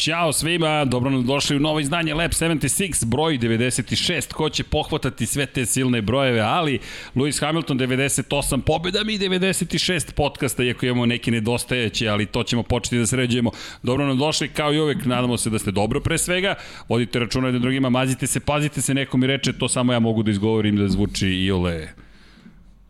Ćao svima, dobro nam došli u novo izdanje Lab 76, broj 96. Ko će pohvatati sve te silne brojeve, ali Lewis Hamilton 98 pobjeda mi 96 podcasta, iako imamo neki nedostajeće, ali to ćemo početi da sređujemo. Dobro nam došli, kao i uvek, nadamo se da ste dobro pre svega. Vodite računa jednim drugima, mazite se, pazite se, neko mi reče, to samo ja mogu da izgovorim da zvuči i ole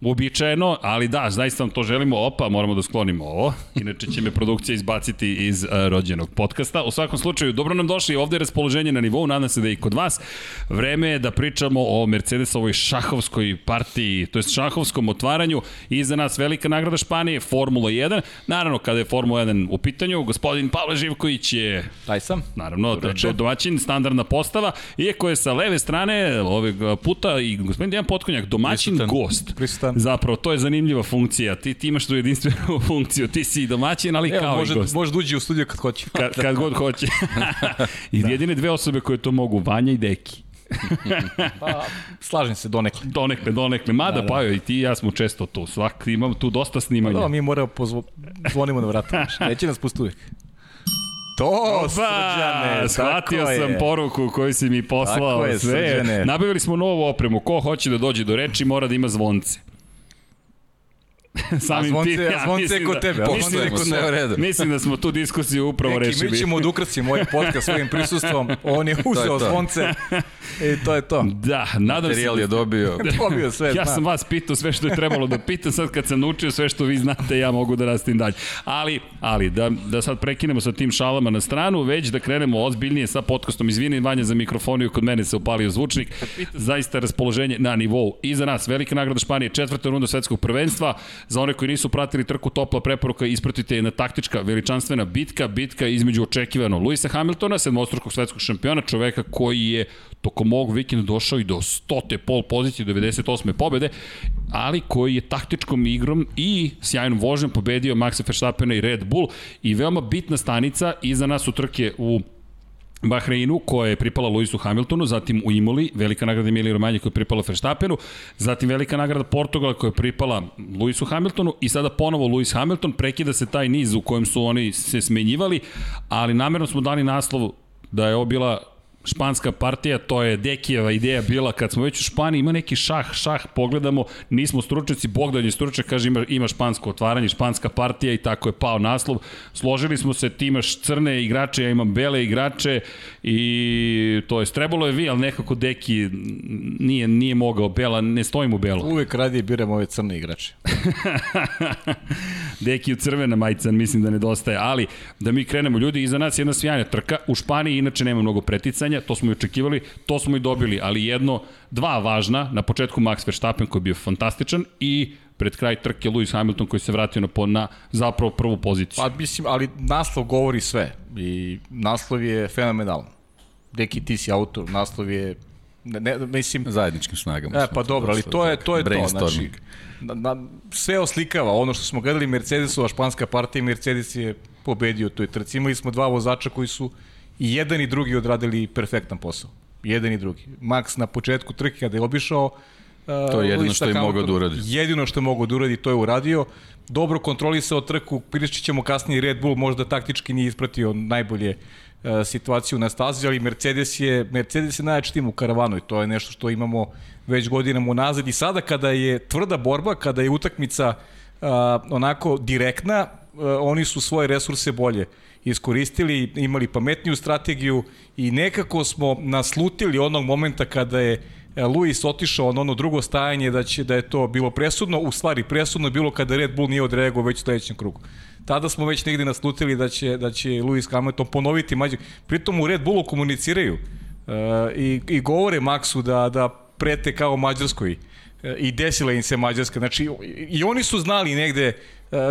uobičajeno, ali da, zaista vam to želimo, opa, moramo da sklonimo ovo, inače će me produkcija izbaciti iz uh, rođenog podcasta. U svakom slučaju, dobro nam došli, ovde je raspoloženje na nivou, nadam se da i kod vas. Vreme je da pričamo o Mercedesovoj šahovskoj partiji, to je šahovskom otvaranju i za nas velika nagrada Španije, Formula 1. Naravno, kada je Formula 1 u pitanju, gospodin Pavle Živković je... Taj sam. Naravno, do, domaćin, standardna postava, iako je sa leve strane ovog puta i gospodin Dejan Potkonjak, domaćin Prisutan. gost. Prisutan. Zapravo, to je zanimljiva funkcija. Ti, ti imaš tu jedinstvenu funkciju. Ti si domaćin, ali Evo, kao može, i gost. može da uđe u studio kad hoće. Kad, kad god hoće. I da. jedine dve osobe koje to mogu, Vanja i Deki. Pa, slažem se donekle. Donekle, donekle. Mada, da, da. pa i ti i ja smo često tu. Svak, imam tu dosta snimanja. Da, mi moramo pozvo... zvonimo na vrata. Neće nas pustiti uvijek. To, Opa, srđane, shvatio sam je. poruku koju si mi poslao. Tako je, sve. Srđane. Nabavili smo novu opremu. Ko hoće da dođe do reči mora da ima zvonce. A zvonce, a zvonce je mislim kod da- tebe. a mislim zvonce da kod smo- u redu. Mislim da smo tu diskusiju upravo Neki, rešili. mi ćemo da ukrasimo ovaj podcast svojim prisustvom. On je uzeo to. zvonce i to je to. Da, nadam se. Materijal je dobio. Dobio sve. Ja sam vas pitao sve što je trebalo da pitam, sad kad sam naučio sve što vi znate, ja mogu da rastim dalje. Ali, ali da, da sad prekinemo sa tim šalama na stranu, već da krenemo ozbiljnije sa podcastom. Izvini Vanja za mikrofoniju, kod mene se upalio zvučnik. Zaista raspoloženje na nivou. I za nas, velika nagrada Španije, četvrta runda svetskog prvenstva. Za one koji nisu pratili trku, topla preporuka, ispratite je na taktička veličanstvena bitka, bitka između očekivano Luisa Hamiltona, sedmostrukog svetskog šampiona, čoveka koji je tokom ovog vikenda došao i do 100. pol pozicije, 98. pobede, ali koji je taktičkom igrom i sjajnom vožnjom pobedio Maxa Verstappena i Red Bull i veoma bitna stanica iza nas su trke u Bahreinu, koja je pripala Luisu Hamiltonu, zatim u Imoli, velika nagrada Emilije Romanje koja je pripala Verstappenu, zatim velika nagrada Portugala koja je pripala Luisu Hamiltonu i sada ponovo Luis Hamilton, prekida se taj niz u kojem su oni se smenjivali, ali namerno smo dali naslov da je ovo bila španska partija, to je Dekijeva ideja bila kad smo već u Španiji, ima neki šah, šah, pogledamo, nismo stručnjaci, Bogdan je stručnjak, kaže ima, ima špansko otvaranje, španska partija i tako je pao naslov. Složili smo se, ti imaš crne igrače, ja imam bele igrače i to je trebalo je vi, ali nekako Deki nije, nije mogao, Bela, ne stojim u Belo. Uvek radije biram ove crne igrače. Deki u crvena majica, mislim da nedostaje, ali da mi krenemo, ljudi, iza nas je jedna sjajna trka, u Španiji inače nema mnogo preticanja, to smo i očekivali, to smo i dobili, ali jedno, dva važna, na početku Max Verstappen koji je bio fantastičan i pred kraj trke Lewis Hamilton koji se vratio na, po- na zapravo prvu poziciju. Pa mislim, ali naslov govori sve i naslov je fenomenalan. Deki, ti si autor, naslov je ne, ne, mislim, Zajedničkim snagama. E, pa dobro, ali to je to je to, znači na, na, sve oslikava ono što smo gledali Mercedesova španska partija, Mercedes je pobedio u toj trci. Imali smo dva vozača koji su i jedan i drugi odradili perfektan posao. Jedan i drugi. Max na početku trke kada je obišao uh, To je jedino što je mogao da uradi. Jedino što je mogao da uradi, to je uradio. Dobro kontrolisao trku, pričat ćemo kasnije Red Bull možda taktički nije ispratio najbolje uh, situaciju na stazi, ali Mercedes je, Mercedes je najjači tim u karavanu i to je nešto što imamo već godinama unazad i sada kada je tvrda borba, kada je utakmica uh, onako direktna, uh, oni su svoje resurse bolje iskoristili, imali pametniju strategiju i nekako smo naslutili onog momenta kada je e, Luis otišao na ono drugo stajanje da će da je to bilo presudno, u stvari presudno je bilo kada Red Bull nije odreagovao već u sledećem krugu. Tada smo već negde naslutili da će da će Lewis Hamilton ponoviti mađu. Pritom u Red Bullu komuniciraju uh, i, i govore Maxu da da prete kao Mađarskoj E, i desila im se Mađarska. Znači, i, oni su znali negde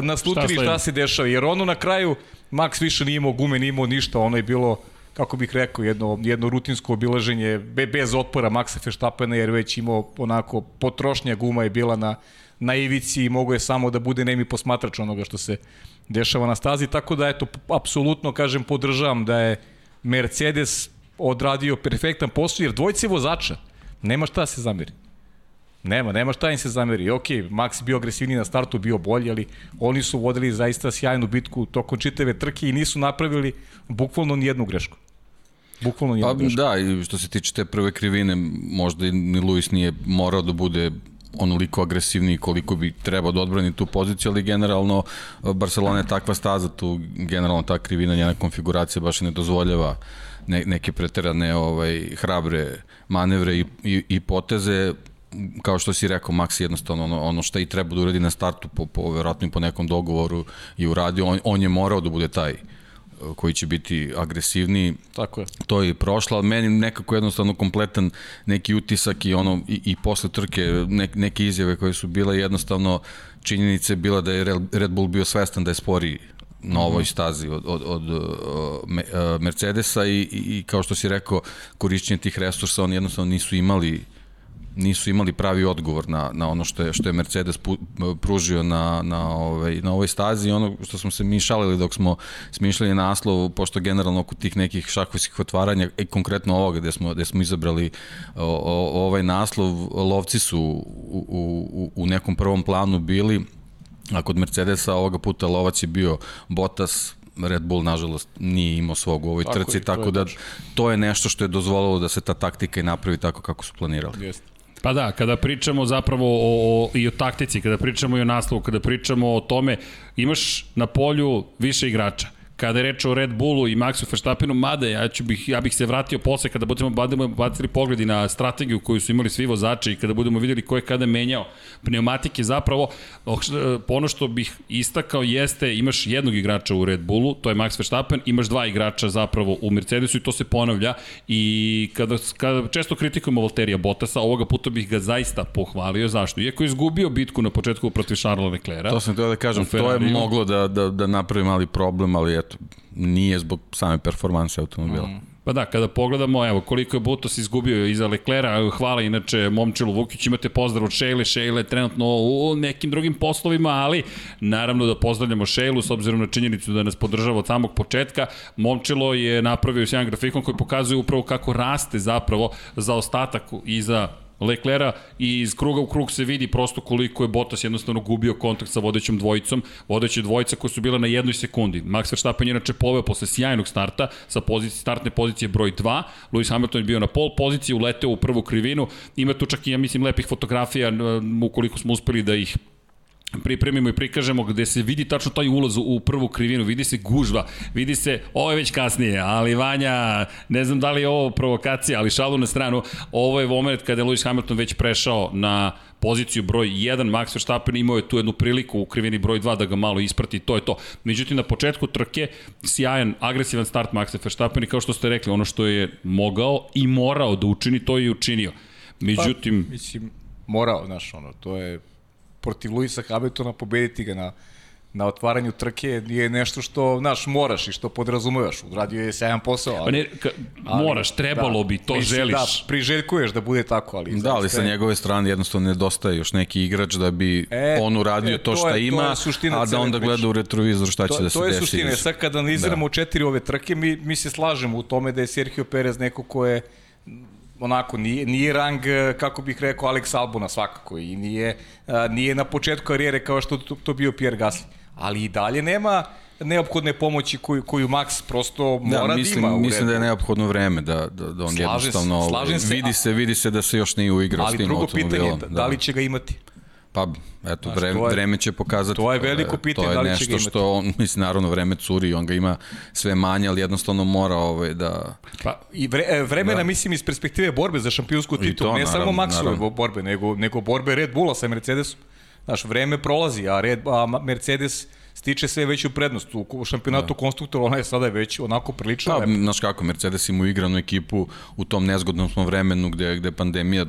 naslutili Šta šta, se dešava, jer ono na kraju Max više nije imao gume, nije imao ništa, ono je bilo kako bih rekao, jedno, jedno rutinsko obilaženje be, bez otpora Maxa Verstappena, jer već imao onako potrošnja guma je bila na, na ivici i mogo je samo da bude nemi posmatrač onoga što se dešava na stazi, tako da eto, apsolutno kažem, podržavam da je Mercedes odradio perfektan posao, jer dvojci vozača, nema šta da se zameri. Nema, nema šta im se zameri. Ok, Max bio agresivniji na startu, bio bolji, ali oni su vodili zaista sjajnu bitku tokom čitave trke i nisu napravili bukvalno ni jednu grešku. Bukvalno ni jednu Pa grešku. da, i što se tiče te prve krivine, možda i ni Luis nije morao da bude onoliko agresivniji koliko bi trebao da odbrani tu poziciju, ali generalno Barcelona je takva staza, tu generalno ta krivina, njena konfiguracija baš ne dozvoljava ne, neke preterane ovaj, hrabre manevre i, i, i poteze kao što si rekao, Max jednostavno ono, ono šta i treba da uradi na startu po, po verovatno i po nekom dogovoru i uradio, on, on je morao da bude taj uh, koji će biti agresivniji, Tako je. to je i prošlo, ali meni nekako jednostavno kompletan neki utisak i ono i, i posle trke ne, neke izjave koje su bile jednostavno činjenica je bila da je Red Bull bio svestan da je spori na ovoj stazi od, od, od uh, uh, Mercedesa i, i, i kao što si rekao korišćenje tih resursa oni jednostavno nisu imali nisu imali pravi odgovor na, na ono što je, što je Mercedes pu, pružio na, na, ovaj, na ovoj stazi i ono što smo se mi šalili dok smo smišljali naslov, pošto generalno oko tih nekih šahovskih otvaranja, i konkretno ovoga gde smo, gde smo izabrali o, o, ovaj naslov, lovci su u, u, u nekom prvom planu bili, a kod Mercedesa ovoga puta lovac je bio Bottas, Red Bull nažalost nije imao svog u ovoj Tako trci, je, tako je da to je nešto što je dozvolilo da se ta taktika i napravi tako kako su planirali. Jeste. Pa da, kada pričamo zapravo o, o, i o taktici, kada pričamo i o naslovu, kada pričamo o tome, imaš na polju više igrača. Kada je reč o Red Bullu i Maxu Verstappenu, mada ja, ću bih, ja bih se vratio posle kada budemo budemo bacili pogledi na strategiju koju su imali svi vozači i kada budemo videli ko je kada menjao pneumatike, zapravo ono što bih istakao jeste imaš jednog igrača u Red Bullu, to je Max Verstappen, imaš dva igrača zapravo u Mercedesu i to se ponavlja i kada, kada često kritikujemo Valterija Bottasa, ovoga puta bih ga zaista pohvalio, zašto? Iako je izgubio bitku na početku protiv Charlesa Leclerca. To sam teo da kažem, to je moglo da, da, da napravi mali problem, ali eto, nije zbog same performanse automobila. Mm. Pa da, kada pogledamo, evo, koliko je Butos izgubio iza Leklera, hvala inače Momčilu Vukić, imate pozdrav od Šejle, Šejle trenutno u nekim drugim poslovima, ali naravno da pozdravljamo Šejlu s obzirom na činjenicu da nas podržava od samog početka. Momčilo je napravio sjajan grafikon koji pokazuje upravo kako raste zapravo za ostatak iza Leklera i iz kruga u krug se vidi prosto koliko je Bottas jednostavno gubio kontakt sa vodećom dvojicom, vodeća dvojica koja su bila na jednoj sekundi. Max Verstappen je inače poveo posle sjajnog starta sa pozicije, startne pozicije broj 2, Lewis Hamilton je bio na pol poziciji, uleteo u prvu krivinu, ima tu čak i, ja mislim, lepih fotografija, ukoliko smo uspeli da ih pripremimo i prikažemo gde se vidi tačno taj ulaz u prvu krivinu, vidi se gužva, vidi se, ovo je već kasnije, ali Vanja, ne znam da li je ovo provokacija, ali šalu na stranu, ovo je moment kada je Lewis Hamilton već prešao na poziciju broj 1, Max Verstappen imao je tu jednu priliku u krivini broj 2 da ga malo isprati, to je to. Međutim, na početku trke, sjajan, agresivan start Maxa Verstappen i kao što ste rekli, ono što je mogao i morao da učini, to je i učinio. Međutim, Pa, mislim, morao, znaš, ono, to je protiv Luisa Hamiltona pobediti ga na na otvaranju trke je nešto što, znaš, moraš i što podrazumevaš. Uradio je sjajan posao, ali... Pa ne, ka, moraš, trebalo da, bi, to mislim, želiš. Da, priželjkuješ da bude tako, ali... Da, ali sa je- njegove strane jednostavno nedostaje još neki igrač da bi E, on uradio e, to to šta je- to je ima, suština a da onda gleda u retrovizor šta će to, da se to je desi. suština. Sad kad analiziramo Da. četiri ove trke, mi, mi se slažemo u tome da je Sergio Perez neko ko je onako, nije, nije rang, eh, kako bih rekao, Alex Albona svakako i nije, a, nije na početku karijere kao što to, to bio Pierre Gasly. Ali i dalje nema neophodne pomoći koju, koju Max prosto mora Da, da, mislim, ima u mislim da je neophodno vreme da, da, da on Slažem se, jednostavno slažem se, vidi se, vidi se da se još nije uigrao s Ali tim drugo pitanje, automobilom. da, da li će ga imati? Pa, eto, Znaš, vreme, to je- vreme će pokazati. to je da- veliko pitanje, to je da li će nešto ga imati. što, on, mislim, naravno, vreme curi, on ga ima sve manje, ali jednostavno mora ovaj, da... Pa, I vre, e, vremena, da. mislim, iz perspektive borbe za šampionsku titulu, to, ne naravno, samo Maxove borbe, nego, nego borbe Red Bulla sa Mercedesom. Znaš, vreme prolazi, a, Red, a Mercedes stiče sve veću prednost. U šampionatu da. konstruktora ona je sada već onako prilično lepa. znaš kako, Mercedes ima igranu ekipu u tom nezgodnom smo vremenu gde, gde pandemija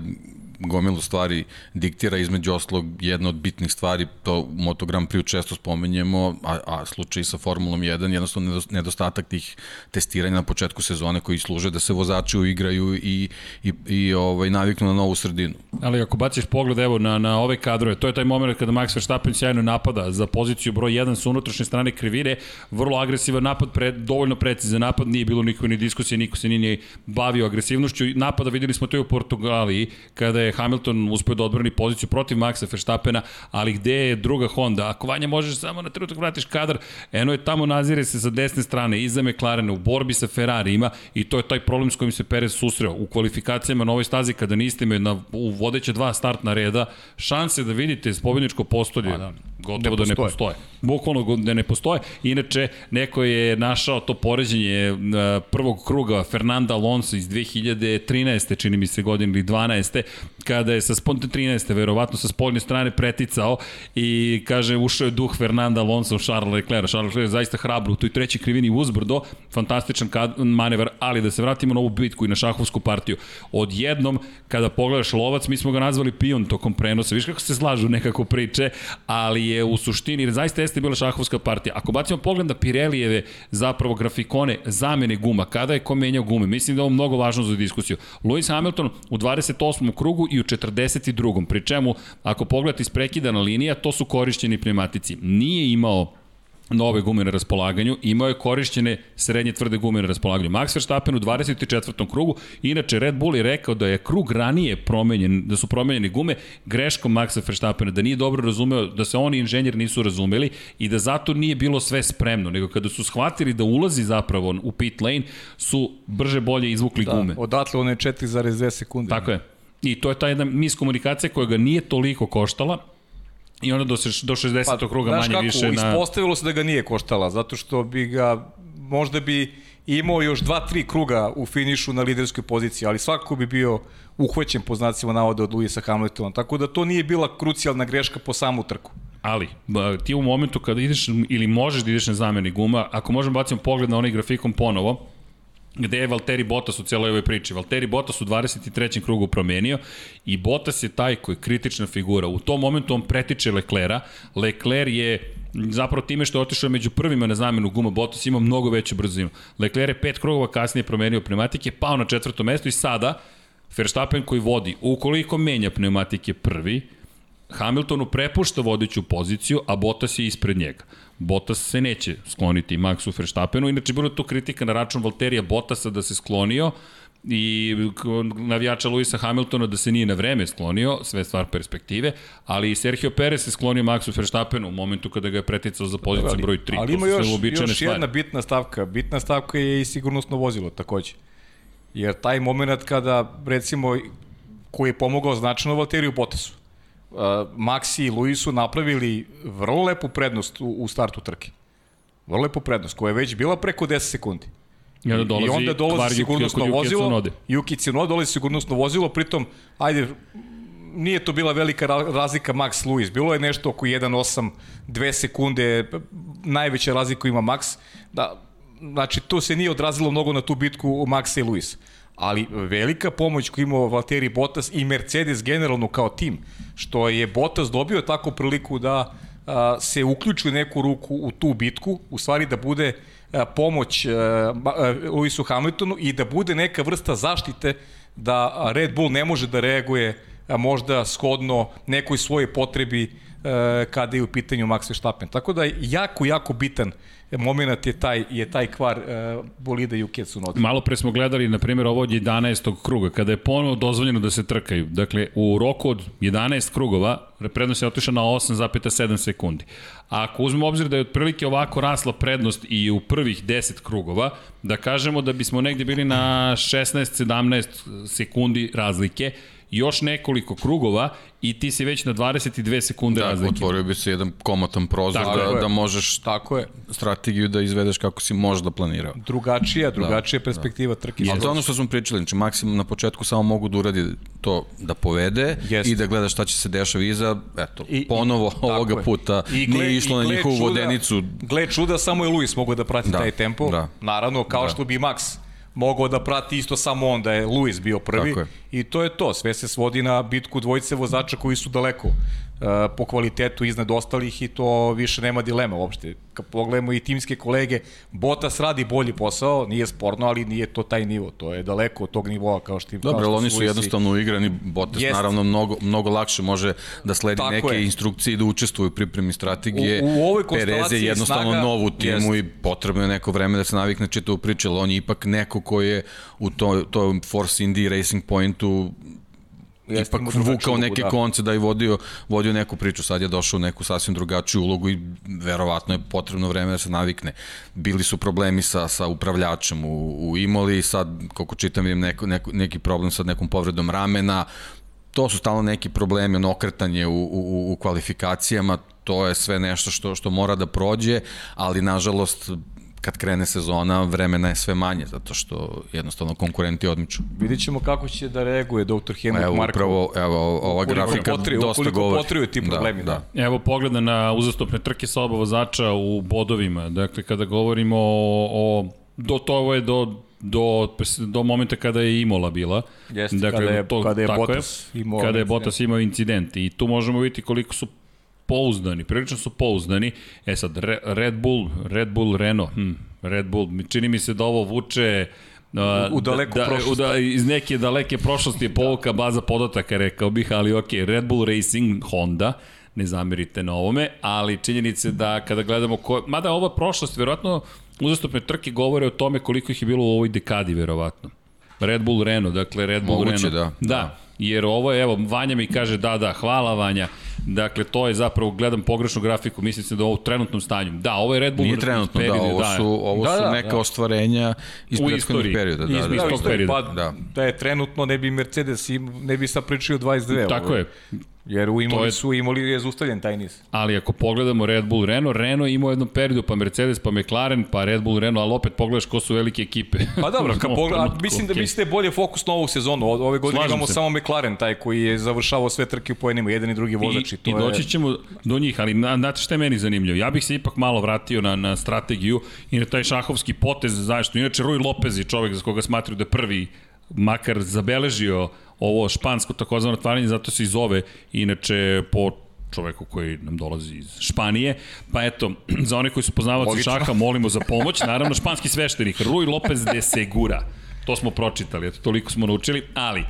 gomilu stvari diktira između oslog jedna od bitnih stvari, to u Moto Grand Prix često spomenjemo, a, a slučaj sa Formulom 1, jednostavno nedos- nedostatak tih testiranja na početku sezone koji služe da se vozači uigraju i, i, i ovaj, naviknu na novu sredinu. Ali ako baciš pogled evo na, na ove kadrove, to je taj moment kada Max Verstappen sjajno napada za poziciju broj 1 sa unutrašnje strane krivine, vrlo agresivan napad, pre, dovoljno precizan napad, nije bilo nikakve ni diskusije, niko se nije ni bavio agresivnošću. Napada videli smo to i u Portugaliji, kada je je Hamilton uspeo da odbrani poziciju protiv Maxa Verstappena, ali gde je druga Honda? Ako Vanja možeš samo na trenutak vratiš kadar, eno je tamo nazire se sa desne strane, iza McLarena, u borbi sa Ferrari ima i to je taj problem s kojim se Perez susreo. U kvalifikacijama na ovoj stazi kada niste imaju na, u vodeće dva startna reda, šanse da vidite pobjedničko postolje, da, gotovo ne da ne postoje. Bukvalno da ne postoje. Inače, neko je našao to poređenje e, prvog kruga Fernanda Alonso iz 2013. čini mi se godine ili 12. kada je sa spontne 13. verovatno sa spoljne strane preticao i kaže ušao je duh Fernanda Alonso u Charles Leclerc. Charles Leclerc je zaista hrabro u toj trećoj krivini uzbrdo, fantastičan manevar, ali da se vratimo na ovu bitku i na šahovsku partiju. Odjednom, kada pogledaš lovac, mi smo ga nazvali pion tokom prenosa. Viš kako se slažu nekako priče, ali je u suštini, zaista jeste bila šahovska partija. Ako bacimo pogled na Pirelijeve zapravo grafikone zamene guma, kada je ko menjao gume, mislim da je ovo mnogo važno za diskusiju. Lewis Hamilton u 28. krugu i u 42. Pri čemu, ako pogledate isprekidana linija, to su korišćeni pneumatici. Nije imao nove gume na raspolaganju, imao je korišćene srednje tvrde gume na raspolaganju. Max Verstappen u 24. krugu, inače Red Bull je rekao da je krug ranije promenjen, da su promenjene gume greškom Maxa Verstappena, da nije dobro razumeo, da se oni inženjer nisu razumeli i da zato nije bilo sve spremno, nego kada su shvatili da ulazi zapravo u pit lane, su brže bolje izvukli da, gume. Odatle one 4,2 sekunde. Tako je. I to je ta jedna miskomunikacija koja ga nije toliko koštala, I onda do, do 60. Pa, kruga manje kako, više na... Ispostavilo se da ga nije koštala, zato što bi ga, možda bi imao još dva, tri kruga u finišu na liderskoj poziciji, ali svako bi bio uhvaćen po znacima navoda od Luisa Hamiltona, tako da to nije bila krucijalna greška po samu trku. Ali, ti u momentu kada ideš ili možeš da ideš na zameni guma, ako možemo bacimo pogled na onaj grafikom ponovo, gde je Valtteri Bottas u celoj ovoj priči. Valtteri Bottas u 23. krugu promenio i Bottas je taj koji je kritična figura. U tom momentu on pretiče Leclera. Lecler je zapravo time što je otišao među prvima na zamenu guma Bottas ima mnogo veću brzinu. Lecler je pet krugova kasnije promenio pneumatike, pao na četvrto mesto i sada Verstappen koji vodi, ukoliko menja pneumatike prvi, Hamiltonu prepušta vodeću poziciju, a Bottas je ispred njega. Bottas se neće skloniti Maxu Verstappenu, inače bilo tu kritika na račun Valterija Bottasa da se sklonio i navijača Luisa Hamiltona da se nije na vreme sklonio, sve stvar perspektive, ali i Sergio Perez se sklonio Maxu Verstappenu u momentu kada ga je preticao za poziciju broj 3. Ali ima još, još jedna bitna stavka. Bitna stavka je i sigurnosno vozilo takođe. Jer taj moment kada, recimo, koji je pomogao značajno Valteriju Bottasu, Maxi i Luis su napravili vrlo lepu prednost u, u startu trke. Vrlo lepu prednost, koja je već bila preko 10 sekundi. I onda dolazi, I onda dolazi sigurnosno Yuki, vozilo, Yuki Tsunoda dolazi sigurnosno vozilo, pritom, ajde, nije to bila velika razlika Max Luis, bilo je nešto oko 1.8, 2 sekunde, najveća razlika ima Max, da, znači to se nije odrazilo mnogo na tu bitku Maxa i Luis ali velika pomoć koju imao Valtteri Bottas i Mercedes generalno kao tim, što je Bottas dobio tako priliku da a, se uključi u neku ruku u tu bitku, u stvari da bude a, pomoć a, a, Lewisu Hamiltonu i da bude neka vrsta zaštite da Red Bull ne može da reaguje a, možda shodno nekoj svojoj potrebi kada je u pitanju Max Verstappen. Tako da jako, jako bitan moment je taj, je taj kvar uh, bolida Yuki Tsunoda. Malo pre smo gledali, na primjer, ovo od 11. kruga, kada je ponovo dozvoljeno da se trkaju. Dakle, u roku od 11 krugova, prednost je otišla na 8,7 sekundi. A ako uzmemo obzir da je otprilike ovako rasla prednost i u prvih 10 krugova, da kažemo da bismo negde bili na 16-17 sekundi razlike, još nekoliko krugova i ti si već na 22 sekunde razlike. Da, otvorio bi se jedan komotan prozor tako da, da možeš tako je. strategiju da izvedeš kako si možda planirao. Drugačija, da, drugačija da, perspektiva da. trke. Ali to ono što smo pričali, znači maksimum na početku samo mogu da uradi to da povede Jest. i da gleda šta će se dešava iza, eto, I, ponovo i, ovoga je. puta I gle, nije išlo na njihovu čuda, vodenicu. Gle čuda, samo je Luis mogao da prati da, taj tempo, da. naravno kao da. što bi Max mogao da prati isto samo on, da je Luis bio prvi. I to je to, sve se svodi na bitku dvojice vozača koji su daleko po kvalitetu iznad ostalih i to više nema dilema uopšte. Kad pogledamo i timske kolege, Botas radi bolji posao, nije sporno, ali nije to taj nivo, to je daleko od tog nivoa kao što Dobro, ali oni su jednostavno uigrani, Botas Jest. naravno mnogo, mnogo lakše može da sledi Tako neke je. instrukcije i da učestvuje u pripremi strategije. U, u ovoj Perez je jednostavno snaga, nov u timu jest. i potrebno je neko vreme da se navikne čitavu priču, ali on je ipak neko ko je u to, to Force Indy Racing Pointu Jeste ipak vukao neke da. konce da i vodio, vodio neku priču. Sad je došao u neku sasvim drugačiju ulogu i verovatno je potrebno vreme da se navikne. Bili su problemi sa, sa upravljačem u, u Imoli i sad, koliko čitam, vidim neko, neko, neki problem sa nekom povredom ramena. To su stalno neki problemi, ono okretanje u, u, u kvalifikacijama, to je sve nešto što, što mora da prođe, ali nažalost kad krene sezona, vremena je sve manje, zato što jednostavno konkurenti odmiču. Vidit ćemo kako će da reaguje dr. Helmut Evo, Marko. upravo, evo, ova Ukoliko grafika potriju- dosta ukoliko govori. potriju ti problemi, da. Evo pogleda na uzastopne trke sa oba vozača u bodovima. Dakle, kada govorimo o, o do to ovo je do do, do momenta kada je Imola bila. Jeste, kada je- kada je tako Bottas imao kada je incident. Bottas imao incident. I tu možemo vidjeti koliko su pouzdani, prilično su pouzdani. E sad, Re, Red Bull, Red Bull Renault, hm, Red Bull, čini mi se da ovo vuče a, U- u daleku da, prošlost. Da, iz neke daleke prošlosti je povuka baza podataka, rekao bih, ali ok, Red Bull Racing, Honda, ne zamerite na ovome, ali činjenice da kada gledamo ko... Mada ova prošlost, verovatno, uzastopne trke govore o tome koliko ih je bilo u ovoj dekadi, verovatno. Red Bull Renault, dakle Red Bull Moguće, Renault. da. Da, jer ovo je, evo, Vanja mi kaže da, da, hvala Vanja. Dakle, to je zapravo, gledam pogrešnu grafiku, mislim se da ovo u trenutnom stanju. Da, ovo je Red Bull Nije trenutno, da, period, ovo su, ovo Da, su da, neka da. ostvarenja iz istoriji. perioda. Da, Iz- da, iz da. tog isto je, perioda. Pa, Da. da je trenutno ne bi Mercedes, ne bi sad pričali o 22. Tako ovaj. je. Jer u To Imoli je- su imali je zustavljen taj niz. Ali ako pogledamo Red Bull Renault, Renault imao jednom periodu, pa Mercedes, pa McLaren, pa Red Bull Renault, ali opet pogledaš ko su velike ekipe. Pa dobro, kad U ovom pogled, a trenutku, mislim da mislite bolje fokus na ovu sezonu. Ove godine Slažem imamo se. samo McLaren, taj koji je završavao sve trke u poenima, jedan i drugi vozač. I, to I doći ćemo do njih, ali na, znate šta je meni zanimljivo? Ja bih se ipak malo vratio na, na strategiju i na taj šahovski potez zašto. Inače, Rui Lopez je čovek za koga smatruju da je prvi makar zabeležio ovo špansko takozvano otvaranje, zato se i zove inače po čoveku koji nam dolazi iz Španije. Pa eto, za one koji su poznavaci šaha, molimo za pomoć. Naravno, španski sveštenik, Rui Lopez de Segura. To smo pročitali, eto, toliko smo naučili, ali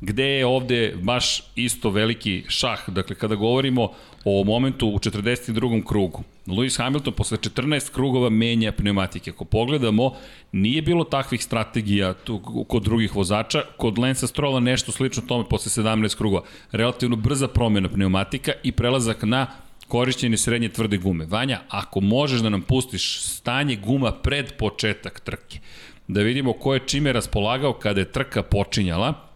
gde je ovde baš isto veliki šah. Dakle, kada govorimo o momentu u 42. krugu, Lewis Hamilton posle 14 krugova menja pneumatike. Ako pogledamo, nije bilo takvih strategija tu, kod drugih vozača. Kod Lensa Strola nešto slično tome posle 17 krugova. Relativno brza promjena pneumatika i prelazak na korišćenje srednje tvrde gume. Vanja, ako možeš da nam pustiš stanje guma pred početak trke, da vidimo ko je čime raspolagao kada je trka počinjala,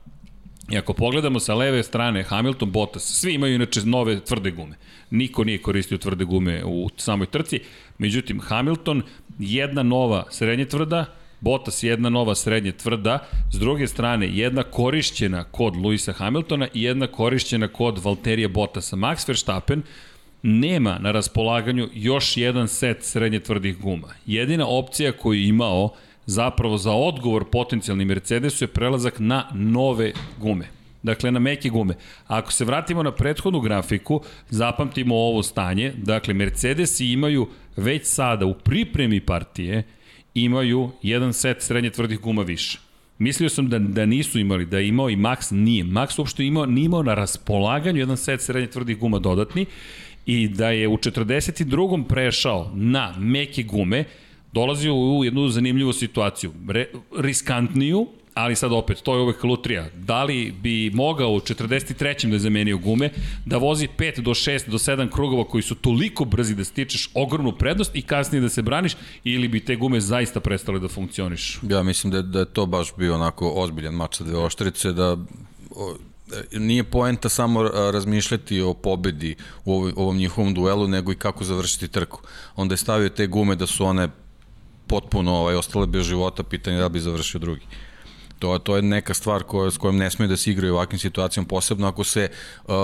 I ako pogledamo sa leve strane Hamilton, Bottas, svi imaju inače nove tvrde gume. Niko nije koristio tvrde gume u samoj trci. Međutim, Hamilton, jedna nova srednje tvrda, Bottas jedna nova srednje tvrda, s druge strane jedna korišćena kod Luisa Hamiltona i jedna korišćena kod Valterija Bottasa. Max Verstappen nema na raspolaganju još jedan set srednje tvrdih guma. Jedina opcija koju je imao zapravo za odgovor potencijalni Mercedesu je prelazak na nove gume. Dakle, na meke gume. Ako se vratimo na prethodnu grafiku, zapamtimo ovo stanje. Dakle, Mercedesi imaju već sada u pripremi partije imaju jedan set srednje tvrdih guma više. Mislio sam da, da nisu imali, da je imao i Max nije. Max uopšte imao, nije imao na raspolaganju jedan set srednje tvrdih guma dodatni i da je u 42. prešao na meke gume, dolazio u jednu zanimljivu situaciju. Re, riskantniju, ali sad opet, to je uvek lutrija. Da li bi mogao u 43. da je zamenio gume, da vozi 5 do 6 do 7 krugova koji su toliko brzi da stičeš ogromnu prednost i kasnije da se braniš, ili bi te gume zaista prestale da funkcioniš? Ja mislim da, da je to baš bio onako ozbiljan mač sa dve oštrice, da o, e, nije poenta samo razmišljati o pobedi u ovom njihovom duelu, nego i kako završiti trku. Onda je stavio te gume da su one potpuno ovaj, ostale bez života, pitanje da bi završio drugi. To, to je neka stvar koja, s kojom ne smije da se igraju u ovakvim situacijama, posebno ako se uh,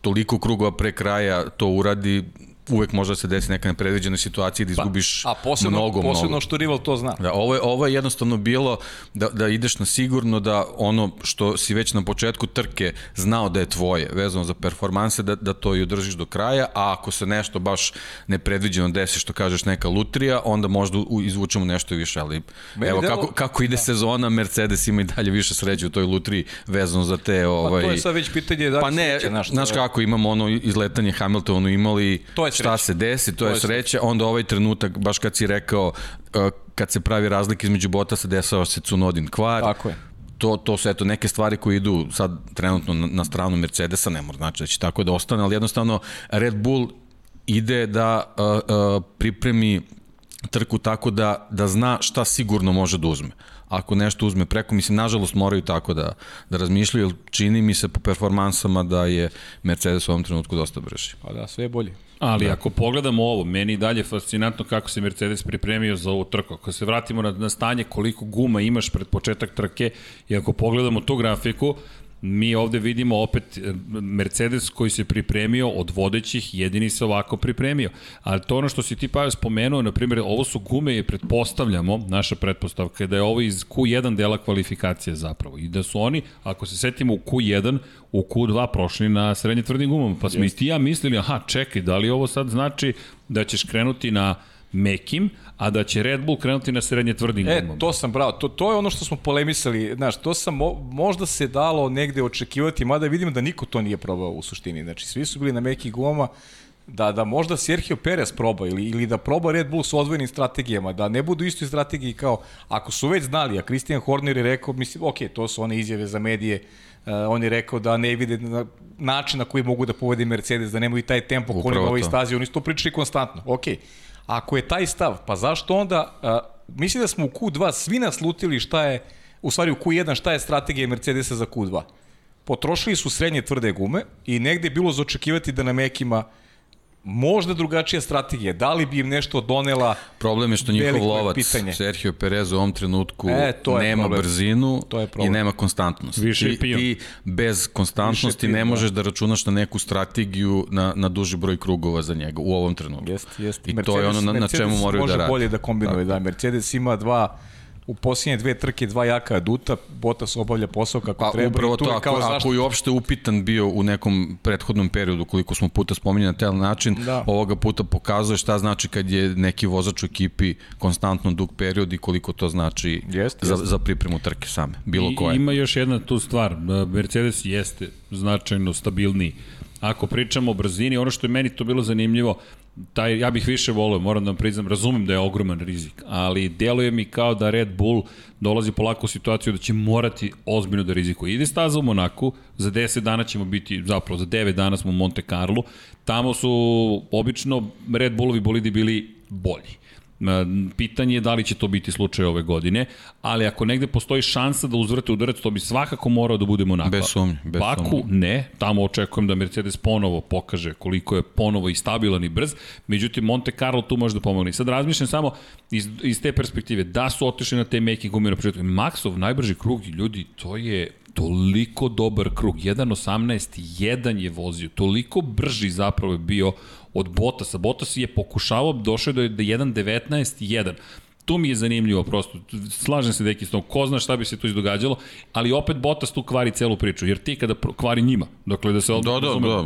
toliko krugova pre kraja to uradi, uvek može da se desi neka nepredviđena situacija da izgubiš Pa, A posebno, mnogo, posebno mnogo. što rival to zna. Da, ovo je, ovo je jednostavno bilo da, da ideš na sigurno da ono što si već na početku trke znao da je tvoje, vezano za performanse, da, da to i održiš do kraja, a ako se nešto baš nepredviđeno desi, što kažeš neka lutrija, onda možda u- izvučemo nešto više, ali Meni evo delo- kako, kako ide da. sezona, Mercedes ima i dalje više sreće u toj lutriji vezano za te... Pa Ovaj, to je sad već pitanje da Pa ne, sreće, znaš, kako, imamo ono izletanje Hamiltonu imali, To je šta sreća. se desi, to, To je je sreća, onda ovaj trenutak, baš kad si rekao, uh, kad se pravi razlika između Bottasa, desao se Cunodin kvar, Tako je. to, to su eto neke stvari koje idu sad trenutno na, na stranu Mercedesa, ne mora znači da će tako da ostane, ali jednostavno Red Bull ide da uh, uh, pripremi trku tako da, da zna šta sigurno može da uzme. Ako nešto uzme preko, mislim, nažalost moraju tako da, da razmišljaju, jer čini mi se po performansama da je Mercedes u ovom trenutku dosta brži. Pa da, sve je bolje. Ali da. ako pogledamo ovo, meni i dalje fascinantno kako se Mercedes pripremio za ovu trku. Ako se vratimo na, na stanje koliko guma imaš pred početak trke i ako pogledamo tu grafiku, mi ovde vidimo opet e, Mercedes koji se pripremio od vodećih, jedini se ovako pripremio. Ali to ono što si ti pa spomenuo, na primjer, ovo su gume i pretpostavljamo, naša pretpostavka je da je ovo iz Q1 dela kvalifikacije zapravo. I da su oni, ako se setimo u Q1, u Q2 prošli na srednje tvrdim gumama. Pa smo i ti ja mislili, aha, čekaj, da li ovo sad znači da ćeš krenuti na mekim, a da će Red Bull krenuti na srednje tvrdim e, gumama. E, to sam bravo, to, to je ono što smo polemisali, znaš, to sam, mo, možda se dalo negde očekivati, mada vidimo da niko to nije probao u suštini, znači svi su bili na mekim gumama, da, da možda Sergio Perez proba ili, ili da proba Red Bull s odvojenim strategijama, da ne budu istoj strategiji kao, ako su već znali, a Christian Horner je rekao, mislim, ok, to su one izjave za medije, uh, on je rekao da ne vide na, način na koji mogu da povede Mercedes, da nemaju taj tempo koji na ovoj stazi, oni su to pričali konstantno, ok, Ako je taj stav, pa zašto onda, a, mislim da smo u Q2 svi naslutili šta je, u stvari u Q1 šta je strategija Mercedesa za Q2. Potrošili su srednje tvrde gume i negde je bilo za očekivati da na mekima možda drugačija strategija. Da li bi im nešto donela Problem je što njihov lovac, pitanje. Sergio Perez u ovom trenutku e, to nema problem. brzinu to je i nema konstantnost. Više ti, ti bez konstantnosti ne da. možeš da. da računaš na neku strategiju na, na duži broj krugova za njega u ovom trenutku. Jest, jest. I Mercedes, to je ono na, na čemu moraju da rade. može bolje da kombinuje, da. Mercedes ima dva u posljednje dve trke dva jaka aduta, Botas obavlja posao kako pa, treba. Upravo to, ako, ako je uopšte upitan bio u nekom prethodnom periodu, koliko smo puta spominjali na taj način, da. ovoga puta pokazuje šta znači kad je neki vozač u ekipi konstantno dug period i koliko to znači jest, za, jest. za pripremu trke same, bilo I, koje. Ima još jedna tu stvar, Mercedes jeste značajno stabilniji. Ako pričamo o brzini, ono što je meni to bilo zanimljivo, taj, ja bih više volio, moram da vam priznam, razumem da je ogroman rizik, ali deluje mi kao da Red Bull dolazi polako u situaciju da će morati ozbiljno da rizikuje. Ide staza u Monaku, za 10 dana ćemo biti, zapravo za 9 dana smo u Monte Carlo, tamo su obično Red Bullovi bolidi bili bolji. Pitanje je da li će to biti slučaj ove godine, ali ako negde postoji šansa da uzvrate udarac, to bi svakako morao da bude Monako. Bez sumnje. Bez Baku sumnje. ne, tamo očekujem da Mercedes ponovo pokaže koliko je ponovo i stabilan i brz, međutim Monte Carlo tu može da pomogne. sad razmišljam samo iz, iz te perspektive, da su otišli na te gume na početku. Maxov najbrži krug, ljudi, to je toliko dobar krug, 1.18, 1 je vozio, toliko brži zapravo je bio od Botasa. Botas je pokušavao, došao je do 1.19.1. Tu mi je zanimljivo prosto, slažem se deki s tom, ko zna šta bi se tu izdogađalo, ali opet Botas tu kvari celu priču, jer ti kada kvari njima, dakle da se odmah... Da, da, da,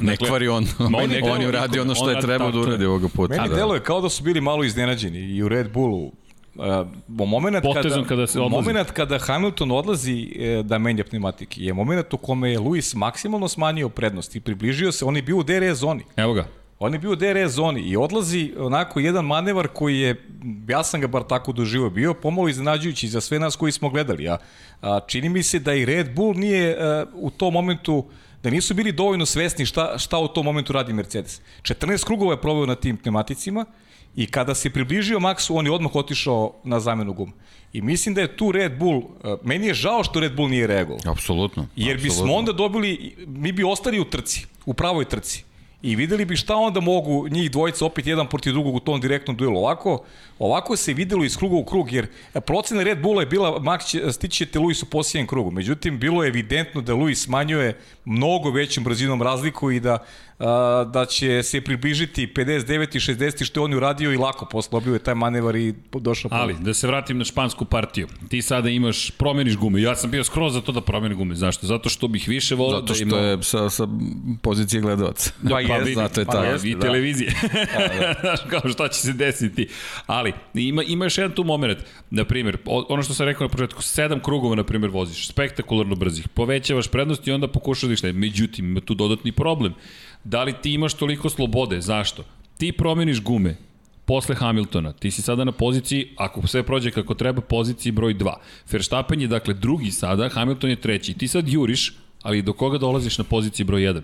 ne dakle, kvari on, on, on je uradi ono što je trebao da uradi ovoga puta. Meni da. deluje kao da su bili malo iznenađeni i u Red Bullu, Uh, moment kada, kada se odlazi. moment kada Hamilton odlazi e, da menja pneumatike je moment u kome je Lewis maksimalno smanjio prednost i približio se, on je bio u DRS zoni. Evo ga. On je bio u DRS zoni i odlazi onako jedan manevar koji je, ja sam ga bar tako doživio, bio pomalo iznenađujući za sve nas koji smo gledali. A, a čini mi se da i Red Bull nije a, u tom momentu da nisu bili dovoljno svesni šta, šta u tom momentu radi Mercedes. 14 krugova je proveo na tim pneumaticima, I kada se približio Maxu, on je odmah otišao na zamenu guma. I mislim da je tu Red Bull, e, meni je žao što Red Bull nije reagovao. Apsolutno. Jer bismo onda dobili, mi bi ostali u trci, u pravoj trci. I videli bi šta onda mogu njih dvojica opet jedan protiv drugog u tom direktnom duelu. Ovako, ovako se videlo iz kruga u krug, jer procena Red Bulla je bila, Max će, stići ćete Luis u posljednjem krugu. Međutim, bilo je evidentno da Luis smanjuje mnogo većom brzinom razliku i da a, da će se približiti 59 i 60 što je on uradio i lako poslobio je taj manevar i došao. Ali, da se vratim na špansku partiju. Ti sada imaš, promeniš gume. Ja sam bio skroz za to da promeni gume. Zašto? Zato što bih više volao da ima... Zato što je sa, sa pozicije gledalaca. Da, pa, pa zato je pa ta. I da. televizije. Da, da. Znaš, kao šta će se desiti. Ali, ima, ima još jedan tu moment. Na primjer, ono što sam rekao na početku, sedam krugova, na primjer, voziš. Spektakularno brzih. Povećavaš prednost i onda pokušaš da išta. Međutim, ima tu dodatni problem Da li ti imaš toliko slobode? Zašto? Ti promeniš gume, posle Hamiltona. Ti si sada na poziciji, ako sve prođe kako treba, poziciji broj 2. Verstappen je dakle drugi sada, Hamilton je treći. Ti sad juriš, ali do koga dolaziš na poziciji broj 1?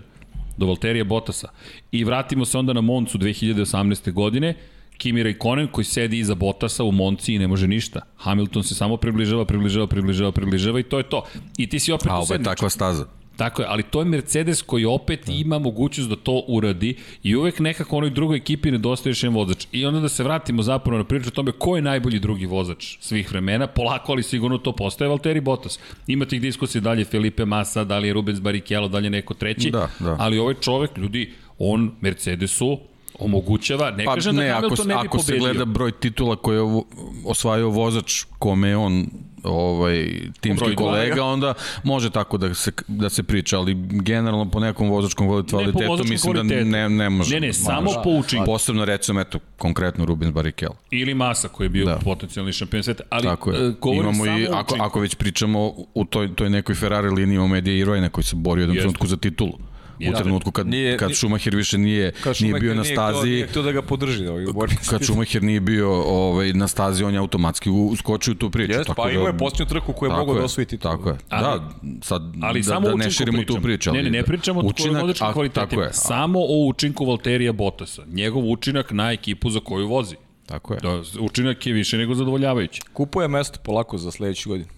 Do Valterija Bottasa. I vratimo se onda na Moncu 2018. godine, Kimi Raikkonen koji sedi iza Bottasa u Monci i ne može ništa. Hamilton se samo približava, približava, približava, približava i to je to. I ti si opet A u ovo je sedmičku. takva staza. Tako je, ali to je Mercedes koji opet da. ima mogućnost da to uradi i uvek nekako onoj drugoj ekipi nedostaje još jedan vozač. I onda da se vratimo zapravo na priču o tome ko je najbolji drugi vozač svih vremena, polako ali sigurno to postaje Valtteri Bottas. Ima tih diskusija da li je Felipe Massa, da li je Rubens Barrichello, da li je neko treći, Da, da. ali ovaj čovek, ljudi, on Mercedesu omogućava, ne Pa kažem ne, da ako, Hamilton ne bi ako se pobedio. gleda broj titula koje je osvajao vozač kome je on ovaj timski Broj dva, kolega, onda može tako da se da se priča, ali generalno po nekom vozačkom kvalitetu vozačkom mislim da kvalitetu. ne ne može. Ne, ne, može. samo po učinku. Posebno recimo eto konkretno Rubens Barrichello. Ili Massa koji je bio da. Da. potencijalni šampion sveta. Ali, Tako e, je. govorim Imamo samo i ako učinku. ako već pričamo u toj toj nekoj Ferrari liniji imamo Eddie Irvine koji se borio jednom trenutku za titulu. U trenutku kad, Nije- kad Schumacher više nije, Kad nije Schumacher bio na stazi, Nije htio da ga podrži. Ovaj, u borbi. kad Schumacher nije bio ovaj, na stazi, on je automatski uskočio u tu priču. Jeste, pa imao je posljednju trku koju je Tako mogao da titul. Tako je. Ali- da, sad Ali da, samo da ne širimo pričamo. tu priču. Ali Ne, ne, ne da- pričamo o a, kvalitetima. Tako Samo o učinku Valterija Bottasa. Njegov učinak na ekipu za koju vozi. tako je. Da, učinak je više nego zadovoljavajući. Kupuje mesto polako za sledeću godinu.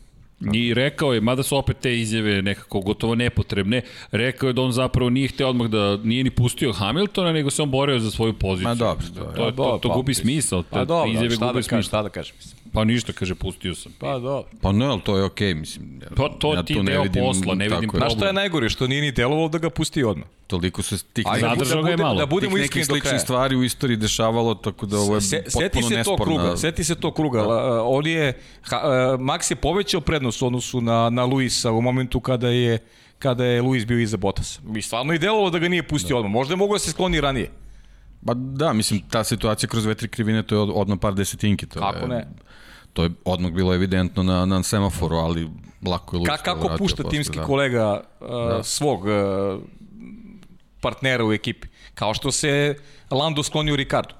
I rekao je, mada su opet te izjave nekako gotovo nepotrebne, rekao je da on zapravo nije hteo odmah da nije ni pustio Hamiltona, nego se on borio za svoju poziciju. Ma dobro, to je- to, to, to Pa, gubi mislim. smisao. Pa Te dobro, izjave šta da kažem, smisao. šta da kažem. mislim. Pa ništa, kaže, pustio sam. Pa dobro. Pa ne, ali to je okej, mislim. Pa to ti tu deo posla, ne vidim tako je. problem. Znaš šta je najgore? Što nije ni delovalo da ga pusti odmah. Toliko se tih, Ajde, nekih, Zadržao da, ga je malo. da budemo iskreni do sličnih kraja. stvari u istoriji dešavalo, tako da ovo je Se, seti potpuno se to nesporno. kruga, seti se to kruga. Da. On je, ha, uh, Max je povećao prednost u odnosu na, na Luisa u momentu kada je kada je Luis bio iza Bottasa. Mi stvarno i delovalo da ga nije pustio da. odmah. Možda je mogao da se skloni ranije. Pa da, mislim, ta situacija kroz dve, tri krivine, to je od, odmah par desetinki. To Kako je, ne? To je odmah bilo evidentno na, na semaforu, ali lako je Luis Ka, kako vratio pušta posle, timski da. kolega uh, da. svog uh, partnera u ekipi? Kao što se Lando sklonio Ricardo.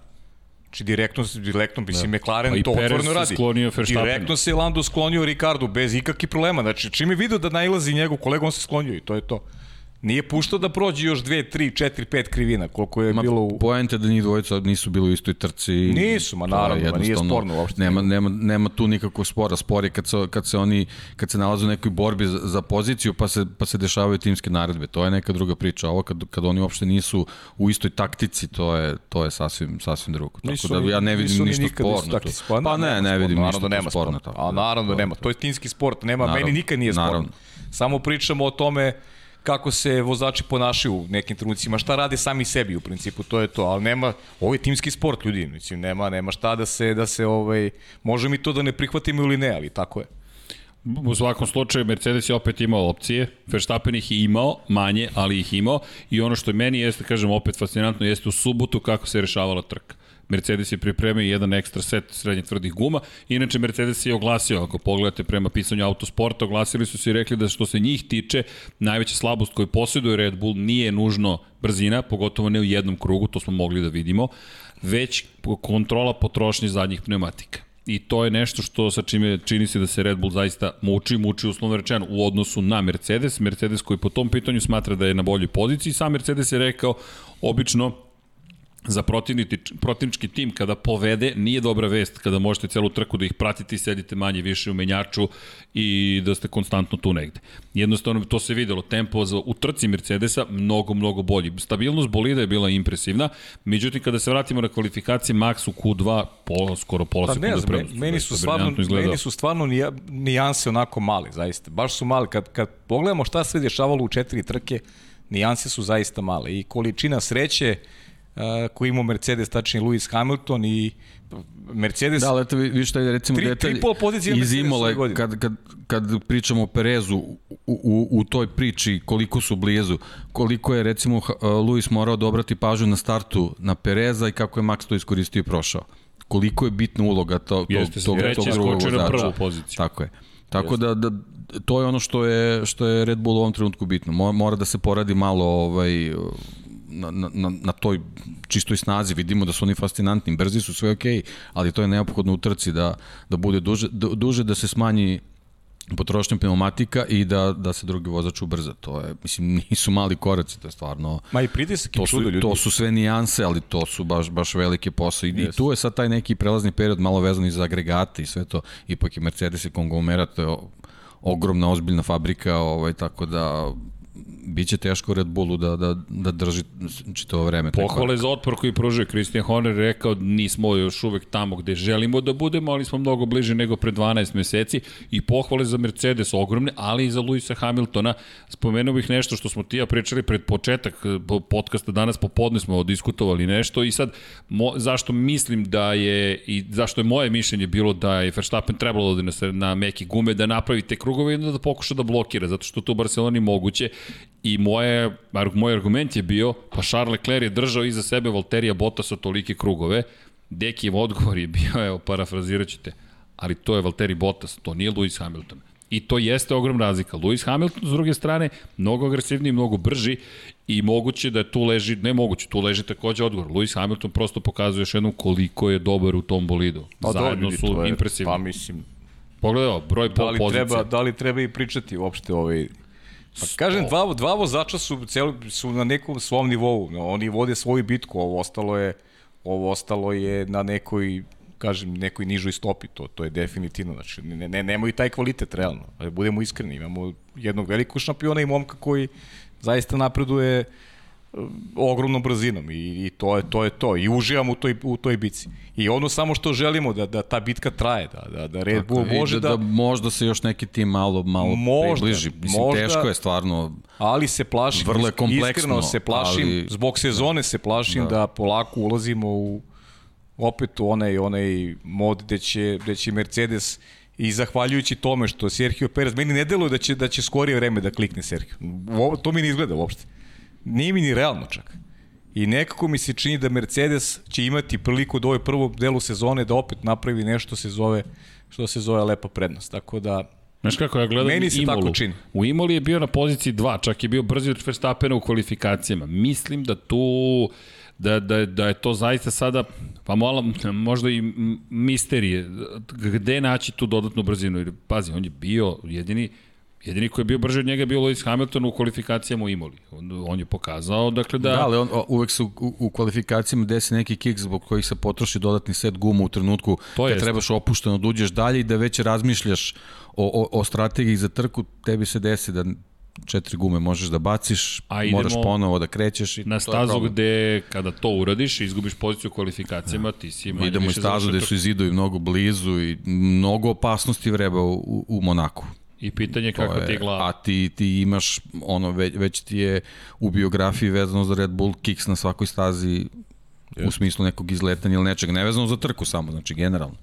Znači direktno, direktno mislim, da. McLaren Pa to se radi. sklonio. Direktno se Lando sklonio Ricardo bez ikakvih problema. Znači, čim je vidio da nailazi njegov kolega, on se sklonio i to je to. Nije puštao da prođe još 2, 3, 4, 5 krivina, koliko je Ma, bilo u... Poenta je da njih dvojica nisu bili u istoj trci. Nisu, ma je naravno, ma nije sporno uopšte. Nema, nema, nema tu nikakvog spora. Spor je kad se, kad se oni, kad se nalaze u nekoj borbi za, za poziciju, pa se, pa se dešavaju timske naredbe. To je neka druga priča. Ovo kad, kad oni uopšte nisu u istoj taktici, to je, to je sasvim, sasvim drugo. Nisu Tako da ni- ja ne nisu vidim ni ništa nisu sporno tu. Pa, Pa ne, ne vidim sporno, ništa da nema sporno. sporno. Tako A da, naravno da to- nema. To je timski sport. Nema, Naravno. meni nikad nije sporno. Samo pričamo o tome kako se vozači ponašaju u nekim trenucima, šta rade sami sebi u principu, to je to, ali nema, ovo je timski sport ljudi, mislim, nema, nema šta da se, da se ovaj, može mi to da ne prihvatimo ili ne, ali tako je. U svakom slučaju Mercedes je opet imao opcije, Verstappen ih je imao, manje, ali ih imao i ono što meni jeste, kažem, opet fascinantno jeste u subotu kako se rešavala trka. Mercedes je pripremio jedan ekstra set srednjih tvrdih guma. Inače, Mercedes je oglasio, ako pogledate prema pisanju autosporta, oglasili su se i rekli da što se njih tiče, najveća slabost koju posjeduje Red Bull nije nužno brzina, pogotovo ne u jednom krugu, to smo mogli da vidimo, već kontrola potrošnje zadnjih pneumatika. I to je nešto što sa čime čini se da se Red Bull zaista muči, muči uslovno rečeno u odnosu na Mercedes. Mercedes koji po tom pitanju smatra da je na boljoj poziciji. Sam Mercedes je rekao, obično za protivnički, protivnički tim kada povede nije dobra vest kada možete celu trku da ih pratite i sedite manje više u menjaču i da ste konstantno tu negde. Jednostavno to se videlo, tempo za, u trci Mercedesa mnogo, mnogo bolji. Stabilnost bolida je bila impresivna, međutim kada se vratimo na kvalifikacije Max u Q2 po, skoro pola Pa meni, prednosti. meni su stvarno, meni su stvarno nija- nijanse onako mali, zaista. Baš su mali. Kad, kad pogledamo šta se dešavalo u četiri trke, nijanse su zaista male. I količina sreće uh, koju imao Mercedes, tačnije Lewis Hamilton i Mercedes... Da, ali eto, vi- vidiš taj recimo Tri- detalj tri pol pozicije iz Imole, kad, kad, kad pričamo o Perezu u, u, u toj priči koliko su blizu, koliko je recimo H- Luis morao da obrati pažnju na startu na Pereza i kako je Max to iskoristio i prošao. Koliko je bitna uloga to, to, Jeste, tog, tog je drugog skočio na vozača. prvu poziciju. Tako je. Tako da, da to je ono što je što je Red Bull u ovom trenutku bitno. Mo- Mora da se poradi malo ovaj na, na, na, toj čistoj snazi, vidimo da su oni fascinantni, brzi su, sve okej, okay, ali to je neophodno u trci da, da bude duže, duže da se smanji potrošnja pneumatika i da, da se drugi vozač ubrza. To je, mislim, nisu mali koraci, to je stvarno... Ma i pritisak to su, ljudi. To su sve nijanse, ali to su baš, baš velike posao. I, yes. I tu je sad taj neki prelazni period malo vezan i za agregate i sve to. Ipak je Mercedes i konglomerat, to je ogromna, ozbiljna fabrika, ovaj, tako da biće teško Red Bullu da, da, da drži čito vreme. Pohvale za otpor koji pružuje Christian Horner rekao nismo još uvek tamo gde želimo da budemo, ali smo mnogo bliže nego pre 12 meseci i pohvale za Mercedes ogromne, ali i za Luisa Hamiltona. Spomenuo bih nešto što smo ti ja pričali pred početak eh, podcasta, danas popodne smo odiskutovali nešto i sad mo, zašto mislim da je i zašto je moje mišljenje bilo da je Verstappen trebalo da na, na meki gume da napravi te krugove i da pokuša da blokira, zato što to u Barceloni moguće I moje, moj argument je bio, pa Charles Leclerc je držao iza sebe Valterija Bottasa tolike krugove, Dekijev odgovor je bio, evo, parafrazirat ćete, ali to je Valtteri Bottas, to nije Lewis Hamilton. I to jeste ogromna razlika. Lewis Hamilton, s druge strane, mnogo agresivniji, mnogo brži i moguće da tu leži, ne moguće, tu leži takođe odgovor. Lewis Hamilton prosto pokazuje još jednom koliko je dobar u tom bolidu. Pa, Zajedno dobro, su je, impresivni. Pa mislim, Pogledaj broj da li pozicije. Treba, da li treba i pričati uopšte ovaj Pa kažem, dva, dva vozača su, cel, su na nekom svom nivou. No, oni vode svoju bitku, ovo ostalo je, ovo ostalo je na nekoj kažem, nekoj nižoj stopi, to, to je definitivno, znači, ne, ne, nemaju taj kvalitet, realno, ali budemo iskreni, imamo jednog velikog šampiona i momka koji zaista napreduje uh, ogromnom brzinom i, i to je to je to i uživam u toj u toj bici. I ono samo što želimo da da ta bitka traje, da da da Red Bull može da, da, da možda se još neki tim malo malo možda, približi. Mislim možda, teško je stvarno. Ali se plašim, vrlo je kompleksno, iskreno se plašim, ali, zbog sezone se plašim da. da polako ulazimo u opet u onaj onaj mod gde će gde će Mercedes i zahvaljujući tome što Sergio Perez meni ne deluje da će da će skorije vreme da klikne Sergio. Ovo, to mi ne izgleda uopšte nije mi ni realno čak. I nekako mi se čini da Mercedes će imati priliku da ovoj prvom delu sezone da opet napravi nešto se zove, što se zove lepa prednost. Tako da Znaš kako, ja gledam Meni se Imolu. tako čini. U Imoli je bio na poziciji 2, čak je bio brzi od Verstappena u kvalifikacijama. Mislim da tu da, da, da je to zaista sada, pa malo, možda i misterije, gde naći tu dodatnu brzinu. Pazi, on je bio jedini Jedini koji je bio brže od njega je bio Lewis Hamilton u kvalifikacijama u Imoli. On, on je pokazao, dakle da... Da, ali on, uvek se u, u kvalifikacijama desi neki kick zbog kojih se potroši dodatni set guma u trenutku to kad trebaš opušteno da uđeš dalje i da već razmišljaš o, o, o strategiji za trku, tebi se desi da četiri gume možeš da baciš, A moraš ponovo da krećeš. I na stazu gde kada to uradiš i izgubiš poziciju u kvalifikacijama, ti si manje Idemo više stazu gde su zidovi mnogo blizu i mnogo opasnosti vreba u, u Monaku. I pitanje kako je, ti glava. A ti, ti imaš, ono, već, već ti je u biografiji vezano za Red Bull kicks na svakoj stazi Yes. u smislu nekog izletanja ili nečeg, nevezano za trku samo, znači generalno.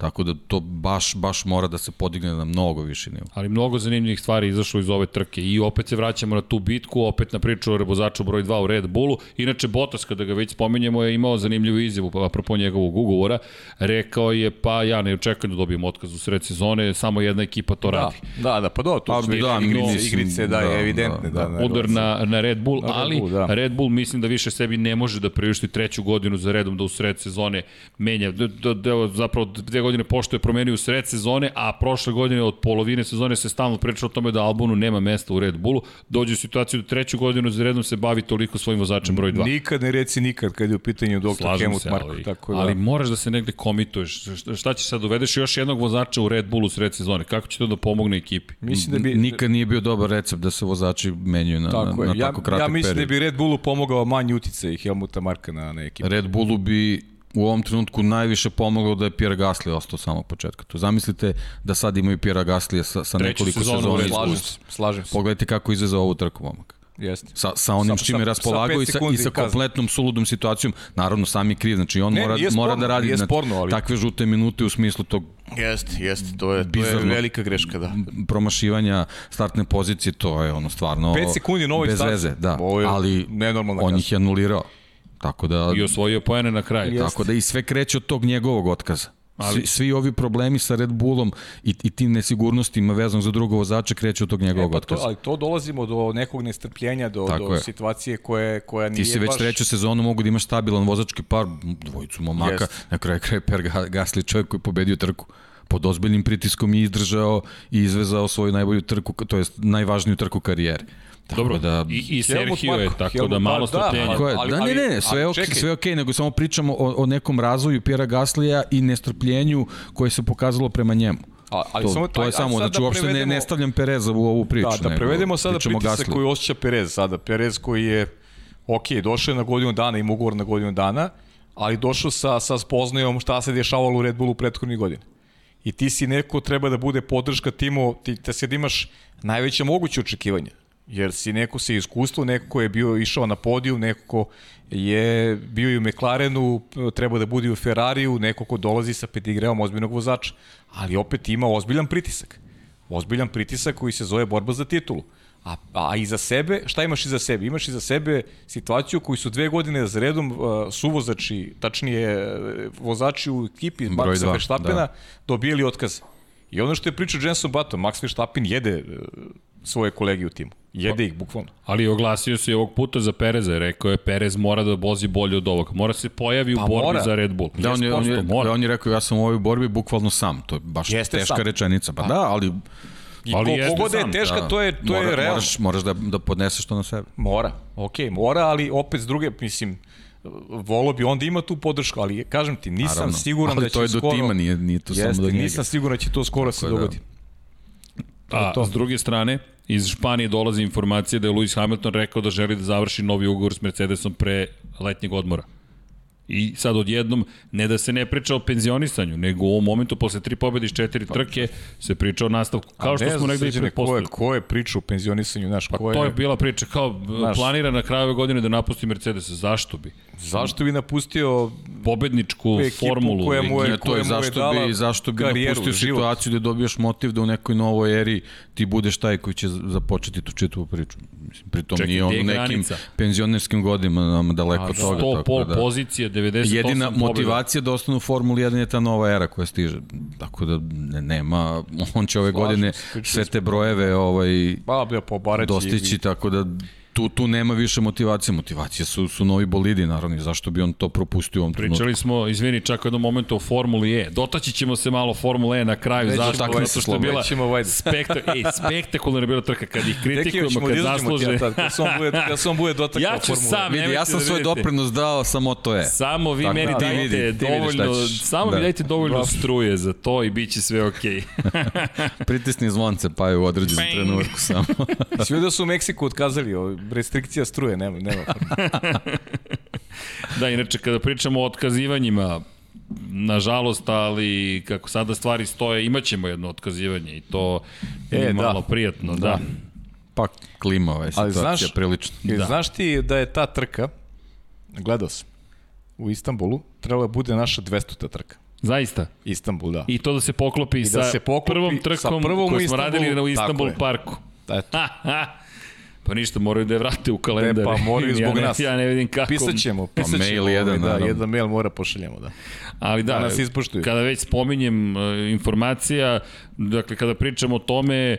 Tako da to baš, baš mora da se podigne na mnogo više nivo. Ali mnogo zanimljivih stvari izašlo iz ove trke i opet se vraćamo na tu bitku, opet na priču o rebozaču broj 2 u Red Bullu. Inače, Bottas, kada ga već spomenjemo, je imao zanimljivu izjavu, pa apropo njegovog ugovora. Rekao je, pa ja ne očekujem da dobijem otkaz u sred sezone, samo jedna ekipa to da, radi. Da, da, pa do, to pa, su da, igrice, mislim, igrice, da, da, evidentne. Da, da, da, udar na, na Red Bull, na ali Red Bull, da. Red Bull mislim da više sebi ne može da priušti treću godinu za redom da u sred sezone menja. Da, da, da, zapravo dve godine pošto je promenio sred sezone, a prošle godine od polovine sezone se stalno priča o tome da Albonu nema mesta u Red Bullu, dođe u situaciju da treću godinu za redom se bavi toliko svojim vozačem broj 2. Nikad ne reci nikad kad je u pitanju Dr. Helmut Marko. Ali, tako da... ali moraš da se negde komituješ. Šta ćeš sad, uvedeš još jednog vozača u Red Bullu u sred sezone? Kako će to da pomogne ekipi? Mislim da bi... Nikad nije bio dobar recept da se vozači menjaju na, tako na, na, na tako kratak period. Ja mislim period. da bi Red Bullu pomogao manji uticaj Helmuta Marka na, na ekipu. Red Bullu bi u ovom trenutku najviše pomoglo da je Pierre Gasly ostao samog početka. To zamislite da sad imaju Pierre Gasly sa, sa nekoliko sezona. Slažem se, slažem se. Pogledajte kako izvezao ovu trku, momak. Jeste. Sa, sa onim sa, čime raspolagao i sa, i sa kompletnom suludom situacijom. Naravno, sami kriv, znači on ne, mora, sporno, mora da radi sporno, ali... takve žute minute u smislu tog Jeste, jeste, to je, to je velika greška, da. Promašivanja startne pozicije, to je ono stvarno 5 sekundi novoj bez veze, da, ali on ih je anulirao. Tako da... I osvojio poene na kraju. Tako da i sve kreće od tog njegovog otkaza. Ali... Svi, svi ovi problemi sa Red Bullom i, i tim nesigurnostima vezano za drugog vozača kreću od tog njegovog e, pa otkaza. To, ali to dolazimo do nekog nestrpljenja, do, Tako do je. situacije koje, koja nije Ti si već baš... treću sezonu mogu da imaš stabilan vozački par, dvojicu momaka, Jest. na kraju kraja Per Ga- Gasly čovjek koji je pobedio trku pod ozbiljnim pritiskom i izdržao i izvezao svoju najbolju trku, to jest najvažniju trku karijere. Tako Dobro, da, i, i Sergio je, tako Helmut da malo da, strpljenja. Je. ali- da, ne, ne, ne, sve je ali čekaj. sve okej, nego samo pričamo o, o nekom razvoju Pjera Gaslija i nestrpljenju koje se pokazalo prema njemu. A, ali to, samo, to je aj- samo, znači da uopšte ne, ne stavljam Pereza u ovu priču. Da, da nego prevedemo sada pritisak Gasliju. koji osjeća Perez sada. Perez koji je, ok, došao je na godinu dana, ima ugovor na godinu dana, ali došao sa, sa spoznajom šta se dešavalo u Red Bullu prethodnih godina. I ti si neko treba da bude podrška timu, ti te sad imaš najveće moguće očekivanja. Jer si neko sa iskustvo, neko ko je bio išao na podijum, neko ko je bio i u McLarenu, treba da bude i u Ferrariju, neko ko dolazi sa pedigreom ozbiljnog vozača. Ali opet ima ozbiljan pritisak. Ozbiljan pritisak koji se zove borba za titulu. A, a iza sebe, šta imaš iza sebe? Imaš iza sebe situaciju koju su dve godine za redom uh, suvozači, tačnije uh, vozači u ekipi Maxa Verstappena da. dobijali otkaz. I ono što je pričao Jenson Button, Max Verstappen jede uh, svoje kolege u timu. Jede ih, bukvalno. Ali oglasio se i ovog puta za Pereza, rekao je Perez mora da vozi bolje od ovog. Mora se pojavi Pa u borbi mora. za Red Bull. Da, on je, on, je, 100% mora. da, on je rekao, ja sam u ovoj borbi bukvalno sam. To je baš Jeste teška sam. rečenica. Pa da, ali I Ali ko, kogod da je teška, da, to je, to mora, je realno. moraš, moraš da, da podneseš to na sebe. Mora, okej, mora, ali opet s druge, mislim, volo bi onda ima tu podršku, ali kažem ti, nisam Naravno. siguran ali da će to je do skoro... tima, nije, nije to Jeste, samo do njega. nisam siguran da će to skoro se je, da. A, to. s druge strane, iz Španije dolazi informacija da je Lewis Hamilton rekao da želi da završi novi ugovor s Mercedesom pre letnjeg odmora. I sad odjednom, ne da se ne priča o penzionisanju, nego u ovom momentu posle tri pobjede iz četiri trke se priča o nastavku. Kao što Pa smo negde i Srđane, ko je, ko je priča o penzionisanju, znaš, Pa ko je... to je bila priča, kao Znaš. planira na kraju ove godine da napusti Mercedes. Zašto bi? Zašto bi napustio Pobedničku Ekipu formulu. koja mu je- to je zašto bi, zašto bi karijeru, napustio život. situaciju da dobiješ motiv da u nekoj novoj eri ti budeš taj koji će započeti tu čitavu priču. Mislim, pritom Čekaj, nije on u nekim granica? penzionerskim godinama daleko od toga. 100 tako pol da- pozicija, 98 Jedina pobjeda. motivacija da ostane u Formuli 1 je ta nova era koja stiže. Tako da ne, nema, on će ove Slažem godine sve te brojeve ovaj, Pa, dostići, tako da tu, tu nema više motivacije. Motivacije su, su novi bolidi, naravno, i zašto bi on to propustio u ovom trenutku. Pričali smo, izvini, čak u jednom momentu o Formuli E. Dotaći ćemo se malo Formule E na kraju. Nećemo Zašto? ovaj- Zato što je bila spektak, ej, spektakularna bila trka. Kad ih kritikujemo, kad da zasluže... tad, kad se on bude, kad on bude dotakao Ja ću formule. sam, Vidi, ja sam da svoj vidite. doprinos dao samo to je. Samo vi Tako, meni da, dajte vidi, dovoljno, samo Da. mi dajte dovoljno Dobro. struje za to i bit će sve okej. Pritisni zvonce, pa je u određenom Bang. trenutku samo. Svi da su u Meksiku otkazali, o, restrikcija struje, nema, nema. da, inače, kada pričamo o otkazivanjima, nažalost, ali kako sada stvari stoje, imaćemo jedno otkazivanje i to je E, da. malo prijatno, da. Da. Pa klima ova je Ali situacija znaš- prilično. Da. znaš ti da je ta trka, gledao sam, u Istanbulu, trebala da bude naša 200. trka. Zaista. Istanbul, da. I to da se poklopi da sa se poklopi prvom sa trkom prvom u koju smo radili na Istanbul parku. Eto. Pa ništa, moraju da je vrate u kalendar. E, pa moraju zbog ja ne, nas. Ja ne vidim kako. Pisat ćemo, pisat ćemo. mail jedan, da, naravno. jedan mail mora pošaljemo, da. Ali da, Da nas ispoštuju. kada već spominjem e, informacija, dakle kada pričamo o tome,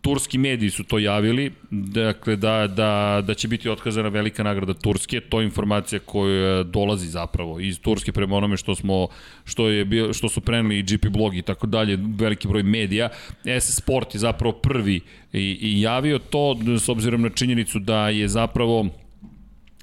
turski mediji su to javili, dakle da, da, da će biti otkazana velika nagrada Turske, to je informacija koja dolazi zapravo iz Turske prema onome što smo što je bio što su preneli GP blog i tako dalje, veliki broj medija. S Sport je zapravo prvi i, i javio to s obzirom na činjenicu da je zapravo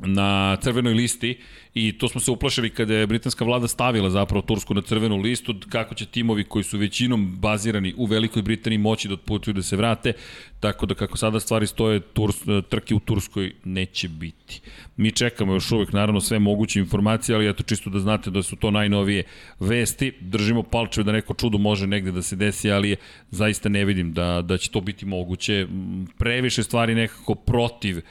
na crvenoj listi i to smo se uplašili kada je britanska vlada stavila zapravo Tursku na crvenu listu, kako će timovi koji su većinom bazirani u Velikoj Britaniji moći da otputuju da se vrate, tako da kako sada stvari stoje, Turs, trke u Turskoj neće biti. Mi čekamo još uvek naravno sve moguće informacije, ali eto čisto da znate da su to najnovije vesti, držimo palčeve da neko čudo može negde da se desi, ali zaista ne vidim da, da će to biti moguće. Previše stvari nekako protiv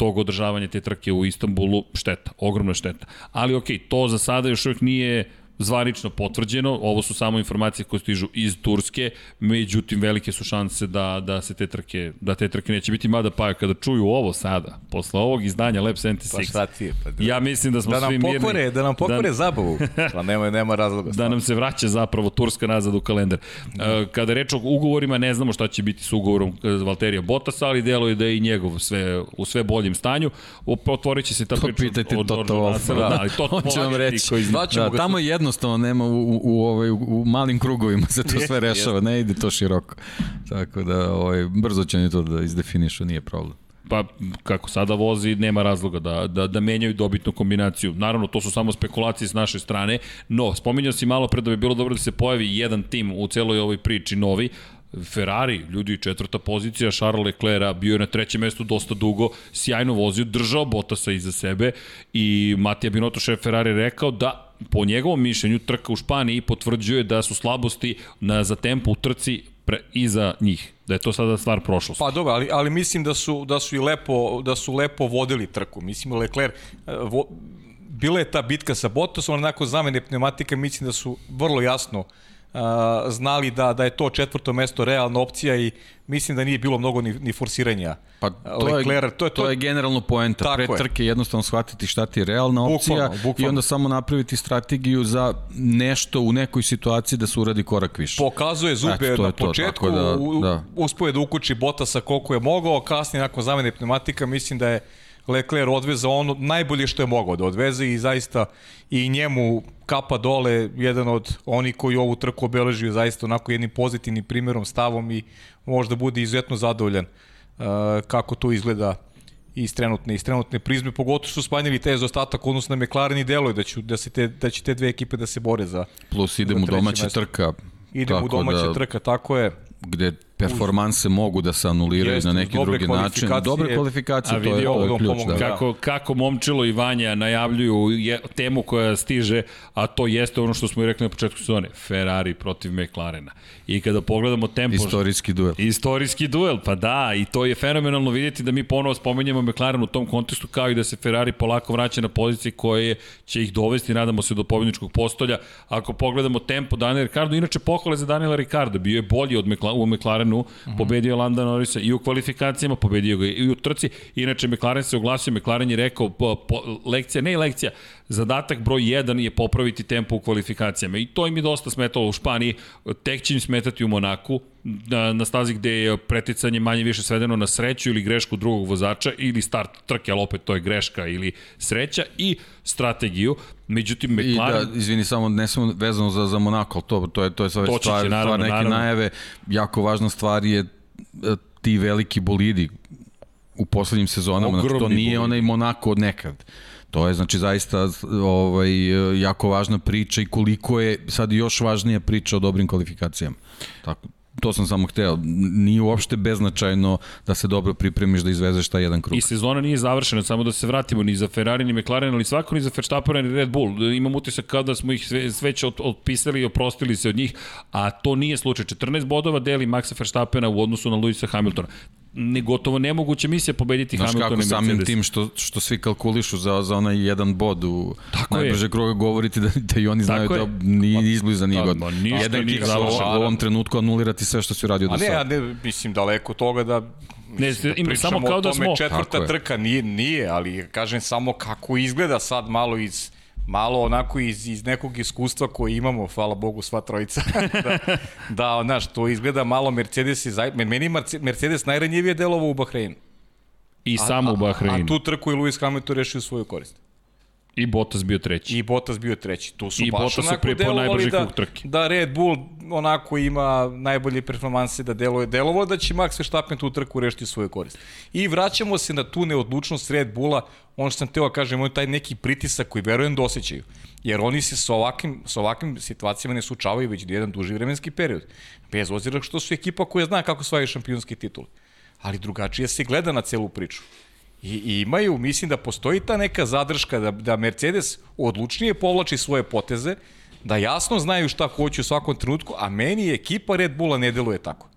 tog održavanja te trke u Istanbulu, šteta, ogromna šteta. Ali okej, to za sada još uvijek nije zvanično potvrđeno, ovo su samo informacije koje stižu iz Turske, međutim velike su šanse da, da se te trke, da te trke neće biti, mada pa kada čuju ovo sada, posle ovog izdanja Lab 76, Pa šta ti je? Pa da, ja mislim da smo da nam svi mirni. pokore, da nam pokore da, zabavu. Pa nema, nema razloga. da nam se vraća zapravo Turska nazad u kalendar. Da. Kada reč o ugovorima, ne znamo šta će biti s ugovorom Valterija Bottasa, ali deluje da je i njegov sve, u sve boljem stanju. Otvorit će se ta To priča pitajte od Toto Georgea Wolffa, Russella, da. da, ali to On će vam reći. Koji zna. Zvaćemo Da, ga tamo jednostavno nema u, u, u, ovaj, u malim krugovima se to sve rešava, ne ide to široko. Tako da ovaj, brzo će oni to da izdefinišu, nije problem. Pa kako sada vozi, nema razloga da, da, da menjaju dobitnu kombinaciju. Naravno, to su samo spekulacije s naše strane, no, spominjao si malo pre da bi bilo dobro da se pojavi jedan tim u celoj ovoj priči novi, Ferrari, ljudi, četvrta pozicija, Charles Leclerc bio je na trećem mestu dosta dugo, sjajno vozio, držao Bottasa iza sebe i Matija Binotto, šef Ferrari, rekao da po njegovom mišljenju trka u Španiji potvrđuje da su slabosti na, za tempo u trci pre, iza njih, da je to sada stvar prošlosti. Pa dobro, ali, ali mislim da su, da su i lepo, da su lepo vodili trku. Mislim, Leclerc, eh, vo, bila je ta bitka sa Bottasom, onako zamene pneumatika, mislim da su vrlo jasno uh, znali da, da je to četvrto mesto realna opcija i mislim da nije bilo mnogo ni, ni forsiranja. Pa to, Leclerc, je, to, je, to, je generalno poenta. Tako Pre je. trke jednostavno shvatiti šta ti je realna opcija Bukvalno, bukvalno. i onda samo napraviti strategiju za nešto u nekoj situaciji da se uradi korak više. Pokazuje zube Eto, to na to, početku, da, da. uspio je da ukuči Bottasa koliko je mogao, kasnije nakon zamene pneumatika mislim da je Leclerc odvezao ono najbolje što je mogao da odveze i zaista i njemu kapa dole jedan od oni koji ovu trku obeležio zaista onako jednim pozitivnim primjerom, stavom i možda bude izuzetno zadovoljan uh, kako to izgleda iz trenutne, iz trenutne prizme, pogotovo su smanjili te ostatak odnosno na McLaren i deluje da, ću, da, se te, da će te dve ekipe da se bore za Plus idem za u domaća mesto. trka. idemo u domaća da, trka, tako je. Gde performanse mogu da se anuliraju Jeste, na neki drugi način. Dobre kvalifikacije, A to je, to ovo, je ključ. Da. Kako, kako Momčilo i Vanja najavljuju je, temu koja stiže, a to jeste ono što smo i rekli na početku sezone, Ferrari protiv McLarena. I kada pogledamo tempo... Istorijski duel. Istorijski duel, pa da, i to je fenomenalno vidjeti da mi ponovo spomenjamo McLaren u tom kontekstu, kao i da se Ferrari polako vraća na pozicije koje će ih dovesti, nadamo se, do pobjedničkog postolja. Ako pogledamo tempo Daniela Ricardo, inače pohvale za Daniela Ricardo, bio je bolji od Mekla, u McLarenu, uh -huh. pobedio je Landa Norrisa i u kvalifikacijama, pobedio ga i u trci. Inače, McLaren se oglasio, McLaren je rekao, po, po, lekcija, ne lekcija, zadatak broj 1 je popraviti tempo u kvalifikacijama i to im je dosta smetalo u Španiji, tek će im smetati u Monaku, na, na stazi gde je preticanje manje više svedeno na sreću ili grešku drugog vozača ili start trke, ali opet to je greška ili sreća i strategiju. Međutim, I McLaren... da, izvini, samo ne samo vezano za, za Monako, to, to je, to je sve stvar, će, naravno, stvar neke naravno. najave. Jako važna stvar je e, ti veliki bolidi u poslednjim sezonama. Znači, to Ogromni nije bolidi. onaj Monako od nekad. To je znači zaista ovaj jako važna priča i koliko je sad još važnija priča o dobrim kvalifikacijama. Tako to sam samo hteo. Nije uopšte beznačajno da se dobro pripremiš da izvezeš taj jedan krug. I sezona nije završena, samo da se vratimo ni za Ferrari ni McLaren, ali svako ni za Verstappen ni Red Bull. Imam utisak kao da smo ih sve, sve od- otpisali i oprostili se od njih, a to nije slučaj. 14 bodova deli Maxa Verstappena u odnosu na Luisa Hamiltona. Ne, gotovo nemoguća misija pobediti Znaš Hamilton kako i samim Mercedes. tim što, što svi kalkulišu za, za onaj jedan bod u Tako je. najbrže kruga govoriti da, da i oni znaju Tako je. da nije izbliza nije da, god. Jedan kiks u, ovom- u ovom trenutku anulirati sve što si uradio do A ne, a sada. ne, mislim, daleko toga da Ne, ima pričamo samo kao da smo- četvrta je. trka, nije, nije, ali kažem samo kako izgleda sad malo iz malo onako iz, iz nekog iskustva koje imamo, hvala Bogu sva trojica, da, da, znaš, to izgleda malo Mercedes zaj... meni Merce- Mercedes najranjivije delovo u Bahreinu. I samo u A Bahreinu. tu trku je Lewis Hamilton rešio svoju korist. I Bottas bio treći. I Bottas bio treći. Tu su I baš Bottas onako delovali da, da Red Bull onako ima najbolje performanse da deluje. Delovo da će Max Verstappen tu trku rešiti svoju korist. I vraćamo se na tu neodlučnost Red Bulla, ono što sam teo da kažem, on taj neki pritisak koji verujem da osjećaju. Jer oni se sa ovakvim, sa ovakvim situacijama ne sučavaju već jedan duži vremenski period. Bez ozira što su ekipa koja zna kako svoje šampionski titul. Ali drugačije se gleda na celu priču. I, I imaju, mislim da postoji ta neka zadrška da, da Mercedes odlučnije povlači svoje poteze, da jasno znaju šta hoće u svakom trenutku, a meni ekipa Red Bulla ne deluje tako.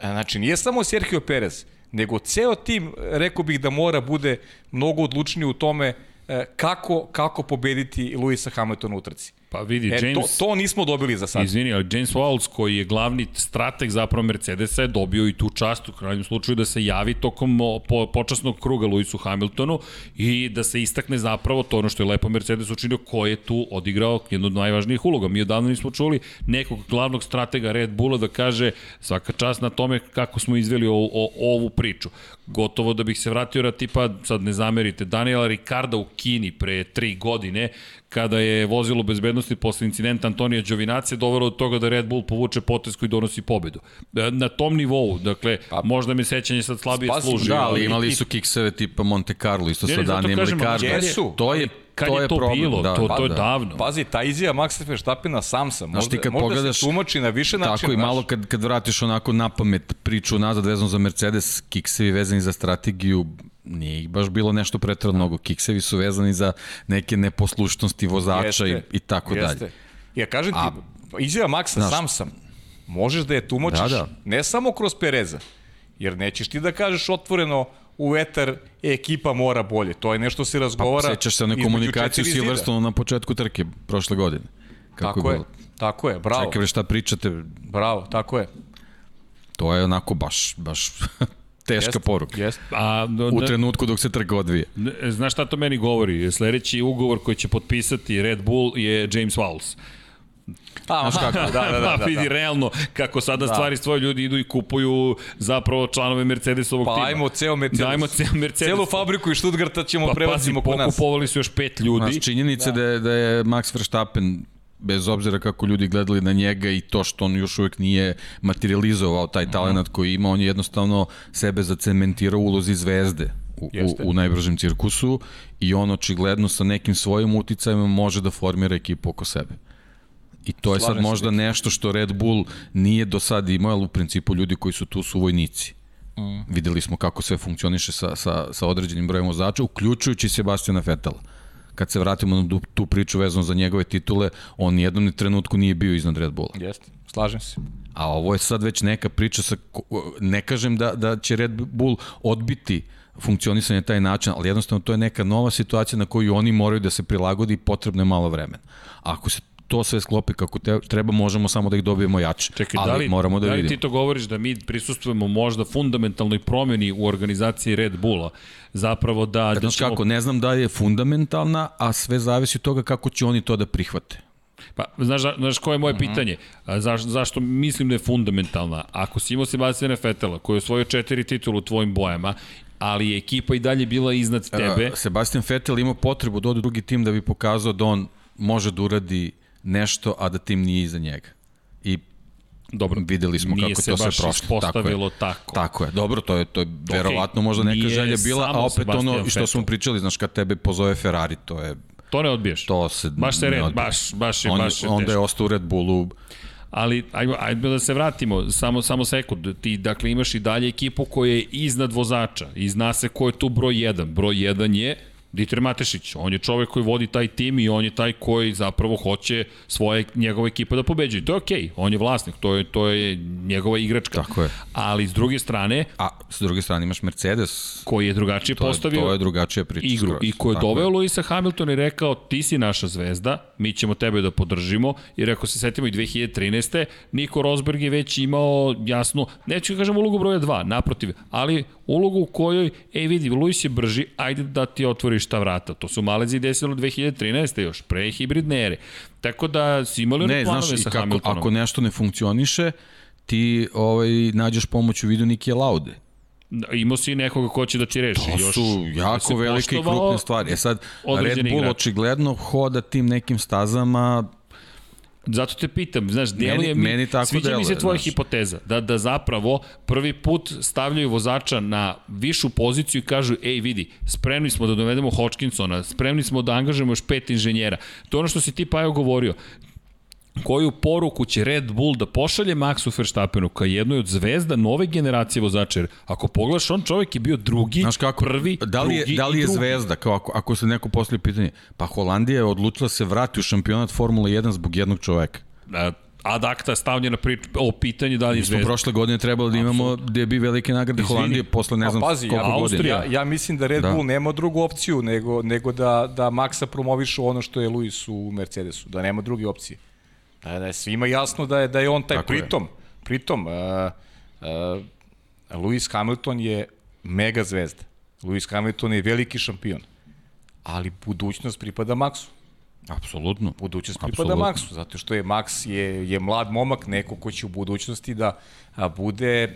E, Znači, nije samo Sergio Perez, nego ceo tim, rekao bih da mora bude mnogo odlučniji u tome e, kako, kako pobediti Luisa Hamiltona u trci. Pa vidi, E, James... to, to nismo dobili za sad. Izvini, ali James Walls, koji je glavni strateg zapravo Mercedesa, je dobio i tu čast u krajnjem slučaju da se javi tokom po, počasnog kruga Lewisu Hamiltonu i da se istakne zapravo to ono što je lepo Mercedes učinio, ko je tu odigrao jednu od najvažnijih uloga. Mi odavno nismo čuli nekog glavnog stratega Red Bulla da kaže svaka čast na tome kako smo izveli o, o, ovu priču. Gotovo da bih se vratio na tipa, sad ne zamerite, Daniela Ricarda u Kini pre tri godine, kada je vozilo bezbednosti posle incidenta Antonija Đovinace dovelo do toga da Red Bull povuče potez koji donosi pobedu. E, Na tom nivou, dakle, Pa- možda mi sećanje sad slabije Spazi, služi. da, Ali imali su kikseve tipa Monte Carlo, isto sa Danijem Ricardo. je- Jesu. To je, Kad to je to problem. bilo? da, To- to je da. davno. Pazi, ta izjava Maxa Verstappena sam sam. Znaš ti Možda, kad možda pogledaš- se tumači na više načina. Tako i malo kad, kad vratiš onako na pamet priču nazad vezano za Mercedes, kiksevi vezani za strategiju, nije ih baš bilo nešto pretredno mnogo. Kiksevi su vezani za neke neposlušnosti vozača i, i tako jeste. dalje. Ja kažem ti, A- izjava Maxa Znaš- sam sam. Možeš da je tumačiš Da, da. ne samo kroz Pereza, jer nećeš ti da kažeš otvoreno u vetar e, ekipa mora bolje. To je nešto se razgovara. Pa, Sećaš se između komunikaciju. Silverstone na početku trke prošle godine. Kako Tako je, bilo? tako je, bravo, Čekaj šta pričate, bravo, tako je. to je onako baš, baš teška Jeste, poruka. Jeste. A, do, U trenutku dok se trka odvije. Ne, Znaš šta to meni govori? Sledeći ugovor koji će potpisati Red Bull je James Walls. A, znaš kako, da, da, da, Pa vidi, da. realno, kako sada Da. stvari svoje ljudi idu i kupuju zapravo članove Mercedesovog Pa tima. ajmo ceo Mercedes. Da, ajmo ceo Mercedes. Celu fabriku iz Stuttgarta ćemo Pa prebacimo kod nas. pokupovali su još pet ljudi. Znaš, činjenica da. da je, da je Max Verstappen bez obzira kako ljudi gledali na njega i to što on još uvek nije materializovao taj talent koji ima, on je jednostavno sebe zacementirao u ulozi zvezde u, u, Jeste. u najbržem cirkusu i on očigledno sa nekim svojim uticajima može da formira ekipu oko sebe. I to je sad možda nešto što Red Bull nije do sad imao, ali u principu ljudi koji su tu su vojnici. Mm. Videli smo kako sve funkcioniše sa, sa, sa određenim brojem vozača, uključujući Sebastiana Vetela. Kad se vratimo na tu, priču vezano za njegove titule, on nijednom trenutku nije bio iznad Red Bulla. Jeste, slažem se. A ovo je sad već neka priča sa, ne kažem da, da će Red Bull odbiti funkcionisanje taj način, ali jednostavno to je neka nova situacija na koju oni moraju da se prilagodi i potrebno je malo vremena. Ako se to sve sklopi kako te, treba, možemo samo da ih dobijemo jače. Čekaj, ali da li, moramo da, da li vidimo. ti to govoriš da mi prisustujemo možda fundamentalnoj promjeni u organizaciji Red Bulla? Zapravo da... da Znaš ćemo- kako, ne znam da je fundamentalna, a sve zavisi od toga kako će oni to da prihvate. Pa, znaš, znaš koje je moje pitanje? A, zaš, zašto mislim da je fundamentalna? Ako si imao Sebastiana Fetela, koji je osvojio četiri titula u tvojim bojama, ali je ekipa i dalje bila iznad tebe, Sebastian Vettel ima potrebu da ode drugi tim da bi pokazao da on može da uradi nešto, a da tim nije iza njega. I dobro, videli smo nije kako se to sve baš prošlo. ispostavilo tako. Je. tako. Tako je. Dobro, to je to je verovatno možda neka nije želja bila, a opet ono Sebastian i što smo pričali, znaš kad tebe pozove Ferrari, to je To ne odbiješ. to se Baš se red, baš, baš je, On, baš je onda je ostao u Red Bullu Ali ajmo, ajmo da se vratimo, samo, samo sekund. Ti, dakle, imaš i dalje ekipu koja je iznad vozača i zna se ko je tu broj 1. Broj 1 je Dieter Matešić. On je čovek koji vodi taj tim i on je taj koji zapravo hoće svoje, njegova ekipa da pobeđuje. To je okej, okay. on je vlasnik, to je, to je njegova igračka. Tako je. Ali s druge strane, A s druge strane imaš Mercedes, koji je drugačije to, je, postavio to je drugačija priča. igru skroz. i ko je Tako doveo Luisa Hamiltona i rekao ti si naša zvezda, mi ćemo tebe da podržimo i rekao se setimo i 2013. Niko Rosberg je već imao jasnu, neću da kažem ulogu broja 2, naprotiv, ali ulogu u kojoj, ej vidi, Luis je brži, ajde da ti otvoriš ta vrata. To su Malezi desilo 2013. još, pre hibridne ere. Tako da si imali Ne, planove znaš, sa kako, Hamiltonom. ako nešto ne funkcioniše, ti ovaj, nađeš pomoć u vidu Nikije Laude. Da, Imao si nekoga ko će da ti reši. To još, su jako se velike i krupne stvari. E sad, Red Bull igrači. očigledno hoda tim nekim stazama, Zato te pitam, znaš, deluje mi, meni tako sviđa mi se deluje, tvoja znaš. hipoteza, da, da zapravo prvi put stavljaju vozača na višu poziciju i kažu, ej vidi, spremni smo da dovedemo Hodgkinsona, spremni smo da angažujemo još pet inženjera. To je ono što si ti Pajo govorio. Koju poruku će Red Bull da pošalje Maxu Verstappenu kao jednoj od zvezda nove generacije vozača? Jer ako pogledaš, on čovjek je bio drugi, Znaš kako, prvi, da li je, drugi da li je drugi. zvezda, kao ako, ako se neko postoji pitanje, pa Holandija je odlučila se vrati u šampionat Formula 1 zbog jednog čoveka. A, ad acta stavljena pri, o pitanju da li je Mi smo zvezda. prošle godine trebalo da imamo gde bi velike nagrade Izvini. Holandije posle ne A znam pazi, koliko ja, godina. Ja, ja mislim da Red Da. Bull nema drugu opciju nego, nego da, da Maxa promovišu ono što je Luis u Mercedesu, da nema druge opcije. Da, da je svima jasno da je, da je on taj Tako je. pritom. Pritom, uh, uh, Lewis Hamilton je mega zvezda. Lewis Hamilton je veliki šampion. Ali budućnost pripada Maxu. Apsolutno. Budućnost pripada. Maxu, zato što je Max je, je mlad momak, neko ko će u budućnosti da a, bude e,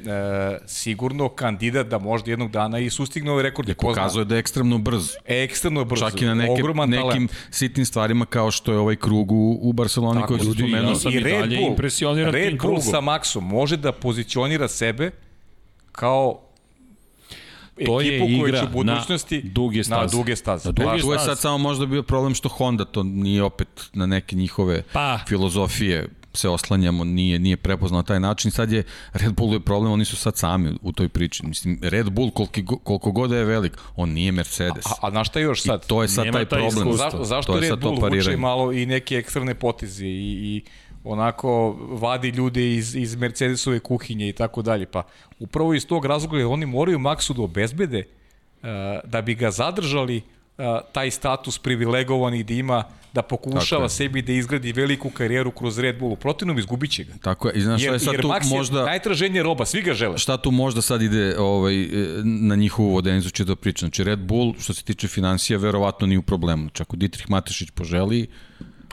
sigurno kandidat da možda jednog dana i sustigne ove rekorde. Ko zna? Pokazuje da je ekstremno brz. Ekstremno brzo, Čak i na neke, ogroman nekim talent. sitnim stvarima kao što je ovaj krug u, u Barceloni Tako, koji su ljudi, spomenuo. ja sam i dalje impresioniran Red tim Bull sa Maxom može da pozicionira sebe kao To je ekipu koja igra će u budućnosti na duge staze. Na duge staze. Na duge Baš- Tu je staze. sad samo možda bio problem što Honda to nije opet na neke njihove Pa. filozofije se oslanjamo, nije, nije prepoznao na taj način. Sad je Red Bull je problem, oni su sad sami u toj priči. Mislim, Red Bull koliki, go- koliko god da je velik, on nije Mercedes. A, a na šta još sad? I to je sad Nema taj taj problem. iskustvo. Zašto, zašto to je Red Bull vuče malo i neke ekstremne poteze i, i onako vadi ljude iz, iz Mercedesove kuhinje i tako dalje. Pa upravo iz tog razloga oni moraju Maxu da obezbede uh, da bi ga zadržali uh, taj status privilegovani da ima da Tako pokušava je. sebi da izgradi veliku karijeru kroz Red Bull. U protivnom izgubit će ga. Tako je. I znaš šta Jer, je sad jer tu Max možda... je najtraženija roba, svi ga žele. šta tu možda sad ide ovaj, e, na njihovu vodenicu će da priča. Znači Red Bull, što se tiče financija, verovatno nije u problemu. Znači ako Dietrich Matešić poželi,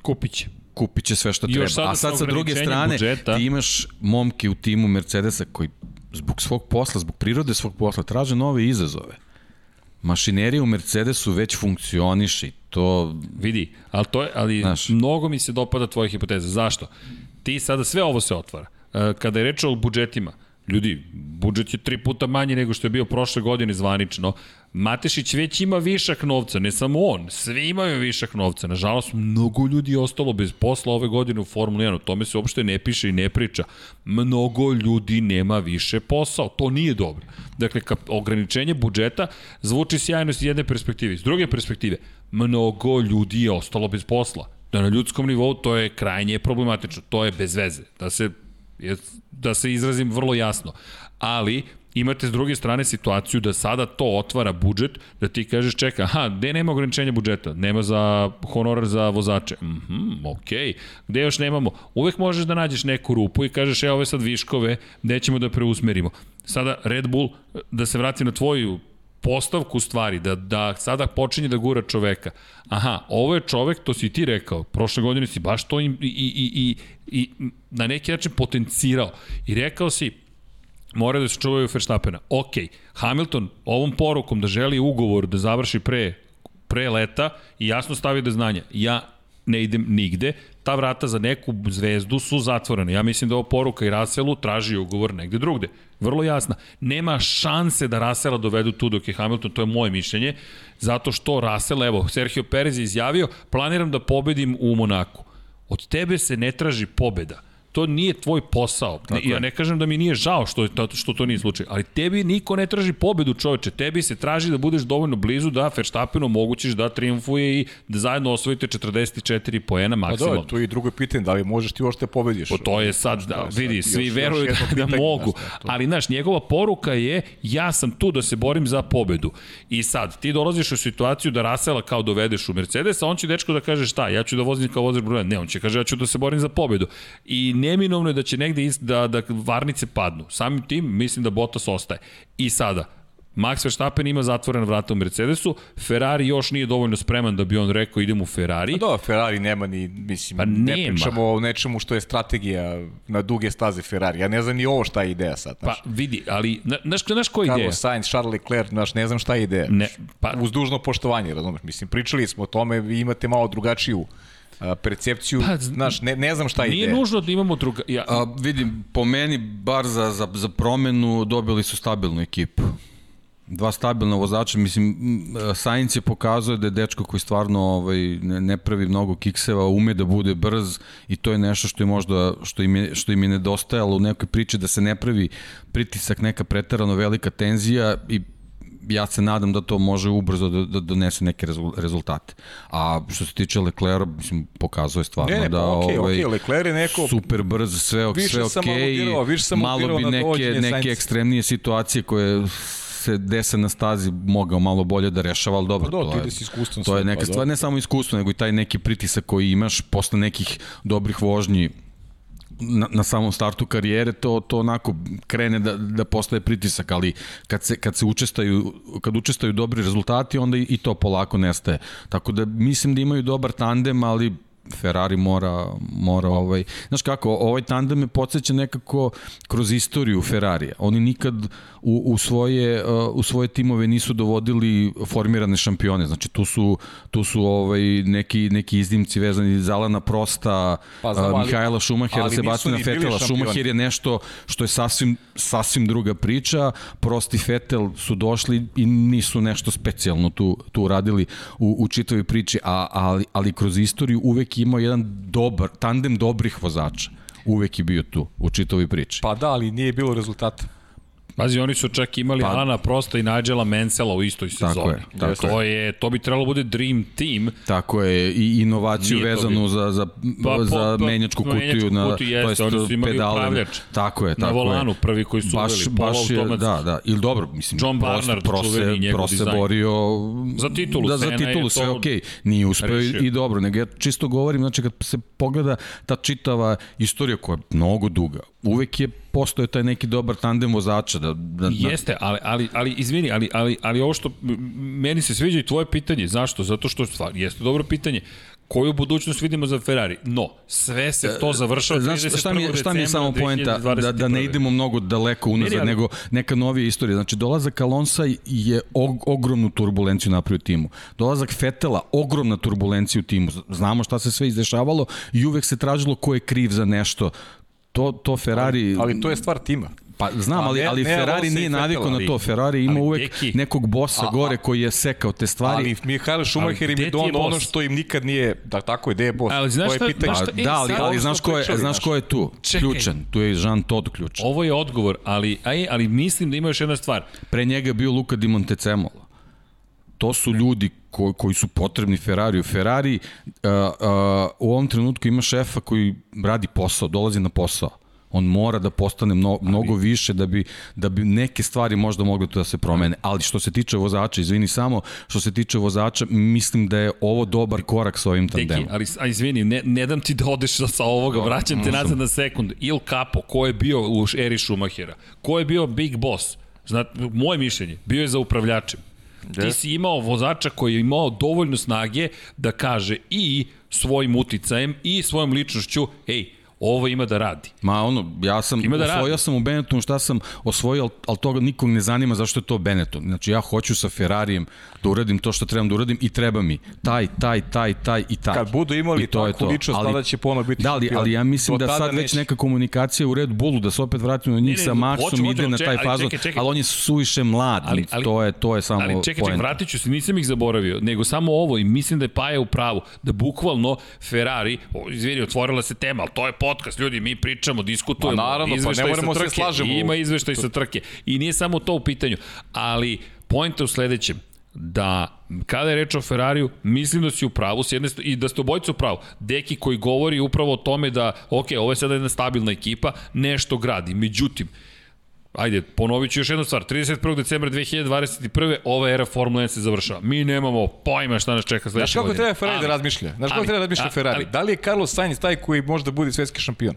Kupit će. Kupit će sve što treba. sada A sad sa druge strane, budžeta- ti imaš momke u timu Mercedesa koji zbog svog posla, zbog prirode svog posla, traže nove izazove. Mašinerija u Mercedesu već funkcioniše i to Vidi, ali, to je, ali Znaš. mnogo mi se dopada tvoja hipoteza. Zašto? Ti sada sve ovo se otvara. E, Kada je reč o budžetima, ljudi, budžet je tri puta manji nego što je bio prošle godine zvanično. Matešić već ima višak novca, ne samo on, svi imaju višak novca. Nažalost, mnogo ljudi je ostalo bez posla ove godine u Formuli 1. O tome se uopšte ne piše i ne priča. Mnogo ljudi nema više posao. To nije dobro. Dakle, ograničenje budžeta zvuči sjajno s jedne perspektive. S druge perspektive, mnogo ljudi je ostalo bez posla. Da na ljudskom nivou to je krajnje problematično. To je bez veze. Da se, da se izrazim vrlo jasno. Ali, imate s druge strane situaciju da sada to otvara budžet, da ti kažeš čeka, aha, gde nema ograničenja budžeta? Nema za honorar za vozače. Mhm, okej. Gde još nemamo? Uvek možeš da nađeš neku rupu i kažeš, evo ove sad viškove, gde ćemo da preusmerimo. Sada Red Bull, da se vratim na tvoju postavku stvari, da, da sada počinje da gura čoveka. Aha, ovo je čovek, to si ti rekao, prošle godine si baš to i, i, i, i, i na neki način potencirao. I rekao si, mora da se čuvaju Verstappena. Ok, Hamilton ovom porukom da želi ugovor da završi pre, pre leta i jasno stavi do znanja. Ja ne idem nigde, ta vrata za neku zvezdu su zatvorene. Ja mislim da ovo poruka i Raselu traži ugovor negde drugde. Vrlo jasna. Nema šanse da Rasela dovedu tu dok je Hamilton, to je moje mišljenje, zato što Rasel, evo, Sergio Perez je izjavio, planiram da pobedim u Monaku. Od tebe se ne traži pobeda to nije tvoj posao. Ne, ja ne kažem da mi nije žao što, to, što to nije slučaj, ali tebi niko ne traži pobedu čoveče, tebi se traži da budeš dovoljno blizu da Verstappenu omogućiš da triumfuje i da zajedno osvojite 44 poena Pa maksimalno. dobro, tu je i drugo pitanje, da li možeš ti uopšte pobediš? Po to je sad, da, vidi, još- svi još veruju jedno da, da mogu, to- ali znaš, njegova poruka je ja sam tu da se borim za pobedu. I sad, ti dolaziš u situaciju da Rasela kao dovedeš u Mercedes, a on će dečko da kaže šta, ja ću da vozim kao broja. Ne, on će kaže ja ću da se borim za pobedu. I neminovno je da će negde ist, da, da varnice padnu. Samim tim mislim da Bottas ostaje. I sada, Max Verstappen ima zatvorena vrata u Mercedesu, Ferrari još nije dovoljno spreman da bi on rekao idem u Ferrari. Pa da, Ferrari nema ni, mislim, Pa ne pričamo o nečemu što je strategija na duge staze Ferrari. Ja ne znam ni ovo šta je ideja sad. Pa Znaš. vidi, ali na- znaš, znaš koja je ideja? Carlos Sainz, Charles Leclerc, znaš, ne znam šta je ideja. Ne, pa Uz dužno poštovanje, razumeš? Mislim, pričali smo o tome, vi imate malo drugačiju a, percepciju, Pa, znaš, ne, ne znam šta je Nije ideja. nužno da imamo druga... Ja, A, vidim, po meni, bar za, za, za promenu, dobili su stabilnu ekipu. Dva stabilna vozača, mislim, Sainz je pokazuje da je dečko koji stvarno ovaj, ne, ne pravi mnogo kikseva, ume da bude brz i to je nešto što je možda, što im je, što im je nedostajalo u nekoj priči da se ne pravi pritisak, neka pretarano velika tenzija i ja se nadam da to može ubrzo da, da donese neke rezultate. A što se tiče Leclerca, mislim, pokazuje stvarno ne, ne, da pa, okay, ovaj, okay, Leclerc je neko... super brz, sve, više sve okej, okay, više sam malo bi neke, neke ekstremnije situacije koje se dese na stazi mogao malo bolje da rešava, ali dobro. Pa do, to, je, to je neka pa stvar, ne samo iskustvo, nego i taj neki pritisak koji imaš posle nekih dobrih vožnji na, na samom startu karijere to to onako krene da da postaje pritisak, ali kad se kad se učestaju kad učestaju dobri rezultati, onda i, i to polako nestaje. Tako da mislim da imaju dobar tandem, ali Ferrari mora, mora ovaj... Znaš kako, ovaj tandem me podsjeća nekako kroz istoriju Ferrarija. Oni nikad u, u, svoje, uh, u svoje timove nisu dovodili formirane šampione. Znači tu su, tu su ovaj, neki, neki izdimci vezani za Alana Prosta, pa, znam, uh, Mihajla Šumahera, Sebastina Fetela. Šumacher je nešto što je sasvim, sasvim druga priča. Prosti Fetel su došli i nisu nešto specijalno tu, tu radili u, u čitavoj priči, a, ali, ali kroz istoriju uvek imao jedan dobar, tandem dobrih vozača. Uvek je bio tu u čitovoj priči. Pa da, ali nije bilo rezultata. Pazi, oni su čak imali pa, Alana Prosta i Nigela Mansella u istoj sezoni. Tako je. Tako to, je. to bi trebalo bude dream team. Tako je, i inovaciju Nije vezanu bi... za, za, pa, za pa, menjačku kutiju. Menjačku na, kutiju jeste, to oni su imali pedale. upravljač. Tako je, tako na volanu, je. prvi koji su baš, uveli, baš je, da, da, ili dobro, mislim, John Barnard, prost, čuveni njegov prost se borio za titulu, da, za titulu, sve okej. Okay. Nije uspeo i dobro, nego ja čisto govorim, znači kad se pogleda ta čitava istorija koja je mnogo duga, uvek je postoje taj neki dobar tandem vozača. Da, da, da... Jeste, ali, ali, ali izvini, ali, ali, ali ovo što meni se sviđa i tvoje pitanje, zašto? Zato što stvar, jeste dobro pitanje koju budućnost vidimo za Ferrari. No, sve se to završava 31. šta mi, je, šta mi je samo poenta? Da, da ne idemo mnogo daleko unazad, ne, ali... nego neka novija istorija. Znači, dolazak Alonsa je og, ogromnu turbulenciju napravio timu. Dolazak Fetela, ogromna turbulencija u timu. Znamo šta se sve izdešavalo i uvek se tražilo ko je kriv za nešto to, to Ferrari... Ali, ali to je stvar tima. Pa znam, ali, ali ne, Ferrari nije navikao na to. Ferrari ima uvek deki, nekog bosa a, gore koji je sekao te stvari. Ali Mihael Schumacher im je don ono što im nikad nije, da tako je, gde je bos. Ali znaš šta, pitanje. Pa, da, ali, ali znaš ko je, znaš ko je tu? Čekaj. Ključan. Tu je Jean Todt ključan. Ovo je odgovor, ali, aj, ali mislim da ima još jedna stvar. Pre njega je bio Luka Di Montecemolo. To su ljudi koji, koji su potrebni Ferrariju. Ferrari uh, uh, u ovom trenutku ima šefa koji radi posao, dolazi na posao. On mora da postane mno, mnogo više da bi, da bi neke stvari možda mogle to da se promene. Ali što se tiče vozača, izvini samo, što se tiče vozača, mislim da je ovo dobar korak sa ovim tandemom. Deki, ali a izvini, ne, ne dam ti da odeš sa ovoga, vraćam te nazad na sekund. Il Capo, ko je bio u eri Schumachera? Ko je bio Big Boss? Znat, moje mišljenje, bio je za upravljačem. Ti da. si imao vozača koji je imao dovoljno snage da kaže i svojim uticajem i svojom ličnošću, ej, ovo ima da radi. Ma ono, ja sam ima da osvojio radi. sam u Benetton šta sam osvojio, ali toga nikog ne zanima zašto je to Benetton. Znači ja hoću sa Ferrarijem da uradim to što trebam da uradim i treba mi taj, taj, taj, taj i taj. Kad budu imali to takvu ličnost, tada će ponovno biti Da, ali, ali ja mislim da sad već neka komunikacija u Red Bullu, da se opet vratimo na njih ne, ne, sa Maxom, ide na taj fazon, ali, ali on je suviše mlad, ali, ali, to, je, to je samo Ali čekaj, čekaj, vratit ću se, nisam ih zaboravio, nego samo ovo i mislim da je Paja u pravu, da bukvalno Ferrari, izvini, otvorila se tema, ali to je podcast, ljudi, mi pričamo, diskutujemo, pa naravno, pa ne moramo se slažemo. Ima izveštaj sa trke. I nije samo to u pitanju, ali pojenta u sledećem, da kada je reč o Ferrariju, mislim da si u pravu s jedne i da ste obojica u pravu. Deki koji govori upravo o tome da, ok, ovo je sada jedna stabilna ekipa, nešto gradi. Međutim, Ajde, ponovit ću još jednu stvar. 31. decembra 2021. ova era Formula 1 se završava. Mi nemamo pojma šta nas čeka sledeće godine. Znaš kako treba Ferrari da razmišlja? Znaš kako treba da razmišlja Ferrari? Ali, da li je Carlos Sainz taj koji može da bude svetski šampion?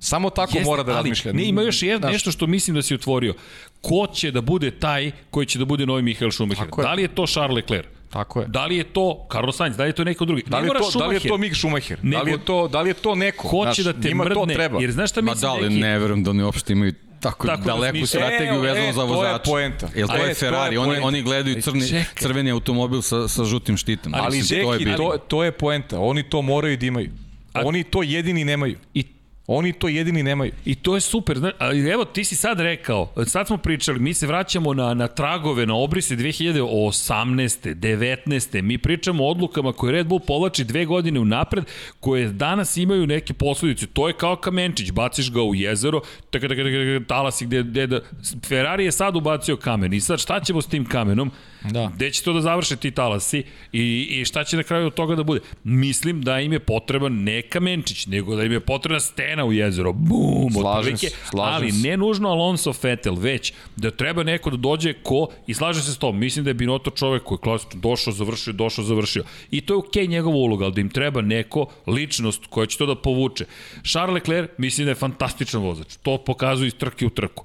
Samo tako Jeste, mora da razmišlja. Ne, ima još jedno, nešto što mislim da si otvorio. Ko će da bude taj koji će da bude novi Mihael Schumacher? Da li je to Charles Leclerc? Tako je. Da li je to Carlos Sainz, da li je to neko drugi? Da li je to, da li je to Mick Schumacher? Nego, da li je to da li je to neko? Ko će da te mrdne? To treba. Jer znaš šta mislim Ma da li neki... ne verujem da oni uopšte imaju tako, tako daleku da strategiju e, vezano e, za vozača. To je poenta. Jel to e, je Ferrari? To je oni, oni gledaju crni, Čekaj. crveni automobil sa, sa žutim štitom. Ali, ali Deki, to, je to, to je poenta. Oni to moraju da imaju. A, oni to jedini nemaju. I Oni to jedini nemaju. I to je super. Zna, ali evo, ti si sad rekao, sad smo pričali, mi se vraćamo na, na tragove, na obrise 2018. 19. Mi pričamo o odlukama koje Red Bull povlači dve godine unapred, koje danas imaju neke posledice. To je kao kamenčić, baciš ga u jezero, taka, taka, taka, talasi gde, gde da... Ferrari je sad ubacio kamen i sad šta ćemo s tim kamenom? Da. Gde će to da završe ti talasi i, i šta će na kraju od toga da bude? Mislim da im je potreban ne kamenčić, nego da im je potrebna stena u jezero. Bum, Slažem otprilike. se, slažem Ali se. ne nužno Alonso Vettel, već da treba neko da dođe ko, i slaže se s tom, mislim da je Binotto čovek koji je klasično došao, završio, došao, završio. I to je okej okay njegova uloga, ali da im treba neko, ličnost koja će to da povuče. Charles Leclerc, mislim da je fantastičan vozač. To pokazuje iz trke u trku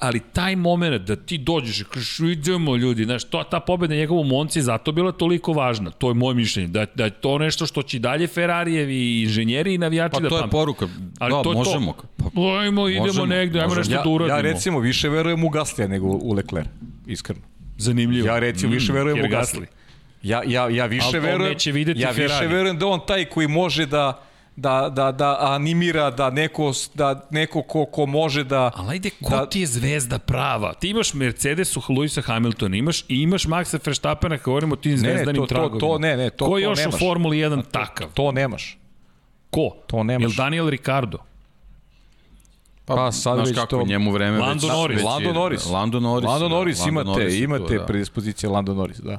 ali taj moment da ti dođeš i kažeš idemo ljudi, znaš, to, ta pobeda njegovu Monci je zato bila toliko važna, to je moje mišljenje, da, da je to nešto što će dalje Ferrarijevi inženjeri i navijači Pa da to je poruka. Ali da, to možemo. to. Pa, Ajmo, idemo Možemo, negde, ajmo možemo. nešto Ja, da uradimo. ja recimo više verujem u Gaslija nego u Leclerc, iskreno. Zanimljivo. Ja recimo više verujem u jer Gasly. Ja, ja, ja više verujem, neće ja više Ferrari. verujem da on taj koji može da da, da, da animira, da neko, da neko ko, ko može da... Ali ajde, ko da, ti je zvezda prava? Ti imaš Mercedesu Luisa Hamiltona, imaš i imaš Maxa Verstappena, kad govorimo o tim ne, zvezdanim to, to, tragovima. to, ne, ne, to, Ko to je još nemaš. u Formuli 1 takav? To nemaš. Ko? To nemaš. Jel Daniel Ricardo? Pa, pa sad već kako, to... njemu vreme Lando već... Norris. Lando. Norris. Lando Norris. Lando da, Norris Lando imate, Norris je imate tu, da. predispozicije Lando Norris, da.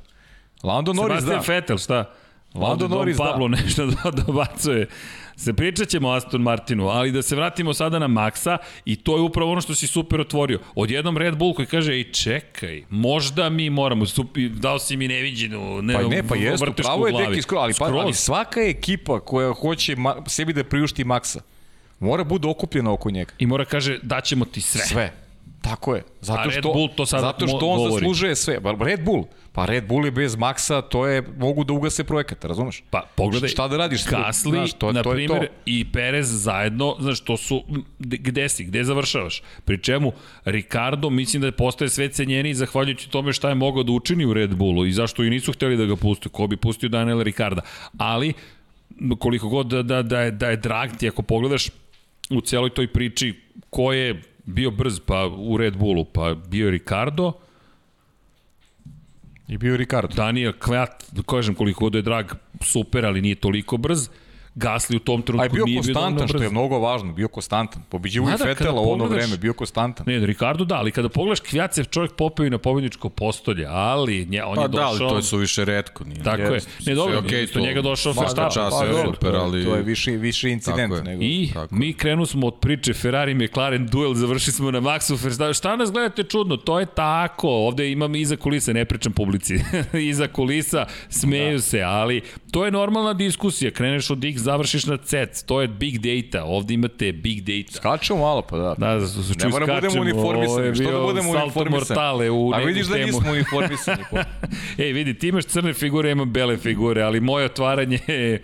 Lando Norris, Sebastian da. Vettel, šta? Lando Norris, Don da. Pablo nešto da dobacuje. Se pričat ćemo Aston Martinu, ali da se vratimo sada na Maxa i to je upravo ono što si super otvorio. Odjednom Red Bull koji kaže, ej čekaj, možda mi moramo, supi, dao si mi neviđenu, ne, Pa ne, pa jesu, pravo je deki skoro, ali, pa, Skroz. ali svaka ekipa koja hoće ma, sebi da priušti maksa, mora bude okupljena oko njega. I mora kaže, daćemo ti sve. Sve. Tako je. Zato A Red što, Bull to sada zato što on govori. zaslužuje sve. Ba, Red Bull. Pa Red Bull je bez maksa, to je, mogu da ugase projekat, razumeš? Pa pogledaj, Šta da radiš? Gasly, Znaš, to- na to je to. primjer, i Perez zajedno, znaš, to su, gde si, gde završavaš? Pri čemu, Ricardo, mislim da je postaje sve cenjeniji zahvaljujući tome šta je mogao da učini u Red Bullu i zašto i nisu hteli da ga puste, ko bi pustio Daniela Ricarda. Ali, koliko god da, da, da, je, da je drag ti, ako pogledaš u celoj toj priči, ko je bio brz pa u Red Bullu, pa bio je Ricardo, I bio Ricardo. Daniel Kvjat, da kažem koliko god je drag, super, ali nije toliko brz. Gasli u tom trenutku bio nije bio dovoljno konstantan, što brz. je mnogo važno, bio konstantan. Pobeđivo i kada Fetela u ono vreme, bio konstantan. Ne, Ricardo da, ali kada pogledaš Kvjac je čovjek popeo i na pobedničko postolje, ali nje, on Pa je da, ali došao... to je su više redko. Nije. Tako je. Ne, dobro, okay, to njega došao Verstappen. čast. Pa, dobro, super, ali- To je više, više incident Tako nego... I Tako. mi krenu smo od priče Ferrari McLaren duel, završili smo na Maxu Verstappen. Šta nas gledate čudno? To je tako. Ovde imam iza kulisa, ne pričam publici. iza kulisa smeju da. se, ali to je normalna diskusija. Kreneš od X, završiš na C. To je big data. Ovde imate big data. Skačemo malo, pa da. Da, da, su Ne mora budemo uniformisani. Što da budemo uniformisani? u A vidiš da temu. nismo uniformisani. Ej, vidi, ti imaš crne figure, ja imam bele figure, ali moje otvaranje je...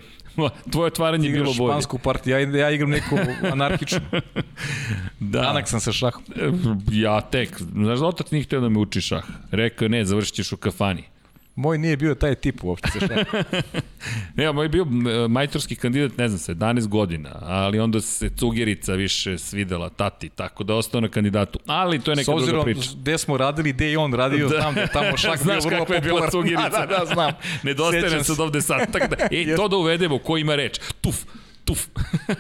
Tvoje otvaranje je bilo Igraš bolje. špansku partiju, ja, ja igram neku anarhičnu. Da. Anak sam sa šahom. Ja tek. Znaš, da otac nije htio da me uči šah. Rekao je, ne, završit ćeš u kafani. Moj nije bio taj tip uopšte sa. Ne, moj je bio majtorski kandidat, ne znam, 17 godina, ali onda se cugerica više svidela tati, tako da ostao na kandidatu. Ali to je S neka druga obzirom priča. gde smo radili, gde je on radio, Da. znam da je tamo bio Znaš vrlo kakva je bila cugerica. Da, da, da, znam. Nedostaje nam od ovde sad. Tako da, ej, to da uvedemo, ko ima reč? Tuf, tuf.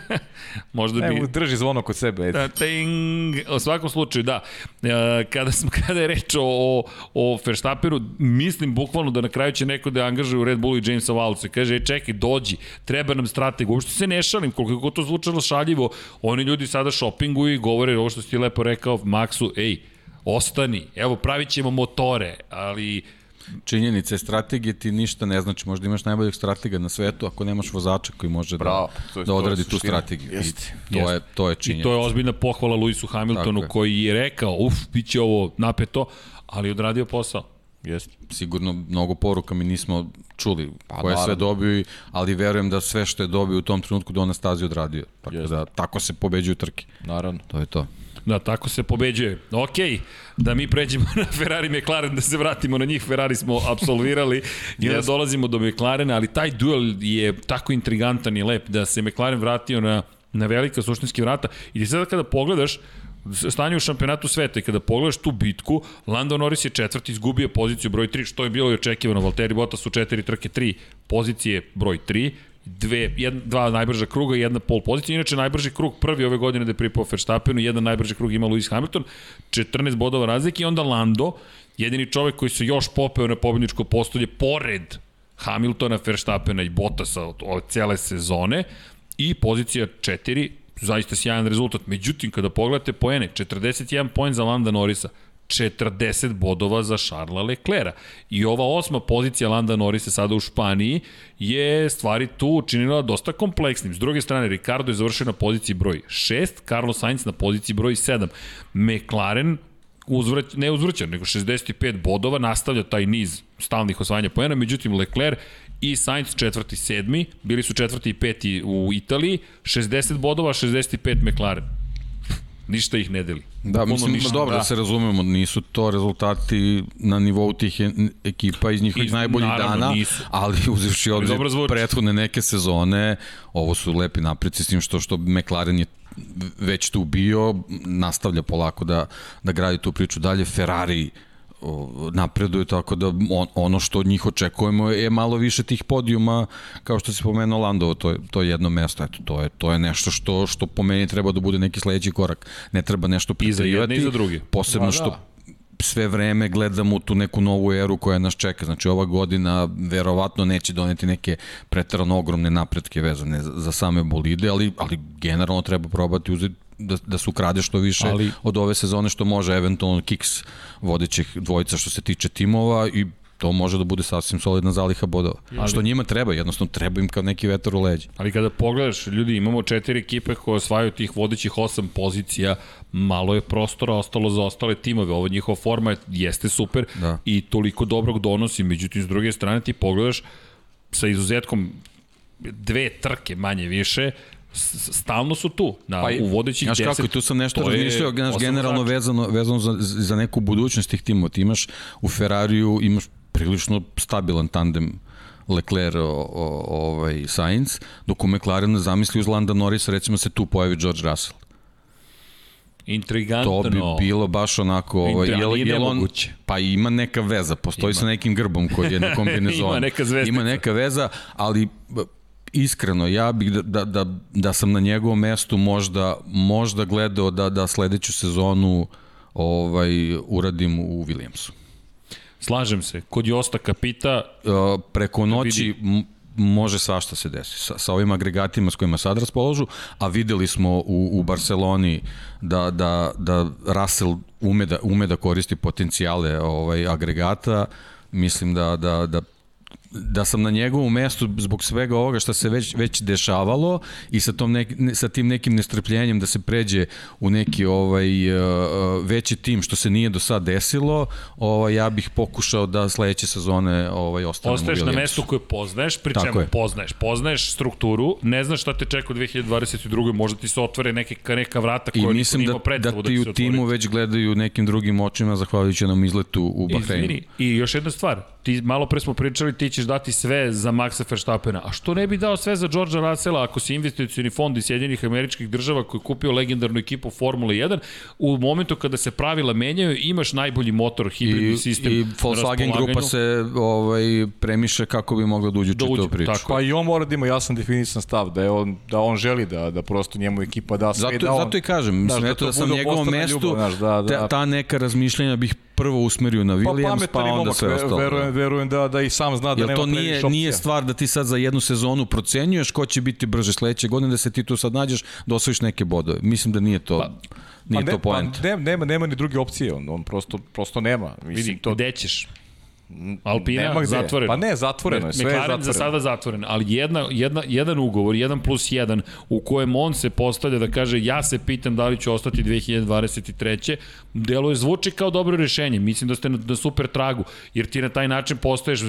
Možda bi... Evo, drži zvono kod sebe. Da, ting. U svakom slučaju, da. E, Kada, smo, kada je reč o, o Verstappenu, mislim bukvalno da na kraju će neko da angažuje u Red Bullu i Jamesa Waltz. Kaže, e, čekaj, dođi, treba nam strateg. Uopšte se ne šalim, koliko god to zvučalo šaljivo, oni ljudi sada šopinguju i govore ovo što si ti lepo rekao, Maxu, ej, ostani, evo pravit ćemo motore, ali Činjenice, strategije ti ništa ne znači. Možda imaš najboljeg stratega na svetu ako nemaš vozača koji može Bravo, da, to je- da to je odradi tu strategiju. Jeste. I to, je, to je I činjenica. to je ozbiljna pohvala Luisu Hamiltonu Tako je. koji je rekao, uf, bit će ovo napeto, ali odradio posao. Jeste. sigurno mnogo poruka mi nismo čuli pa, koje je sve dobio, i- ali verujem da sve što je dobio u tom trenutku da on na stazi odradio. Tako Jeste. da tako se pobeđuju trke. Naravno. To je to. Da, tako se pobeđuje. Ok, da mi pređemo na Ferrari McLaren, da se vratimo na njih. Ferrari smo absolvirali i da dolazimo do McLarena, ali taj duel je tako intrigantan i lep da se McLaren vratio na na velika suštinski vrata. I sada kada pogledaš, stanje u šampionatu sveta i kada pogledaš tu bitku, Lando Norris je četvrti, izgubio poziciju broj 3, što je bilo i očekivano. Valtteri Bottas u četiri trke 3, pozicije broj 3, dve, jedna, dva najbrža kruga i jedna pol pozicija. Inače, najbrži krug prvi ove godine da je pripao Verstappenu, jedan najbrži krug ima Lewis Hamilton, 14 bodova razlike i onda Lando, jedini čovek koji se još popeo na pobjedničko postolje pored Hamiltona, Verstappena i Bottasa od, od cele sezone i pozicija 4, zaista sjajan rezultat. Međutim, kada pogledate poene, 41 poen za Landa Norisa, 40 bodova za Šarla Leclera. I ova osma pozicija Landa Norisa sada u Španiji je stvari tu učinila dosta kompleksnim. S druge strane, Ricardo je završio na poziciji broj 6, Carlos Sainz na poziciji broj 7. McLaren uzvrać, ne uzvrćan, nego 65 bodova, nastavlja taj niz stalnih osvajanja pojena, međutim Leclerc i Sainz četvrti sedmi, bili su četvrti i peti u Italiji, 60 bodova, 65 McLaren. Ništa ih ne deli. Da, mislim, ništa. dobro da. da se razumemo, nisu to rezultati na nivou tih ekipa iz njihovih najboljih naravno, dana, nisu. ali uzivši obzir prethodne neke sezone, ovo su lepi napreci s tim što, što McLaren je već tu bio, nastavlja polako da, da gradi tu priču dalje, Ferrari napreduje, tako da on, ono što od njih očekujemo je malo više tih podijuma, kao što si pomenuo Landovo, to je, to je jedno mesto, eto, to je, to je nešto što, što po meni treba da bude neki sledeći korak. Ne treba nešto pritrivati. I za jedne i za druge. Posebno da, što da sve vreme gledamo tu neku novu eru koja nas čeka. Znači ova godina verovatno neće doneti neke pretarano ogromne napretke vezane za, za same bolide, ali, ali generalno treba probati uzeti da, da se ukrade što više ali, od ove sezone što može eventualno kiks vodećih dvojica što se tiče timova i to može da bude sasvim solidna zaliha bodova. Ali, što njima treba, jednostavno treba im kao neki vetar u leđi. Ali kada pogledaš, ljudi, imamo četiri ekipe koje osvajaju tih vodećih osam pozicija, malo je prostora ostalo za ostale timove. Ovo njihova forma jeste super da. i toliko dobrog donosi, međutim, s druge strane ti pogledaš sa izuzetkom dve trke manje više, stalno su tu, na, pa, u vodećih 10. Znaš kako, tu sam nešto razmišljao, znaš, generalno vezano, vezano za, za neku budućnost tih timova. Ti imaš u Ferrariju, imaš prilično stabilan tandem Leclerc o, o, ovaj, Sainz, dok u McLaren zamisli uz Landa Norris, recimo se tu pojavi George Russell. Intrigantno. To bi bilo baš onako... Ovaj, jel, jel on, pa ima neka veza, postoji ima. sa nekim grbom koji je na kombinezonu. ima neka zvezda. Ima neka veza, ali iskreno, ja bih da, da, da, da sam na njegovom mestu možda, možda gledao da, da sledeću sezonu ovaj, uradim u Williamsu. Slažem se. Kod Josta Kapita... Uh, preko noći može svašta se desi sa, sa ovim agregatima s kojima sad raspoložu, a videli smo u, u Barceloni da, da, da Russell ume da, ume da koristi potencijale ovaj, agregata, mislim da, da, da da sam na njegovom mestu zbog svega ovoga što se već već dešavalo i sa tom nek, sa tim nekim nestrpljenjem da se pređe u neki ovaj uh, veći tim što se nije do sad desilo, ovaj ja bih pokušao da sledeće sezone ovaj ostanem Ostaješ na mestu koje poznaješ, pri čemu poznaješ, poznaješ strukturu, ne znaš šta te čeka u 2022. možda ti se otvore neke neka vrata koje mislim da, da, da ti da u timu već gledaju nekim drugim očima zahvaljujući nam izletu u Bahreinu. I još jedna stvar, ti malo pre smo pričali ti ćeš dati sve za Maxa Verstappena. A što ne bi dao sve za Georgea Russella ako si investicioni fond iz Sjedinjenih američkih država koji je kupio legendarnu ekipu Formule 1, u momentu kada se pravila menjaju imaš najbolji motor, hibridni I, sistem I Volkswagen grupa se ovaj, premiše kako bi mogla da uđe da uđe, priču. Tako. Pa i on mora da ima jasan definisan stav, da, je on, da on želi da, da prosto njemu ekipa da sve. Zato, da on, zato i kažem, mislim, da, eto da sam njegovom mestu, ljubav, znaš, da, da. ta neka razmišljenja bih prvo usmerio na pa Williams, pa, pa onda sve ostalo. Verujem, verujem da, da i sam zna da Jel nema to nije, nije stvar da ti sad za jednu sezonu procenjuješ ko će biti brže sledeće godine, da se ti tu sad nađeš, da osvojiš neke bodove. Mislim da nije to... Pa, nije pa ne, to point. Pa ne, nema, nema ni druge opcije, on, on prosto, prosto nema. Mislim, Vidi, to... gde ćeš? Alpina zatvoreno. Pa ne, zatvoreno je, sve McLaren je zatvoreno. za sada zatvoren, ali jedna, jedna, jedan ugovor, jedan plus jedan, u kojem on se postavlja da kaže ja se pitam da li ću ostati 2023. Delo je zvuči kao dobro rešenje. Mislim da ste na, na super tragu, jer ti na taj način postaješ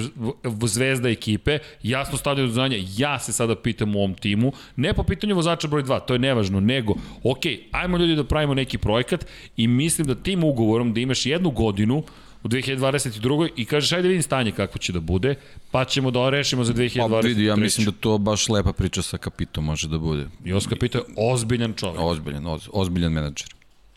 zvezda ekipe, jasno stavljaju do znanja, ja se sada pitam u ovom timu, ne po pitanju vozača broj 2, to je nevažno, nego, ok, ajmo ljudi da pravimo neki projekat i mislim da tim ugovorom da imaš jednu godinu u 2022. i kažeš ajde vidim stanje kako će da bude, pa ćemo da rešimo za 2023. Pa vidi, ja mislim da to baš lepa priča sa Kapitom može da bude. I Oskar Pito je ozbiljan čovjek. Ozbiljan, oz, ozbiljan menadžer.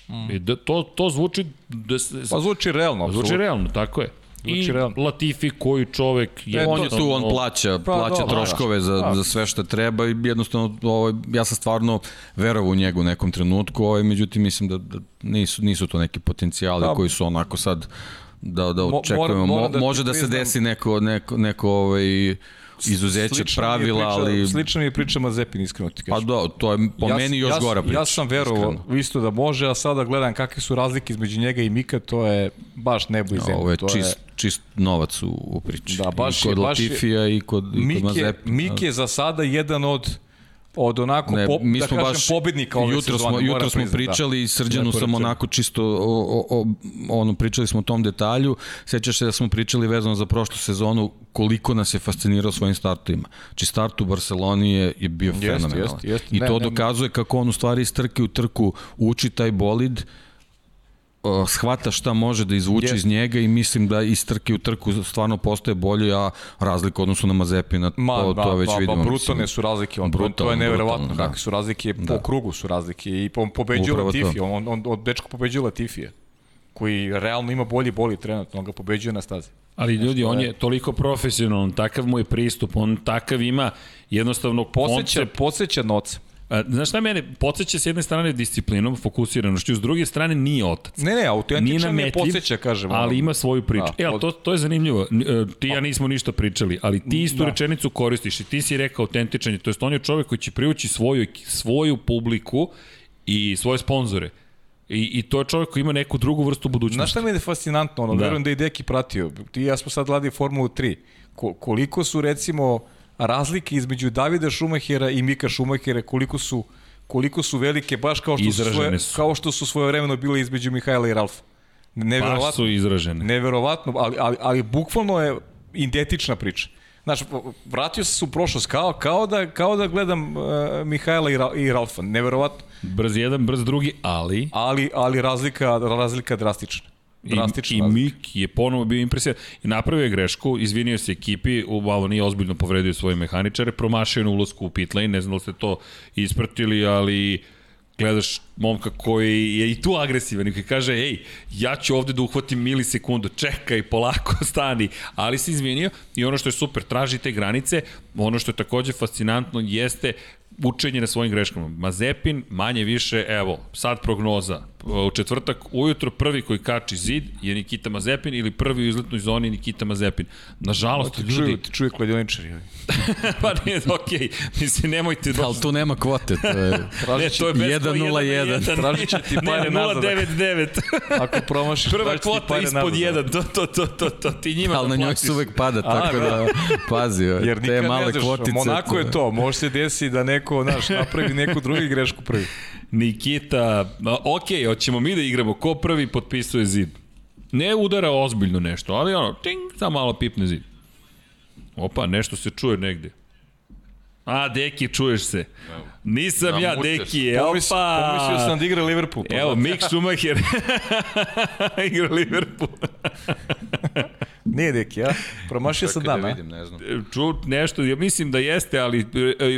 Mm. I da, to, to zvuči... Da, pa zvuči realno. Zvuči absolutno. realno, tako je. I realno. Latifi koji čovek je... E, on je tu, on plaća, pa, plaća do, troškove za, da. za sve što treba i jednostavno ovo, ja sam stvarno verovao u njegu u nekom trenutku, ovaj, međutim mislim da, da nisu, nisu to neki potencijali da. koji su onako sad da, da očekujemo. Mo, da može da se desi neko, neko, neko ovaj, izuzeće pravila, priča, ali... Slično mi je priča Mazepin, iskreno ti kažem. Pa da, to je po ja, meni još ja, gora priča. Ja sam verovao isto da može, a sada gledam kakve su razlike između njega i Mika, to je baš nebo i zemlja. Ovo je to čist, je... čist novac u, u priči. Da, baš I kod je, baš Latifija i kod, i kod Mazepina. Mik je za sada jedan od od onako ne, pop, mi da smo da kažem baš, pobednika ove jutro sezone. Smo, jutro smo da. pričali da. i Srđanu sam onako čisto o, o, o, ono, pričali smo o tom detalju. Sećaš se da smo pričali vezano za prošlu sezonu koliko nas je fascinirao svojim startovima. Či start u Barceloni je, je bio jest, fenomenalan. Jest, jest. I ne, to ne, dokazuje kako on u stvari iz trke u trku uči taj bolid uh, shvata šta može da izvuče yes. iz njega i mislim da iz trke u trku stvarno postaje bolje, a razlika odnosu na Mazepina, Ma, to, ba, to već ba, vidimo. Ba, brutalne su razlike, on, brutalno, to je neverovatno, brutalno, kakve da. su razlike, da. po krugu su razlike i on pobeđuje Latifi, on, on, on dečko pobeđuje Latifije koji realno ima bolji boli trenutno, on ga pobeđuje na stazi. Ali ljudi, on je toliko profesionalan, takav mu je pristup, on takav ima jednostavno poseća, koncept. Poseća noca. A, znaš šta mene, podsjeća s jedne strane disciplinom, fokusiranošću, s druge strane nije otac. Ne, ne, autentičan je podsjeća, kažem. Ali ima svoju priču. Da, e, ali to, to je zanimljivo. E, ti ja nismo ništa pričali, ali ti istu da. rečenicu koristiš i ti si rekao autentičan je. To je on je čovek koji će priući svoju, svoju publiku i svoje sponzore. I, I to je čovjek koji ima neku drugu vrstu budućnosti. Znaš šta mi je fascinantno? Ono, da. verujem da i Deki pratio. Ti i ja smo sad gledali Formulu 3. Ko, koliko su recimo razlike između Davida Šumahera i Mika Šumahera, koliko su koliko su velike, baš kao što, su, svoje, su. kao što su svoje vremeno bile između Mihajla i Ralfa. Neverovatno, baš su izražene. Neverovatno, ali, ali, ali bukvalno je identična priča. Znaš, vratio se u prošlost kao, kao, da, kao da gledam uh, Mihajla i, Ra, i Ralfa. Neverovatno. Brz jedan, brz drugi, ali... Ali, ali razlika, razlika drastična. I, I Mik je ponovo bio impresivan i napravio je grešku, izvinio se ekipi, u malo nije ozbiljno povredio svoje mehaničare, promašio na ulazku u pit lane, ne znam da ste to ispratili, ali gledaš momka koji je i tu agresivan i koji kaže, ej, ja ću ovde da uhvatim milisekundu, čekaj, polako, stani, ali se izvinio i ono što je super, traži te granice, ono što je takođe fascinantno jeste učenje na svojim greškama. Mazepin, manje više, evo, sad prognoza. U četvrtak ujutro prvi koji kači zid je Nikita Mazepin ili prvi u izletnoj zoni Nikita Mazepin. Nažalost, ti ljudi... Čuju, ti čuje kladioničari. pa nije, okej. Okay. Mislim, nemojte... Da... Ali tu nema kvote. To je, ne, to je 1-0-1. Tražit će ti pare ne, 0-9-9. Ako promašiš, Prva kvota ispod 1. To, to, to, to, to, ti njima Ali da na njoj se uvek pada, tako da, da pazi. Jer te male kvotice. Monako je to. Može se desi da neko, znaš, napravi neku drugu grešku prvi. Nikita, ok, hoćemo mi da igramo, ko prvi potpisuje zid? Ne udara ozbiljno nešto, ali ono, ting, samo malo pipne zid. Opa, nešto se čuje negde. A, Deki, čuješ se. Nisam ja, Deki, je, opa. Pomislio sam da igra Liverpool. Pa Evo, Mick Schumacher igra Liverpool. Nije Deki, ja? Promašio sam dan, da vidim, ne znam. Ču, nešto, ja mislim da jeste, ali e,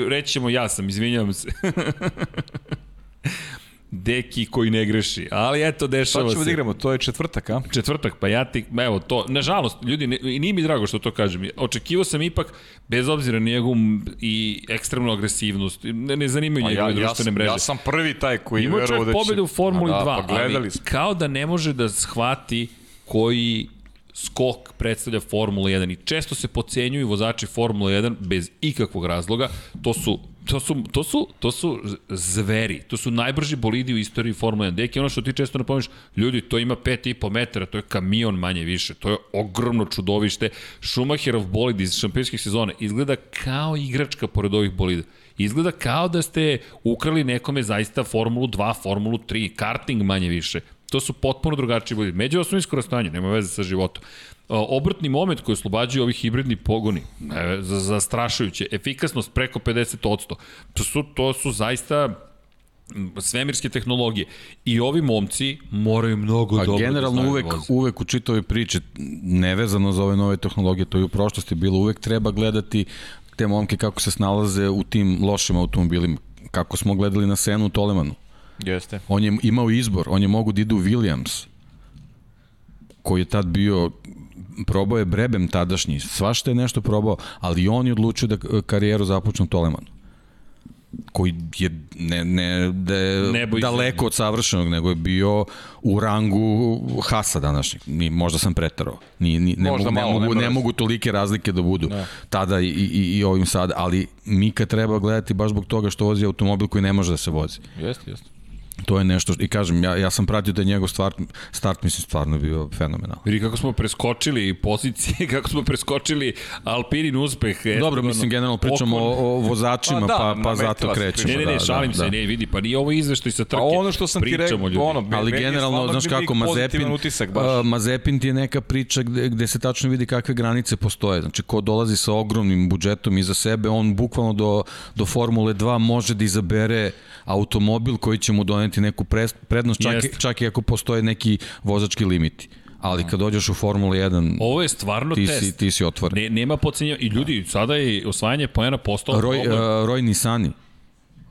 reći ćemo ja sam, izvinjavam se. Deki koji ne greši. Ali eto, dešava se. Sad ćemo da igramo, to je četvrtak, a? Četvrtak, pa ja ti, evo to, nažalost, ljudi, ne, nije mi drago što to kažem. Očekivao sam ipak, bez obzira na njegovu i ekstremnu agresivnost, ne, ne zanimaju pa njegove ja, društvene ja mreže. Ja sam prvi taj koji Ima verovao da će... Ima pobedu u Formuli da, 2, pa ali smo. kao da ne može da shvati koji skok predstavlja Formula 1 i često se pocenjuju vozači Formula 1 bez ikakvog razloga. To su to su, to su, to su zveri, to su najbrži bolidi u istoriji Formula 1. Deki, ono što ti često napominješ, ljudi, to ima 5,5 metara, to je kamion manje više, to je ogromno čudovište. Schumacherov bolid iz šampionskih sezone izgleda kao igračka pored ovih bolida. Izgleda kao da ste ukrali nekome zaista Formulu 2, Formulu 3, karting manje više. To su potpuno drugačiji bolidi. Među osnovinsko rastojanje, nema veze sa životom obrtni moment koji oslobađaju ovih hibridni pogoni, ne, za, zastrašujuće, efikasnost preko 50%. To su, to su zaista svemirske tehnologije. I ovi momci moraju mnogo A dobro da generalno znaju uvek, da voze. uvek u čitavoj priči, nevezano za ove nove tehnologije, to je u prošlosti bilo, uvek treba gledati te momke kako se snalaze u tim lošim automobilima. Kako smo gledali na Senu u Tolemanu. Jeste. On je imao izbor, on je mogu da ide u Williams, koji je tad bio probao je Brebem tadašnji, svašta je nešto probao, ali on je odlučio da karijeru započne u Tolemanu koji je ne, ne da je Nebo daleko od savršenog, nego je bio u rangu Hasa današnjeg. Ni, možda sam pretarao. Ni, ni, ne, Možda mogu, malo, ne, mogu, ne mogu tolike razlike da budu da. tada i, i, i ovim sada, ali Mika treba gledati baš zbog toga što vozi automobil koji ne može da se vozi. Jeste, jeste. To je nešto, što, i kažem, ja, ja sam pratio da je njegov start, start mislim, stvarno bio fenomenal. Vidi kako smo preskočili pozicije, kako smo preskočili Alpinin uspeh. Dobro, mislim, generalno pričamo o, o vozačima, Pa da, pa, pa zato se krećemo. Ne, ne, ne, da, šalim da, se, da. ne, vidi, pa nije ovo izveštaj sa trke. A ono što sam ti Pričamo, rekao, ljudi. ono, me- Ali je generalno, znaš kako, Mazepin, utisak baš. uh, Mazepin ti je neka priča gde, gde se tačno vidi kakve granice postoje. Znači, ko dolazi sa ogromnim budžetom iza sebe, on bukvalno do, do Formule 2 može da izabere automobil koji će mu doneti neku pres- prednost, čak, Jeste. i, čak i ako postoje neki vozački limiti. Ali kad dođeš u Formulu 1, Ovo je stvarno ti test. si, ti si otvoren. Ne, nema pocenja. I ljudi, sada je osvajanje poena postalo Roy, uh, problem. Roy Nisani.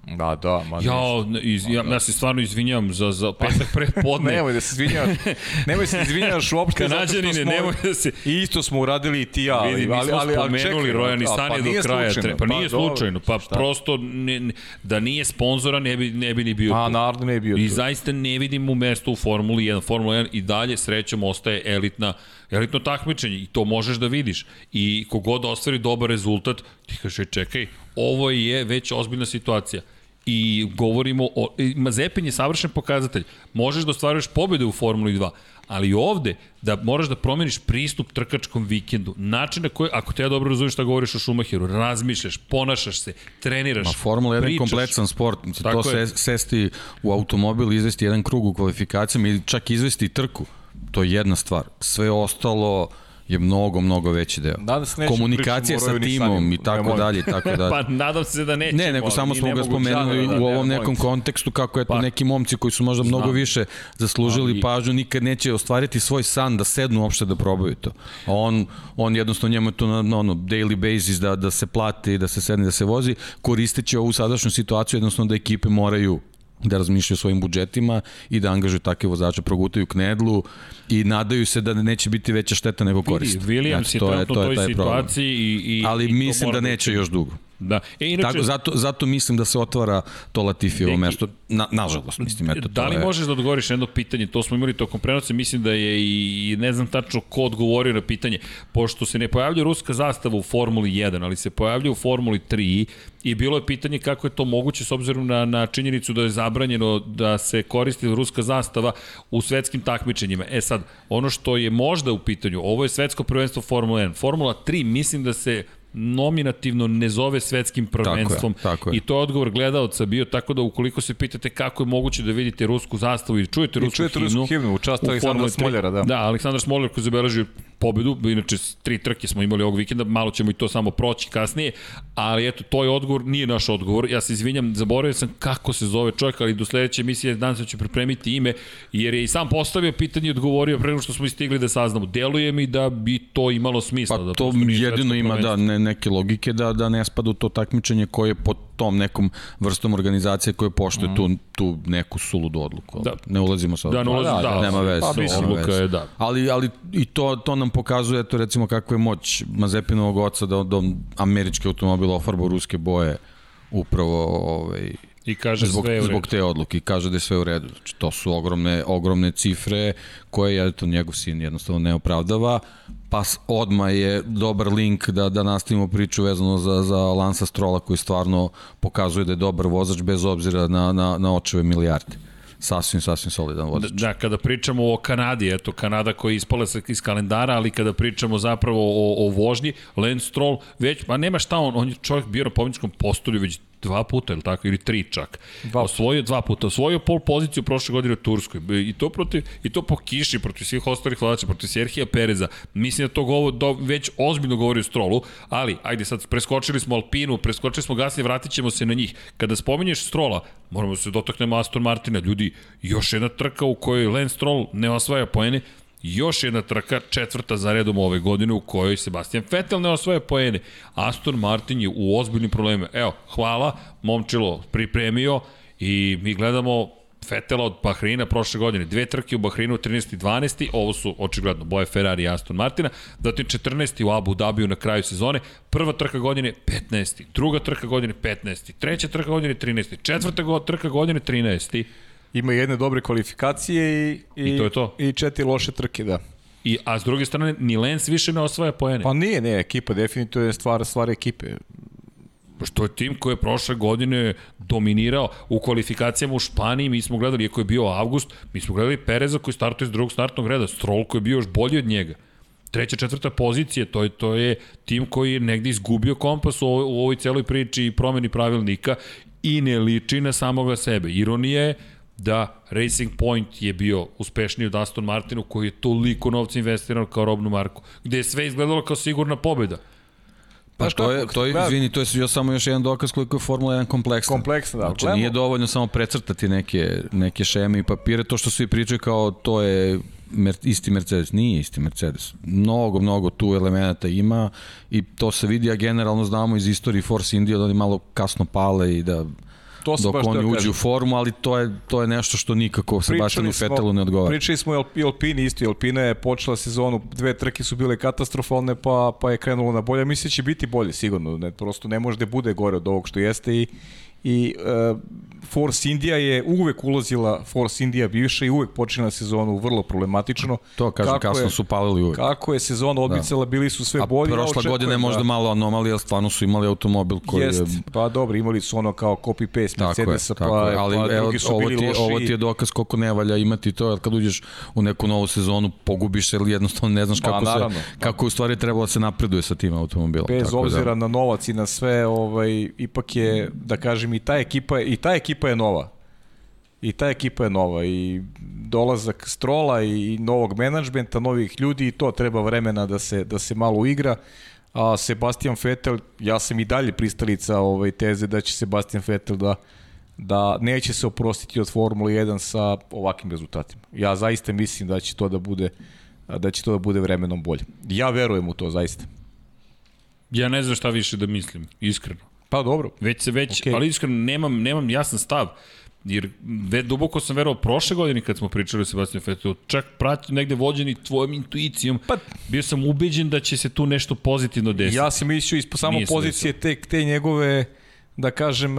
Da, da, ma Ja, iz, ja, ja se stvarno izvinjam za, za petak pre podne. Nemoj da se izvinjavaš. Nemoj se izvinjavaš uopšte zato što smo... nemoj da se... I isto smo uradili i ti ja. ali- Vidi, mi ali- ali- ali spomenuli čekaj, Roja a, Nisanija pa do nije kraja. slučajno. tre- Pa nije slučajno, pa Šta? prosto ne, ne, da nije sponzora ne bi, ne bi ni bio Pa tu. naravno ne je bio I tu. zaista ne vidim mu mesto u Formuli 1. Formula 1 i dalje srećom ostaje elitna elitno takmičenje i to možeš da vidiš. I kogod ostvari dobar rezultat, ti kaže čekaj, ovo je već ozbiljna situacija i govorimo o... i Mazepin je savršen pokazatelj. Možeš da ostvaruješ pobjede u Formuli 2, ali ovde da moraš da promeniš pristup trkačkom vikendu. Način na koji, ako te ja dobro razumiješ šta govoriš o Schumacheru, razmišljaš, ponašaš se, treniraš, Ma Formula 1 je pričaš. kompletsan sport. Tako to je. se, sesti u automobil, izvesti jedan krug u kvalifikacijama ili čak izvesti trku. To je jedna stvar. Sve ostalo je mnogo, mnogo veći deo. Nadam se Komunikacija sa timom i tako Nemoj. dalje i tako dalje. Pa nadam se da nećemo. Ne, nego samo smo ne ga spomenuli žaliti, u da, ovom ne, nekom kontekstu kako eto Pa- neki momci koji su možda mnogo Znam. više zaslužili Ali- pažnju nikad neće ostvariti svoj san da sednu uopšte da probaju to. A on, on jednostavno njemu je to na, na ono daily basis da, da se plati, da se sedne, da se vozi, koristeći ovu sadašnju situaciju jednostavno da ekipe moraju da razmišljaju o svojim budžetima i da angažuju takve vozače, progutaju knedlu i nadaju se da neće biti veća šteta nego korist. Williams je trenutno u toj problem. situaciji i, i Ali i to mislim da neće još dugo. Da. E, inače, Tako, zato, zato mislim da se otvara to Latifijevo mesto. Na, nažalost, mislim, eto, da li je... možeš da odgovoriš na jedno pitanje? To smo imali tokom prenosa, mislim da je i ne znam tačno ko odgovorio na pitanje, pošto se ne pojavlja ruska zastava u Formuli 1, ali se pojavlja u Formuli 3 i bilo je pitanje kako je to moguće s obzirom na, na činjenicu da je zabranjeno da se koristi ruska zastava u svetskim takmičenjima. E sad, ono što je možda u pitanju, ovo je svetsko prvenstvo Formula 1. Formula 3 mislim da se nominativno ne zove svetskim prvenstvom tako je. i to je odgovor gledalca bio tako da ukoliko se pitate kako je moguće da vidite rusku zastavu i čujete rusku čujete himnu rusku himnu u čast Aleksandra. Smoljera, da. Da, Aleksandar Smoljer koji zabeležio pobedu, inače tri trke smo imali ovog vikenda, malo ćemo i to samo proći kasnije, ali eto, to je odgovor, nije naš odgovor, ja se izvinjam, zaboravio sam kako se zove čovjek, ali do sledeće emisije danas ću pripremiti ime, jer je i sam postavio pitanje i odgovorio pre nego što smo i stigli da saznamo. Deluje mi da bi to imalo smisla. Pa da to jedino ima da, ne, neke logike da, da ne spada u to takmičenje koje je pod tom nekom vrstom organizacije koje poštuje tu, tu neku suludu odluku. Da. Ne ulazimo sad. u Da, ne to. ulazim, da, nema veze. pa mislim, je, da. Ali, ali i to, to nam pokazuje, eto recimo kakva je moć Mazepinovog oca da, da američki automobil ofarba ruske boje upravo ovaj, I kaže zbog, sve zbog te odluke i kaže da je sve u redu. Znači, to su ogromne, ogromne cifre koje eto, njegov sin jednostavno ne opravdava, pa odma je dobar link da, da nastavimo priču vezano za, za Lansa Strola koji stvarno pokazuje da je dobar vozač bez obzira na, na, na očeve milijarde. Sasvim, sasvim solidan vozač. Da, da, kada pričamo o Kanadi, eto, Kanada koja je ispala iz kalendara, ali kada pričamo zapravo o, o vožnji, Lance Stroll već, pa nema šta on, on je čovjek bio na pobjedičkom postolju već dva puta, ili tako, ili tri čak. Dva. Osvojio dva puta, osvojio pol poziciju prošle godine u Turskoj. I to, protiv, I to po kiši, protiv svih ostalih vladača, protiv Serhija Pereza. Mislim da to govo, do, već ozbiljno govori o Strolu, ali, ajde sad, preskočili smo Alpinu, preskočili smo Gasli, vratit ćemo se na njih. Kada spominješ Strola, moramo se dotaknemo Aston Martina, ljudi, još jedna trka u kojoj Lance Stroll ne osvaja poene, još jedna trka, četvrta za redom ove godine u kojoj Sebastian Vettel ne osvaja poene. Aston Martin je u ozbiljnim problemima. Evo, hvala, momčilo pripremio i mi gledamo Fetela od Bahreina prošle godine. Dve trke u Bahreinu 13. i 12. Ovo su očigledno boje Ferrari i Aston Martina. Zatim 14. u Abu Dhabiju na kraju sezone. Prva trka godine 15. Druga trka godine 15. Treća trka godine 13. Četvrta trka godine 13. Ima jedne dobre kvalifikacije i, i, I to je to. I četiri loše trke, da. I, a s druge strane, ni Lens više ne osvaja poene. Pa nije, ne, ekipa definitivno je stvar, stvar ekipe. Što je tim koji je prošle godine dominirao u kvalifikacijama u Španiji, mi smo gledali, iako je bio avgust, mi smo gledali Pereza koji startuje iz drugog startnog reda, Stroll koji je bio još bolji od njega. Treća, četvrta pozicija, to je, to je tim koji je negde izgubio kompas u, ovoj, u ovoj celoj priči i promeni pravilnika i ne liči na samoga sebe. Ironija je da Racing Point je bio uspešniji od Aston Martinu koji je toliko novca investirano kao robnu marku, gde je sve izgledalo kao sigurna pobjeda. Pa to je, to je, izvini, to je još samo još jedan dokaz koliko je Formula 1 kompleksna. Kompleksna, da. Znači, nije dovoljno samo precrtati neke, neke šeme i papire, to što svi pričaju kao to je mer, isti Mercedes. Nije isti Mercedes. Mnogo, mnogo tu elemenata ima i to se vidi, a generalno znamo iz istorije Force India da oni malo kasno pale i da to dok oni uđu u formu, ali to je, to je nešto što nikako Sebastianu Fetelu ne odgovara. Pričali smo i Alpini isto, Alpina je počela sezonu, dve trke su bile katastrofalne, pa, pa je krenulo na bolje. Mislim da će biti bolje, sigurno. Ne, prosto ne može da bude gore od ovog što jeste i i uh, Force India je uvek ulazila, Force India bivša i uvek počinila sezonu vrlo problematično. To kažem, kako kasno je, su palili uvek. Kako je sezona odmicala, da. bili su sve bolji. A prošla godina je možda da, malo anomalija, stvarno su imali automobil koji jest, je... Pa dobro, imali su ono kao copy-paste Mercedesa, pa, je, ali, pa evo, drugi su ovo bili ti, loši. Ovo ti je dokaz koliko ne valja imati to, jer kad uđeš u neku novu sezonu, pogubiš se ili jednostavno ne znaš pa, kako, naravno, se, kako u stvari trebalo da se napreduje sa tim automobilom. Bez tako da- obzira da. na novac i na sve, ovaj, ipak je, da kažem, i ta ekipa, i ta ekipa je nova. I ta ekipa je nova i dolazak Strola i novog menadžmenta, novih ljudi i to treba vremena da se, da se malo igra. A Sebastian Vettel, ja sam i dalje pristalica ovaj teze da će Sebastian Vettel da da neće se oprostiti od Formule 1 sa ovakvim rezultatima. Ja zaista mislim da će to da bude da će to da bude vremenom bolje. Ja verujem u to zaista. Ja ne znam šta više da mislim, iskreno. Pa dobro. Već se već, okay. ali iskreno nemam, nemam jasan stav. Jer ve, duboko sam verovao prošle godine kad smo pričali o Sebastianu Fettelu, čak prati negde vođeni tvojom intuicijom, pa, bio sam ubeđen da će se tu nešto pozitivno desiti. Ja sam mislio ispod samo pozicije te, te njegove, da kažem,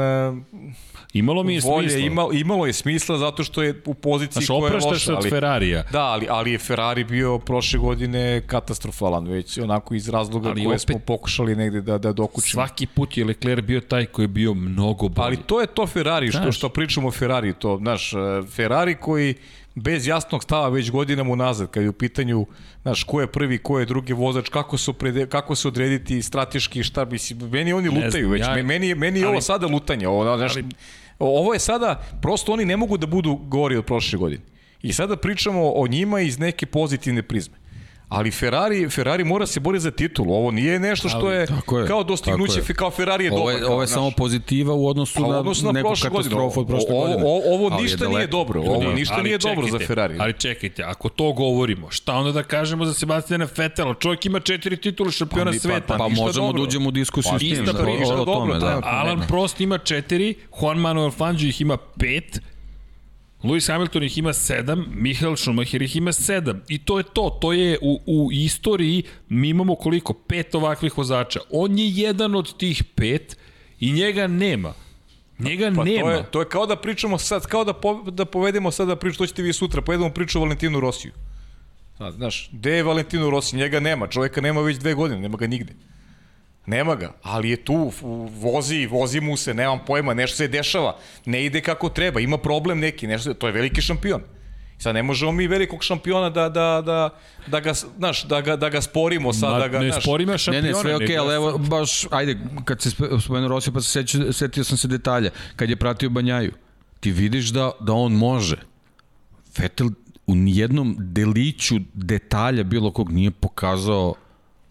Imalo mi je volje, smisla. Imalo, imalo je smisla zato što je u poziciji Znaš, koja je loša. se od Ferrarija. Da, ali, ali je Ferrari bio prošle godine katastrofalan već, onako iz razloga ali koje opet, smo pokušali negde da, da dokućimo. Svaki put je Leclerc bio taj koji je bio mnogo bolji. Ali to je to Ferrari, što, što pričamo o Ferrari, to, znaš, Ferrari koji bez jasnog stava već godinama unazad, kad je u pitanju, znaš, ko je prvi, ko je drugi vozač, kako se, prede, kako se odrediti strateški, šta, mislim, meni oni lutaju znam, već, ja, meni, meni je ali, ovo sada lutanje, ovo, znaš, ali, Ovo je sada, prosto oni ne mogu da budu gori od prošle godine. I sada pričamo o njima iz neke pozitivne prizme. Ali Ferrari, Ferrari mora se boriti za titulu. Ovo nije nešto što je, je kao dostignuće, je. kao Ferrari je ovo je, dobar. Ovo je samo pozitiva u odnosu, pa, na, odnosu na neku katastrofu od prošle godine. Ovo, ovo, ovo ništa nije dobro. Ovo ništa nije čekajte, dobro za Ferrari. Ali čekajte, ako to govorimo, šta onda da kažemo za Sebastiana Vettela? Čovjek ima četiri titule šampiona pa, sveta. Pa, pa, pa možemo da uđemo u diskusiju pa, s tim. Ista priča, o, tome, da. Alan Prost ima četiri, Juan Manuel Fangio ih ima pet, Lewis Hamilton ih ima 7, Michael Schumacher ih ima 7. I to je to, to je u, u istoriji, mi imamo koliko? Pet ovakvih vozača. On je jedan od tih pet i njega nema. Njega pa nema. To je, to je kao da pričamo sad, kao da, po, da povedemo sad da pričamo, to ćete vi sutra, povedemo priču o Valentinu Rosiju. Znaš, gde je Valentino Rossi? Njega nema, čovjeka nema već dve godine, nema ga nigde. Nema ga, ali je tu, vozi, vozi mu se, nemam pojma, nešto se dešava, ne ide kako treba, ima problem neki, nešto, to je veliki šampion. Sad ne možemo mi velikog šampiona da, da, da, da, ga, znaš, da, ga, da ga sporimo sad. Ma, da ga, ne znaš, sporimo Ne, šampiona. ne, sve okej, nego- ali evo, baš, ajde, kad se spomenuo Rosija, pa se seću, setio sam se detalja. Kad je pratio Banjaju, ti vidiš da, da on može. Vettel u nijednom deliću detalja bilo kog nije pokazao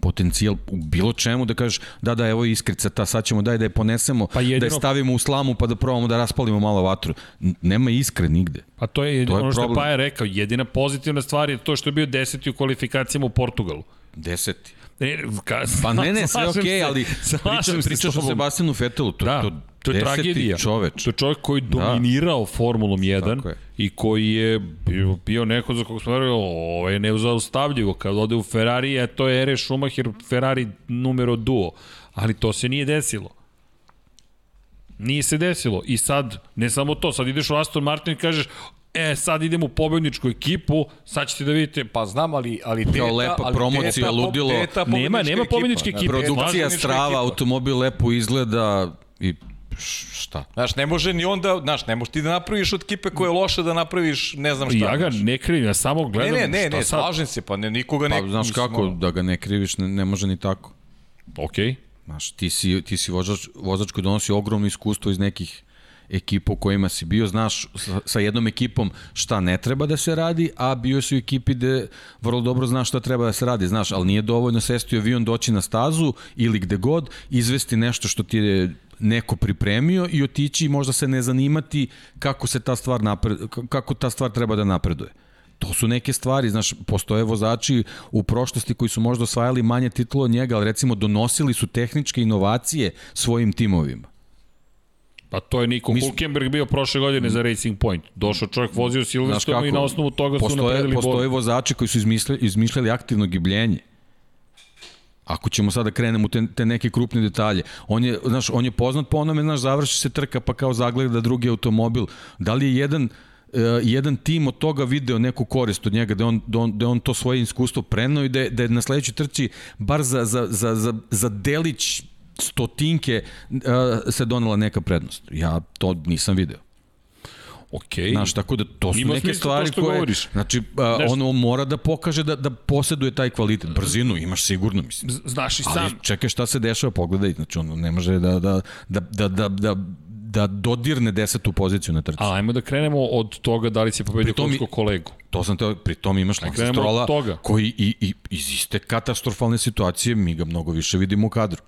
potencijal u bilo čemu da kažeš da da evo je iskrica ta sad ćemo daj da je ponesemo Pa jedino- da je stavimo u slamu pa da probamo da raspalimo malo vatru nema iskre nigde A to je, To je ono što je problem. Paja rekao, jedina pozitivna stvar je to što je bio deseti u kvalifikacijama u Portugalu. deseti Ne, ka, pa ne ne sve okej se, ali pričam, pričaš o tobom. Sebastijanu Vettelu to, Da, to, to je deseti tragedija. čoveč To je čovjek koji je dominirao Formulom 1 Tako je. i koji je bio, bio neko za kog smo rekli, ovo je neuzaustavljivo. Kad ode u Ferrari, a to je Ere Schumacher, Ferrari numero duo. Ali to se nije desilo. Nije se desilo. I sad, ne samo to, sad ideš u Aston Martin i kažeš, e, sad idem u pobedničku ekipu, sad ćete da vidite, Pa znam, ali, ali teta, lepa ali promocija, teta, ludilo. Teta, Nema- nema pobedničke ekipa, ekipe. teta, produkcija strava, ekipa. automobil lepo izgleda i šta? Znaš, ne može ni onda, znaš, ne možeš ti da napraviš od kipe koja je loša da napraviš ne znam šta. ja ga znaš. ne krivim, ja samo Ne, gledam ne, ne, šta ne, sad. slažem se, pa ne, nikoga ne... Pa znaš mislim, kako, da ga ne kriviš, ne, ne može ni tako. Okej. Znaš, ti si, ti si vozač, vozač koji donosi ogromno iskustvo iz nekih ekipa u kojima si bio, znaš sa, sa jednom ekipom šta ne treba da se radi, a bio si u ekipi gde vrlo dobro znaš šta treba da se radi, znaš, ali nije dovoljno sesti u avion, doći na stazu ili gde god, izvesti nešto što ti je neko pripremio i otići i možda se ne zanimati kako se ta stvar napred, kako ta stvar treba da napreduje. To su neke stvari, znaš, postoje vozači u prošlosti koji su možda osvajali manje titula od njega, ali recimo donosili su tehničke inovacije svojim timovima. Pa to je Niko Hulkenberg bio prošle godine za Racing Point. Došao čovjek, vozio Silverstone i na osnovu toga su postoje, napredili postoje vozači koji su izmišljali, izmišljali aktivno gibljenje. Ako ćemo sada da krenemo u te, te neke krupne detalje. On je, znaš, on je poznat po onome, znaš, završi se trka pa kao zagleda drugi automobil. Da li je jedan uh, jedan tim od toga video neku korist od njega, da on, da on, da on to svoje iskustvo prenao i da je, da je na sledećoj trci bar za, za, za, za, za delić stotinke uh, se donela neka prednost. Ja to nisam video. Okej. Znaš, tako da to su Ima neke stvari koje... govoriš. Znači, a, Znaš- on, on mora da pokaže da, da posjeduje taj kvalitet. Brzinu imaš sigurno, mislim. Znaš i Ali sam, čekaj šta se dešava, pogledaj. Znači, on ne može da, da, da, da, da, da, da dodirne desetu poziciju na trci. a ajmo da krenemo od toga da li si pobedio klubskog kolegu. To sam te, pri tom imaš Lance Strola, koji i, i, iz iste katastrofalne situacije mi ga mnogo više vidimo u kadru.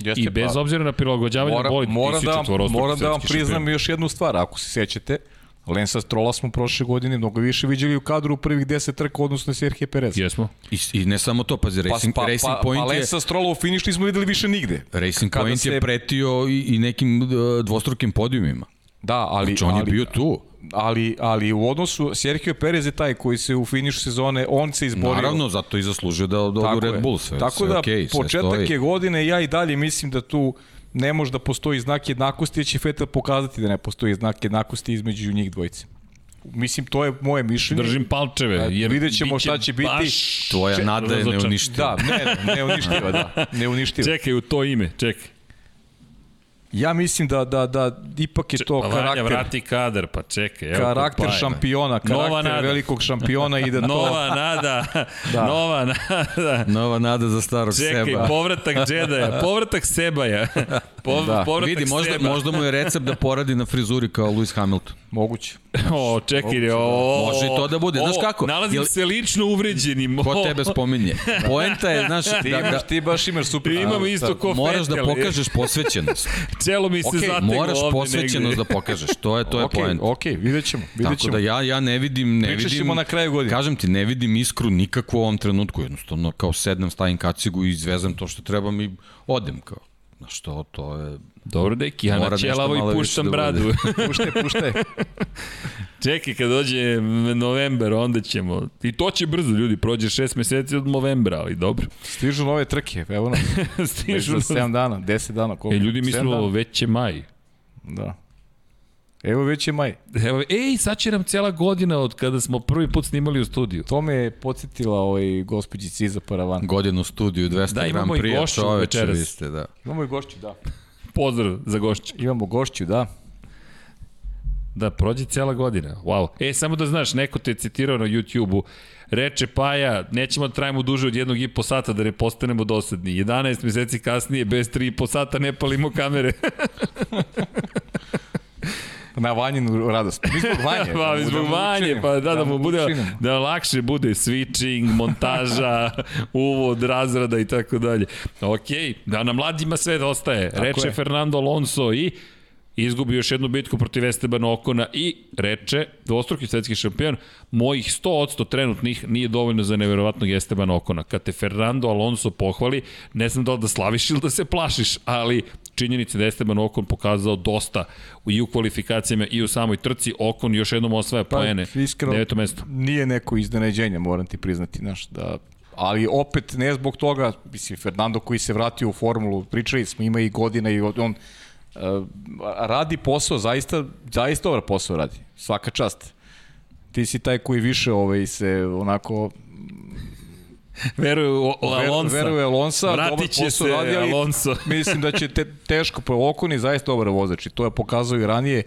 Jeste, I bez pa, obzira na prilagođavanje mora, boli, moram, ti si da vam, moram da vam priznam šampion. još jednu stvar, ako se sećate, Lensa Strola smo prošle godine mnogo više viđali u kadru u prvih 10 trka odnosno na Serhije Perez. Jesmo. I, I ne samo to, pazi, Racing, pa, Racing pa, Point pa je... Lensa Strola u finiš nismo videli više nigde. Racing Kada Point se- je pretio i, i nekim uh, dvostrukim podijumima. Da, ali... Znači, on je ali, bio tu. Ali, ali u odnosu, Sergio Perez je taj koji se u finišu sezone, on se izborio. Naravno, zato i zaslužio da, odu Red je. Bull. Sve, Tako sve da, okay, početak je godine, ja i dalje mislim da tu ne može da postoji znak jednakosti, jer će Vettel pokazati da ne postoji znak jednakosti između njih dvojice. Mislim, to je moje mišljenje. Držim palčeve, jer vidjet ćemo šta će biti. baš Tvoja nada je neuništiva. Da, ne, neuništiva, da. Neuništiva. Čekaj, u to ime, čekaj. Ja mislim da, da, da ipak je to Pa Vanja, karakter, vrati kadar, pa čekaj. Evo karakter Paja. šampiona, Nova karakter nada. velikog šampiona i da to... Nova nada, Da. nova nada. Nova nada za starog Čekaj, seba. povratak Džedaja, povratak Sebaja. Po, Da. Povratak Vidi, možda, Seba. možda mu je recept da poradi na frizuri kao Lewis Hamilton. Moguće. O, čekaj, o, Može i to da bude. Znaš o, kako? Nalazim Jel- se lično uvređenim. Ko tebe spominje? Poenta je, znaš, Ti, da, imaš, da, ti baš imaš super... Imamo A, isto sad, ko moraš da Vettel. pokažeš posvećenost. Celo mi se Okej, zateglo Moraš ovde posvećenost negde. da pokažeš. To je, to je Ok, poenta. ok, vidjet ćemo. Vidjet Tako ćemo. da ja, ja ne vidim, ne Pričat vidim... ćemo na kraju godine. Kažem ti, ne vidim iskru nikakvu u ovom trenutku. Jednostavno, kao sednem, stavim kacigu i izvezem to što trebam i odem kao. Znaš, to, to je... Dobro, deki, ja Mora na ćelavo i puštam da bradu. Puštaj, puštaj. Čekaj, kad dođe november, onda ćemo... I to će brzo, ljudi, prođe šest meseci od novembra, ali dobro. Stižu nove trke, evo nam. Stižu. za 7 dana, 10 dana. Koliko? E, ljudi dana. već je maj. Da. Evo već je maj. Evo, ej, sad će nam cela godina od kada smo prvi put snimali u studiju. To me je podsjetila ovaj gospođici iza paravan. Godinu u studiju, 200 Da, imamo Grand i Prix, gošću čoveče, večeras. vi ste, da. Imamo i gošću, da. Pozdrav za gošće. Imamo gošću, da. Da, prođe cela godina. Wow. E, samo da znaš, neko te je citirao na YouTube-u, reče Paja, nećemo da trajimo duže od jednog i po sata da ne postanemo dosadni. 11 meseci kasnije, bez 3 i po sata ne palimo kamere. Na vanjinu radost. Mi zbog vanje. pa, da zbog mu vanje, pa da, da mu bude, da lakše bude switching, montaža, uvod, razrada i tako dalje. Ok, da na mladima sve ostaje. Reče je. Fernando Alonso i izgubi još jednu bitku protiv Estebana Okona i reče, dvostruki svetski šampion, mojih 100% trenutnih nije dovoljno za neverovatnog Estebana Okona. Kad te Fernando Alonso pohvali, ne znam da li da slaviš ili da se plašiš, ali činjenica da Esteban Okon pokazao dosta i u kvalifikacijama i u samoj trci. Okon još jednom osvaja poene. Pa, iskreno, Deveto mesto. Nije neko iznenađenje, moram ti priznati, znaš, da ali opet ne zbog toga, mislim, Fernando koji se vratio u formulu, pričali smo, ima i godina i on uh, radi posao, zaista, zaista dobar posao radi, svaka čast. Ti si taj koji više ovaj, se onako Veruje u, Ver- Alonso. Veruje Alonso, dobar Vratit će posao se radi, ali Alonso. mislim da će te, teško po Okon je zaista dobar vozač i to je pokazao i ranije.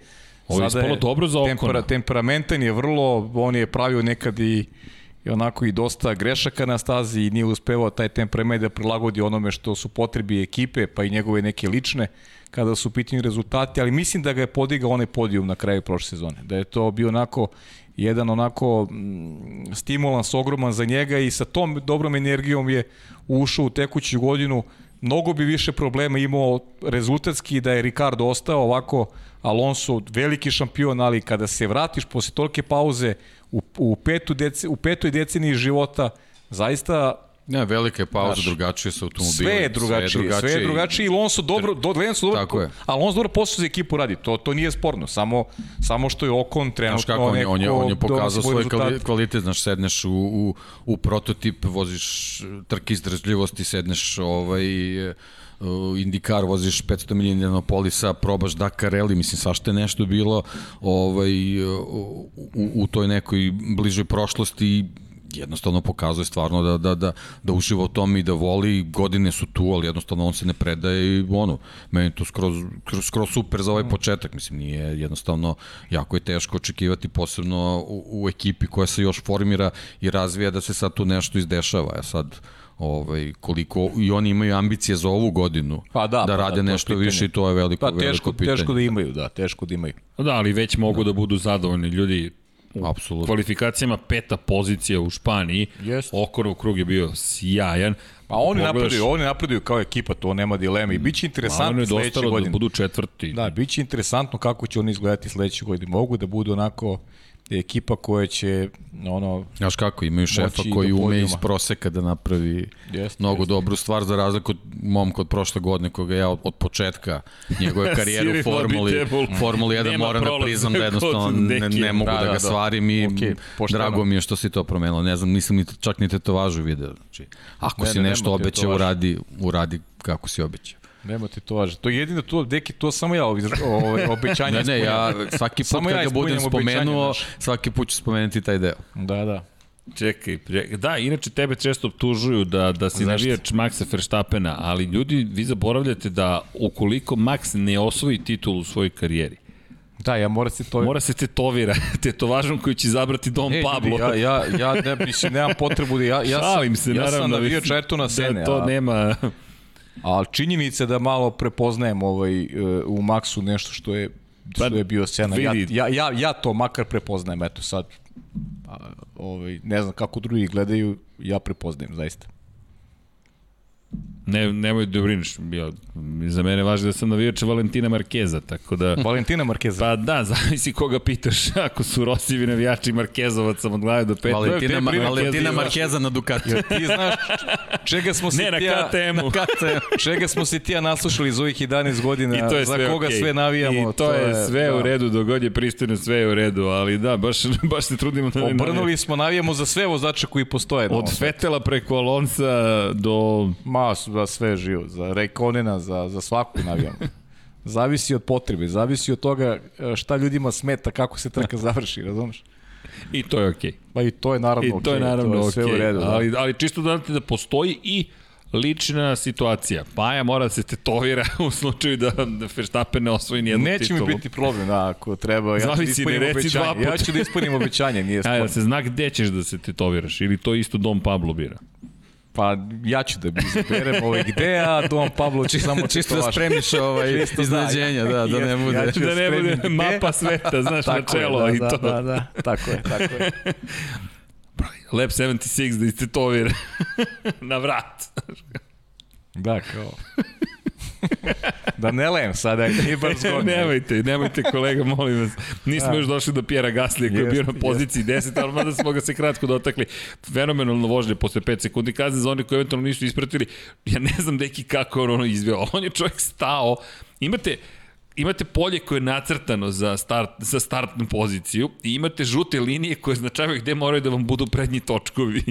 Ovo je ispalo dobro za Okona. temperamentan je vrlo, on je pravio nekad i, i onako i dosta grešaka na stazi i nije uspevao taj temperament da prilagodi onome što su potrebi ekipe, pa i njegove neke lične kada su pitanju rezultati, ali mislim da ga je podigao onaj podijum na kraju prošle sezone. Da je to bio onako jedan onako mm, stimulans ogroman za njega i sa tom dobrom energijom je ušao u tekuću godinu. Mnogo bi više problema imao rezultatski da je Ricardo ostao ovako Alonso veliki šampion, ali kada se vratiš posle tolike pauze u, u, petu dece, u petoj deceniji života, zaista Ne, velika je pauza, Znaš, drugačije sa automobilom. sve je drugačije, sve je drugačije i Alonso dobro, do, Alonso dobro, Tako je. Alonso dobro posao za ekipu radi, to, to nije sporno, samo, samo što je Okon trenutno Znaš kako, on je, on je, on je pokazao svoj rezultat. kvali- kvalitet, znaš, sedneš u, u, u prototip, voziš trke izdržljivosti, sedneš ovaj, uh, Indikar, voziš 500 milijana polisa, probaš Dakar Rally, mislim, svašta je nešto bilo ovaj, u, u, u toj nekoj bližoj prošlosti jednostavno pokazuje stvarno da, da, da, da uživa u tome i da voli, godine su tu, ali jednostavno on se ne predaje i ono, meni to skroz, skroz, skroz super za ovaj početak, mislim, nije jednostavno, jako je teško očekivati posebno u, u ekipi koja se još formira i razvija da se sad tu nešto izdešava, a sad ovaj, koliko i oni imaju ambicije za ovu godinu Pa da, da pa da, rade je nešto pitanje. više i to je veliko, Pa veliko teško, pitanje. teško da imaju, da, teško da imaju. Da, ali već mogu da, budu zadovoljni ljudi u Apsolutno. kvalifikacijama peta pozicija u Španiji. Jeste. Okonov krug je bio sjajan. Pa oni Pogledaš- napreduju, oni napreduju kao ekipa, to nema dileme i biće interesantno sledeće da godine. budu četvrti. Da, biće interesantno kako će oni izgledati sledeće godine. Mogu da budu onako ekipa koja će ono Znaš kako, imaju šefa koji do ume iz proseka da napravi Jeste, mnogo jeste. dobru stvar za razliku od momka od prošle godine koga ja od, od početka njegove karijere u Formuli. Formuli 1 Nema moram da priznam da jednostavno ne, ne mogu Da, da, da, ga da. stvarim i pošteno. drago mi je što si to promenilo. Ne znam, nisam ni, čak ni tetovažu video. Znači, ako Ne, si ne, nešto obećao, uradi, uradi kako si obećao. Nema ti to važe. To je jedino to, deki, to samo ja ovaj, obećanje Ne, ne, ja svaki put Samo kad ja ga budem spomenuo, svaki put ću spomenuti taj deo. Da, da. Čekaj, čekaj, da, inače tebe često optužuju da, da si Zašto? navijač Maxa Verstappena, ali ljudi, vi zaboravljate da ukoliko Max ne osvoji titul u svojoj karijeri, Da, ja moram se to... mora se tetovira, tetovažom koju će izabrati Dom E, Pablo. ja, ja, ja ne, mislim, nemam potrebu da ja, ja sam, Šalim se, ja naravno. sam navijač Ayrtona Sene, Da, to a, nema... ali činjenica je da malo prepoznajem ovaj, e, u Maxu nešto što je Pa, što je bio Sena. Ja, ja, ja, ja to makar prepoznajem, eto sad. Ovaj, ne znam kako drugi gledaju, ja prepoznajem, zaista. Ne, nemoj da brineš. Ja, za mene važi da sam navijač Valentina Markeza, tako da... Valentina Marqueza. Pa da, zavisi koga pitaš. Ako su Rosivi navijači Markezovaca od glave do peta. Valentina, Ma, Valentina ti Markeza na Ducati. Jer ti znaš čega smo se Ne, na ti ja, KTM-u. čega smo se ti ja naslušali iz ovih 11 godina, I to je za koga okej. sve navijamo. I to, je sve da. u redu, dok god je pristojno sve je u redu, ali da, baš, baš se trudimo da ne. Obrnuli smo, navijamo za sve vozače koji postoje. na Od svetu. Fetela preko Alonsa do... Ma, za sve živo, za Rejkonena, za, za svaku navijamo. Zavisi od potrebe, zavisi od toga e, šta ljudima smeta, kako se trka završi, razumeš? I to je okej. Pa i to je naravno I okej. to je naravno to je sve okej. u redu. Da. Ali, ali čisto da znate da postoji i Lična situacija. Paja mora da se tetovira u slučaju da, da Verstappen ne osvoji nijednu Neće titulu. mi biti problem, da, ako treba. Ja da Zavisi, ispunim ne reci dva obećanje. Ja puta. ću da ispunim obećanje, nije Ajde, sporno. da se zna gde ćeš da se tetoviraš ili to isto Dom Pablo bira. Pa ja ću da izaberem ovaj gde, a Don Pablo će samo Čisto da spremiš ovaj Čisto, da, iznenađenja, da, da, ne bude. ja ću Da ne bude mapa sveta, znaš, na čelo da, i da, to. Da, da, tako je, tako je. Lab 76 da istetovira na vrat. Da, kao. da ne lem sada, nije baš zgodno. nemojte, nemojte kolega, molim vas. Nismo Da. još došli do Pjera Gaslija koji je bio na poziciji 10, ali mada smo ga se kratko dotakli. Fenomenalno vožnje posle 5 sekundi kazne za one koji eventualno nisu ispratili. Ja ne znam deki kako je on ono izveo. On je čovjek stao. Imate, imate polje koje je nacrtano za, start, za startnu poziciju i imate žute linije koje značavaju gde moraju da vam budu prednji točkovi.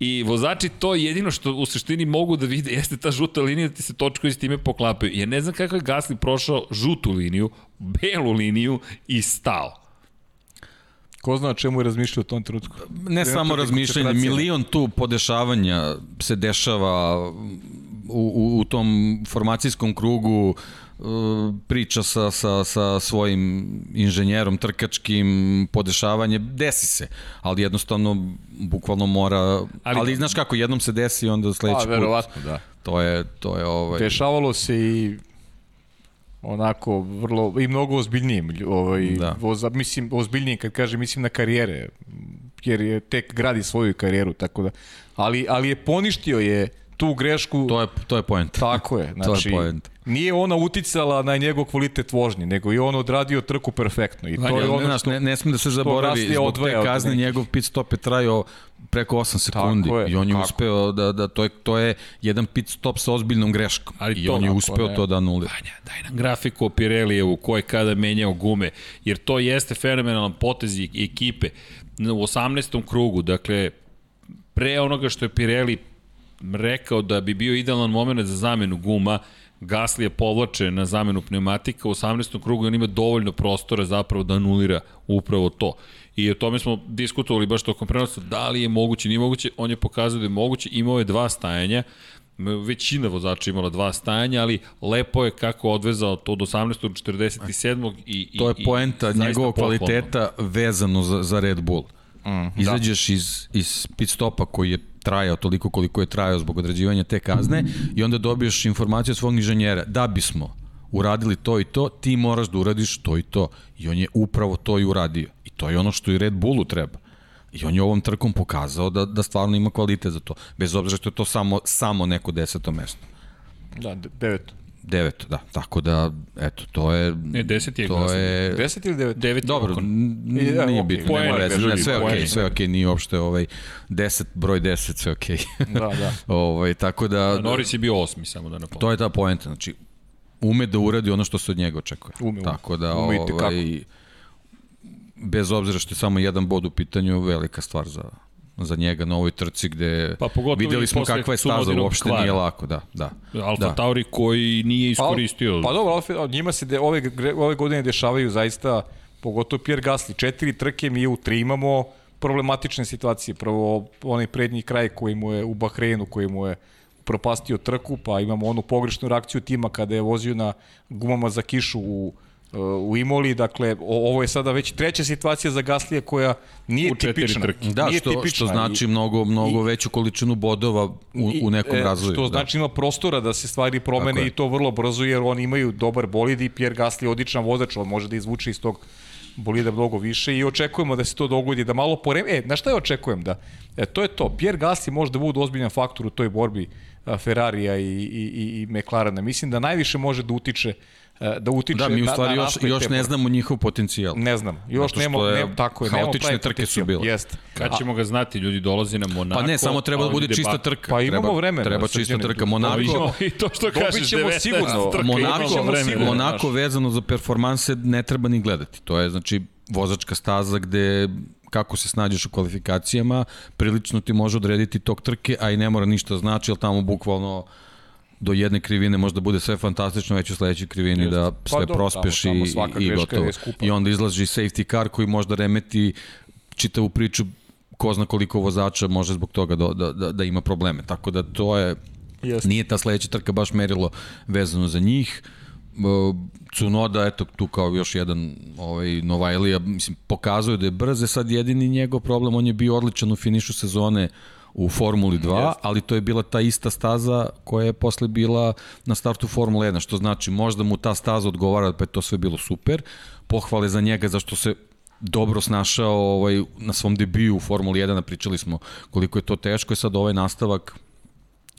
I vozači to jedino što u suštini mogu da vide jeste ta žuta linija da ti se točkovi s time poklapaju. Ja ne znam kako je Gasly prošao žutu liniju, belu liniju i stao. Ko zna čemu je razmišljao u tom trenutku? Ne samo razmišljanje, milion tu podešavanja se dešava u, u, u tom formacijskom krugu, e, priča sa, sa, sa svojim inženjerom trkačkim, podešavanje, desi se, ali jednostavno bukvalno mora, ali, Ali- ali znaš kako, jednom se desi, onda sledeći Pa, put, verovatno, da. to je, to je ovaj... Dešavalo se i onako vrlo i mnogo ozbiljnijim ovaj Da. da. voza, mislim ozbiljnijim kad kažem mislim na karijere jer je tek gradi svoju karijeru tako da ali ali je poništio je tu grešku To je, to je point. Tako je, To je znači point. nije ona uticala na njegov kvalitet vožnje, nego je on odradio trku perfektno i to Vanja, je ne, ono znaš, što ne, ne sme da se zaboravi, zbog te kazne njegov pit stop je trajao preko 8 sekundi je, i on je kako? uspeo da, da to, je, to je jedan pit stop sa ozbiljnom greškom Ali i to on je uspeo ne- to da anulira. Vanja, daj nam grafiku o Pirelijevu, ko je kada menjao gume, jer to jeste fenomenalan potez ekipe. U 18. krugu, dakle, pre onoga što je Pirelli rekao da bi bio idealan moment za zamenu guma, Gasly je povlače na zamenu pneumatika u 18. krugu i on ima dovoljno prostora zapravo da anulira upravo to. I o tome smo diskutovali baš tokom prenosa, da li je moguće, nije moguće, on je pokazao da je moguće, imao je dva stajanja, većina vozača imala dva stajanja, ali lepo je kako odvezao to do 18. do 47. I, i, To je poenta njegovog kvaliteta vezano za, za Red Bull. Mm, Izađeš da. iz, iz pit stopa koji je trajao toliko koliko je trajao zbog određivanja te kazne i onda dobiješ informaciju od svog inženjera da bismo uradili to i to, ti moraš da uradiš to i to. I on je upravo to i uradio. I to je ono što i Red Bullu treba. I on je ovom trkom pokazao da, da stvarno ima kvalitet za to. Bez obzira što je to samo, samo neko deseto mesto. da de- deveto. Deveto, da. Tako da, eto, to je... Ne, deseti je to Gasly. je... 10 ili 9? Devet Dobro, da, nije okej, bitno, poen, nema veze, drugi ne, sve okej, sve je okej, nije uopšte ovaj 10, broj 10, sve je okej. Da, da. ovaj, tako da, Norris je bio osmi, samo da napomenem. to je ta poenta, znači, ume da uradi ono što se od njega očekuje. Ume, ume. Tako da, Ume ovaj, bez obzira što je samo jedan bod u pitanju, velika stvar za, za njega na ovoj trci gde Pa videli smo kakva je staza, uopšte kvara. nije lako, da, da. Alfa da. Tauri koji nije iskoristio. Pa, pa dobro, Alfa, njima se de, ove, ove godine dešavaju zaista, pogotovo Pierre Gasly, četiri trke, mi u tri imamo problematične situacije. Prvo, onaj prednji kraj koji mu je u Bahreinu, koji mu je propastio trku, pa imamo onu pogrešnu reakciju tima kada je vozio na gumama za kišu u u Imoli, dakle, ovo je sada već treća situacija za Gaslija koja nije U tipična. trke. Da, nije što, tipična što znači i- mnogo, mnogo veću količinu bodova u, u nekom e, razvoju. Što da. znači ima prostora da se stvari promene je. i to vrlo brzo jer oni imaju dobar bolid i Pierre Gasly je odličan vozač, on može da izvuče iz tog bolida mnogo više i očekujemo da se to dogodi, da malo poreme... E, na šta ja očekujem? Da, e, to je to. Pierre Gasly može da bude ozbiljan faktor u toj borbi Ferrarija i, i, i, i McLarena. Mislim da najviše može da utiče e, da utiče Da, mi u na- stvari na još, rasplet još te ne znamo njihov potencijal. Ne znam. Još Zato što nema, je ne, tako je, nemamo haotične trke su bile. Jeste. Kad ćemo ga znati, ljudi dolazi na Monako. Pa ne, samo treba a da bude čista trka. Pa imamo treba, vremena, Treba čista trka. Monako, Imamo i to što Dobit kažeš, ćemo 19 sigurno. trka, Monako, znaš. vezano za performanse ne treba ni gledati. To je znači vozačka staza gde kako se snađeš u kvalifikacijama, prilično ti može odrediti tok trke, a i ne mora ništa znači, jer tamo bukvalno do jedne krivine možda bude sve fantastično, već u sledećoj krivini Jeste. da Pa sve dobro, prospeš tamo- tamo i, i gotovo. I onda izlazi safety car koji možda remeti čitavu priču ko zna koliko vozača može zbog toga da, da, da, da ima probleme. Tako da to je Jeste. Nije ta sledeća trka baš merilo vezano za njih. Uh, Cunoda, eto, tu kao još jedan ovaj, Novajlija, mislim, pokazuje da je brze, sad jedini njegov problem, on je bio odličan u finišu sezone u Formuli 2, yes. ali to je bila ta ista staza koja je posle bila na startu Formule 1, što znači možda mu ta staza odgovara, pa je to sve bilo super. Pohvale za njega zašto se dobro snašao ovaj, na svom debiju u Formuli 1, pričali smo koliko je to teško, je sad ovaj nastavak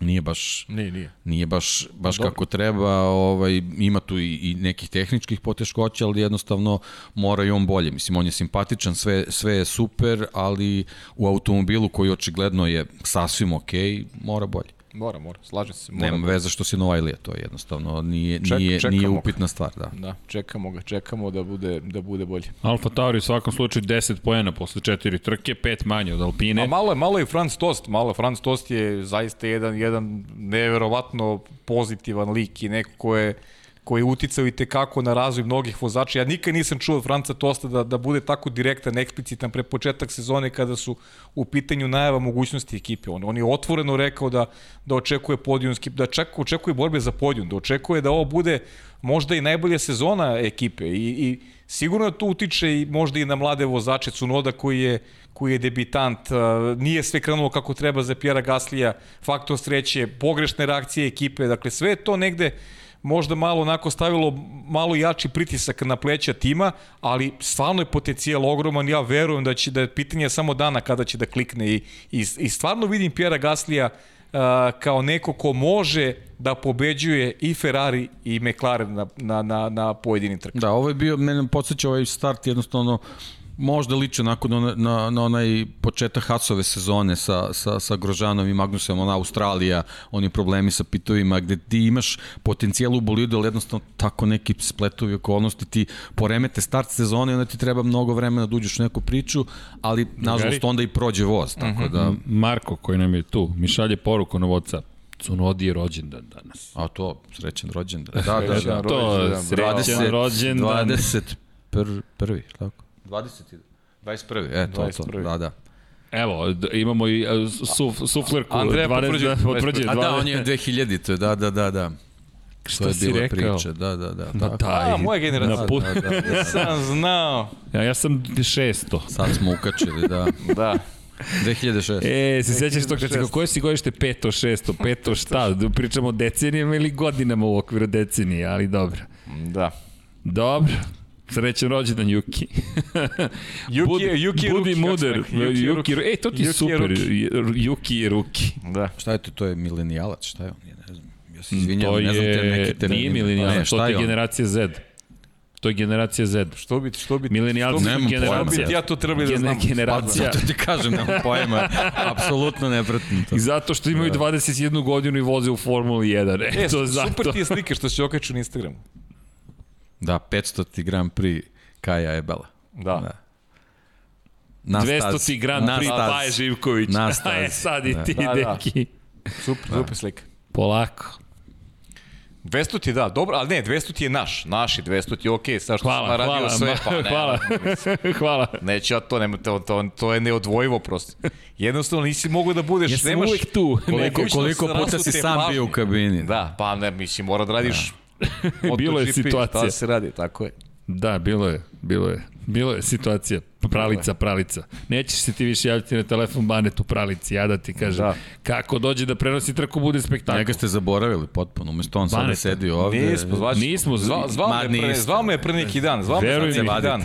nije baš nije, nije. nije baš baš Dobro. kako treba, ovaj ima tu i, i nekih tehničkih poteškoća, ali jednostavno mora i on bolje. Mislim on je simpatičan, sve sve je super, ali u automobilu koji očigledno je sasvim okej, okay, mora bolje. Mora, mora, slažem se. Mora Nema veze što si Novajlija, to je jednostavno nije, Ček, nije, nije upitna stvar. Da. da, čekamo ga, čekamo da bude, da bude bolje. Alfa Tauri u svakom slučaju 10 poena posle četiri trke, pet manje od Alpine. A malo je, malo je Franz Tost, malo je Franz Tost je zaista jedan, jedan neverovatno pozitivan lik i neko ko je koji je uticao i tekako na razvoj mnogih vozača. Ja nikad nisam čuo od Franca Tosta da, da bude tako direktan, eksplicitan pre početak sezone kada su u pitanju najava mogućnosti ekipe. On, on je otvoreno rekao da, da očekuje podijumski, da čak očekuje borbe za podijum, da očekuje da ovo bude možda i najbolja sezona ekipe i, i sigurno to utiče i možda i na mlade vozače Cunoda koji je koji je debitant, nije sve krenulo kako treba za Pjera Gaslija, faktor sreće, pogrešne reakcije ekipe, dakle sve to negde možda malo onako stavilo malo jači pritisak na pleća tima, ali stvarno je potencijal ogroman, ja verujem da će da je pitanje samo dana kada će da klikne i, i, i stvarno vidim Pjera Gaslija uh, kao neko ko može da pobeđuje i Ferrari i McLaren na, na, na, na pojedinim trkama. Da, ovo je bio, mene podsjeća ovaj start jednostavno možda liče onako na, na, na onaj početak Hasove sezone sa, sa, sa Grožanom i Magnusom, ona Australija, oni problemi sa pitovima, gde ti imaš potencijal u bolidu, ali jednostavno tako neki spletovi okolnosti ti poremete start sezone i onda ti treba mnogo vremena da uđeš u neku priču, ali nažalost onda i prođe voz, tako uh mhm. -huh. da... Marko koji nam je tu, mi šalje poruku na WhatsApp. Cunodi je rođendan danas. A to, srećan rođendan. Da, da, da. to, srećan rođendan. 21. tako? 20. 21. E, to, 21. to, da, da. Evo, imamo i e, suf, suflerku. Andreja 20, potvrđuje. potvrđuje A da, on je 2000, to da, da, da, da. Šta to je si rekao? Priča, da, da, da. Na taj, A, moja generacija. Na put. Da, da, da, da. sam znao. Ja, ja sam 600. Sad smo ukačili, da. da. 2006. E, se sećaš tog kad koje si godište? Peto, šesto, peto, šta? Pričamo o decenijama ili godinama u okviru decenije, ali dobro. Da. Dobro. Srećan rođendan Juki. Juki, Bud, Juki Budi Ruki, Muder. Juki, Juki, ej, to ti je super. Juki je Ruki. Da. Šta je to? To je milenijalac, šta je on? Ja ne znam. Ja se izvinjam, ne znam te neke termine. Nije milenijalac, to je generacija Z. To je generacija Z. Što bi što bi Milenijalci su generacija. Ja to trebali da znam. Generacija. Pa, zato ti kažem, nemam pojma. Apsolutno ne pratim to. I zato što imaju 21 da. godinu i voze u Formuli 1. E, e to zato. Super ti je slike što se okaču na Instagramu. Da, 500 Grand Prix Kaja Ebela. Da. da. Na 200 Grand Prix Paje Živković. Na staz. E, sad i da. ti, da, da. deki. Super, da. super slika. Polako. 200 ti da, dobro, ali ne, 200 ti je naš, naši 200 ti je okej, okay, sad što hvala, sam radio hvala, sve, pa ne, hvala, hvala. Neće ja to, nema, to, to, to je neodvojivo prosto. Jednostavno nisi mogao da budeš, ja sam nemaš... uvek tu. Koliko, koliko puta si sam pažnje. bio u kabini. Da, pa ne, mislim, mora da radiš da. bilo je situacija. Šta se radi, tako je. Da, bilo je, bilo je. Bilo je situacija, pralica, pralica. Nećeš se ti više javiti na telefon Banetu pralici, ja da ti kažem. Da. Kako dođe da prenosi trku, bude spektakl. Njega ste zaboravili potpuno, umesto on sada sedi ovde. Nismo, zvači, nismo. Zva, zvao, Ma, me pre, zvao me pre neki dan, zvao me pre neki dan.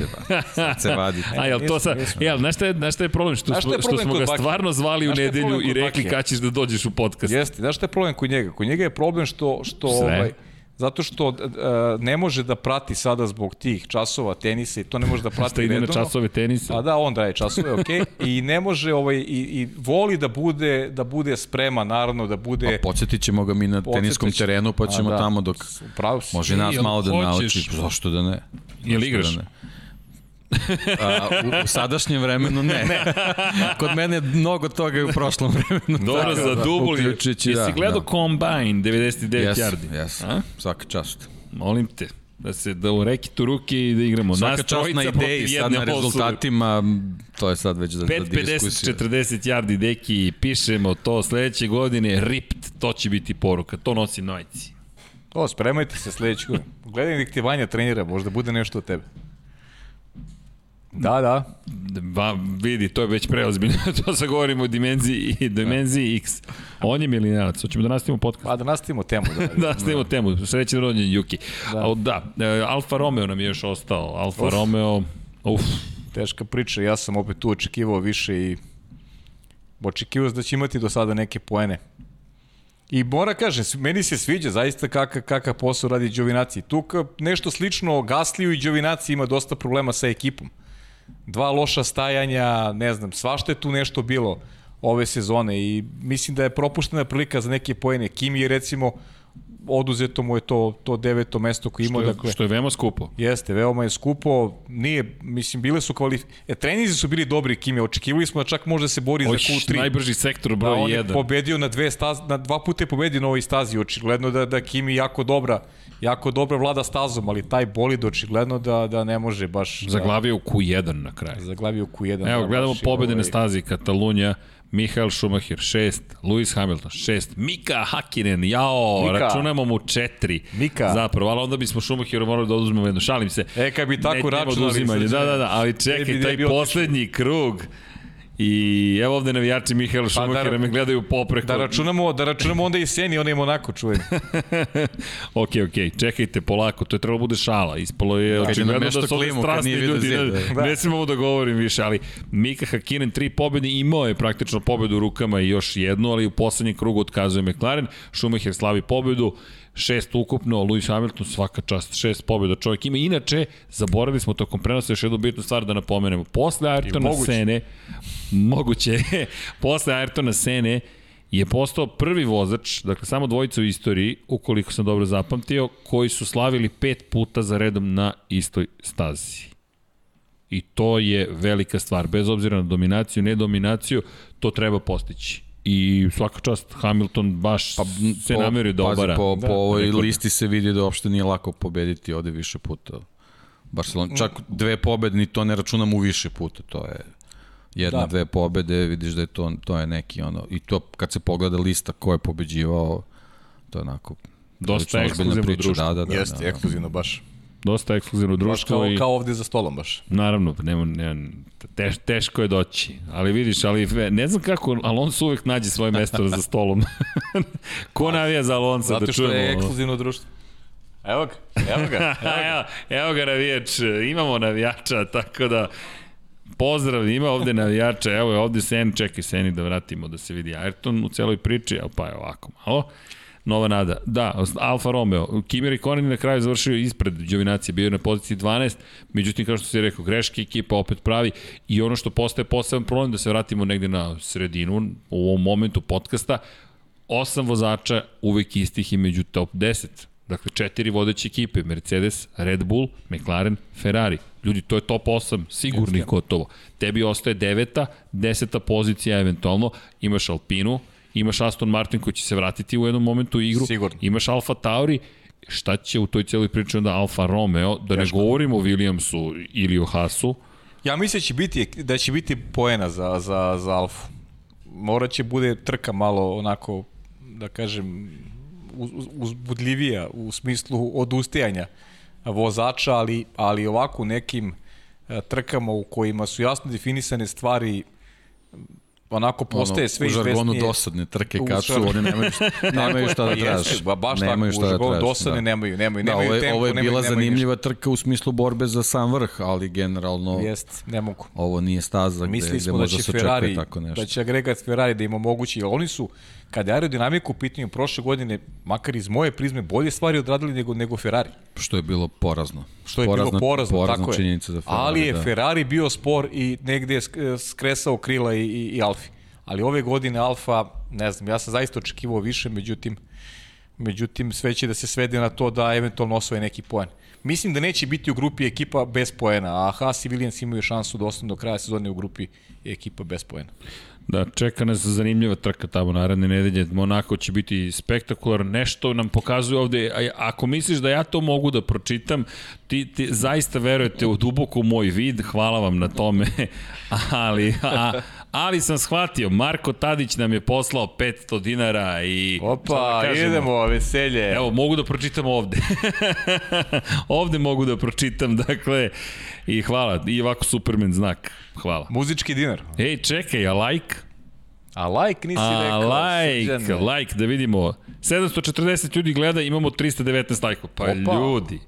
Sad se vadite. A jel to sad, jel, znaš šta je, znaš šta je problem? Što, što, što smo ga stvarno zvali u nedelju i rekli kad ćeš da dođeš u podcast. Jeste, znaš šta je problem kod njega? Kod njega je problem što, što ovaj, zato što uh, ne može da prati sada zbog tih časova tenisa i to ne može da prati Šta ide na časove tenisa? A da, on daje časove, okej. Okay. I ne može ovaj i, i voli da bude da bude spreman, naravno da bude Pa podsjetit ćemo ga mi na teniskom terenu, pa ćemo da. tamo dok Pravo može nas malo da nauči, zašto da ne? Jel igraš? Da ne? A, u, u sadašnjem vremenu ne. ne. Kod mene mnogo toga je u prošlom vremenu. Dobro, za da, dubul. Jesi da, gledao da. Combine 99 yes, yardi? Jes, yes. svaka čast. Molim te. Da se da u rekitu ruke i da igramo. Svaka Nas čast na ideji, sad na rezultatima, to je sad već za, za 5, 50, diskusiju. 40 yardi deki, pišemo to sledeće godine, ripped, to će biti poruka, to nosi Nojci. O, spremajte se sledeću godinu. Gledaj nek ti Vanja trenira, možda bude nešto od tebe. Da, da. Ba, vidi, to je već preozbiljno, to sad govorimo o dimenziji, dimenziji X. On je milijanac, hoćemo da nastavimo podcast. Pa da nastavimo temu. Da, Da, nastavimo temu, srećan rođen Juki. Da. da, e, Alfa Romeo nam je još ostao, Alfa Uf. Romeo, uf, Teška priča, ja sam opet tu očekivao više i očekivao da će imati do sada neke poene. I mora kaže, meni se sviđa zaista kakav, kakav posao radi Đovinaci. Tu nešto slično Gasliju i Đovinaci ima dosta problema sa ekipom. Dva loša stajanja, ne znam, svašta je tu nešto bilo ove sezone i mislim da je propuštena prilika za neke poene. Kimi je recimo oduzeto mu je to, to deveto mesto koje imao. što je, dakle, što je veoma skupo. Jeste, veoma je skupo. Nije, mislim, bile su kvalif... E, trenizi su bili dobri Kimi. Očekivali smo da čak može da se bori Oć, za Q3. najbrži sektor Da, broj on je 1. pobedio na dve staz, na dva puta je pobedio na ovoj stazi. Očigledno da, da Kimi jako dobra, jako dobra vlada stazom, ali taj bolid očigledno da, da ne može baš... Zaglavio u Q1 na kraju. Da, zaglavio u Q1. Evo, da, gledamo je pobede na ovaj- stazi Katalunja, Mihael Schumacher 6, Lewis Hamilton 6, Mika Hakkinen, jao, Mika. računamo mu 4. Mika. Zapravo, ali onda bismo Schumacheru morali da oduzmemo jednu, šalim se. E, kad bi tako računali, Da, da, da, ali čekaj, taj poslednji krug i evo ovde navijači Mihaela Schumachera da- me gledaju popreko. Da računamo, da računamo onda i Seni, on je Monako čuveni. ok, ok, čekajte polako, to je trebalo bude šala. Ispalo je je očigledno da nameštao su ovde strasni ljudi. zid, Ne, ne smemo da govorim više, ali Mika Hakinen tri pobede imao je praktično pobedu u rukama i još jednu, ali u poslednjem krugu otkazuje McLaren. Schumacher slavi pobedu, šest ukupno, Lewis Hamilton svaka čast, šest pobjeda čovjek ima. Inače, zaboravili smo tokom prenosa još jednu bitnu stvar da napomenemo. Posle Ayrtona moguće. Sene, moguće, posle Ayrtona Sene, je postao prvi vozač, dakle samo dvojica u istoriji, ukoliko sam dobro zapamtio, koji su slavili pet puta za redom na istoj stazi. I to je velika stvar. Bez obzira na dominaciju, ne dominaciju, to treba postići. I svaka čast Hamilton baš pa, se po- namerio da pazi, obara. Po, po ovoj rekord. listi se vidi da uopšte nije lako pobediti ovde više puta. Barcelona, čak dve pobede, ni to ne računam u više puta, to je jedna, Da. da. dve pobede, vidiš da je to, to je neki ono, i to kad se pogleda lista ko je pobeđivao, to je onako Dosta ekskluzivno priča, društvo. Da, da, da, Jeste, da, ekskluzivno baš. Dosta ekskluzivno Baš društvo kao, i kao ovde za stolom baš. naravno, nema, nema, teš, teško je doći. Ali vidiš, ali ne znam kako, Alonso uvek nađe svoje mesto za stolom. Ko navija za Alonso Zato da što čujemo? je ono? ekskluzivno društvo. Evo ga, evo ga. evo, evo ga navijač, imamo navijača, tako da pozdrav, ima ovde navijača, evo je ovde Sen, čekaj Seni da vratimo da se vidi Ayrton u celoj priči, evo pa je ovako malo. Nova nada. Da, Alfa Romeo. Kimi Raikkonen je na kraju završio ispred Đovinacije, bio je na poziciji 12, međutim, kao što si rekao, greške ekipa opet pravi i ono što postaje poseban problem, da se vratimo negde na sredinu u ovom momentu podcasta, osam vozača uvek istih i među top 10. Dakle, četiri vodeće ekipe, Mercedes, Red Bull, McLaren, Ferrari. Ljudi, to je top 8, sigurni gotovo. Tebi ostaje deveta, deseta pozicija eventualno, imaš Alpinu, imaš Aston Martin koji će se vratiti u jednom momentu u igru, Sigurno. imaš Alfa Tauri, šta će u toj cijeloj priči onda Alfa Romeo, da ne govorimo o Williamsu ili o Haasu, Ja mislim da će biti, da će biti poena za, za, za Alfu. Morat će bude trka malo onako, da kažem, uz- uz- uzbudljivija u smislu odustajanja vozača, ali, ali ovako nekim e, trkama u kojima su jasno definisane stvari onako postaje sve u žargonu izvesnije. dosadne trke kad su, oni nemaju, nemaju šta da Jeste, traže. ba- baš nemaju tako, u žargonu traže, dosadne nemaju, nemaju, Da, nemaju ovo je, tempo, ovo je nemaju- bila nemaju zanimljiva trka u smislu borbe za sam vrh, ali generalno Jest, ne mogu. ovo nije staza gde, gde smo da možda će se Ferrari, tako nešto. da će agregat Ferrari da im omogući, oni su, kada je aerodinamika u pitanju prošle godine, makar iz moje prizme, bolje stvari odradili nego, nego Ferrari. Što je bilo porazno. Što je porazna, bilo porazno, porazna tako je. za Ferrari. Ali je da. Ferrari bio spor i negde je sk- skresao krila i, i, i Alfi. Ali ove godine Alfa, ne znam, ja sam zaista očekivao više, međutim, međutim sve će da se svede na to da eventualno osvoje neki poen. Mislim da neće biti u grupi ekipa bez poena, a Haas i Williams imaju šansu da ostanu do kraja sezone u grupi ekipa bez poena. Da, čeka nas zanimljiva trka tamo naredne nedelje. Monako će biti spektakular. Nešto nam pokazuje ovde. A, ako misliš da ja to mogu da pročitam, ti, ti zaista verujete u duboko moj vid. Hvala vam na tome. Ali, a, ali sam shvatio, Marko Tadić nam je poslao 500 dinara i... Opa, da kažemo? idemo, veselje. Evo, mogu da pročitam ovde. ovde mogu da pročitam, dakle, i hvala. I ovako Superman znak. Hvala. Muzički dinar. Ej, čekaj, a like? A like nisi A rekao. like, Srđane. like, da vidimo. 740 ljudi gleda, imamo 319 lajkova. Pa Opa. ljudi,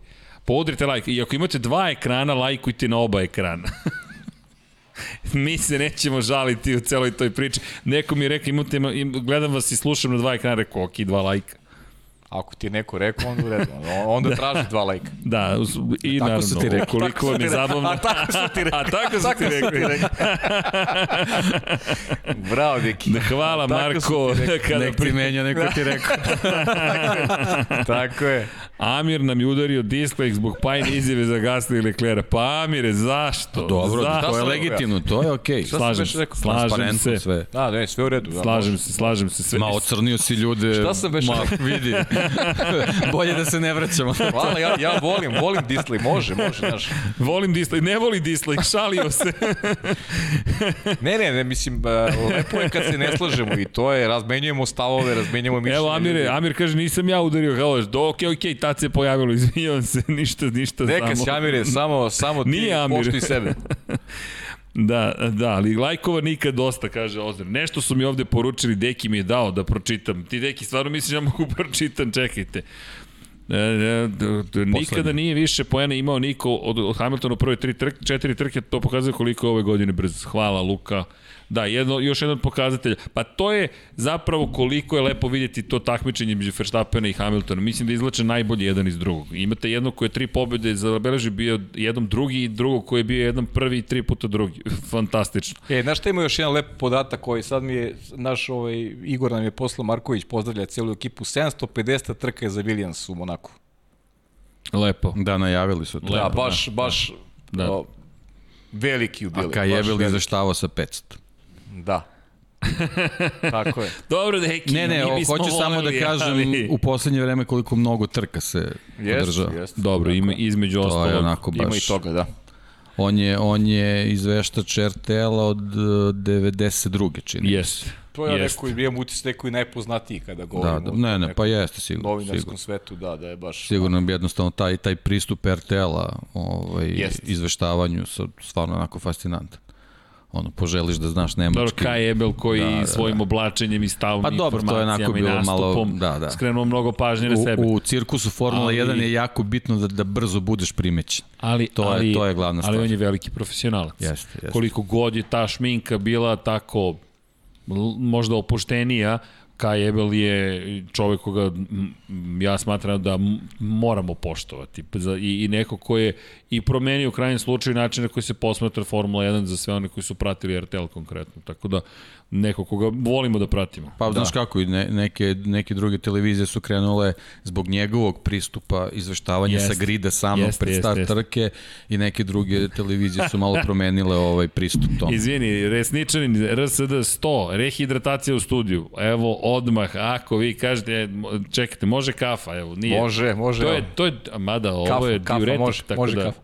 podrite like. I ako imate dva ekrana, lajkujte na oba ekrana. Mi se nećemo žaliti u celoj toj priči. Neko mi je rekao, imate, im, gledam vas i slušam na dva ekrana, rekao, ok, dva lajka. Ako ti je neko rekao, onda u redu. Onda traži dva lajka. Da, i Tako naravno, su ti rekli. koliko vam je zabavno. A tako su ti rekli. A tako su ti rekli. Bravo, Deki. Hvala Tako Marko. Kada Nek ti menja, neko ti rekao. Tako je. Amir nam je udario dislike zbog pajne izjave za Gasly i Leclerc. Pa Amire, zašto? Dobro, zašto? to je legitimno, to je okej. Sam Slažem rekao? slažem Transparentno se. sve. Da, ne, sve u redu. Da, Slažem se, slažem se. Sve, Ma, ocrnio si ljude. Šta sam već Ma, rekao? vidi. Bolje da se ne vraćamo. Hvala, ja, ja volim, volim Disney, može, može, znaš. Volim dislike, ne voli dislike, šalio se. Ne, ne, ne, mislim, uh, lepo je kad se ne slažemo i to je, razmenjujemo stavove, razmenjujemo mišljenje. Evo ljudi. Amir kaže nisam ja udario, kao do, okej, okej, tad se pojavilo, izvinjavam se, ništa, ništa Neka samo. si Amire, samo, samo ti Nije Amir. poštuj sebe. Da, da, ali lajkova nikad dosta, kaže Ozir. Nešto su mi ovde poručili, Deki mi je dao da pročitam. Ti, Deki, stvarno misliš da mogu pročitam, čekajte. E, e, nikada nije više poena imao niko od, od Hamiltona u prve tri trke, četiri trke, to pokazuje koliko je ove godine brz. Hvala, Luka. Da, jedno, još jedan od pokazatelja. Pa to je zapravo koliko je lepo vidjeti to takmičenje među Verstappena i Hamiltona. Mislim da izlače najbolji jedan iz drugog. Imate jedno koje je tri pobjede zabeleži bio jednom drugi i drugog koji je bio jedan prvi i tri puta drugi. Fantastično. E, znaš šta ima još jedan lep podatak koji sad mi je, naš ovaj, Igor nam je poslao Marković, pozdravlja celu ekipu, 750 trka je za Williams u Monaku. Lepo. Da, najavili su to. Da, Lepo, baš, baš Da. O, veliki jubilej. A kaj je baš bil veliki. izaštavao sa 500. Da. Tako je. Dobro, Deki, Ne, ne, mi hoću samo da kažem ali- u poslednje vreme koliko mnogo trka se Jest, održava. jest. Dobro, ima između To je ostalog. onako baš... Ima i toga, da. On je, on je izveštač RTL-a od uh, 92. čini. Jes. To je Jest. neko, imam utisak neko i najpoznatiji kada Da, govorimo da, o ne, ne, nekom pa jeste sigurno. novinarskom sigurno. svetu, da, da je baš... Sigurno bi jednostavno taj, taj pristup RTL-a ovaj, Jest. izveštavanju sa, stvarno onako fascinantan. Ono, poželiš da znaš nemački. Dobro, Kai Ebel koji Da, da, da, svojim oblačenjem i stavnim Pa dobro, to je onako informacijama i bilo malo- nastupom da, da. skrenuo mnogo pažnje na sebe. U, u cirkusu Formula Ali- 1 je jako bitno da, da brzo budeš primećen. ali, to je- ali, to je glavna Ali stvar. on je veliki profesionalac. Jeste, jeste. Koliko god je ta šminka bila tako možda opuštenija, Kai Ebel je čovek koga ja smatram da moramo poštovati. I, I neko ko je i promenio u krajnjem slučaju način na koji se posmatra Formula 1 za sve one koji su pratili RTL konkretno. Tako da neko koga volimo da pratimo. Pa da. znaš kako, i ne, neke, neke druge televizije su krenule zbog njegovog pristupa izveštavanja Jeste. sa grida samog Jeste, pred start jeste. trke i neke druge televizije su malo promenile ovaj pristup tom. Izvini, resničanin RSD 100, rehidratacija u studiju. Evo, odmah, ako vi kažete, mo- čekajte, može kafa, evo, nije. Može, može. To je, to je, mada, ovo Kafa, je kafa, diuretik, može, tako može da kafa.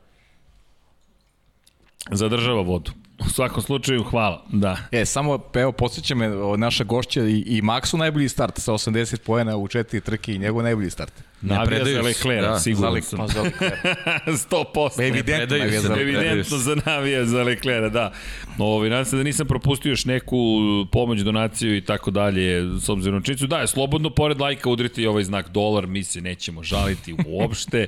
zadržava vodu. U svakom slučaju, hvala, da. E, samo, evo, podsjeća me, naša gošća i, i Maxu najbolji start sa 80 poena u četiri trke i njegov najbolji start. Navija predaju za se, Leclerc, da, sigurno sam. Pa za Leclerc. 100%. Evidentno se, ne Leclerc. Evidentno za navija za Leclerc, da. Ovi, nadam se da nisam propustio još neku pomoć, donaciju i tako dalje, s obzirom na činjenicu. Da, je slobodno pored lajka udrite i ovaj znak dolar, mi se nećemo žaliti uopšte.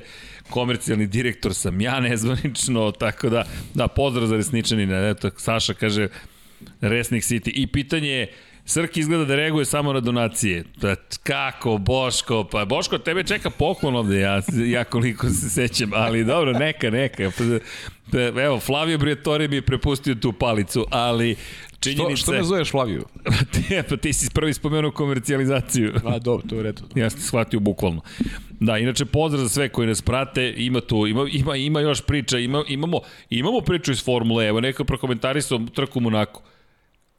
Komercijalni direktor sam ja nezvanično, tako da, da, pozdrav za resničanina. Eto, Saša kaže, Resnik City. I pitanje je, Srki izgleda da reaguje samo na donacije. Pa kako, Boško? Pa Boško, tebe čeka poklon ovde, ja, ja koliko se sećam, ali dobro, neka, neka. Evo, Flavio Briatore mi je prepustio tu palicu, ali Što, činjenica... što me zoveš Flaviju? ti, pa ti si prvi spomenuo komercijalizaciju. A, dobro, to je redu. Ja sam shvatio bukvalno. Da, inače pozdrav za sve koji nas prate, ima tu, ima, ima, ima još priča, ima, imamo, imamo priču iz Formule, evo neko prokomentarisao trku u Monaku.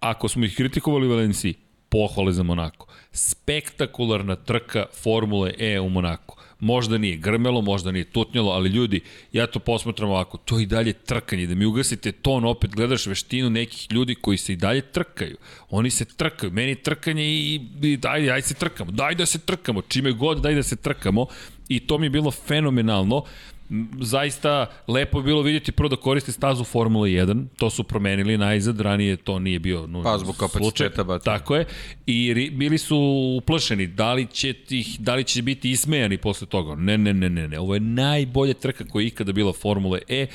Ako smo ih kritikovali u Valenciji, pohvale za Monako. Spektakularna trka Formule E u Monaku. Možda nije grmelo, možda nije tutnjalo, ali ljudi, ja to posmatram ovako, to i dalje trkanje, da mi ugasite ton, opet gledaš veštinu nekih ljudi koji se i dalje trkaju. Oni se trkaju, meni je trkanje i, i daj, daj se trkamo, daj da se trkamo, čime god daj da se trkamo. I to mi je bilo fenomenalno zaista lepo je bilo vidjeti prvo da koriste stazu Formula 1, to su promenili najzad, ranije to nije bio nužno Pa, zbog kapaciteta. Tako je. I ri, bili su uplašeni, da li će tih, da li će biti ismejani posle toga. Ne, ne, ne, ne, ne. Ovo je najbolja trka koja je ikada bila Formule E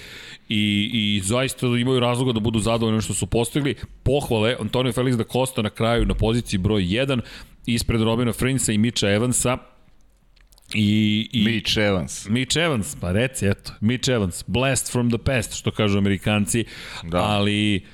i, i zaista imaju razloga da budu zadovoljni što su postigli. Pohvale, Antonio Felix da Costa na kraju na poziciji broj 1 ispred Robina Frinsa i Mitcha Evansa I, i Mitch Evans. Mitch Evans, pa reci, eto, Mitch Evans, blast from the past, što kažu amerikanci, da. ali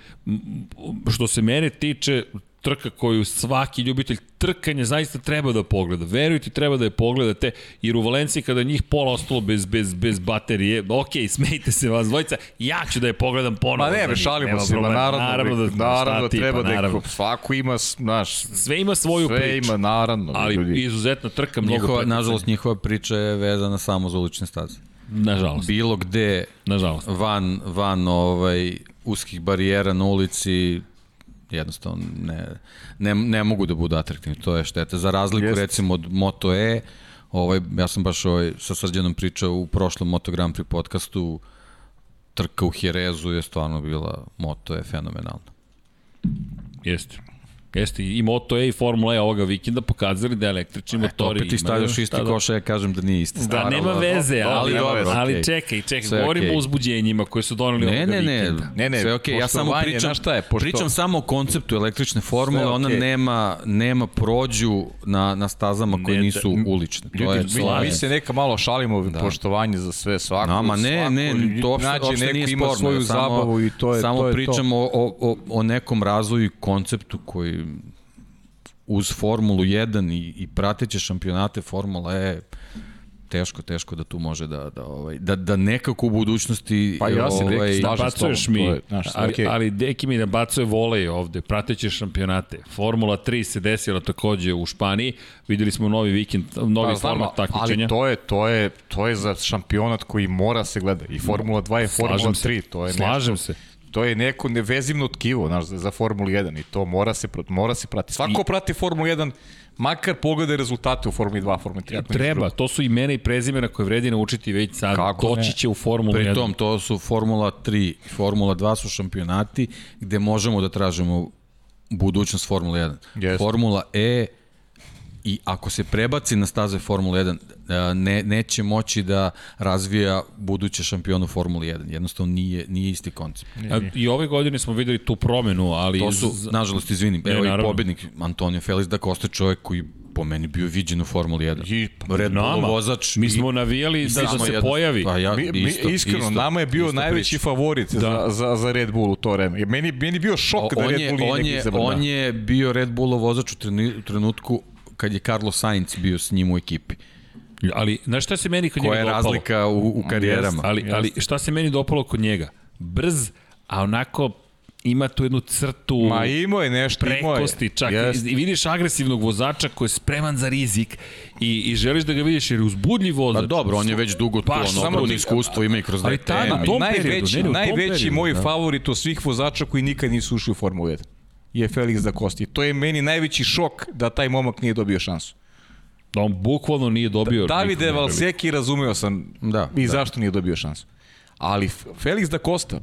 što se mene tiče, trka koju svaki ljubitelj trkanja zaista treba da pogleda. Verujte, treba da je pogledate, jer u Valenciji kada njih pola ostalo bez, bez, bez baterije, ok, smejte se vas dvojica, ja ću da je pogledam ponovo. Ma ne, šalimo se, ma naravno, naravno da, naravno da treba pa, naravno. da svako ima, znaš, sve ima svoju sve priču. Sve ima, naravno. Ali ljudi. izuzetna trka, mnogo njihova, Nažalost, njihova priča je vezana samo za ulične staze. Nažalost. Bilo gde, Nažalost. van, van ovaj, uskih barijera na ulici, jednostavno ne, ne, ne mogu da budu atraktivni, to je šteta. Za razliku Jest. recimo od Moto E, ovaj, ja sam baš ovaj, sa Srđanom pričao u prošlom Moto Grand Prix podcastu, trka u Jerezu je stvarno bila, Moto E fenomenalna. Jeste. Jeste, i Moto E i Formula E ovoga vikenda pokazali da električni e, motori opet ti stavljaš isti da... koša, ja kažem da nije isti. Da, nema veze, ali, ali, ali čekaj, čekaj, sve govorimo okay. o uzbuđenjima koje su doneli ne, ovoga ne, ne, vikenda. Ne, ne, sve okej, okay. ja samo pričam, šta je, pošto... pričam samo o konceptu električne formule, okay. ona nema, nema prođu na, na stazama koje ne, nisu da, ulične. To ljudi, je, mi, mi se neka malo šalimo da. poštovanje za sve svako. Nama, ne, ne, to uopšte, nije sporno. svoju zabavu i to je samo to. Samo pričamo o, o, o nekom razvoju i konceptu koji uz Formulu 1 i, i prateće šampionate Formula E teško, teško da tu može da, da, ovaj, da, da nekako u budućnosti... Pa ja se ovaj, deki, nabacuješ mi, je, znaš, ali, okay. ali deki mi nabacuje volej ovde, prateće šampionate. Formula 3 se desila takođe u Španiji, videli smo novi vikend, novi pa, format takmičenja. Ali to je, to, je, to je za šampionat koji mora se gleda. I Formula 2 je Formula Slažem 3, to je Slažem nešto. se to je neko nevezivno tkivo znaš, za Formulu 1 i to mora se, mora se prati. Svako I... prati Formulu 1, makar pogleda rezultate u Formuli 2, Formuli 3. Treba, to su imena i prezimena koje vredi naučiti već sad. Kako Doći će u Formulu 1. Pritom, to su Formula 3 i Formula 2 su šampionati gde možemo da tražimo budućnost Formula 1. Yes. Formula E i ako se prebaci na staze Formula 1, e, ne, neće moći da razvija buduće šampionu Formula 1. Jednostavno nije, nije isti koncept. Nije. I ove godine smo videli tu promenu, ali... To su, nažalost, izvinim, evo i pobednik Antonio Felix da Costa čovjek koji po meni bio viđen u Formuli 1. I, Red Bull vozač. Mi smo navijali da, da se jedno, pojavi. Pa ja, mi, isto, mi, iskreno, isto, nama je bio isto najveći priča. favorit da. za, za, za Red Bull u to vreme. Meni, meni bio šok o, da Red Bull on je, on je bio Red Bullov vozač u trenutku kad je Carlos Sainz bio s njim u ekipi. Ali, znaš šta se meni kod njega dopalo? Koja je razlika u, u karijerama? Jest, ali, ali šta se meni dopalo kod njega? Brz, a onako ima tu jednu crtu Ma imao je nešto, prekosti, imao je. čak yes. i vidiš agresivnog vozača koji je spreman za rizik i, i želiš da ga vidiš jer je uzbudljiv vozač. Pa dobro, on je već dugo tu, on ogromno iskustvo ima i kroz ali ta, na tom najveći, periodu, ne, najveći periodu, moj da. favorit od svih vozača koji nikad nisu ušli u Formulu 1 je Felix da Kosti. To je meni najveći šok da taj momak nije dobio šansu. Da on bukvalno nije dobio... Da, Davide Valseki razumeo sam da, i da. zašto nije dobio šansu. Ali Felix da Costa,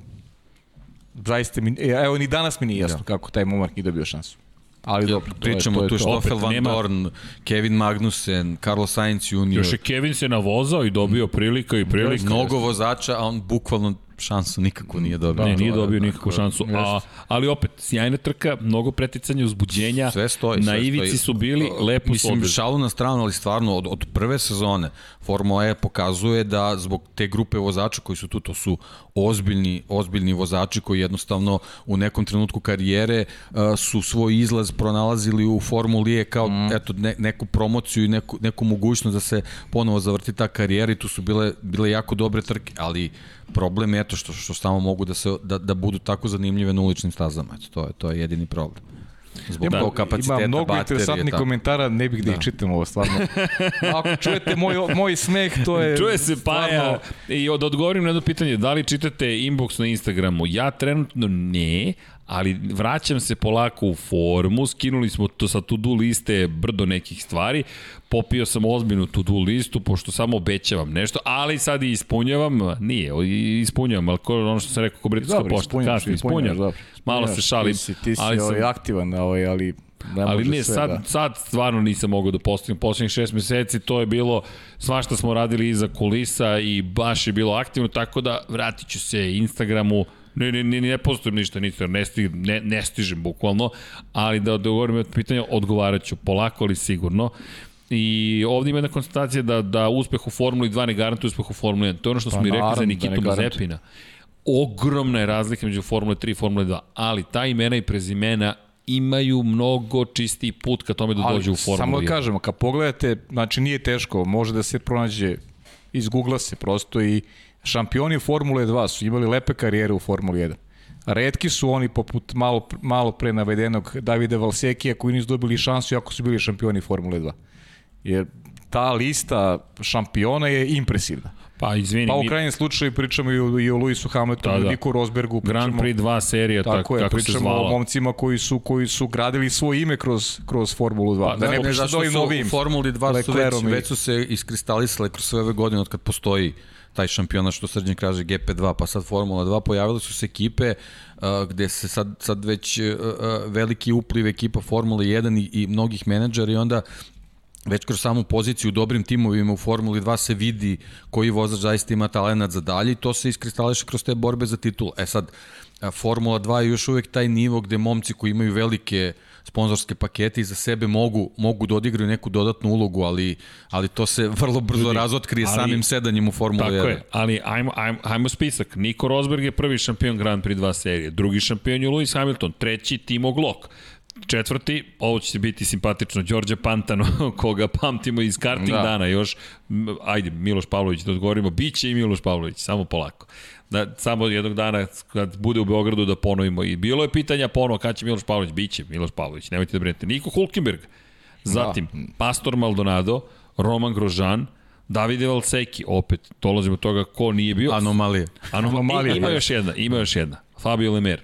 zaista mi, e, evo ni danas mi nije jasno da. kako taj momak nije dobio šansu. Ali dobro, to Pričamo je, to je tu Stoffel Van nema... Dorn, Kevin Magnussen, Carlos Sainz Jr. Još je Kevin se navozao i dobio prilika i prilika. Mnogo vozača, a on bukvalno šansu nikako nije dobio. Ne, nije dobio nikakvu šansu. A, ali opet, sjajna trka, mnogo preticanja, uzbuđenja. Sve stoji. Na ivici stoji. su bili, lepo Mislim, su Mislim, šalu na stranu, ali stvarno od, od prve sezone Formula E pokazuje da zbog te grupe vozača koji su tu, to su ozbiljni, ozbiljni vozači koji jednostavno u nekom trenutku karijere uh, su svoj izlaz pronalazili u Formuli E kao mm. eto, ne, neku promociju i neku, neku mogućnost da se ponovo zavrti ta karijera i tu su bile, bile jako dobre trke, ali problem je eto što, što samo mogu da, se, da, da budu tako zanimljive na uličnim stazama. Eto, to, je, to je jedini problem. Zbog Ima, tog kapaciteta, ima mnogo baterije, interesantnih komentara, ne bih da, ih čitam ovo stvarno. Ako čujete moj, moj smeh, to je Čuje se Paja stvarno... i od odgovorim na jedno pitanje, da li čitate inbox na Instagramu? Ja trenutno ne, ali vraćam se polako u formu, skinuli smo to sa to-do liste brdo nekih stvari, popio sam ozbiljnu to-do listu, pošto samo obećavam nešto, ali sad i ispunjavam, nije, ispunjavam, ali ono što sam rekao, ko britanska pošta, ispunjaš, ispunjam, dobro. malo se šalim, Ti si, ti si ali sam, ovaj, aktivan, ovaj, ali ne ali ne, sve, sad, da. sad stvarno nisam mogao da postignem poslednjih šest meseci, to je bilo, svašta smo radili iza kulisa i baš je bilo aktivno, tako da vratit ću se Instagramu, ne, ne, ne, ne postojem ništa, ništa, ne, stig, ne, ne stižem bukvalno, ali da odgovorim od pitanja, odgovarat ću polako, ali sigurno. I ovdje ima jedna konstatacija da, da uspeh u Formuli 2 ne garantuje uspeh u Formuli 1. To je ono što smo Pa mi rekli za da Nikitu garantuje. Mazepina. Ogromna je razlika među Formule 3 i Formule 2, ali ta imena i prezimena imaju mnogo čistiji put ka tome da dođe u Formulu samo 1. da kažemo, kad pogledate, znači nije teško, može da se pronađe, iz Google se prosto i šampioni Formule 2 su imali lepe karijere u Formuli 1. Redki su oni poput malo, malo pre navedenog Davida Valsekija koji nisu dobili šansu iako su bili šampioni Formule 2. Jer ta lista šampiona je impresivna. Pa izvini, Pa u mi- krajnjem slučaju pričamo i o, i o Luisu Hamiltonu, Da, da, da. da. Niku Rosbergu, pričamo, Grand Prix 2 serija, tako, tako je, kako se pričamo o zvala. momcima koji su koji su gradili svoje ime kroz kroz Formulu 2. Pa, da ne ne, Ne, pričam zašto da su novim u Formuli 2 su već, već su se iskristalisale kroz sve ove godine od kad postoji taj šampionat što Srđan kaže GP2 pa sad Formula 2 pojavile su se ekipe uh, gde se sad, sad već uh, uh, veliki upliv ekipa Formule 1 i, i mnogih menadžera i onda već kroz samu poziciju u dobrim timovima u Formuli 2 se vidi koji vozač zaista ima talenat za dalje i to se iskristališe kroz te borbe za titul. E sad, a, Formula 2 je još uvek taj nivo gde momci koji imaju velike sponzorske pakete i za sebe mogu, mogu da odigraju neku dodatnu ulogu, ali, ali to se vrlo brzo Ljudi, razotkrije ali- samim sedanjem u Formuli 1. Tako je, ali ajmo, ajmo, ajmo spisak. Nico Rosberg je prvi šampion Grand Prix 2 serije, drugi šampion je Lewis Hamilton, treći Timo Glock, četvrti, ovo će biti simpatično, Đorđe Pantano, koga pamtimo iz karting da. Da. dana još, ajde, Miloš Pavlović da odgovorimo, bit će i Miloš Pavlović, samo polako. Da, samo jednog dana kad bude u Beogradu da ponovimo i bilo je pitanja ponovo kad će Miloš Pavlović, bit će Miloš Pavlović, nemojte da brinete. Niko Hulkenberg, zatim da. Pastor Maldonado, Roman Grožan, Davide Valseki, opet, dolazimo do toga ko nije bio. Anomalije. Anomalija, Ima da. još jedna, ima još jedna. Fabio Lemer.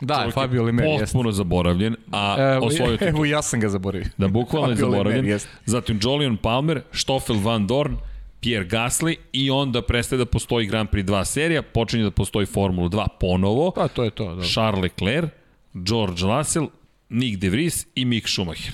Da, Čovjek je Fabio Limer jeste. Potpuno zaboravljen, a Evo, osvojio evo ja sam ga zaboravio. Da, bukvalno je Lemer, zaboravljen. Zatim Jolion Palmer, Stoffel Van Dorn, Pierre Gasly i onda prestaje da postoji Grand Prix 2 serija, počinje da postoji Formula 2 ponovo, Pa to je to, da. Charles Leclerc, George Russell, Nick De Vries i Mick Schumacher.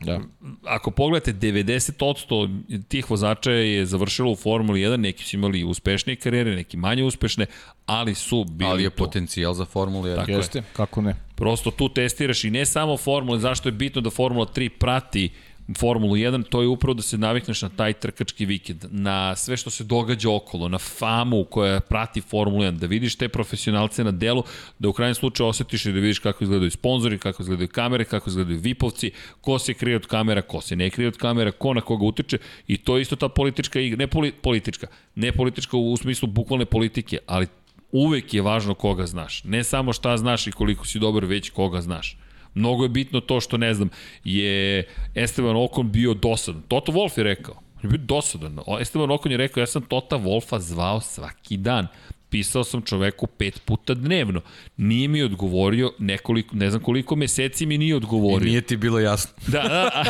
da. Ako pogledate, 90% tih vozača je završilo u Formuli 1, neki su imali uspešnije karijere, neki manje uspešne, ali su bili Ali je tu. potencijal za Formulu 1. Tako je. Jeste, kako ne. Prosto tu testiraš i ne samo Formula, zašto je bitno da Formula 3 prati Formulu 1, to je upravo da se navikneš na taj trkački vikend, na sve što se događa okolo, na famu koja prati Formulu 1, da vidiš te profesionalce na delu, da u krajnjem slučaju osetiš i da vidiš kako izgledaju sponzori, kako izgledaju kamere, kako izgledaju vipovci, ko se krije od kamera, ko se ne krije od kamera, ko na koga utiče i to je isto ta politička igra, ne poli, politička, ne politička u smislu bukvalne politike, ali uvek je važno koga znaš. Ne samo šta znaš i koliko si dobar, već koga znaš. Mnogo je bitno to što, ne znam, je Esteban Okon bio dosadan. Toto Wolf je rekao. On je bio dosadan. Esteban Okon je rekao, ja sam Tota Wolfa zvao svaki dan. Pisao sam čoveku pet puta dnevno. Nije mi odgovorio nekoliko, ne znam koliko meseci mi nije I odgovorio. nije ti bilo jasno. Da, da.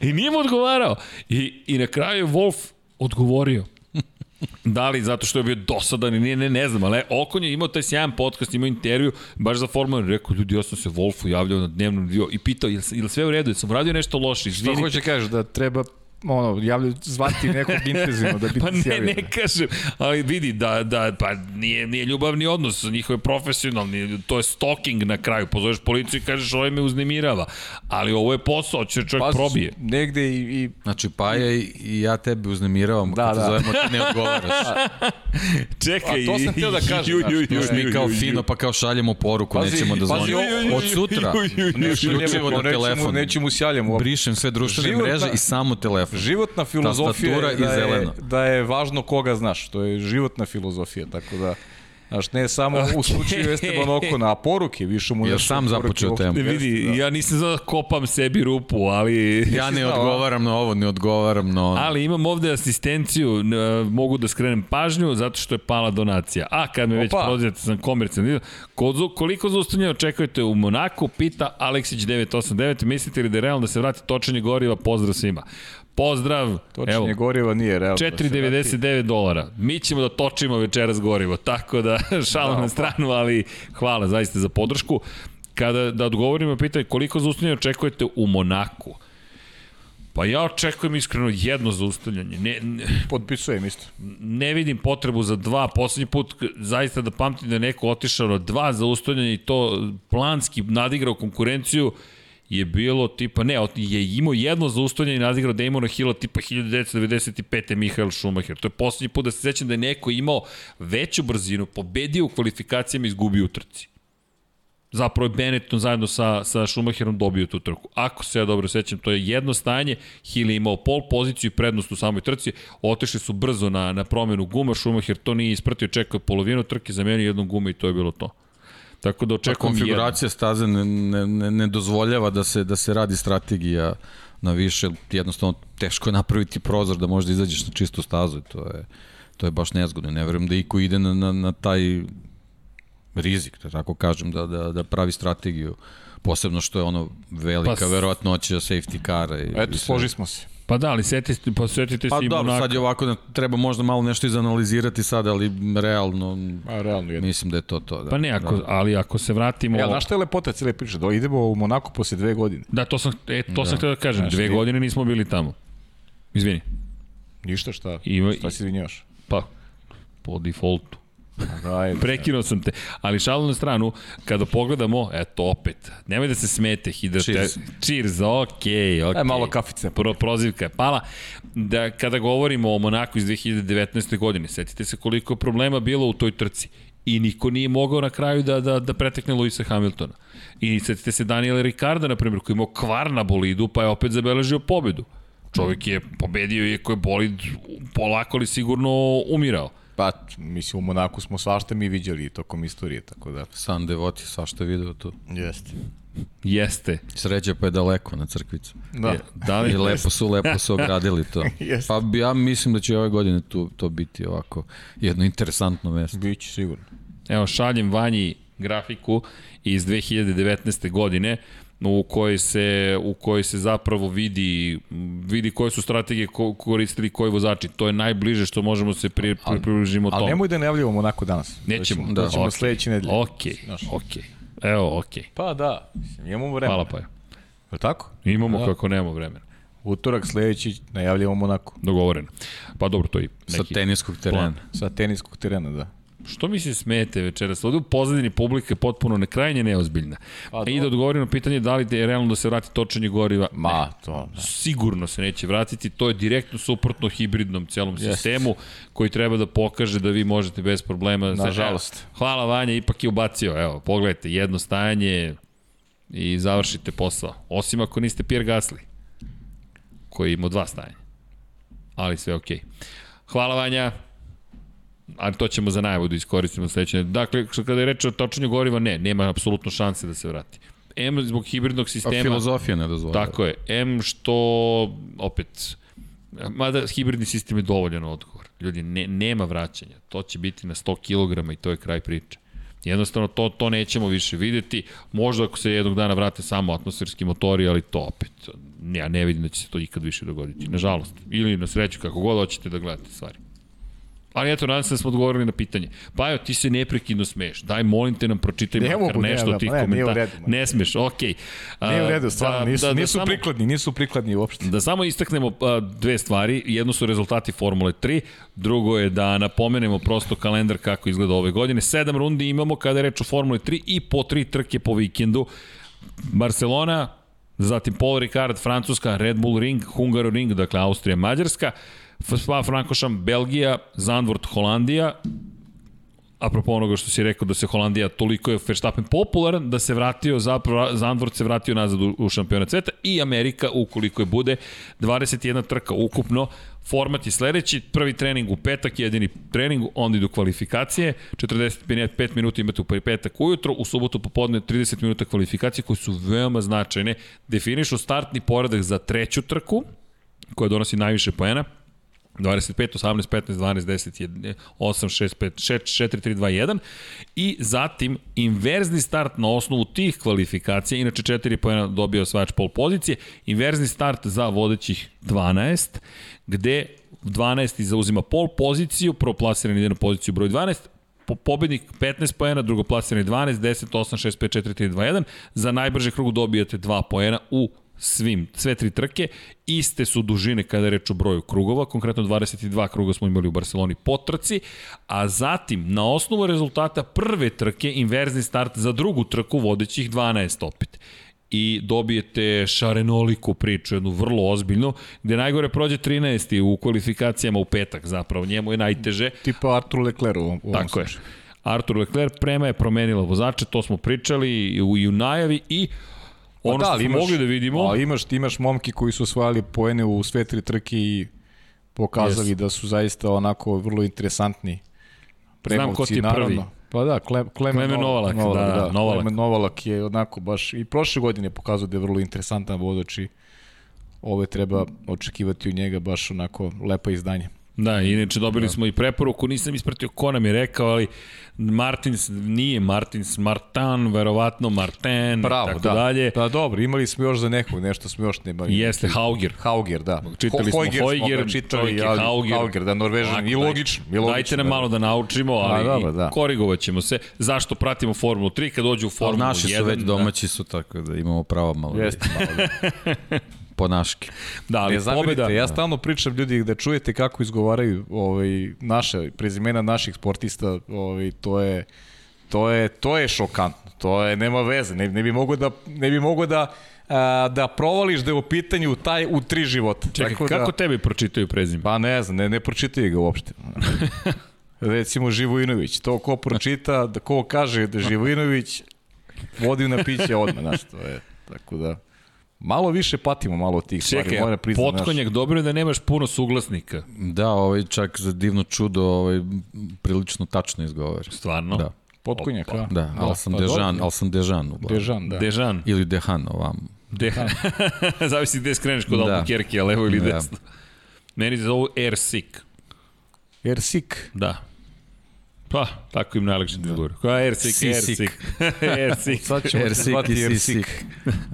I nije mu odgovarao. I, I na kraju je Wolf odgovorio. Da li zato što je bio dosadan i nije, ne, ne znam, ali Okon je imao taj sjajan podcast, imao intervju, baš za Formula 1, rekao, ljudi, ja sam se Wolfu javljao na dnevnom dio i pitao, je li sve u redu, jesam radio nešto loše, Što izvinite. hoće kažeš, da treba ono, javljaju, zvati nekog intenzivno da bi Pa ne, ne kažem, ali vidi da, da pa nije, nije ljubavni odnos, njihov je profesionalni, to je stalking na kraju, pozoveš policiju i kažeš ovaj me uznemirava, ali ovo je posao, će čovjek Pa, probije. Negde i, i Znači, Paja i, i ja tebe uznemiravam, Da, kad te da. zovemo ti ne odgovaraš. Čekaj, A to sam htio da kažem, ju, ju, ju, mi ju, kao ju, ju. fino, pa kao šaljemo poruku, Pazi, nećemo da zvonimo. ju, ju, ju, Od sutra, ju, ju, ju, ju, isključivo na nećemo, telefon. nećemo, nećemo sjavljamo. Brišem sve društvene mreže da. i samo telefon. Telefon. Životna filozofija je da, je, zeleno. da je važno koga znaš. To je životna filozofija, tako da... Znaš, ne samo u slučaju Esteban Okona, a poruke, više mu nešto sam poruke započeo temu? Vidi, da. ja nisam znao da kopam sebi rupu, ali... Ja ne odgovaram na ovo, ne odgovaram na ono. Ali imam ovde asistenciju, n- mogu da skrenem pažnju zato što je pala donacija. A kad me već Opa. prozirate sam komercijalni, ko- koliko zaustavljanja očekujete u Monaku, pita Aleksić 989, mislite li da je realno da se vrati točenje goriva, pozdrav svima. Pozdrav, Točnije evo, goriva nije realno. da se vrati. 4,99 dolara. Mi ćemo da točimo večeras gorivo, tako da šalam Da, na pa. stranu, ali hvala zaista za podršku. Kada da odgovorimo pitanje koliko zaustavljanja očekujete u Monaku, Pa ja očekujem iskreno jedno zaustavljanje. Ne, ne, Potpisujem isto. ne vidim potrebu za dva. Poslednji put zaista da pamtim da je neko otišao na dva zaustavljanja i to planski nadigrao konkurenciju je bilo tipa, ne, je imao jedno zaustavljanje i nadigrao Damona Hilla tipa 1995. Mihael Schumacher. To je poslednji put da se sećam da je neko imao veću brzinu, pobedio u kvalifikacijama i izgubio u trci. Zapravo je Benetton zajedno sa, sa Schumacherom dobio tu trku. Ako se ja dobro sećam, to je jedno stajanje, Hill je imao pol poziciju i prednost u samoj trci, otišli su brzo na, na promenu guma, Schumacher to nije ispratio, čekao polovinu trke, zamenio jednu gumu i to je bilo to. Tako da Ta očekujem jedno. konfiguracija staze ne, ne, ne, ne dozvoljava da se, da se radi strategija na više, jednostavno teško je napraviti prozor da možda izađeš na čistu stazu i to je, to je baš nezgodno. Ne verujem da iko ide na, na, na taj rizik, da tako kažem, da, da, da pravi strategiju posebno što je ono velika Pa pa, verovatnoća safety kara. I, Eto, i složi smo se. Pa da, ali setite, pa setite Pa se i dobro, Monaka. sad je ovako, da treba možda malo nešto izanalizirati sad, ali realno A, realno jedno. mislim da je to to. Da. Pa ne, ako, Da. ali ako se vratimo... Ja, znaš šta je lepota cijele priče? Da idemo u Monaku posle dve godine. Da, to sam, e, to sam htio da kažem, Znaš, dve ti- godine nismo bili tamo. Izvini. Ništa šta? Ima- Šta se izvinjavaš? Pa, po defaultu. Daj, Prekinuo sam te. Ali šalu na stranu, kada pogledamo, eto opet, nemoj da se smete, hidrate... Cheers. Cheers, okej, okej. Aj, malo kafice. Pro, prozivka je pala. Da, kada govorimo o Monaku iz 2019. godine, setite se koliko problema bilo u toj trci. I niko nije mogao na kraju da, da, da pretekne Luisa Hamiltona. I setite se Daniela Ricarda, na primjer, koji imao kvar na bolidu, pa je opet zabeležio pobedu. Čovjek je pobedio iako je bolid polako ali sigurno umirao. Pa, mislim, u Monaku smo svašta mi viđali tokom istorije, tako da... San Devoti, svašta video tu. Jeste. Jeste. Sređa pa je daleko na crkvicu. Da. Je, da li, I lepo su, lepo su ogradili to. Jeste. Pa ja mislim da će ove godine tu, to biti ovako jedno interesantno mesto. Biće sigurno. Evo, šaljem Vanji grafiku iz 2019. godine u kojoj se u kojoj se zapravo vidi vidi koje su strategije ko, koristili koji vozači. To je najbliže što možemo se pri, pri, približimo Ali tome. nemoj da najavljamo Monako danas. Nećemo. Da, to ćemo okej. sledeće nedelje. Okej, okej. Evo, okej. Pa da, mislim, imamo vremena. Hvala pa. Je tako? Imamo Da. kako nemamo vremena. Utorak sledeći najavljamo Monako. Dogovoreno. Pa dobro, to je Sa neki teniskog terena. plan. Sa teniskog terena, da. Što mi se smete večeras? Ovde u pozadini publika je potpuno nekrajnje neozbiljna. Pa, I da odgovorim na pitanje da li je realno da se vrati točenje goriva. Ma, to... Da. sigurno se neće vratiti, to je direktno suprotno hibridnom celom Jeste. sistemu koji treba da pokaže da vi možete bez problema. Nažalost. Hvala Vanja, ipak je ubacio, evo, pogledajte, jedno stajanje i završite posao. Osim ako niste Pierre Gasly, koji ima dva stajanja. Ali sve okej. Hvala Vanja, ali to ćemo za najavu da iskoristimo sledeće. Dakle, kada je reč o točenju goriva, ne, nema apsolutno šanse da se vrati. M zbog hibridnog Pa sistema... filozofija ne dozvoljava. Tako je. M što, opet, mada hibridni sistem je dovoljan odgovor. Ljudi, ne, nema vraćanja. To će biti na 100 kg i to je kraj priče. Jednostavno, to, to nećemo više videti. Možda ako se jednog dana vrate samo atmosferski motori, ali to opet, ja ne vidim da će se to ikad više dogoditi. Nažalost. Ili na sreću, kako god hoćete da gledate stvari. Ali eto, nadam se da smo odgovorili na pitanje. Pa evo, ti se neprekidno smeješ. Daj, molim te nam pročitaj Ne makar ne, nešto ne, od tih ne, komentara. ma. Ne smeš, okej. Nije u redu, stvarno, nisu, da, da nisu samo- prikladni, nisu prikladni uopšte. Da samo istaknemo a, dve stvari. Jedno su rezultati Formule 3, drugo je da napomenemo prosto kalendar kako izgleda ove godine. Sedam rundi imamo kada je reč o Formule 3 i po tri trke po vikendu. Barcelona, zatim Paul Ricard, Francuska, Red Bull Ring, Hungaro Ring, dakle Austrija, Mađarska, Spa Frankošam, Belgija, Zandvoort, Holandija, apropo onoga što si rekao da se Holandija toliko je Verstappen popularan da se vratio zapravo Zandvoort se vratio nazad u, u šampionat sveta i Amerika ukoliko je bude 21 trka ukupno. Format je sledeći prvi trening u petak jedini trening onda idu kvalifikacije. 45 minuta imate u petak ujutro u subotu popodne 30 minuta kvalifikacije koje su veoma značajne. Definišu startni poredak za treću trku koja donosi najviše poena 25, 18, 15, 12, 10, 8, 6, 5, 6, 4, 3, 2, 1 i zatim inverzni start na osnovu tih kvalifikacija, inače 4 pojena dobio osvajač pol pozicije, inverzni start za vodećih 12, gde 12. zauzima pol poziciju, prvo plasiran ide na poziciju broj 12, po pobednik 15 poena, drugo plasirani 12, 10, 8, 6, 5, 4, 3, 2, 1. Za najbrže krug dobijate 2 poena u svim, sve tri trke, iste su dužine kada je reč o broju krugova, konkretno 22 kruga smo imali u Barceloni po trci, a zatim na osnovu rezultata prve trke inverzni start za drugu trku vodećih 12 opet i dobijete šarenoliku priču, jednu vrlo ozbiljnu, gde najgore prođe 13. u kvalifikacijama u petak zapravo, njemu je najteže. Tipa Artur Leclerc u ovom, Tako je. Artur Leclerc prema je promenila vozače, to smo pričali i u, i u najavi i Ono pa da, što smo mogli da vidimo... A imaš, ti imaš momki koji su osvajali poene u sve tri trke i pokazali yes. da su zaista onako vrlo interesantni premovci. Znam ko ti je naravno. prvi. Pa da, Cle, Klemen, Klemen Novalak, Novalak, da, da, Novalak. Klemen Novalak je onako baš i prošle godine pokazao da je vrlo interesantan vodač i ove treba očekivati od njega baš onako lepa izdanje. Da, inače dobili da. smo i preporuku, nisam ispratio ko nam je rekao, ali Martins nije Martins, Martan, verovatno Marten, Bravo, tako da. dalje. Da, dobro, imali smo još za nekog, nešto smo još nemali. Jeste, Hauger. Hauger, da. Čitali Ho, smo Hauger, čitali, je Hauger. Hauger, da, Norvežan, i logično. I logično dajte nam da. malo da naučimo, ali da, dobro, da. korigovat ćemo se. Zašto pratimo Formulu 3 kad dođu u Formulu 1? naši 1, su već domaći da. su, tako da imamo pravo malo. Jeste, malo. Da. po naški. Da, ali ne pobeda... Ja stalno pričam ljudi da čujete kako izgovaraju ovaj, naše prezimena naših sportista, ovaj, to je to je to je šokantno. To je nema veze, ne, ne bi mogo da ne bi mogo da a, da provališ da je u pitanju taj u tri života. Čekaj, Tako kako da, tebi pročitaju prezime? Pa ne znam, ne, ne pročitaju ga uopšte. Recimo Živojinović, to ko pročita, da ko kaže da Živojinović vodi na piće odmah, znaš, to je, tako da... Malo više patimo malo od tih Čekaj, stvari, moram priznati. Potkonjak, naš... dobro je da nemaš puno suglasnika. Da, ovaj čak za divno čudo ovaj, prilično tačno izgovara. Stvarno? Da. Potkonjak, a? Da, ali sam pa, Dežan, ali sam Dežan. Dežan, da. Dežan. Ili Dehan ovam. Dehan. Zavisi gde skreneš kod da. Albuquerque, levo ili da. desno. Meni se zovu Airsik. Airsik? Da. Pa, tako im najlakše da izgovoru. Kao Airsik, Airsik. Airsik. Sad ćemo Airsik zvati Airsik.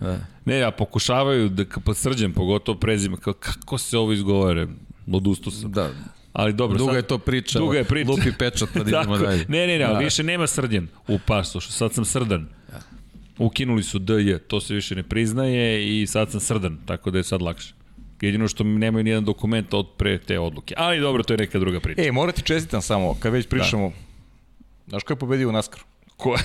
da. Ne, ja pokušavaju da pa srđem, pogotovo prezime, kao kako se ovo izgovore? Odustao sam. Da. Ali dobro, duga sad, je to priča. Duga je priča. Lupi pečat pa idemo dalje. Ne, ne, ne, da. više nema srđan u pasošu. Sad sam srdan. Da. Ukinuli su DJ, to se više ne priznaje i sad sam srdan, tako da je sad lakše. Jedino što nemaju nijedan dokument od pre te odluke. Ali dobro, to je neka druga priča. E, morate čestitam samo, kad već pričamo. Da. Znaš ko je pobedio u Naskaru? Ko...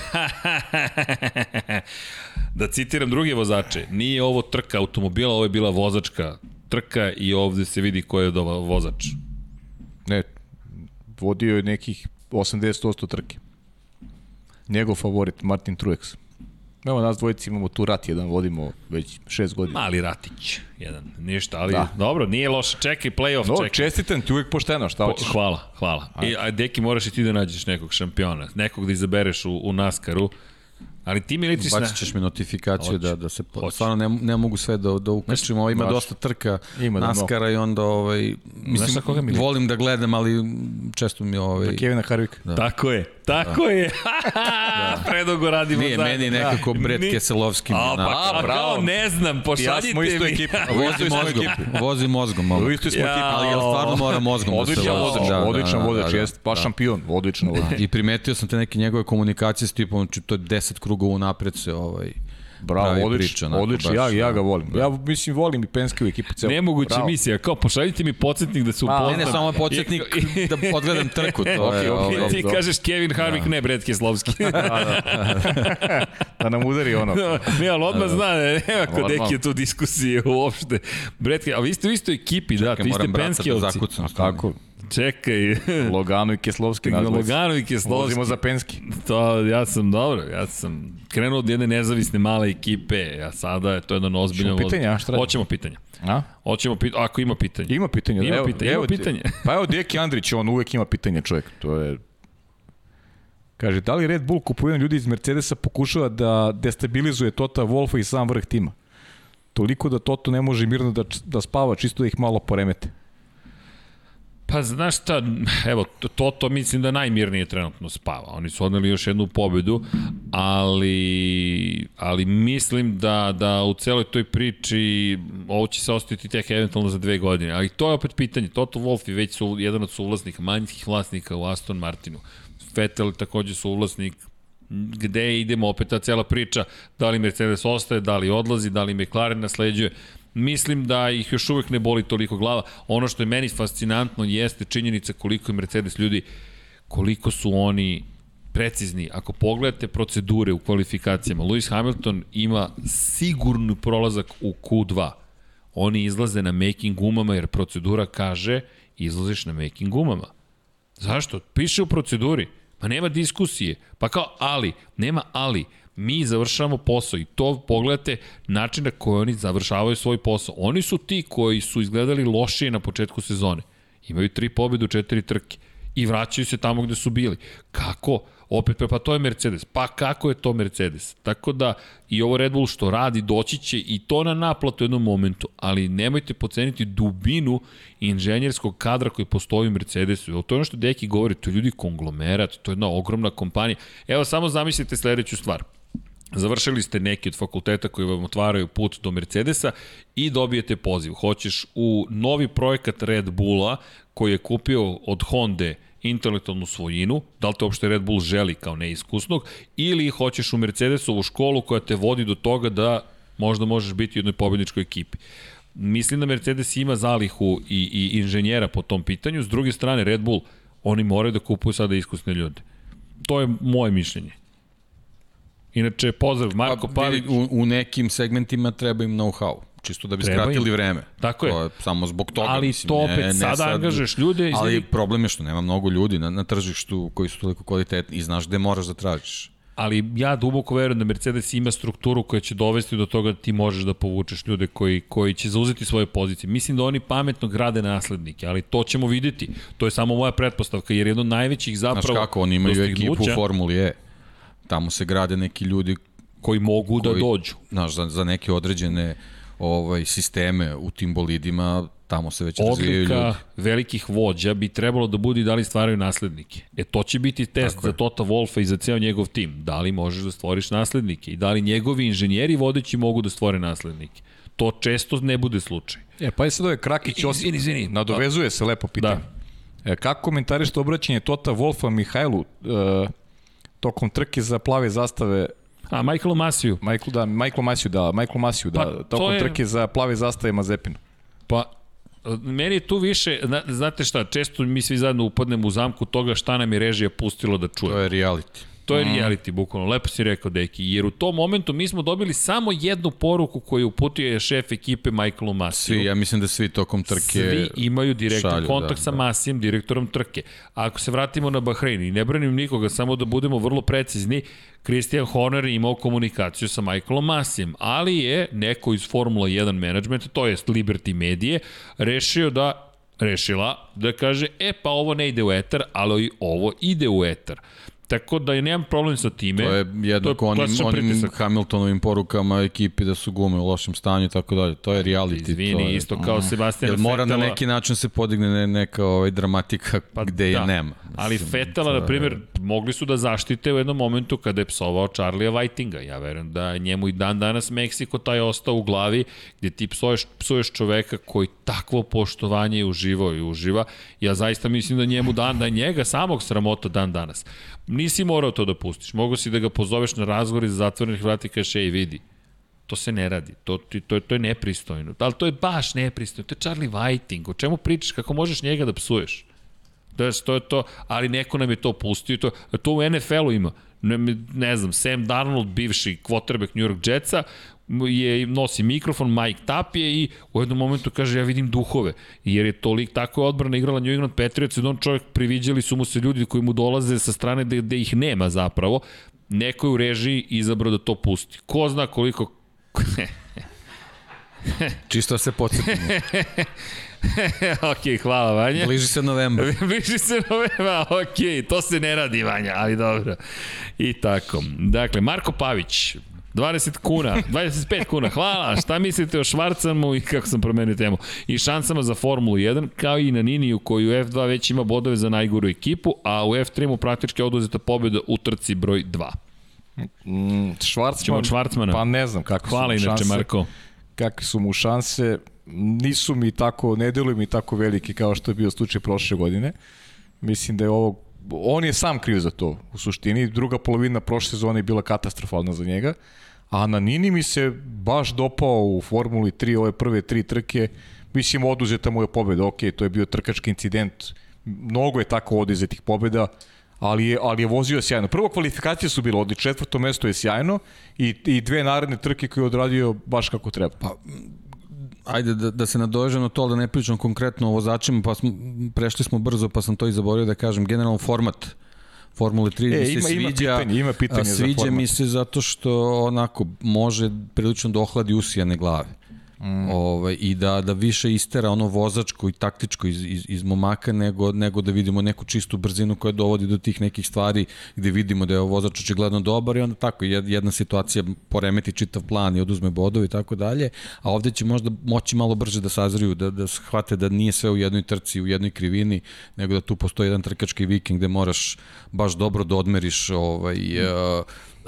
da citiram druge vozače, nije ovo trka automobila, ovo je bila vozačka trka i ovde se vidi ko je vozač. Ne, vodio je nekih 80% trke. Njegov favorit, Martin Truex. Evo nas dvojici imamo tu rat jedan, vodimo već šest godina. Mali ratić, jedan, ništa, ali da. dobro, nije loše, čekaj, playoff, no, čekaj. Čestitam ti uvijek pošteno, šta hoćeš? Po, hvala, hvala. I, a deki, moraš i ti da nađeš nekog šampiona, nekog da izabereš u, u Naskaru, Ali ti Militić... Bacit ćeš mi notifikaciju da, da se... Hoće. Stvarno ne, ne mogu sve da, da ukačim. Ovo ima Baš. dosta trka ima da Naskara i onda ovaj... Mislim, koga mi volim da gledam, ali često mi ovaj... Da Kevina Harvika. Da. Tako je, tako da. je. da. Predugo radimo Nije, zajedno. meni nekako da. Bret Keselovski. A, pa, a, bravo. ne znam, pošaljite ja smo isto ekipa. Vozi mozgom, vozi mozgom malo. U istoj smo ekipa. Ali ja stvarno mora mozgom da se vozi. Odličan vozač, odličan vozač, jest, pa šampion, odlično vozač. I primetio sam te neke njegove komunikacije s tipom, znači to je 10 krugova napred se ovaj Bravo, odlično, odlično, ja, ja ga volim. Ja mislim volim i Penske u ekipu celo. Nemoguća Bravo. misija, kao pošaljite mi podsjetnik da se upoznam. Ne, ne, samo podsjetnik da odgledam trku, to okay, je. Okay, ovaj, ti do. kažeš Kevin Harvick, da. ne Brad Keslovski. da, da. da nam udari ono. No, ne, ali odmah da, zna, nema kod neki tu diskusije uopšte. Brad, a vi ste u istoj ekipi, Čekaj, da, ti ste Penskeovci. Da zakucam, kako? Čekaj. Logano i Keslovski nazvali. Logano i Keslovski. Vozimo za Penski. To, ja sam dobro, ja sam krenuo od jedne nezavisne male ekipe, a sada je to jedan ozbiljan... Hoćemo pitanja, šta? Hoćemo pitanja. A? Hoćemo pitanja, ako ima pitanja. Ima pitanja. Ima evo, pitanje, evo, ima pitanje. Pa evo Deki Andrić, on uvek ima pitanje čovjek. To je Kaže, da li Red Bull kupujem ljudi iz Mercedesa pokušava da destabilizuje Tota Wolfa i sam vrh tima? Toliko da Toto ne može mirno da, da spava, čisto da ih malo poremete. Pa znaš šta, evo, to, to mislim da najmirnije trenutno spava. Oni su odneli još jednu pobedu, ali, ali mislim da, da u celoj toj priči ovo će se ostaviti tek eventualno za dve godine. Ali to je opet pitanje. Toto Wolff je već su jedan od suvlasnika, manjskih vlasnika u Aston Martinu. Vettel takođe su uvlasnik gde idemo opet ta cela priča, da li Mercedes ostaje, da li odlazi, da li McLaren nasleđuje. Mislim da ih još uvek ne boli toliko glava. Ono što je meni fascinantno jeste činjenica koliko je Mercedes ljudi, koliko su oni precizni. Ako pogledate procedure u kvalifikacijama, Lewis Hamilton ima sigurnu prolazak u Q2. Oni izlaze na making gumama jer procedura kaže izlaziš na making gumama. Zašto? Piše u proceduri. Pa nema diskusije. Pa kao ali, nema ali. Mi završavamo posao i to pogledate način na koji oni završavaju svoj posao. Oni su ti koji su izgledali lošije na početku sezone. Imaju tri pobjede u četiri trke i vraćaju se tamo gde su bili. Kako? Opet, pa to je Mercedes. Pa kako je to Mercedes? Tako da i ovo Red Bull što radi doći će i to na naplatu u jednom momentu, ali nemojte poceniti dubinu inženjerskog kadra koji postoji u Mercedesu. To je ono što Deki govori, to je ljudi konglomerat, to je jedna ogromna kompanija. Evo samo zamislite sledeću stvar. Završili ste neki od fakulteta koji vam otvaraju put do Mercedesa i dobijete poziv. Hoćeš u novi projekat Red Bulla koji je kupio od Honda intelektualnu svojinu, da li te uopšte Red Bull želi kao neiskusnog, ili hoćeš u Mercedesovu školu koja te vodi do toga da možda možeš biti u jednoj pobedničkoj ekipi. Mislim da Mercedes ima zalihu i, i inženjera po tom pitanju, s druge strane Red Bull, oni moraju da kupuju sada iskusne ljude. To je moje mišljenje. Inače, pozdrav, Marko pa, Pavić. U, u nekim segmentima treba im know-how čisto da bi Treba skratili im. vreme. Tako je. To je samo zbog toga. Ali mislim, to opet ne, ne sada sad, angažeš ljude. Izvedi... Ali problem je što nema mnogo ljudi na, na tržištu koji su toliko kvalitetni i znaš gde moraš da tražiš. Ali ja duboko verujem da Mercedes ima strukturu koja će dovesti do toga da ti možeš da povučeš ljude koji, koji će zauzeti svoje pozicije. Mislim da oni pametno grade naslednike, ali to ćemo videti. To je samo moja pretpostavka, jer jedno od najvećih zapravo... Znaš kako, oni imaju ekipu u Formuli E. Tamo se grade neki ljudi koji mogu da koji, da dođu. Znaš, za, za neke određene ovaj, sisteme u tim bolidima, tamo se već Odlika razvijaju ljudi. velikih vođa bi trebalo da bude da li stvaraju naslednike. E to će biti test Tako za Tota Wolfa i za ceo njegov tim. Da li možeš da stvoriš naslednike i da li njegovi inženjeri vodeći mogu da stvore naslednike. To često ne bude slučaj. E, pa je sad ovaj Krakić Osip, izvini, izvini. nadovezuje se lepo pitanje. Da. E, kako komentarište obraćanje Tota Wolfa Mihajlu e, tokom trke za plave zastave A, Michael Masiju. Michael, da, Michael Masiju, da, Michael Masiju, da, pa, tokom je... trke za plave zastave Mazepinu. Pa, meni je tu više, znate šta, često mi svi zajedno upadnemo u zamku toga šta nam je režija pustilo da čujemo. To je reality. To je mm. reality, bukvalno. Lepo si rekao, Deki. Jer u tom momentu mi smo dobili samo jednu poruku koju uputio je šef ekipe Michaelu Masiju. Svi, ja mislim da svi tokom trke Svi imaju direktan šalju, kontakt da, sa da. Masijem, direktorom trke. Ako se vratimo na Bahrein i ne branim nikoga, samo da budemo vrlo precizni, Christian Horner je imao komunikaciju sa Michaelom Masijem, ali je neko iz Formula 1 management, to jest Liberty Medije, rešio da rešila da kaže, e pa ovo ne ide u etar, ali ovo ide u etar. Tako da je nemam problem sa time. To je jednako onim, onim Hamiltonovim porukama ekipi da su gume u lošem stanju i tako dalje. To je reality. Izvini, to je, isto kao mm. Sebastian Fetela. mora na neki način se podigne neka ovaj, dramatika pa, gde da. je nema. Ali Fetela, na primjer, mogli su da zaštite u jednom momentu kada je psovao Charlie'a Whitinga. Ja verujem da njemu i dan danas Meksiko taj ostao u glavi gde ti psuješ, psuješ čoveka koji takvo poštovanje uživao i uživa. Ja zaista mislim da njemu dan, da njega samog sramota dan danas. Nisi morao to da pustiš. Mogu si da ga pozoveš na razgovor iz zatvorenih vrata i kažeš, ej, vidi, to se ne radi. To, to, to je nepristojno. Ali to je baš nepristojno. To je Charlie Whiting. O čemu pričaš? Kako možeš njega da psuješ? To je, to je to, ali neko nam je to pustio. To, to u NFL-u ima. Ne, ne znam, Sam Darnold, bivši quarterback New York Jetsa, je, nosi mikrofon, Mike Tapije i u jednom momentu kaže ja vidim duhove, jer je tolik tako je odbrana igrala New England Patriots i on čovjek priviđali su mu se ljudi koji mu dolaze sa strane gde, gde ih nema zapravo, neko je u režiji izabrao da to pusti. Ko zna koliko Čisto da se podsjetimo. ok, hvala Vanja. Bliži se novembar. Bliži se novembar, ok, to se ne radi Vanja, ali dobro. I tako. Dakle, Marko Pavić, 20 kuna, 25 kuna, hvala. Šta mislite o Švarcamu i kako sam promenio temu? I šansama za Formulu 1, kao i na Niniju koji u F2 već ima bodove za najgoru ekipu, a u F3 mu praktički oduzeta pobjeda u trci broj 2. Mm, Švarcman, Ćemo Švarcmana. Pa ne znam kako Hvala su mu inače, šanse. Marko. Kakve su mu šanse. Nisu mi tako, ne deluju mi tako veliki kao što je bio slučaj prošle godine. Mislim da je ovo on je sam kriv za to u suštini. Druga polovina prošle sezone je bila katastrofalna za njega. A na Nini mi se baš dopao u Formuli 3, ove prve tri trke. Mislim, oduzeta mu je pobeda. Ok, to je bio trkački incident. Mnogo je tako oduzetih pobeda ali je, ali je vozio sjajno. Prvo kvalifikacije su bile odlične, četvrto mesto je sjajno i, i dve naredne trke koje je odradio baš kako treba. Pa, ajde da, da se nadovežem na to, da ne pričam konkretno o vozačima, pa smo, prešli smo brzo, pa sam to i zaboravio da kažem, generalno format Formule 3 E, mi se ima- ima sviđa, pitanje, ima pitanje a, za sviđa format. mi se zato što onako može prilično da ohladi usijane glave. Mm. Ovaj, I da, da više istera ono vozačko i taktičko iz, iz, iz momaka nego, nego da vidimo neku čistu brzinu koja dovodi do tih nekih stvari gde vidimo da je vozač očigledno dobar i onda tako jed- jedna situacija poremeti čitav plan i oduzme bodove i tako dalje, a ovde će možda moći malo brže da sazriju, da, da shvate da nije sve u jednoj trci, u jednoj krivini, nego da tu postoji jedan trkački vikend gde moraš baš dobro da odmeriš ovaj, uh,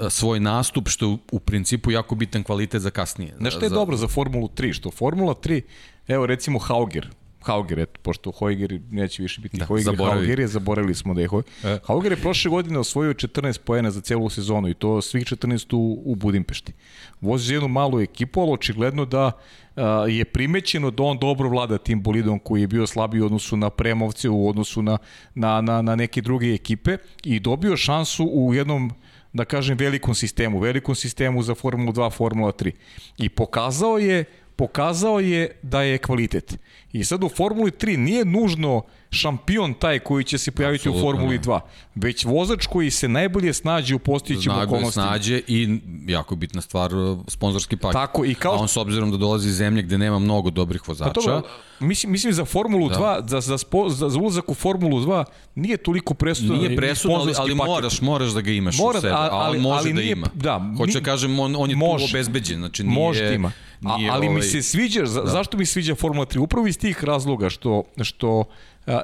svoj nastup, što je u, principu jako bitan kvalitet za kasnije. Znaš što je za, dobro za Formulu 3? Što Formula 3, evo recimo Hauger, Hauger, eto, pošto Hojger neće više biti da, Hojger, zaboravi. Hauger je, zaboravili smo da je Hojger. E. Hauger je prošle godine osvojio 14 poena za celu sezonu i to svih 14 u, u Budimpešti. Vozi jednu malu ekipu, ali očigledno da a, je primećeno da on dobro vlada tim bolidom koji je bio slabiji u odnosu na Premovce, u odnosu na, na, na, na neke druge ekipe i dobio šansu u jednom da kažem, velikom sistemu, velikom sistemu za Formulu 2, Formula 3. I pokazao je pokazao je da je kvalitet. I sad u Formuli 3 nije nužno šampion taj koji će se pojaviti Apsolutno u Formuli ne. 2, već vozač koji se najbolje snađe u postojećim najbolje okolnostima. snađe i jako bitna stvar, uh, sponzorski paket. Tako, i kao- A on s obzirom da dolazi iz zemlje gde nema mnogo dobrih vozača, Pa dobro, mislim, mislim za Formulu da. 2, za, za, spo, za, za ulazak u Formulu 2 nije toliko presudno. Nije ni presudno, ali, ali paket. moraš, moraš da ga imaš Mora, u sebi, a- a, ali- on može ali da nije- ima. da, Hoće mi- da kažem, on, on je Može. tu obezbeđen, znači nije... Može da ima. A, nije ali mi ovaj- se sviđa, za, da. zašto mi sviđa Formula 3? Upravo iz tih razloga što, što a,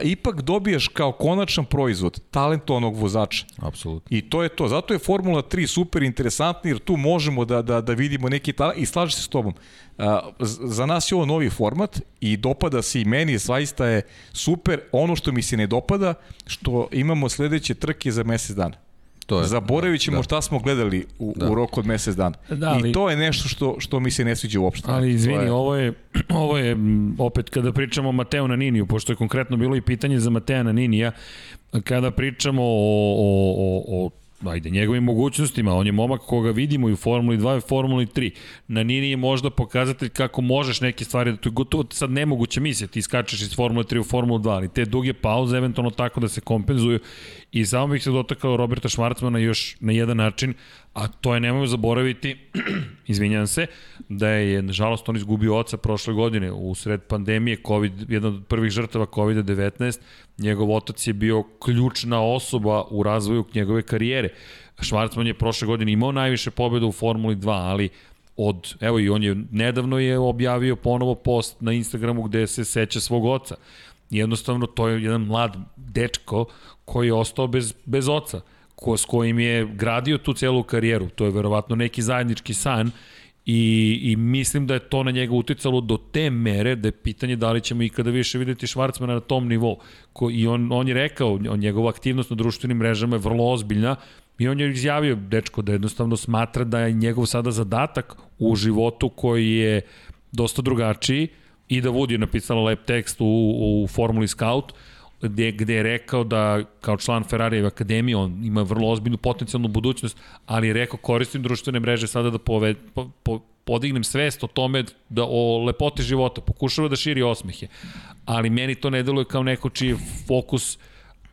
ipak dobijaš kao konačan proizvod talentovanog vozača. Apsolutno. I to je to. Zato je Formula 3 super interesantna jer tu možemo da, da, da vidimo neki talent i slažem se s tobom. Za nas je ovo novi format i dopada se i meni, zaista je super. Ono što mi se ne dopada, što imamo sledeće trke za mesec dana. To je, Zaboravit ćemo da. šta smo gledali u, da. u roku od mesec dana. Da, ali- I to je nešto što, što mi se ne sviđa uopšte. Ali izvini, je- ovo je, ovo je opet kada pričamo o Mateo Naniniju, pošto je konkretno bilo i pitanje za Matea Naninija, kada pričamo o, o, o, o ajde, njegovim mogućnostima, on je momak koga vidimo i u Formuli 2 i u Formuli 3. Na Nini je možda pokazatelj kako možeš neke stvari, da to je gotovo sad nemoguća misija, ti skačeš iz Formule 3 u Formulu 2, ali te duge pauze eventualno tako da se kompenzuju i samo bih se dotakao Roberta Švarcmana još na jedan način, a to je nemojmo zaboraviti, izvinjam se, da je, nažalost, on izgubio oca prošle godine u sred pandemije, COVID, jedna od prvih žrtava COVID-19, njegov otac je bio ključna osoba u razvoju njegove karijere. Švarcman je prošle godine imao najviše pobjeda u Formuli 2, ali od, evo i on je nedavno je objavio ponovo post na Instagramu gde se seća svog oca. Jednostavno, to je jedan mlad dečko koji je ostao bez, bez oca, ko, s kojim je gradio tu celu karijeru. To je verovatno neki zajednički san i, i mislim da je to na njega uticalo do te mere da je pitanje da li ćemo ikada više videti Švarcmana na tom nivou. Ko, I on, on je rekao, on, njegova aktivnost na društvenim mrežama je vrlo ozbiljna i on je izjavio, dečko, da jednostavno smatra da je njegov sada zadatak u životu koji je dosta drugačiji i da Woody je napisala lep tekst u, u Formuli Scout, gde, gde je rekao da kao član Ferrarijeve akademije on ima vrlo ozbiljnu potencijalnu budućnost, ali je rekao koristim društvene mreže sada da pove, po, po, podignem svest o tome da o lepoti života, pokušava da širi osmehe, ali meni to ne deluje kao neko čiji fokus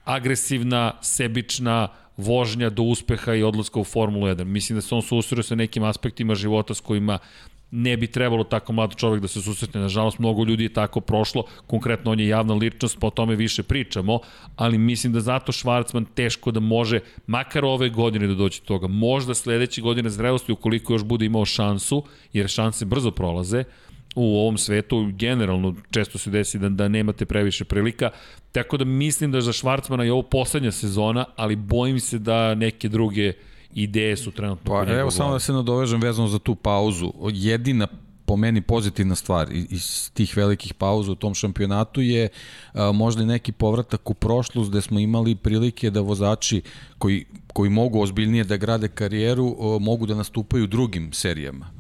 agresivna, sebična, vožnja do uspeha i odlaska u Formulu 1. Mislim da se on susreo sa nekim aspektima života s kojima ne bi trebalo tako mlad čovek da se susretne. Nažalost, mnogo ljudi je tako prošlo, konkretno on je javna ličnost, pa o tome više pričamo, ali mislim da zato Švarcman teško da može, makar ove godine da doći do toga. Možda sledeće godine zrelosti, ukoliko još bude imao šansu, jer šanse brzo prolaze, u ovom svetu generalno često se desi da, da nemate previše prilika, tako da mislim da za Švarcmana je ovo poslednja sezona, ali bojim se da neke druge ideje su trenutno Pa evo samo da se nadovežem vezano za tu pauzu. Jedina po meni pozitivna stvar iz tih velikih pauza u tom šampionatu je a, možda i neki povratak u prošlost gde smo imali prilike da vozači koji, koji mogu ozbiljnije da grade karijeru o, mogu da nastupaju drugim serijama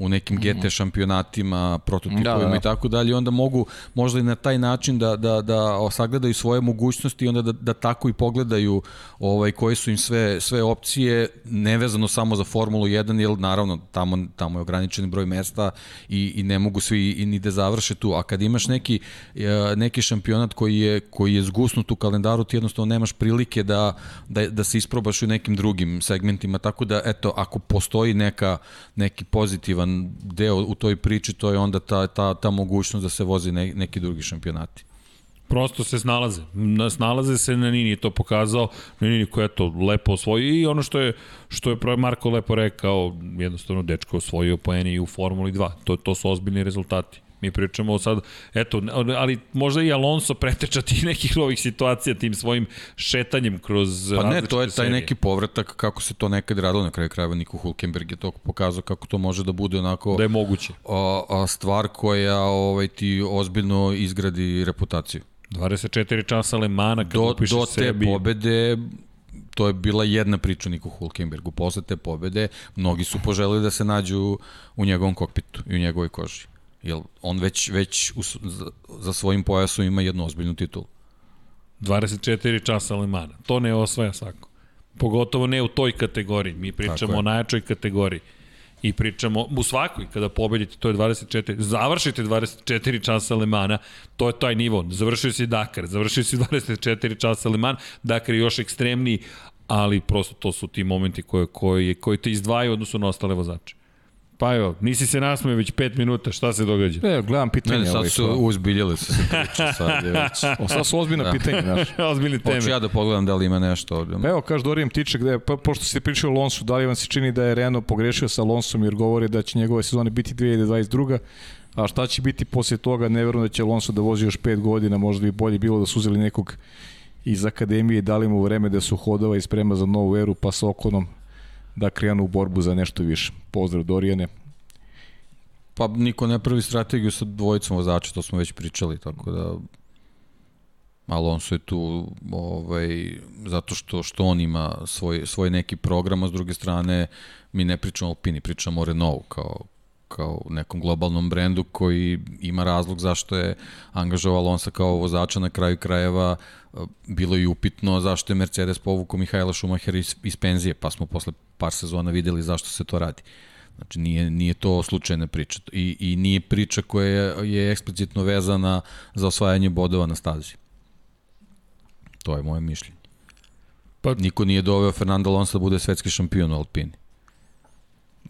u nekim GT mhm. šampionatima, prototipovima da, da, da. i tako dalje, onda mogu možda i na taj način da, da, da sagledaju svoje mogućnosti i onda da, da tako i pogledaju ovaj, koje su im sve, sve opcije, nevezano samo za Formulu 1, jer naravno tamo, tamo je ograničeni broj mesta i, i ne mogu svi i ni da završe tu, a kad imaš neki, e, neki šampionat koji je, koji je zgusnut u kalendaru, ti jednostavno nemaš prilike da, da, da se isprobaš u nekim drugim segmentima, tako da eto, ako postoji neka, neki pozitivan bitan deo u toj priči, to je onda ta, ta, ta mogućnost da se vozi ne, neki drugi šampionati. Prosto se snalaze. Snalaze se na Nini, to pokazao. Na Nini koja je to lepo osvojio i ono što je, što je Marko lepo rekao, jednostavno dečko osvojio po Eni u Formuli 2. To, to su ozbiljni rezultati. Mi pričamo sad, eto, ali možda i Alonso preteča tih nekih novih situacija tim svojim šetanjem kroz Pa ne, to je taj serije. neki povratak kako se to nekad radilo na kraju krajeva Niko Hulkenberg je to pokazao kako to može da bude onako da je moguće. A, a stvar koja ovaj ti ozbiljno izgradi reputaciju. 24 časa Lemana kad do, do te sebi... pobede to je bila jedna priča Niku Hulkenbergu. Posle te pobede mnogi su poželili da se nađu u njegovom kokpitu i u njegovoj koži. Jer on već, već u, za, za svojim pojasom ima jednu ozbiljnu titulu. 24 časa Lemana. To ne osvaja svako. Pogotovo ne u toj kategoriji. Mi pričamo o najjačoj kategoriji. I pričamo u svakoj kada pobedite, to je 24, završite 24 časa Lemana, to je taj nivo. Završio si Dakar, završio si 24 časa Lemana, Dakar je još ekstremniji, ali prosto to su ti momenti koje, koji, koji te izdvajaju odnosno na ostale vozače. Pa evo, nisi se nasmeo već 5 minuta, šta se događa? Ne, gledam pitanje. Ne, sad ovaj, su uzbiljali su se priče, sad je već. O, sad su ozbiljna da. pitanja, znaš. Ozbiljne teme. Hoću ja da pogledam da li ima nešto ovdje. Pa evo, kaže Dorijan Tiče, gde, pa, pošto ste pričali o Lonsu, da li vam se čini da je Renault pogrešio sa Lonsom jer govori da će njegove sezone biti 2022. A šta će biti posle toga, ne verujem da će Alonso da vozi još 5 godina, možda bi bolje bilo da su uzeli nekog iz akademije i dali mu vreme da su hodava i sprema za novu eru, pa sa Okonom da krenu u borbu za nešto više. Pozdrav Dorijane. Pa niko ne pravi strategiju sa dvojicom vozača, to smo već pričali, tako da Alonso je tu ovaj, zato što, što on ima svoj, svoj neki program, a s druge strane mi ne pričamo o Alpini, pričamo o Renault kao, kao nekom globalnom brendu koji ima razlog zašto je angažovao Alonso kao vozača na kraju krajeva bilo je upitno zašto je Mercedes povukao Mihajla Šumahera iz, iz penzije, pa smo posle par sezona videli zašto se to radi. Znači nije, nije to slučajna priča I, i nije priča koja je, je eksplicitno vezana za osvajanje bodova na stazi. To je moje mišljenje. Pa... Niko nije doveo Fernando Alonso da bude svetski šampion u Alpini.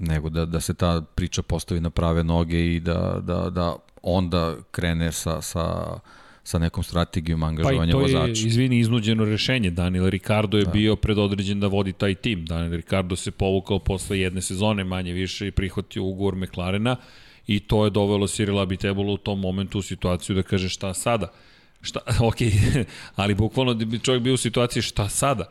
Nego da, da se ta priča postavi na prave noge i da, da, da onda krene sa, sa sa nekom strategijom angažovanja vozača. Pa i to vozača. je, izvini, iznuđeno rešenje. Daniel Ricardo je da. bio predodređen da vodi taj tim. Daniel Ricardo se povukao posle jedne sezone manje više i prihvatio ugovor McLarena i to je dovelo Cyril Abitebola u tom momentu u situaciju da kaže šta sada. Šta, ok, ali bukvalno bi čovjek bio u situaciji šta sada.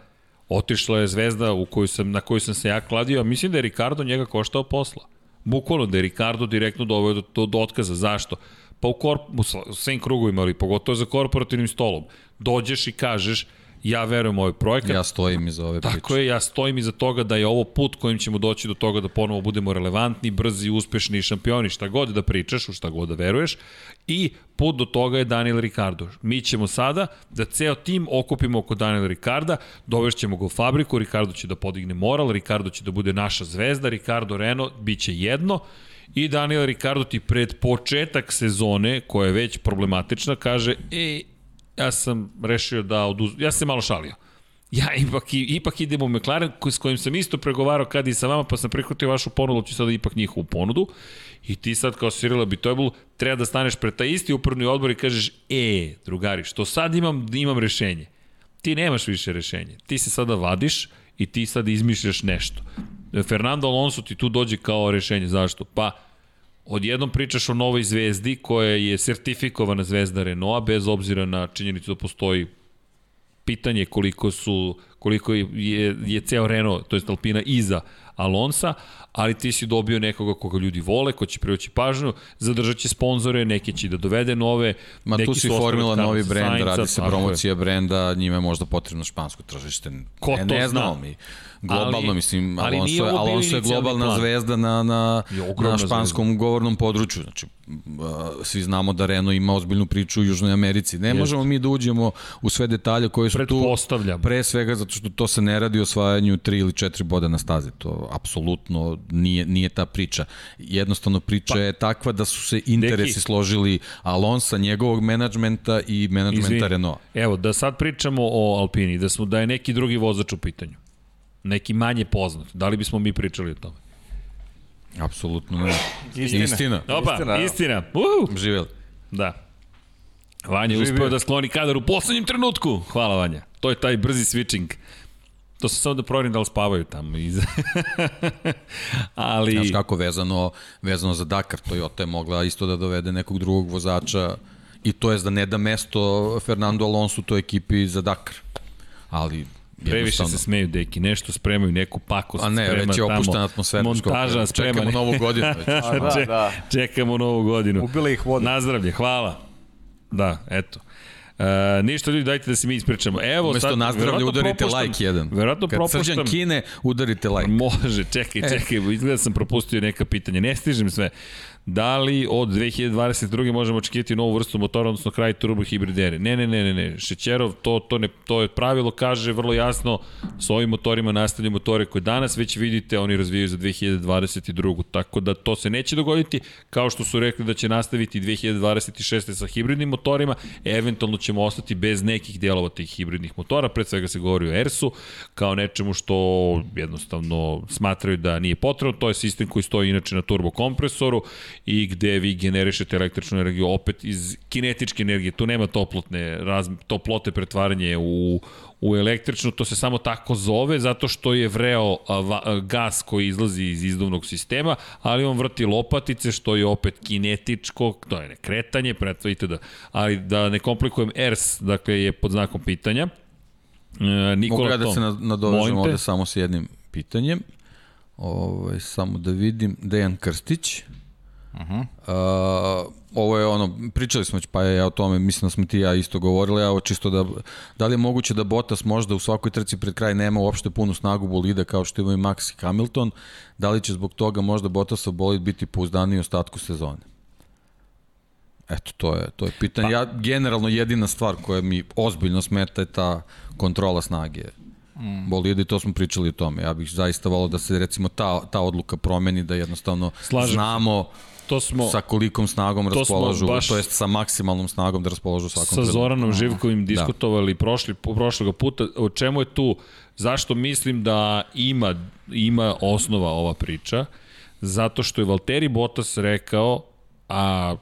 Otišla je zvezda u koju sam, na koju sam se ja kladio, a mislim da je Ricardo njega koštao posla. Bukvalno da je Ricardo direktno doveo do, do, do otkaza. Zašto? pa u, korp, u svim krugovima, ali pogotovo za korporativnim stolom, dođeš i kažeš ja verujem u ovaj projekat. Ja stojim iza ove priče. Tako je, ja stojim iza toga da je ovo put kojim ćemo doći do toga da ponovo budemo relevantni, brzi, uspešni i šampioni, šta god da pričaš, u šta god da veruješ. I put do toga je Daniel Ricardo. Mi ćemo sada da ceo tim okupimo oko Daniela Ricarda, dovešćemo ga u fabriku, Ricardo će da podigne moral, Ricardo će da bude naša zvezda, Ricardo Renault bit će jedno I Daniel Ricardo ti pred početak sezone, koja je već problematična, kaže, e, ja sam rešio da oduz... Ja sam malo šalio. Ja ipak, ipak idem u McLaren s kojim sam isto pregovarao kad i sa vama, pa sam prihvatio vašu ponudu, ću sada ipak njihovu ponudu. I ti sad kao Cyril Abiteboul treba da staneš pred taj isti upravni odbor i kažeš, e, drugari, što sad imam, imam rešenje. Ti nemaš više rešenje. Ti se sada vadiš i ti sad izmišljaš nešto. Fernando Alonso ti tu dođe kao rešenje. Zašto? Pa, odjednom pričaš o novoj zvezdi koja je sertifikovana zvezda Renaulta bez obzira na činjenicu da postoji pitanje koliko su koliko je, je ceo Renault, to je Alpina iza Alonsa, ali ti si dobio nekoga koga ljudi vole, ko će privući pažnju, zadržat će sponzore, neki će da dovede nove. Ma neki tu si formila novi brend, radi se promocija brenda, njima je možda potrebno špansko tržište. Ko ne, to ne znamo mi. Globalno, ali, mislim, ali Alonso, je, Alonso je globalna plan. zvezda na, na, na španskom zvezda. govornom području. Znači, svi znamo da Renault ima ozbiljnu priču u Južnoj Americi. Ne Jest. možemo mi da uđemo u sve detalje koje su tu, pre svega zato što to se ne radi o osvajanju tri ili četiri boda na stazi. To apsolutno nije, nije ta priča. Jednostavno priča pa, je takva da su se interesi deki. složili Alonsa, njegovog menadžmenta i menadžmenta Renault. Evo, da sad pričamo o Alpini, da, smo, da je neki drugi vozač u pitanju. Neki manje poznat. Da li bismo mi pričali o tome? Apsolutno ne. Istina. Istina. Opa, istina. istina. Uh! Živel. Da. Vanja je uspeo da skloni kadar u poslednjem trenutku. Hvala Vanja. To je taj brzi switching. To se samo da proverim da li spavaju tamo. Iz... Ali... Znaš kako vezano, vezano za Dakar, Toyota je mogla isto da dovede nekog drugog vozača i to je da ne da mesto Fernando Alonso u toj ekipi za Dakar. Ali Previše se smeju deki, nešto spremaju, neku pakost A ne, sprema već je opuštena atmosfera. Montaža sprema. Čekamo novu godinu. A, da, da. Čekamo novu godinu. Ubila ih voda. Nazdravlje, hvala. Da, eto. Uh, ništa ljudi, dajte da se mi ispričamo. Evo, Umesto sad, nazdravlja udarite like jedan. Verovatno Kad propuštam. Srđan kine, udarite like. Može, čekaj, e. čekaj, e. izgleda da sam propustio neka pitanja. Ne stižem sve. Da li od 2022. možemo očekivati novu vrstu motora, odnosno kraj turbo hibridere? Ne, ne, ne, ne, ne. Šećerov, to, to, ne, to je pravilo, kaže vrlo jasno, s ovim motorima nastavljaju motore koje danas već vidite, oni razvijaju za 2022. Tako da to se neće dogoditi, kao što su rekli da će nastaviti 2026. sa hibridnim motorima, eventualno ćemo ostati bez nekih dijelova tih hibridnih motora, pred svega se govori o ERS-u, kao nečemu što jednostavno smatraju da nije potrebno, to je sistem koji stoji inače na turbo kompresoru i gde vi generišete električnu energiju opet iz kinetičke energije. Tu nema toplotne, raz, toplote pretvaranje u, u električnu, to se samo tako zove zato što je vreo gas koji izlazi iz izduvnog sistema, ali on vrti lopatice što je opet kinetičko, to je nekretanje, pretvarite da, ali da ne komplikujem ERS, dakle je pod znakom pitanja. E, Nikola Mogu ja da se nadovežem ovde samo s jednim pitanjem. Ovo, ovaj, samo da vidim. Dejan Krstić, Uh -huh. uh, ovo je ono, pričali smo pa ja o tome, mislim da smo ti ja isto govorili, a čisto da, da li je moguće da Bottas možda u svakoj trci pred kraj nema uopšte punu snagu bolida kao što imaju Max i Hamilton, da li će zbog toga možda Bottasov bolid biti pouzdaniji u ostatku sezone? Eto, to je, to je pitanje. Pa, ja, generalno jedina stvar koja mi ozbiljno smeta je ta kontrola snage mm. bolide i to smo pričali o tome. Ja bih zaista volao da se recimo ta, ta odluka promeni, da jednostavno Slažem znamo to smo, sa kolikom snagom raspolažu, baš, to jest sa maksimalnom snagom da raspolažu svakom Sa Zoranom Živkovim da. diskutovali da. prošli, prošlog puta, o čemu je tu, zašto mislim da ima, ima osnova ova priča, zato što je Valtteri Bottas rekao, a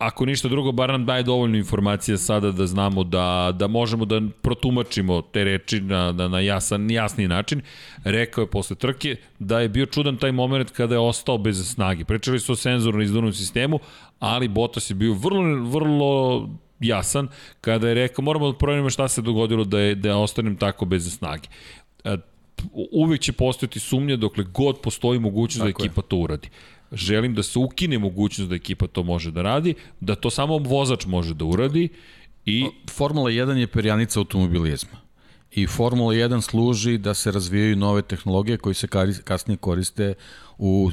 ako ništa drugo, bar nam daje dovoljno informacija sada da znamo da, da možemo da protumačimo te reči na, na, na jasan, jasni način. Rekao je posle trke da je bio čudan taj moment kada je ostao bez snage. Pričali su o senzoru na izduvnom sistemu, ali Bottas je bio vrlo, vrlo jasan kada je rekao moramo da proverimo šta se dogodilo da je da ostanem tako bez snage. E, uvek će postojati sumnja dokle god postoji mogućnost da Tako da ekipa je. to uradi želim da se ukine mogućnost da ekipa to može da radi, da to samo vozač može da uradi i... Formula 1 je perjanica automobilizma. I Formula 1 služi da se razvijaju nove tehnologije koje se kasnije koriste u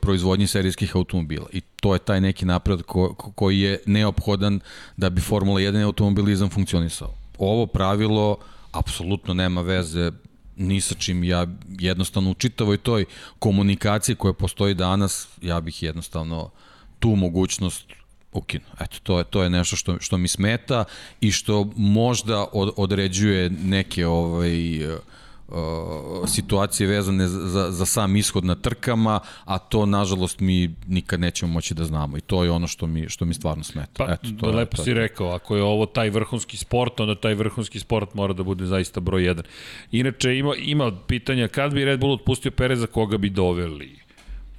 proizvodnji serijskih automobila. I to je taj neki napred ko, koji je neophodan da bi Formula 1 automobilizam funkcionisao. Ovo pravilo apsolutno nema veze ni sa čim. Ja jednostavno u čitavoj toj komunikaciji koja postoji danas, ja bih jednostavno tu mogućnost ukinu. Eto, to je, to je nešto što, što mi smeta i što možda od, određuje neke ovaj, uh, situacije vezane za, za sam ishod na trkama, a to nažalost mi nikad nećemo moći da znamo i to je ono što mi, što mi stvarno smeta. Pa, Eto, to lepo je, to si rekao, ako je ovo taj vrhunski sport, onda taj vrhunski sport mora da bude zaista broj 1. Inače, ima, ima pitanja, kad bi Red Bull otpustio Pereza, koga bi doveli?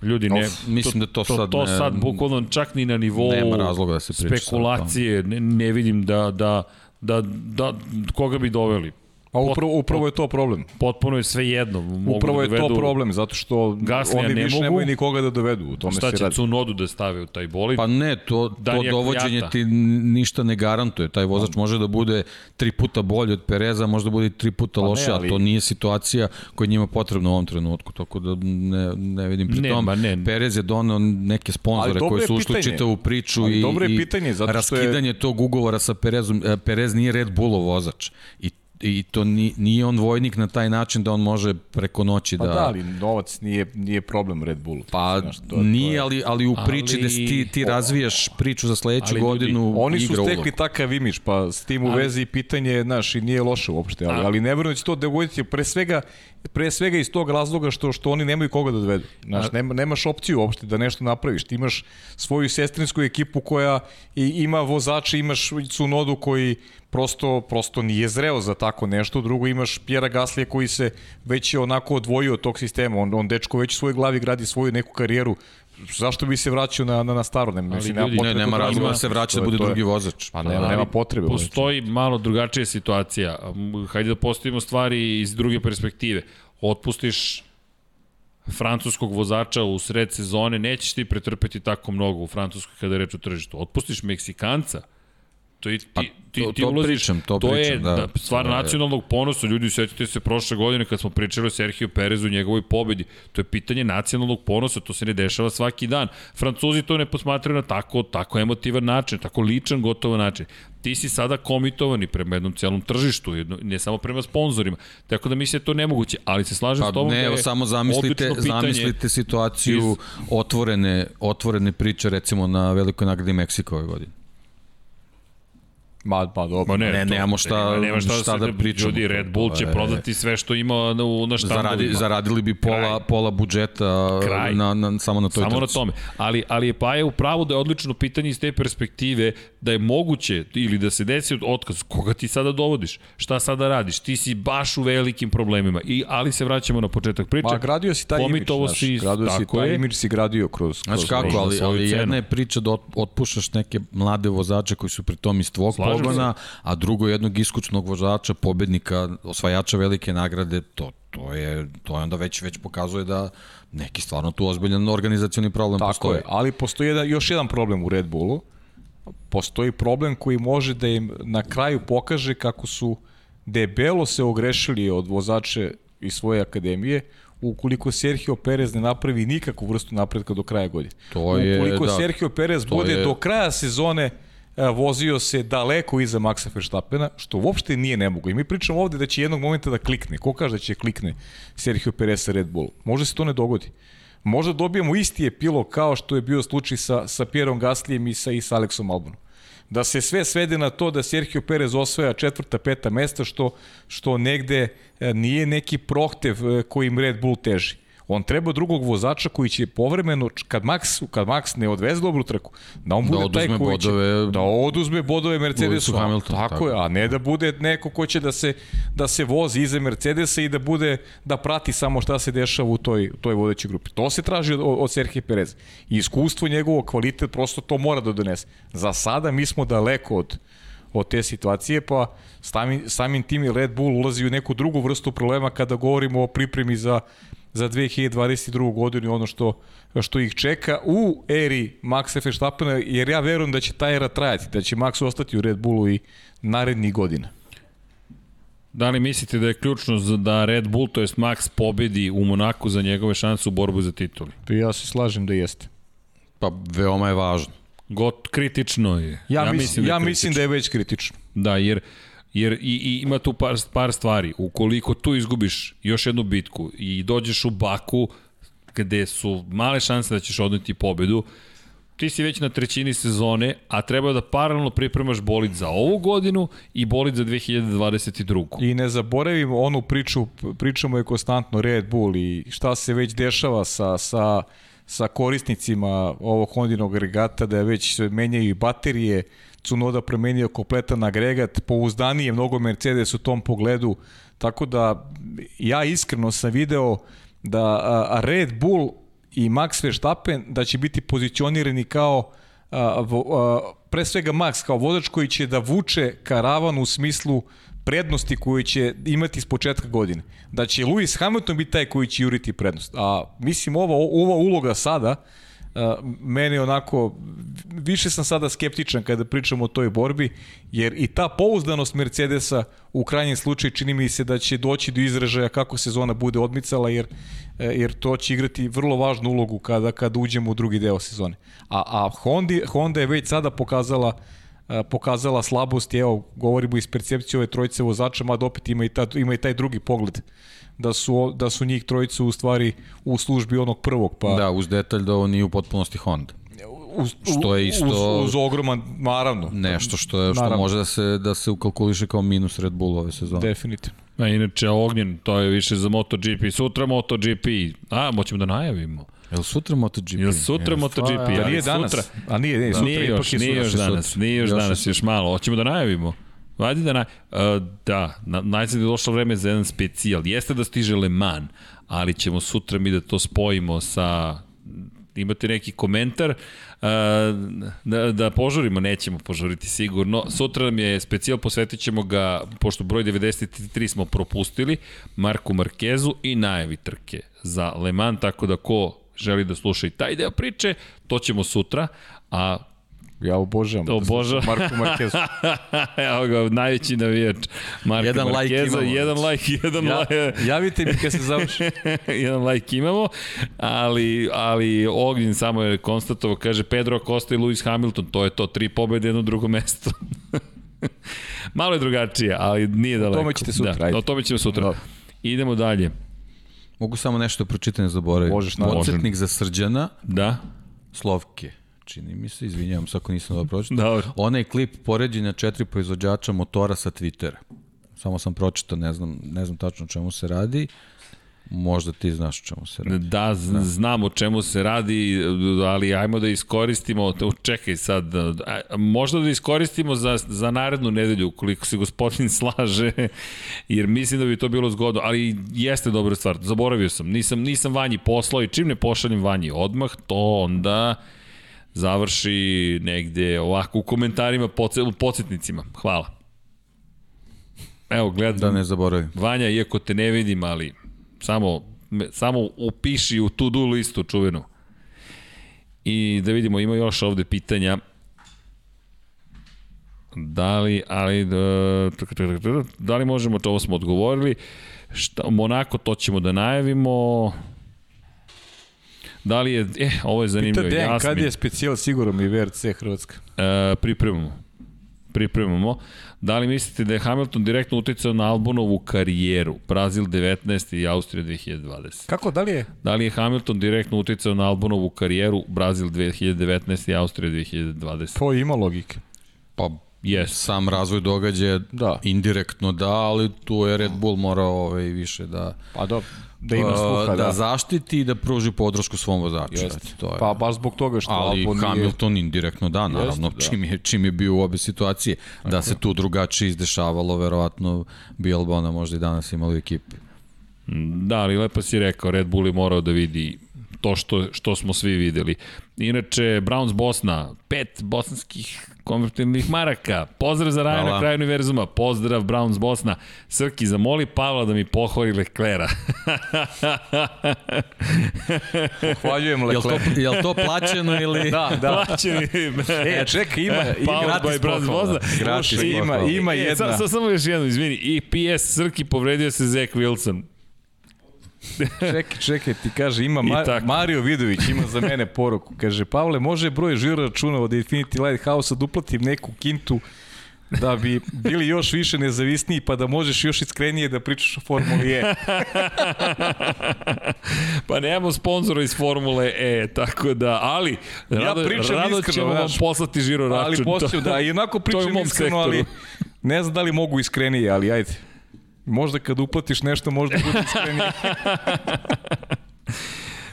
Ljudi, ne, of, mislim da to, to sad to, to ne, sad bukvalno čak ni na nivou nema razloga da se spekulacije, ne, ne vidim da, da, da, da, koga bi doveli. Pa upravo, upravo je to problem. Potpuno je sve jedno. Mogu upravo je da to problem, zato što Gaslija oni ne više mogu. nemaju nikoga da dovedu. U tome Šta će radi. Cunodu da stave u taj bolid? Pa ne, to, to dovođenje Kvijata. ti ništa ne garantuje. Taj vozač može da bude tri puta bolji od Pereza, može da bude i tri puta Pa ne, loše, ali... ali- to nije situacija koja je njima potrebna u ovom trenutku, tako da ne, ne vidim. Pri Ne, tom, ma ne. Perez je donao neke sponzore koji je su ušli čitavu priču Ali i, je pitanje, zato što je- raskidanje tog ugovora sa Perezom. E, Perez nije Red Bullov vozač i i to ni, nije on vojnik na taj način da on može preko noći Pa da... da, ali novac nije, nije problem Red Bullu. Pa Znaš, to- to nije, je- ali, ali u priči Ali- da ti, ti razvijaš priču za sledeću Ali ljudi, godinu Oni su stekli ulogu. takav imiš, pa s tim u Ali- vezi pitanje je, znaš, i nije loše uopšte, ali, A- ali ne verujem da će to dogoditi pre svega, pre svega iz tog razloga što što oni nemaju koga da dovedu. Znaš, nema, nemaš opciju uopšte da nešto napraviš. Ti imaš svoju sestrinsku ekipu koja i, ima vozače, imaš Cunodu koji prosto, prosto nije zreo za tako nešto. Drugo, imaš Pjera Gaslija koji se već je onako odvojio od tog sistema. On, on dečko već u svojoj glavi gradi svoju neku karijeru. Zašto bi se vraćao na, na, na staro? Ne, mislim, nema ljudi, Ne, potrebe nema razloga da se vraća da bude drugi vozač. Pa nema, nema potrebe. Postoji malo drugačija situacija. Hajde da postavimo stvari iz druge perspektive. Otpustiš francuskog vozača u sred sezone, nećeš ti pretrpeti tako mnogo u Francuskoj kada je reč o tržištu. Otpustiš Meksikanca, to ti, Pa, ti, to- ti to ulaziš, pričam, to to je pričam, da. da, stvar Da, je. nacionalnog ponosa. Ljudi, setite se prošle godine kad smo pričali o Sergio Perezu i njegovoj pobedi. To je pitanje nacionalnog ponosa, to se ne dešava svaki dan. Francuzi to ne posmatraju na tako, tako emotivan način, tako ličan gotovo način. Ti si sada komitovani prema jednom celom tržištu, jedno, ne samo prema sponzorima. Tako da mislim da je to nemoguće, ali se slažem Pa s tobom ne, da evo je samo zamislite, zamislite situaciju iz- otvorene, otvorene priče recimo na velikoj nagradi Meksika ove godine. Ma, pa dobro. Ma ne, Ne, to- nemamo šta- nema, šta, šta da, da pričamo. Ljudi, Red Bull će To je- prodati sve što ima na, na štandovima. Zaradi, zaradili bi pola, Kraj. pola budžeta Kraj. na, na, samo na toj Samo na trci. tome. Ali, ali je Paja u pravu da je odlično pitanje iz te perspektive da je moguće ili da se desi otkaz. Koga ti sada dovodiš? Šta sada radiš? Ti si baš u velikim problemima. I, ali se vraćamo na početak priče. Ma, gradio si taj imidž, znaš, si, gradio si taj je. imidž si gradio kroz... kroz Znaš kako, ali, ali jedna je priča da ot- otpušaš neke mlade vozače koji su pri tom iz tvog pogona, a drugo jednog iskućnog vozača, pobednika, osvajača velike nagrade, to, to je, to je onda već, već pokazuje da neki stvarno tu ozbiljan organizacioni problem Tako postoji. je, ali postoji jedan, još jedan problem u Red Bullu. Postoji problem koji može da im na kraju pokaže kako su debelo se ogrešili od vozače iz svoje akademije ukoliko Sergio Perez ne napravi nikakvu vrstu napretka do kraja godine. To je, ukoliko da, Sergio Perez bude je- do kraja sezone vozio se daleko iza Maxa Verstappena, što uopšte nije nemogo. I mi pričamo ovde da će jednog momenta da klikne. Ko kaže da će klikne Sergio Perez sa Red Bull? Možda se to ne dogodi. Možda dobijemo isti epilog kao što je bio slučaj sa, sa Pierom Gaslijem i sa, i sa Aleksom Albonom. Da se sve svede na to da Sergio Perez osvaja četvrta, peta mesta, što, što negde e, nije neki prohtev e, kojim Red Bull teži. On treba drugog vozača koji će povremeno, kad Max, kad Max ne odveze dobru trku, da on bude taj oduzme koji će, bodove- da oduzme bodove Mercedesu. Lewisu Hamiltonu, tako, tako. je, a ne da bude neko ko će da se, da se vozi iza Mercedesa i da bude, da prati samo šta se dešava u toj, toj vodećoj grupi. To se traži od, od Serhije Perez. I iskustvo njegovo, kvalitet, prosto to mora da donese. Za sada mi smo daleko od, od te situacije, pa samim, samim tim i Red Bull ulazi u neku drugu vrstu problema kada govorimo o pripremi za za 2022. godinu i ono što, što ih čeka u eri Maxa Verstappena, jer ja verujem da će ta era trajati, da će Max ostati u Red Bullu i narednih godina. Da li mislite da je ključno da Red Bull, to jest Max, pobedi u Monaku za njegove šanse u borbu za tituli? Pa ja se slažem da jeste. Pa veoma je važno. Got, kritično je. Ja, ja, mislim, da je ja mislim da je već kritično. Da, jer Jer i, i ima tu par, par stvari. Ukoliko tu izgubiš još jednu bitku i dođeš u Baku, gde su male šanse da ćeš odneti pobedu, ti si već na trećini sezone, a treba da paralelno pripremaš bolid za ovu godinu i bolid za 2022. I ne zaboravimo onu priču, pričamo je konstantno Red Bull i šta se već dešava sa, sa, sa korisnicima ovog Hondinog agregata, da je već se menjaju i baterije, Cunoda promenio kompletan agregat, pouzdanije je mnogo Mercedes u tom pogledu, tako da ja iskreno sam video da Red Bull i Max Verstappen da će biti pozicionirani kao pre svega Max kao vozač koji će da vuče karavan u smislu prednosti koju će imati s početka godine. Da će Lewis Hamilton biti taj koji će juriti prednost. A mislim ova, ova uloga sada meni onako, više sam sada skeptičan kada pričamo o toj borbi, jer i ta pouzdanost Mercedesa u krajnjem slučaju čini mi se da će doći do izražaja kako sezona bude odmicala, jer, e, jer to će igrati vrlo važnu ulogu kada, kada uđemo u drugi deo sezone. A, a Honda, Honda je već sada pokazala e, pokazala slabost, evo, govorimo iz percepcije ove trojice vozača, mada opet ima i, ta, ima i taj drugi pogled da su, da su njih trojicu u stvari u službi onog prvog. Pa... Da, uz detalj da ovo nije u potpunosti Honda. Uz, što je isto uz, uz ogroman naravno nešto što je što naravno. može da se da se ukalkuliše kao minus Red Bull ove sezone. Definitivno. A inače Ognjen, to je više za MotoGP. Sutra MotoGP. A, moćemo da najavimo. Jel sutra MotoGP? Jel sutra Jel MotoGP? Da nije danas. Sutra. A nije, nije, da. sutra nije još, nije još danas, nije još, još danas, još malo. Hoćemo da najavimo. Vadi da, na, uh, da, na, najzad je došlo vreme za jedan specijal. Jeste da stiže Le Mans, ali ćemo sutra mi da to spojimo sa imate neki komentar uh, da, da požurimo, nećemo požuriti sigurno. Sutra nam je specijal, posvetit ćemo ga, pošto broj 93 smo propustili, Marku Markezu i najavi trke za Le Mans, tako da ko želi da sluša i taj deo priče, to ćemo sutra, a Ja obožavam. Obožavam. Marko Markezu. Evo ga, najveći navijač. Marko jedan Markeza, like jedan like, jedan ja, like. Javite mi kad se završi. jedan like imamo, ali, ali Ognjen samo je konstatovao, kaže Pedro Acosta i Lewis Hamilton, to je to, tri pobede, jedno drugo mesto. Malo je drugačije, ali nije daleko. O tome ćete sutra, da, ajde. O tome ćemo sutra. Dobro. Idemo dalje. Mogu samo nešto pročitam, ne zaboravim. Možeš, naravno. Podsjetnik za Srđana. Da. Slovke čini mi se, izvinjavam se ako nisam dobro pročitao. Dobro. Onaj klip poređenja četiri proizvođača motora sa Twittera. Samo sam pročitao, ne znam, ne znam tačno o čemu se radi. Možda ti znaš o čemu se radi. Da, da, znam o čemu se radi, ali ajmo da iskoristimo, čekaj sad, možda da iskoristimo za, za narednu nedelju, koliko se gospodin slaže, jer mislim da bi to bilo zgodno, ali jeste dobra stvar, zaboravio sam, nisam, nisam vanji poslao i čim ne pošaljem vanji odmah, to onda završi negde ovako u komentarima, podsjetnicima. Hvala. Evo, gledam. Da ne zaboravim. Vanja, iako te ne vidim, ali samo, samo upiši u tu do listu čuvenu. I da vidimo, ima još ovde pitanja. Da li, ali, da, da li možemo, to ovo smo odgovorili. Šta, Monako, to ćemo da najavimo. Da li je, eh, ovo je zanimljivo. Pita Dejan, kad je specijal sigurno mi VRC Hrvatska? E, pripremamo. Pripremamo. Da li mislite da je Hamilton direktno uticao na Albonovu karijeru? Brazil 19 i Austrija 2020. Kako, da li je? Da li je Hamilton direktno uticao na Albonovu karijeru? Brazil 2019 i Austrija 2020. To ima logike. Pa Yes. Sam razvoj događaja da. indirektno da, ali tu je Red Bull morao ovaj, više da... Pa dobro da ima sluha, da. da. zaštiti i da pruži podršku svom vozaču. Jeste. To je. Pa baš zbog toga što Ali Albon Hamilton nije... indirektno da, naravno, Jeste, da. čim, je, čim je bio u obe situacije. Da Tako. se tu drugačije izdešavalo, verovatno bi Albona možda i danas imali u ekipi. Da, ali lepo si rekao, Red Bull je morao da vidi to što, što smo svi videli. Inače, Browns Bosna, pet bosanskih konvertibilnih maraka. Pozdrav za Raja na kraju univerzuma. Pozdrav Browns Bosna. Srki, zamoli Pavla da mi pohvali Leklera. Pohvaljujem Leklera. Jel to, jel to plaćeno ili... da, da. Plaćeno. e, čekaj, ima, ima gratis Bosna. Gratis ima, ima e, jedna. Samo, samo još jedno, izvini. I PS Srki povredio se Zach Wilson. Čekaj, čekaj, ti kaže, ima Ma Mario Vidović, ima za mene poruku. Kaže, Pavle, može broj žiro računova od Infinity Lighthouse-a da uplatim neku kintu da bi bili još više nezavisniji pa da možeš još iskrenije da pričaš o Formuli E. pa nemamo sponzora iz Formule E, tako da, ali rado, ja pričam rado iskreno, ćemo vam poslati žiro račun. Ali posliju, da, i onako to je u pričam iskreno, ali sektoru. ne znam da li mogu iskrenije, ali ajde. Možda kad uplatiš nešto, možda bude iskrenije.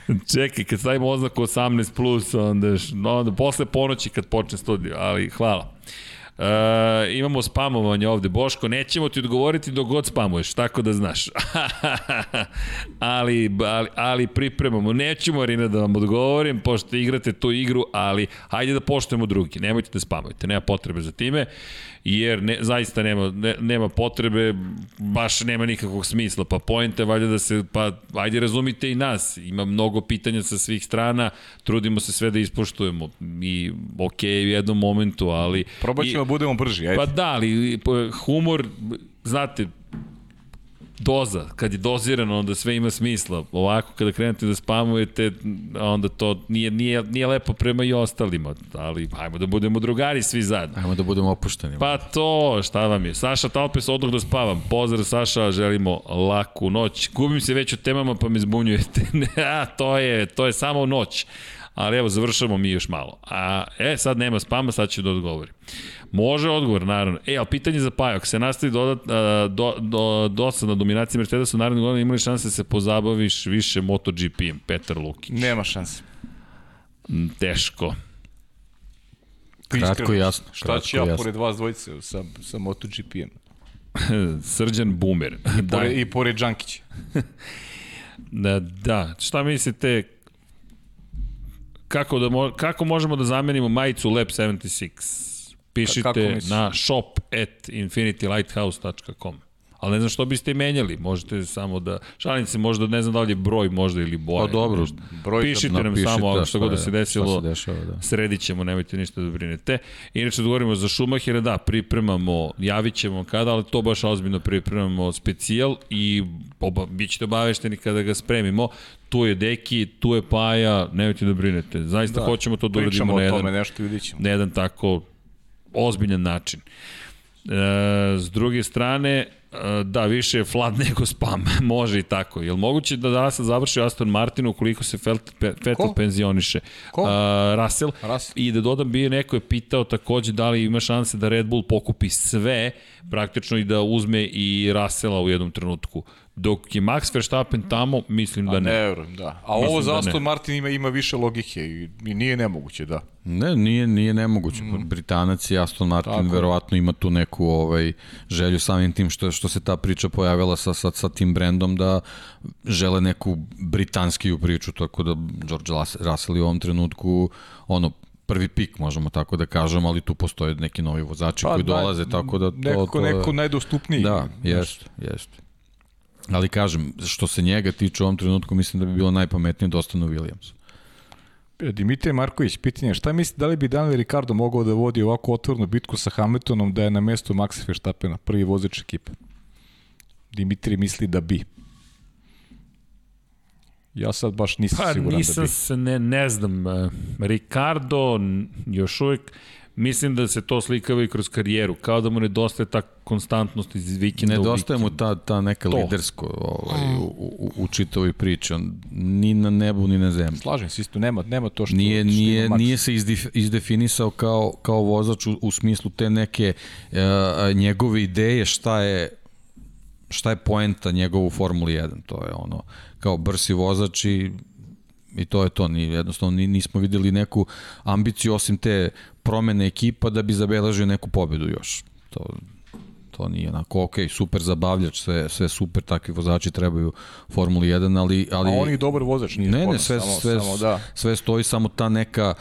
Čekaj, kad stavimo oznaku 18+, plus, onda, onda posle ponoći kad počne studio, ali hvala. E, imamo spamovanje ovde. Boško, nećemo ti odgovoriti dok god spamuješ, tako da znaš. ali, ali, ali pripremamo. Neću, Marina, da vam odgovorim, pošto igrate tu igru, ali hajde da poštujemo drugi. Nemojte da spamujete, nema potrebe za time, jer ne, zaista nema, ne, nema potrebe, baš nema nikakvog smisla. Pa pojente je valjda da se, pa ajde razumite i nas. Ima mnogo pitanja sa svih strana, trudimo se sve da ispoštujemo. I ok u jednom momentu, ali... Probat ćemo da budemo brži, ajde. Pa da, ali p- humor, znate, doza, kad je dozirano, onda sve ima smisla. Ovako, kada krenete da spamujete, onda to nije, nije, nije lepo prema i ostalima. Ali, hajmo da budemo drugari svi zajedno. Ajmo da budemo opušteni. Pa to, šta vam je? Saša Talpes, odlog da spavam. Pozdrav Saša, želimo laku noć. Gubim se već u temama pa me zbunjujete. A, to je, to je samo noć. Ali evo, završamo mi još malo. A, e, sad nema spama, sad ću da odgovorim. Može odgovor, naravno. E, ali pitanje za Pajo, ako se nastavi dodat, a, do, do, dosadna dominacija Mercedesa u narednih godina imali šanse da se pozabaviš više MotoGP-em, Petar Lukić. Nema šanse. Mm, Teško. Kratko i jasno, Šta kratko ću i ja jasno. pored vas dvojice sa, sa MotoGP-em? Srđan Bumer. Pored, I pored Đankića. Da, da, šta mislite kako, da mo, kako možemo da zamenimo majicu Lab 76? Pišite na shop at infinitylighthouse.com. Ali ne znam što biste menjali, možete samo da, šalim se, možda ne znam da li je broj možda ili boja. Pa dobro, broj Pišite nam samo da, što god da se desilo, se dešava, da. sredit ćemo, nemojte ništa da brinete. Inače, da govorimo za Šumahira, da, pripremamo, javit ćemo kada, ali to baš ozbiljno pripremamo specijal i oba, bit ćete obavešteni kada ga spremimo. Tu je Deki, tu je Paja, nemojte da brinete. Zaista da, hoćemo to da uradimo na jedan, tome, nešto vidit na jedan tako ozbiljan način. E, s druge strane, da, više je flat nego spam. Može i tako. Je li moguće da danas završi Aston Martin ukoliko se Pe- Vettel Ko? penzioniše? Ko? Uh, Russell. Russell. I da dodam, bio neko je pitao takođe da li ima šanse da Red Bull pokupi sve, praktično i da uzme i Russella u jednom trenutku. Dok je Max Verstappen tamo, mislim da A ne. ne, verujem, da. A Mislim ovo za da Aston ne. Martin ima, ima više logike i, i nije nemoguće, da. Ne, nije, nije nemoguće. Mm. Britanac i Aston Martin Tako verovatno ima tu neku ovaj, želju samim tim što, što se ta priča pojavila sa, sa, sa tim brendom da žele neku britanskiju priču, tako da George Russell je u ovom trenutku ono, prvi pik, možemo tako da kažemo, ali tu postoje neki novi vozači koji dolaze, tako da to... Nekako, to je- neko najdostupniji. Da, jeste, jeste. Ali kažem, što se njega tiče u ovom trenutku, mislim da bi bilo najpametnije da ostane u Williamsu. Dimitrije Marković, pitanje, šta misli da li bi Daniel Ricardo mogao da vodi ovako otvornu bitku sa Hamiltonom da je na mestu Maxa Verstappena, prvi vozač ekipe? Dimitri misli da bi. Ja sad baš nisam Pa siguran nisam da bi. se, ne, ne znam, uh, Ricardo još uvijek, mislim da se to slikava i kroz karijeru, kao da mu nedostaje ta konstantnost iz vikenda u Nedostaje mu vikend. ta, ta neka To. lidersko ovaj, u, u, u čitavoj priči. On ni na nebu, ni na zemlji. Slažem se isto, nema, nema to što, Nije, što nije, nije se izdif, izdefinisao kao, kao vozač u, u smislu te neke uh, njegove ideje šta je šta je poenta njegov u Formuli 1. To je ono, kao brsi vozač i i to je to, ni, jednostavno ni, nismo videli neku ambiciju osim te promene ekipa da bi zabeležio neku pobedu još. To, to nije onako, ok, super zabavljač, sve, sve super, takvi vozači trebaju Formuli 1, ali... ali A on je dobar vozač, nije ne, ne, sve, samo, sve, samo da. sve stoji samo ta neka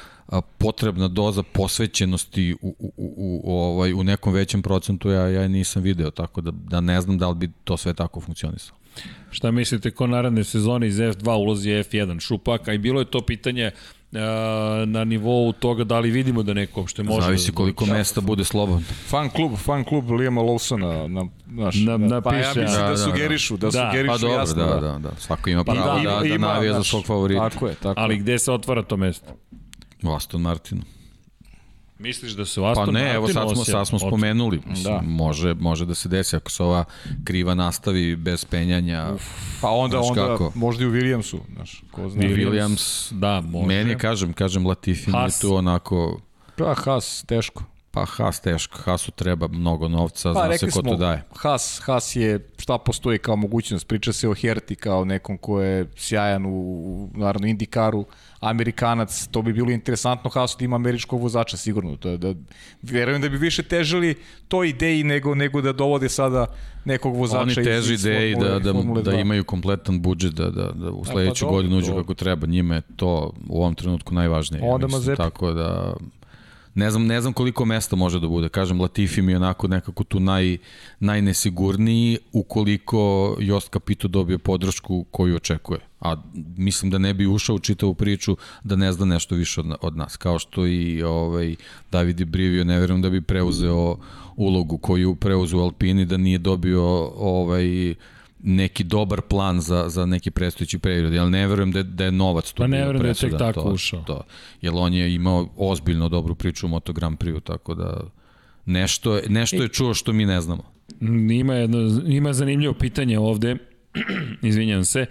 potrebna doza posvećenosti u, u, u, u, ovaj, u nekom većem procentu ja, ja nisam video, tako da, da ne znam da li bi to sve tako funkcionisalo. Šta mislite ko naredne sezone iz F2 ulazi F1 Šupak, a i bilo je to pitanje uh, na nivou toga da li vidimo da neko uopšte može Zavisi da, koliko mesta bude slobodno. Fan klub, fan klub Liama Lawsona, na, naš, Na- na, pa ja napiše, mislim da, da, da, da. sugerišu, da, Da. sugerišu Pa dobro, jasno. da, da, da. Svako ima Pa pravo da, da, da, da navija za svog favorita. Tako je, tako Pa- Ali gde se otvara to mesto? U Aston Martinu. Misliš da se u Aston Pa ne, evo sad smo, sad smo spomenuli. Mislim, Da. može, može da se desi ako se ova kriva nastavi bez penjanja. Pa onda, Znaš onda kako? možda i u Williamsu, znaš, ko zna. Williams, Da, može. meni kažem, kažem, Latifi Haas. tu onako, Pa, Haas, teško. Pa Haas teško, Haasu treba mnogo novca, Pa, zna se ko smo, to daje. Haas, Haas je, šta postoji kao mogućnost, priča se o Herti kao nekom ko je sjajan u, u naravno, Indikaru, Amerikanac, to bi bilo interesantno Haasu da ima američkog vozača, sigurno. To je da, verujem da bi više težili to ideji nego, nego da dovode sada nekog vozača Oni iz ideji da, da, da 2. imaju kompletan budžet, da, da, da u sledeću dobro, godinu uđu kako treba. Njima je to u ovom trenutku najvažnije. ja Onda mislim, Mazepi. Tako da ne znam, ne znam koliko mesta može da bude. Kažem, Latifi mi je onako nekako tu naj, najnesigurniji ukoliko Jost Capito dobije podršku koju očekuje. A mislim da ne bi ušao u čitavu priču da ne zna nešto više od, od nas. Kao što i ovaj, David Brivio, ne verujem da bi preuzeo ulogu koju preuzeo Alpini, da nije dobio ovaj, neki dobar plan za, za neki predstojići period. Jel ne verujem da, je- da je novac tu Pa ne verujem da je tek tako to, ušao. To. Jer on je imao ozbiljno dobru priču u Moto Grand Prix, tako da nešto nešto je čuo što mi ne znamo. Ima, jedno, ima zanimljivo pitanje ovde, izvinjam se,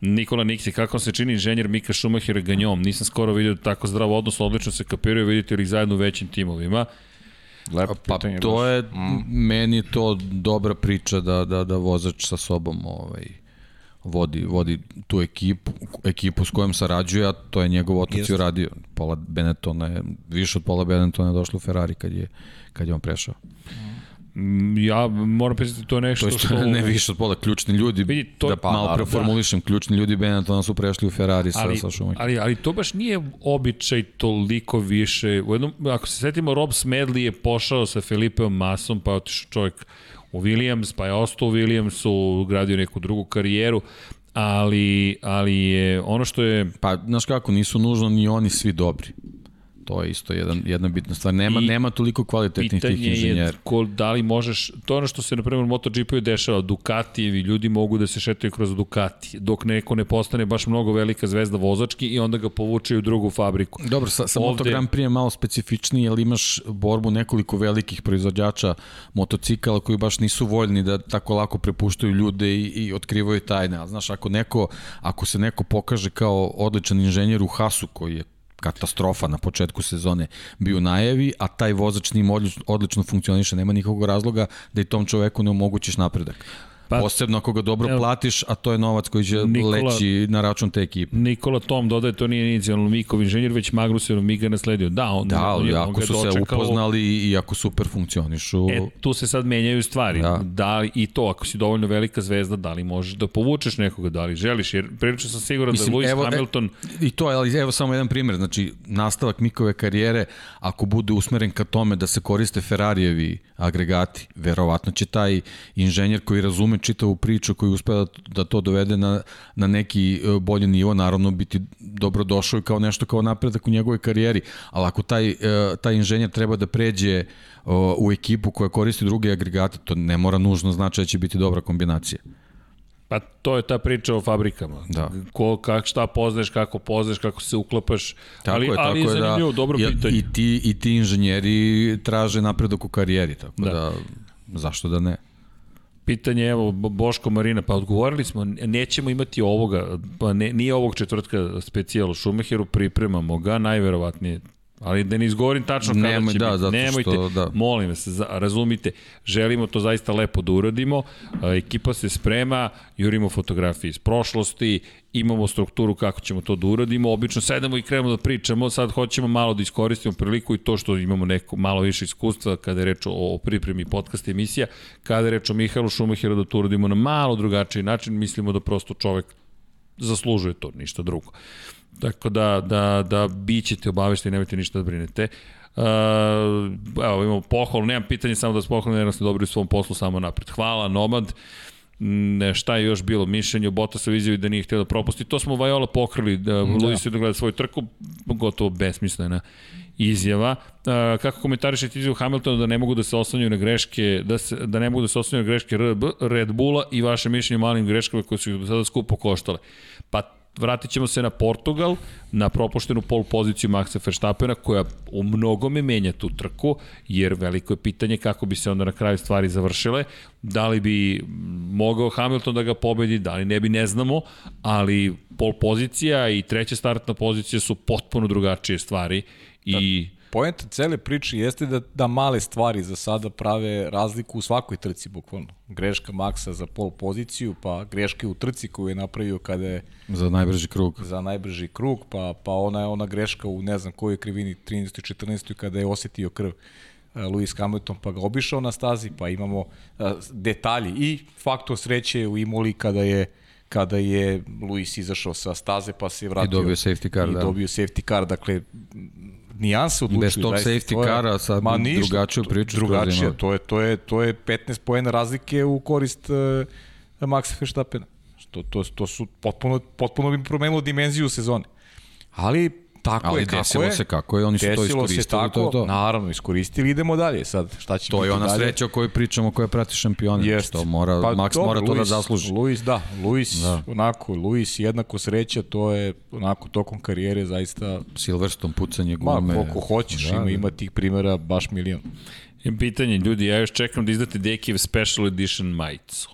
Nikola Niksi, kako se čini inženjer Mika Šumahira ganjom? Nisam skoro vidio tako zdrav odnos, odlično se kapiraju, vidite li zajedno u većim timovima. Lepo Pa pitanje, to baš. je, meni je to dobra priča da, da, da vozač sa sobom ovaj, vodi, vodi tu ekipu, ekipu s kojom sarađuje, a to je njegov otac i uradio. Pola Benettona je, više od pola Benettona je došlo u Ferrari kad je, kad je on prešao. Mm, Ja moram priznati, to je nešto To je što... ne više od pola, ključni ljudi, Vidi, to- da pa, malo preformulišem, ključni ljudi Benettona su prešli u Ferrari sa, ali, sa Schumacherom. ali, ali to baš nije običaj toliko više. U jednom, ako se setimo, Rob Smedley je pošao sa Felipeom Masom, pa je otišao čovjek u Williams, pa je ostao u Williamsu, gradio neku drugu karijeru, ali, ali je ono što je Pa, znaš kako, nisu nužno ni oni svi dobri. To je isto jedan, jedna bitna stvar. Nema, I nema toliko kvalitetnih tih pitanje je inženjera. ko, da li možeš, to je ono što se na primjer u MotoGP-u dešava, Ducatijevi ljudi mogu da se šetaju kroz Ducati, dok neko ne postane baš mnogo velika zvezda vozački i onda ga povuče u drugu fabriku. Dobro, sa, sa Ovde- Moto Grand Prix je malo specifičniji, jer imaš borbu nekoliko velikih proizvođača motocikala koji baš nisu voljni da tako lako prepuštaju ljude i, i otkrivaju tajne. A znaš, ako, neko, ako se neko pokaže kao odličan inženjer u Hasu, koji je katastrofa na početku sezone bio najavi, a taj vozač njim odlično, odlično funkcioniše, nema nikakvog razloga da i tom čoveku ne omogućiš napredak. Pa- Posebno ako ga dobro Evo, platiš, a to je novac koji će Nikola- leći na račun te ekipe. Nikola Tom dodaje, to nije inicijalno Mikov inženjer, već Magnusov Miga nasledio. Da, on, Da, on, ali on ako je su se upoznali i ako super funkcionišu, E, tu se sad menjaju stvari. Da. Da. da I to, ako si dovoljno velika zvezda, da li možeš da povučeš nekoga, da li želiš, jer prilično sam siguran Mislim, da Lewis evo, e- Hamilton... I to, ali evo samo jedan primjer, znači nastavak Mikove karijere, ako bude usmeren ka tome da se koriste Ferrarijevi agregati, verovatno će taj inženjer koji razume čitavu priču, koji uspe da, da to dovede na, na neki e, bolji nivo, naravno biti dobrodošao i kao nešto kao napredak u njegovoj karijeri, ali ako taj, e, taj inženjer treba da pređe o, u ekipu koja koristi druge agregate, to ne mora nužno znači da će biti dobra kombinacija. Pa to je ta priča o fabrikama. Da. Ko, kak, šta poznaješ, kako poznaješ, kako se uklapaš. Tako ali, je, tako ali je je zanimljivo, da, dobro pitanje. I ti, I ti inženjeri traže napredak u karijeri, tako Da. da, da zašto da ne? Pitanje, evo, Bo- Boško Marina, pa odgovorili smo, nećemo imati ovoga, pa ne, nije ovog četvrtka specijal Šumeheru, pripremamo ga, najverovatnije ali da ne izgovorim tačno kada Nemoj, će da, biti. zato Nemojte, što, da. molim vas, razumite, želimo to zaista lepo da uradimo, a, ekipa se sprema, jurimo fotografije iz prošlosti, imamo strukturu kako ćemo to da uradimo, obično sedemo i krenemo da pričamo, sad hoćemo malo da iskoristimo priliku i to što imamo neko malo više iskustva kada je reč o, o pripremi podcast emisija, kada je reč o Mihajlu Šumahiru da to uradimo na malo drugačiji način, mislimo da prosto čovek zaslužuje to, ništa drugo. Tako da, da, da bit ćete obavešteni, nemojte ništa da brinete. Uh, evo, imamo pohvalu, nemam pitanje, samo da se pohvalim, jer ste dobri u svom poslu samo napred. Hvala, Nomad. Ne, šta je još bilo mišljenje o Bottasovi izjavi da nije htio da propusti. To smo Vajola pokrili, da, da. Luis je da gleda svoju trku, gotovo besmislena izjava. Uh, kako komentarišete izjavu Hamiltona da ne mogu da se oslanjaju na greške, da, se, da ne mogu da se oslanjaju na greške RB, Red Bulla i vaše mišljenje o malim greškama koje su ih do sada skupo koštale? Pa vratit ćemo se na Portugal, na propuštenu pol poziciju Maxa Verstappena, koja u mnogome menja tu trku, jer veliko je pitanje kako bi se onda na kraju stvari završile. Da li bi mogao Hamilton da ga pobedi, da li ne bi, ne znamo, ali pol pozicija i treća startna pozicija su potpuno drugačije stvari i... Da Poenta cele priče jeste da, da male stvari za sada prave razliku u svakoj trci, bukvalno. Greška Maksa za pol poziciju, pa greške u trci koju je napravio kada je... Za najbrži krug. Za najbrži krug, pa, pa ona je ona greška u ne znam kojoj krivini, 13. 14. kada je osetio krv. E, Lewis Hamilton pa ga obišao na stazi, pa imamo a, e, detalji i faktor sreće u Imoli kada je kada je Luis izašao sa staze pa se vratio i dobio safety car, i da. dobio safety car, dakle nijanse odlučuju. Bez tog safety cara sad ma, ništa, drugačiju priču. Drugačije, to je, to, je, to je 15 poena razlike u korist uh, Maxa Verstappena. To, to, to su potpuno, potpuno bi promenilo dimenziju sezone. Ali Tako Ali je, kako desilo je. se kako je, oni su to iskoristili. Se tako, to, to. Naravno, iskoristili, idemo dalje. Sad, šta će to je ona dalje? sreća o kojoj pričamo, koja prati šampioni. Jest. To mora, pa, Max dobro, mora to da Luis, zasluži. Luis, da, Luis, da. onako, Luis jednako sreća, to je onako tokom karijere zaista... Silverstone, pucanje gume. Ma, koliko hoćeš, da, ima, da. ima tih primjera baš milion. Pitanje, ljudi, ja još čekam da izdate Dekiv Special Edition majicu.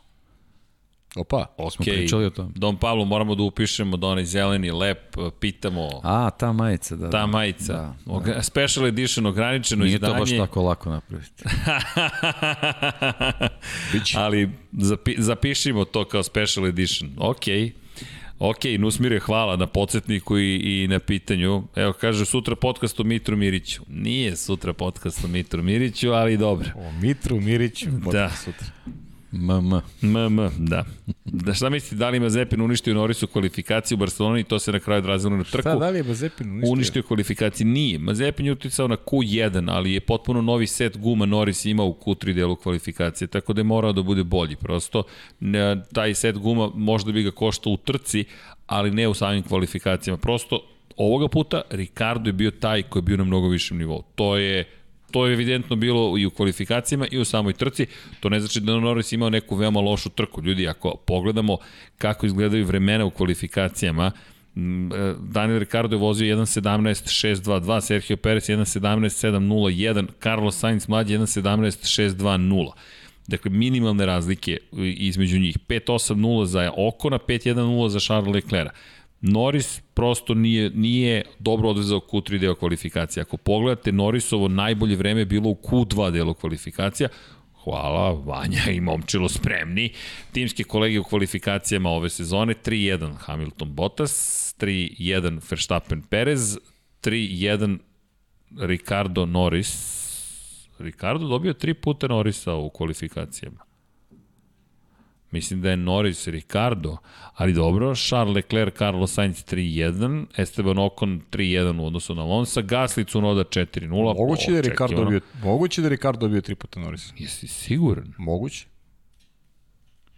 Opa, o, smo okay. pričali o tom. Don Pablo, moramo da upišemo da onaj zeleni lep, pitamo... A, ta majica, da. Ta majica. Da, da. Special edition, ograničeno Nije izdanje. Nije to baš tako lako napraviti. Ali zapi, zapišimo to kao special edition. Okej. Okay. Ok, Nusmire, hvala na podsjetniku i, i na pitanju. Evo, kaže, sutra podcast o Mitru Miriću. Nije sutra podcast o Mitru Miriću, ali dobro. O Mitru Miriću, da. sutra. MM. MM, da. Da šta mislite, da li Mazepin uništio Norisu kvalifikaciju u Barceloni i to se na kraju odrazilo na trku? Šta, da li je Mazepin uništio? Uništio kvalifikaciju, nije. Mazepin je uticao na Q1, ali je potpuno novi set guma Noris imao u Q3 delu kvalifikacije, tako da je morao da bude bolji. Prosto, taj set guma možda bi ga koštao u trci, ali ne u samim kvalifikacijama. Prosto, ovoga puta Ricardo je bio taj koji je bio na mnogo višem nivou. To je To je evidentno bilo i u kvalifikacijama i u samoj trci. To ne znači da Norris imao neku veoma lošu trku. Ljudi, ako pogledamo kako izgledaju vremena u kvalifikacijama, e, Daniel Ricardo je vozio 1.17.622, Sergio Perez 1.17.701, Carlos Sainz mlađi 1.17.620. Dakle, minimalne razlike između njih. 5.8.0 za Okona, 5.1.0 za Charles Leclerc. Norris prosto nije, nije dobro odvezao Q3 deo kvalifikacija. Ako pogledate, Norrisovo najbolje vreme je bilo u Q2 delu kvalifikacija, Hvala, Vanja i Momčilo spremni. Timske kolege u kvalifikacijama ove sezone 3-1 Hamilton Bottas, 3-1 Verstappen Perez, 3-1 Ricardo Norris. Ricardo dobio tri puta Norrisa u kvalifikacijama. Mislim da je Norris, Ricardo, ali dobro, Charles Leclerc, Carlos Sainz 3-1, Esteban Ocon 3-1 u odnosu na Alonso, Gaslicu Noda 4-0. Moguće da je Ricardo dobio, moguće da je Ricardo dobio tri puta Norris. Jesi siguran? Moguće.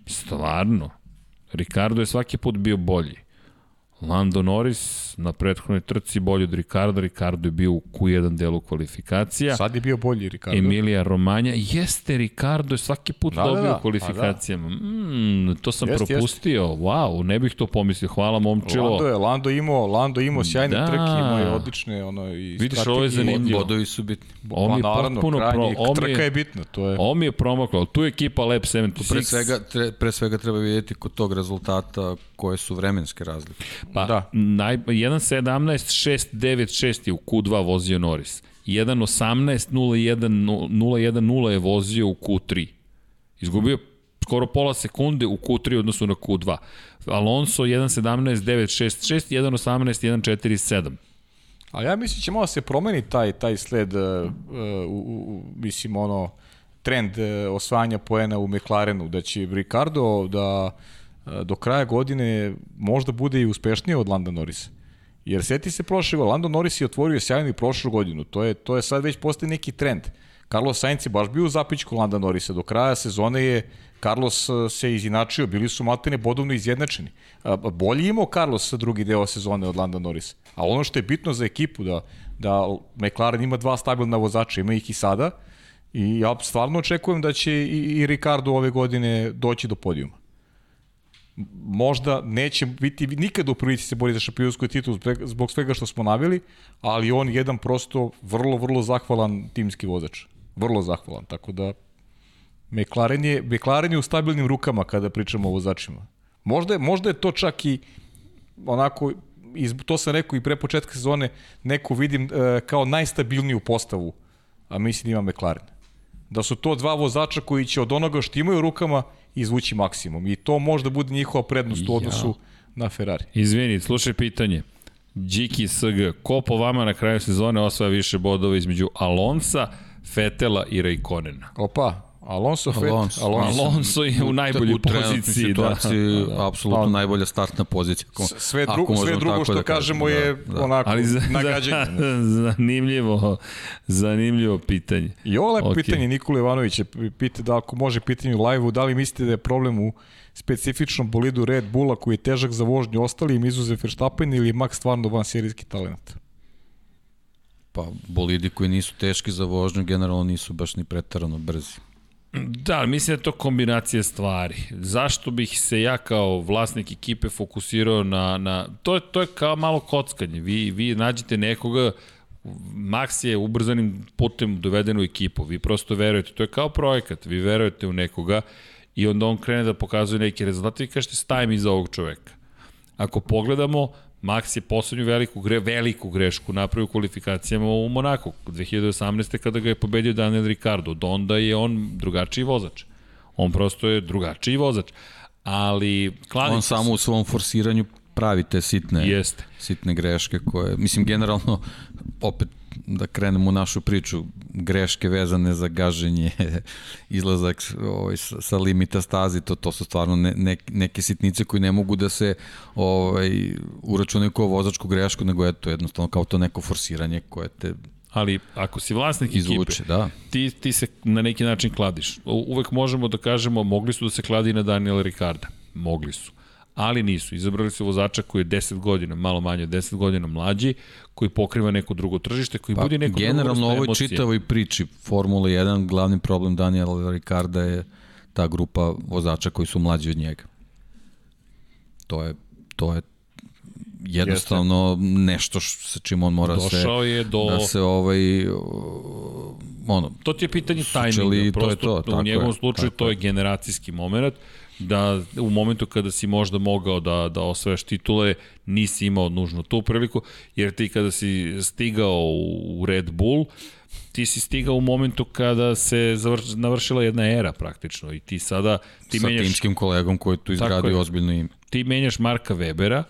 Stvarno. Ricardo je svaki put bio bolji. Lando Norris na prethodnoj trci bolji od Ricardo, Ricardo je bio u Q1 delu kvalifikacija. Sad je bio bolji Ricardo. Emilija Romanja, jeste Ricardo je svaki put da, dobio da, da. u kvalifikacijama. Da. Mm, to sam jest, propustio, jest. wow, ne bih to pomislio, hvala momčilo. Lando je, Lando imao, Lando imao sjajne da. trke, imao je odlične ono, i Vidiš, ovo je zanimljivo. Bodovi su bitni. Ovo je pa, potpuno pro, ovo trka je bitna, to je. Ovo mi je promaklo, tu je ekipa Lab 76. Pre svega, tre, pre svega treba vidjeti kod tog rezultata koje su vremenske razlike. Pa, da. Naj, 1.17.696 je u Q2 vozio Norris. 1.18.010 je vozio u Q3. Izgubio skoro pola sekunde u Q3 odnosu na Q2. Alonso 1.17.966, 1.18.147. A ja mislim da će malo se promeni taj, taj sled, uh, uh, uh, mislim, ono, trend uh, osvajanja poena u McLarenu, da će Ricardo da do kraja godine možda bude i uspešnije od Landa Norrisa. Jer seti se prošle godine, Lando Norris je otvorio sjajno i prošlu godinu. To je, to je sad već postoji neki trend. Carlos Sainz je baš bio u zapičku Landa Norrisa. Do kraja sezone je Carlos se izinačio, bili su maltene bodovno izjednačeni. Bolje imao Carlos drugi deo sezone od Landa Norrisa. A ono što je bitno za ekipu, da, da McLaren ima dva stabilna vozača, ima ih i sada, i ja stvarno očekujem da će i, i Ricardo ove godine doći do podijuma možda neće biti nikad u prilici se bori za šampionsku titulu zbog svega što smo navili, ali on jedan prosto vrlo, vrlo zahvalan timski vozač. Vrlo zahvalan, tako da McLaren je, McLaren je u stabilnim rukama kada pričamo o vozačima. Možda je, možda je to čak i onako, iz, to sam rekao i pre početka sezone, neko vidim e, kao najstabilniju postavu, a mislim da ima McLaren. Da su to dva vozača koji će od onoga što imaju u rukama izvući maksimum. I to možda bude njihova prednost u odnosu ja. na Ferrari. Izvini, slušaj pitanje. Džiki SG, ko po vama na kraju sezone osvaja više bodova između Alonsa, Fetela i Raikkonena? Opa, Alonso, Alonso, Alonso, Alonso je u najboljoj u poziciji. Situaciji, da, da. apsolutno da. najbolja startna pozicija. Ako, sve, drugo, sve drugo što da kažemo da, je da. onako Ali za, nagađanje. zanimljivo, zanimljivo pitanje. I ovo lepo okay. pitanje Nikola Ivanović je pita da ako može pitanje u live-u, da li mislite da je problem u specifičnom bolidu Red Bulla koji je težak za vožnju ostalim izuzev Verstappen ili je Max stvarno van serijski talent? Pa bolidi koji nisu teški za vožnju generalno nisu baš ni pretarano brzi. Da, mislim da je to kombinacija stvari. Zašto bih se ja kao vlasnik ekipe fokusirao na... na to, je, to je kao malo kockanje. Vi, vi nađete nekoga, Max je ubrzanim putem doveden u ekipu. Vi prosto verujete. To je kao projekat. Vi verujete u nekoga i onda on krene da pokazuje neke rezultate i kažete stavim iza ovog čoveka. Ako pogledamo, Max je poslednju veliku, gre, veliku grešku napravio u kvalifikacijama u Monaku 2018. kada ga je pobedio Daniel Ricardo. Do onda je on drugačiji vozač. On prosto je drugačiji vozač. Ali On samo u svom forsiranju pravi te sitne, Jeste. sitne greške koje, mislim, generalno, opet da krenemo u našu priču, greške vezane za gaženje, izlazak ovaj, sa, sa limita stazi, to, to su stvarno ne, ne, neke sitnice koji ne mogu da se ovaj, uračunaju kao vozačku grešku, nego je to jednostavno kao to neko forsiranje koje te Ali ako si vlasnik Izvuče, ekipe, da. ti, ti se na neki način kladiš. Uvek možemo da kažemo, mogli su da se kladi na Daniela Ricarda. Mogli su ali nisu. Izabrali su vozača koji je 10 godina, malo manje od 10 godina mlađi, koji pokriva neko drugo tržište, koji pa, budi neko Generalno ovoj čitavoj priči Formula 1 glavni problem Daniela Ricarda je ta grupa vozača koji su mlađi od njega. To je to je jednostavno Jeste. nešto sa čim on mora Došao se je do... da se ovaj ono to ti je pitanje tajminga prosto to je to, u njegovom slučaju to je generacijski moment da u momentu kada si možda mogao da, da osvajaš titule, nisi imao nužno tu priliku, jer ti kada si stigao u Red Bull, ti si stigao u momentu kada se završ, navršila jedna era praktično i ti sada ti sa menjaš, timskim kolegom koji tu izgradio ozbiljno ime. Ti menjaš Marka Webera,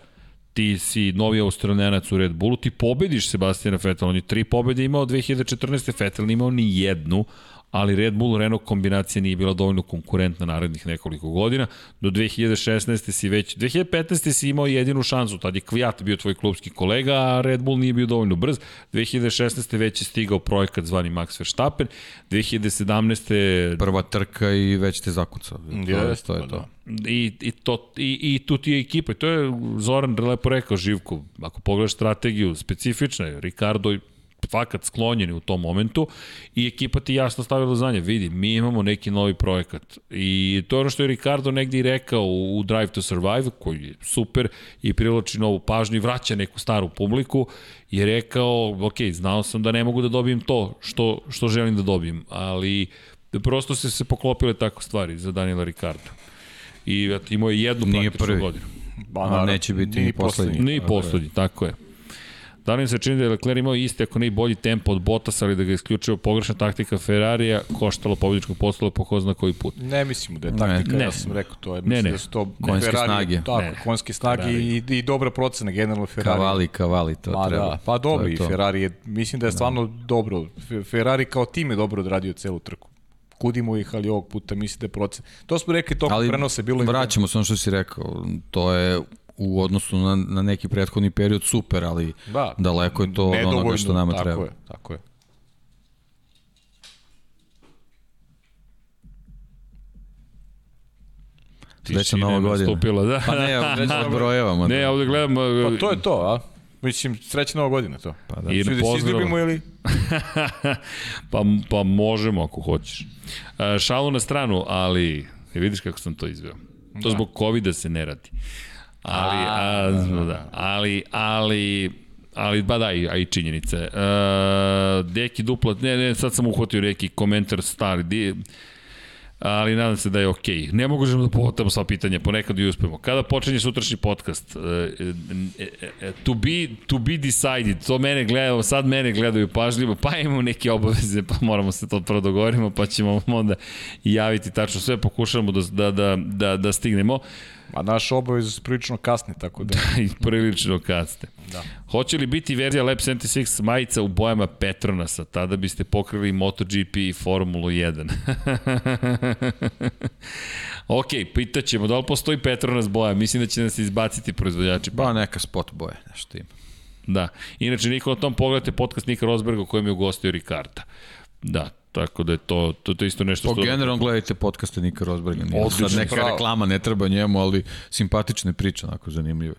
ti si novi australijanac u Red Bullu, ti pobediš Sebastijana Vettel, on je tri pobede imao 2014. Vettel nije imao ni jednu, ali Red Bull Renault kombinacija nije bila dovoljno konkurentna narednih nekoliko godina. Do 2016. si već, 2015. si imao jedinu šansu, tad je Kvijat bio tvoj klubski kolega, a Red Bull nije bio dovoljno brz. 2016. već je stigao projekat zvani Max Verstappen, 2017. Prva trka i već te zakucao. Yes, to je to. I, i, to, i, i tu ti je ekipa. I to je Zoran lepo rekao Živku. Ako pogledaš strategiju, specifična je. Ricardo fakat sklonjeni u tom momentu i ekipa ti jasno stavila znanje, vidi, mi imamo neki novi projekat i to je ono što je Ricardo negdje i rekao u Drive to Survive, koji je super i privlači novu pažnju i vraća neku staru publiku, je rekao, ok, znao sam da ne mogu da dobijem to što, što želim da dobijem, ali prosto se se poklopile tako stvari za Daniela Ricardo. I imao je jednu Nije praktičnu prvi. godinu. Ba, naravno, neće biti ni poslednji. Ni poslednji, tako je. Da li mi se čini da je Leclerc imao isti, ako ne i bolji tempo od Bottas, ali da ga je isključio pogrešna taktika Ferrarija, koštalo pobjedičkog postala po ko zna koji put? Ne mislimo da je taktika, ne. ja sam rekao to. Je, ne, ne. Da su to konjske Ferrari, snage. Tako, ne. konjske snage i, i dobra procena generalno Ferrari. Kavali, kavali, to Ma, treba. Da, pa dobro i Ferrari je, mislim da je da. stvarno da. dobro. Ferrari kao tim je dobro odradio celu trku kudimo ih, ali ovog puta mislim da je procen. To smo rekli tokom ali, prenose bilo... Vraćamo se ono što si rekao, to je u odnosu na, na neki prethodni period super, ali da, daleko je to od onoga što nama tako treba. Je, tako je. Srećna nova godina. Stupila, da. Pa ne, već brojevamo. Ne, ovde gledam... Pa to je to, a? Mislim, srećna nova godina to. Pa da. I da se izljubimo ili? pa, pa možemo ako hoćeš. šalu na stranu, ali vidiš kako sam to izveo. To da. zbog COVID-a se ne radi. Ali, a, a, da, da, da. ali, ali, ali ba da, a i činjenice. Uh, deki dupla, ne, ne, sad sam uhvatio neki komentar stari, di, ali nadam se da je okej. Okay. Ne mogu da povatamo sva pitanja, ponekad i uspemo. Kada počinje sutrašnji podcast? Uh, uh, to, be, to be decided, to mene gledaju, sad mene gledaju pažljivo, pa imamo neke obaveze, pa moramo se to prvo dogovorimo, pa ćemo onda javiti tačno sve, pokušamo da, da, da, da, da stignemo. Uh, A naš obavez su prilično kasne, tako da... Da, i prilično kasne. Da. Hoće li biti verzija Lab 76 majica u bojama Petronasa? Tada biste pokrili MotoGP i Formulu 1. ok, pitaćemo da li postoji Petronas boja. Mislim da će nas izbaciti proizvođači. Ba, neka spot boje, nešto ima. Da. Inače, Nikola Tom, pogledajte podcast Nika Rosberga u kojem je ugostio Ricarda. Da, Tako da je to, to, to isto nešto po što... Po generalno gledajte podcaste Nika Rosberga. Nije sad neka pravo. reklama ne treba njemu, ali simpatične priče, onako zanimljive.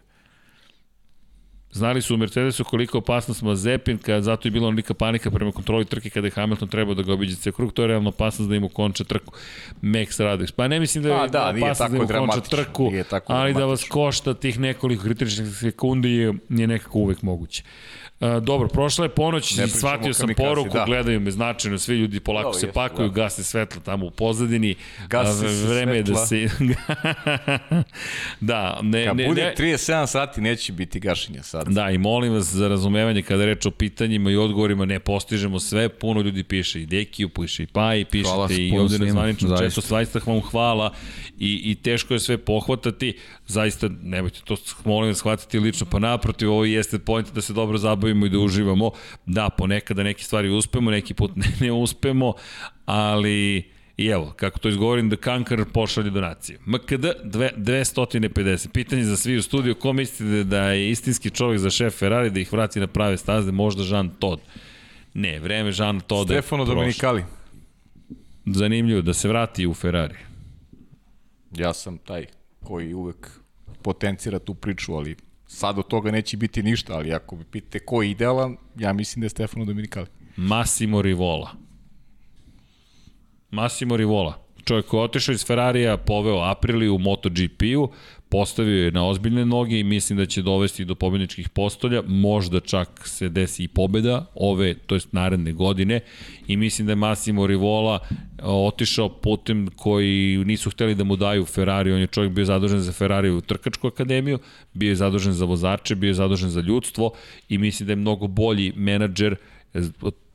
Znali su u Mercedesu koliko opasnost Mazepin, kad zato je bila onolika panika prema kontroli trke kada je Hamilton trebao da ga obiđe ceo krug, to je realno opasnost da im ukonča trku. Max Radek. Pa ne mislim da je A, da, opasnost da im ukonča trku, ali da vas košta tih nekoliko kritičnih sekundi je, je nekako uvek moguće. Uh, dobro, prošla je ponoć i shvatio sam poruku, da. gledaju me značajno, svi ljudi polako Dobre, se pakuju, da. gase svetlo tamo u pozadini. Gase se vreme je da se... da, ne, Kad ne, bude ne, 37 sati neće biti gašenja sad. Da, i molim vas za razumevanje kada reč o pitanjima i odgovorima, ne postižemo sve, puno ljudi piše i Dekiju, piše i Paji, pišete hvala i ovde na zvaničnom četu, svaista vam hvala i, i teško je sve pohvatati, zaista nemojte to molim vas shvatiti lično, pa naprotiv, ovo jeste point da se dobro zabavimo i da uživamo. Da, ponekada neke stvari uspemo, neki put ne, ne uspemo, ali I evo, kako to izgovorim, da Kankar pošalje donaciju. MKD 250. Pitanje za svi u studiju, ko mislite da je istinski čovjek za šef Ferrari da ih vrati na prave staze, možda Jean Todt? Ne, vreme Jean Todt Stefano Dominikali. Zanimljivo, da se vrati u Ferrari. Ja sam taj koji uvek potencira tu priču, ali sad od toga neće biti ništa, ali ako mi pitate ko je idealan, ja mislim da je Stefano Dominikali. Massimo Rivola. Massimo Rivola. Čovjek koji je otišao iz Ferrarija, poveo Aprili u MotoGP-u, postavio je na ozbiljne noge i mislim da će dovesti do pobedničkih postolja, možda čak se desi i pobeda ove, to jest naredne godine. I mislim da je Massimo Rivola e, otišao putem koji nisu hteli da mu daju Ferrari, on je čovjek bio zadužen za Ferrari u trkačku akademiju, bio je zadužen za vozače, bio je zadužen za ljudstvo i mislim da je mnogo bolji menadžer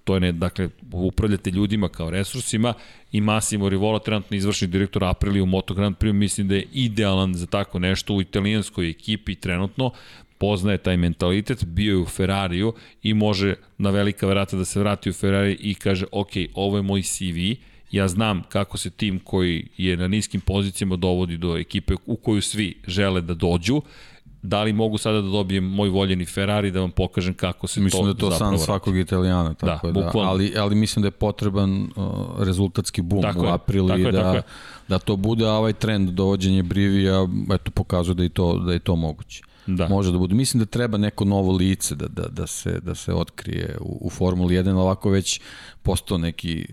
to je ne, dakle, upravljate ljudima kao resursima i Massimo Rivola, trenutno izvršni direktor Aprilija u Moto Grand Prix, mislim da je idealan za tako nešto u italijanskoj ekipi trenutno, poznaje taj mentalitet, bio je u Ferrariju i može na velika vrata da se vrati u Ferrari i kaže, ok, ovo je moj CV, ja znam kako se tim koji je na niskim pozicijama dovodi do ekipe u koju svi žele da dođu da li mogu sada da dobijem moj voljeni Ferrari da vam pokažem kako se mislim to Mislim da to san svakog Italijana, tako da, da ali, ali mislim da je potreban uh, rezultatski bum tako u aprilu i da, je, da to bude ovaj trend dovođenje Brivija, eto pokazuje da je to, da je to moguće. Da. Može da bude. Mislim da treba neko novo lice da, da, da, se, da se otkrije u, u Formuli 1, ovako već postao neki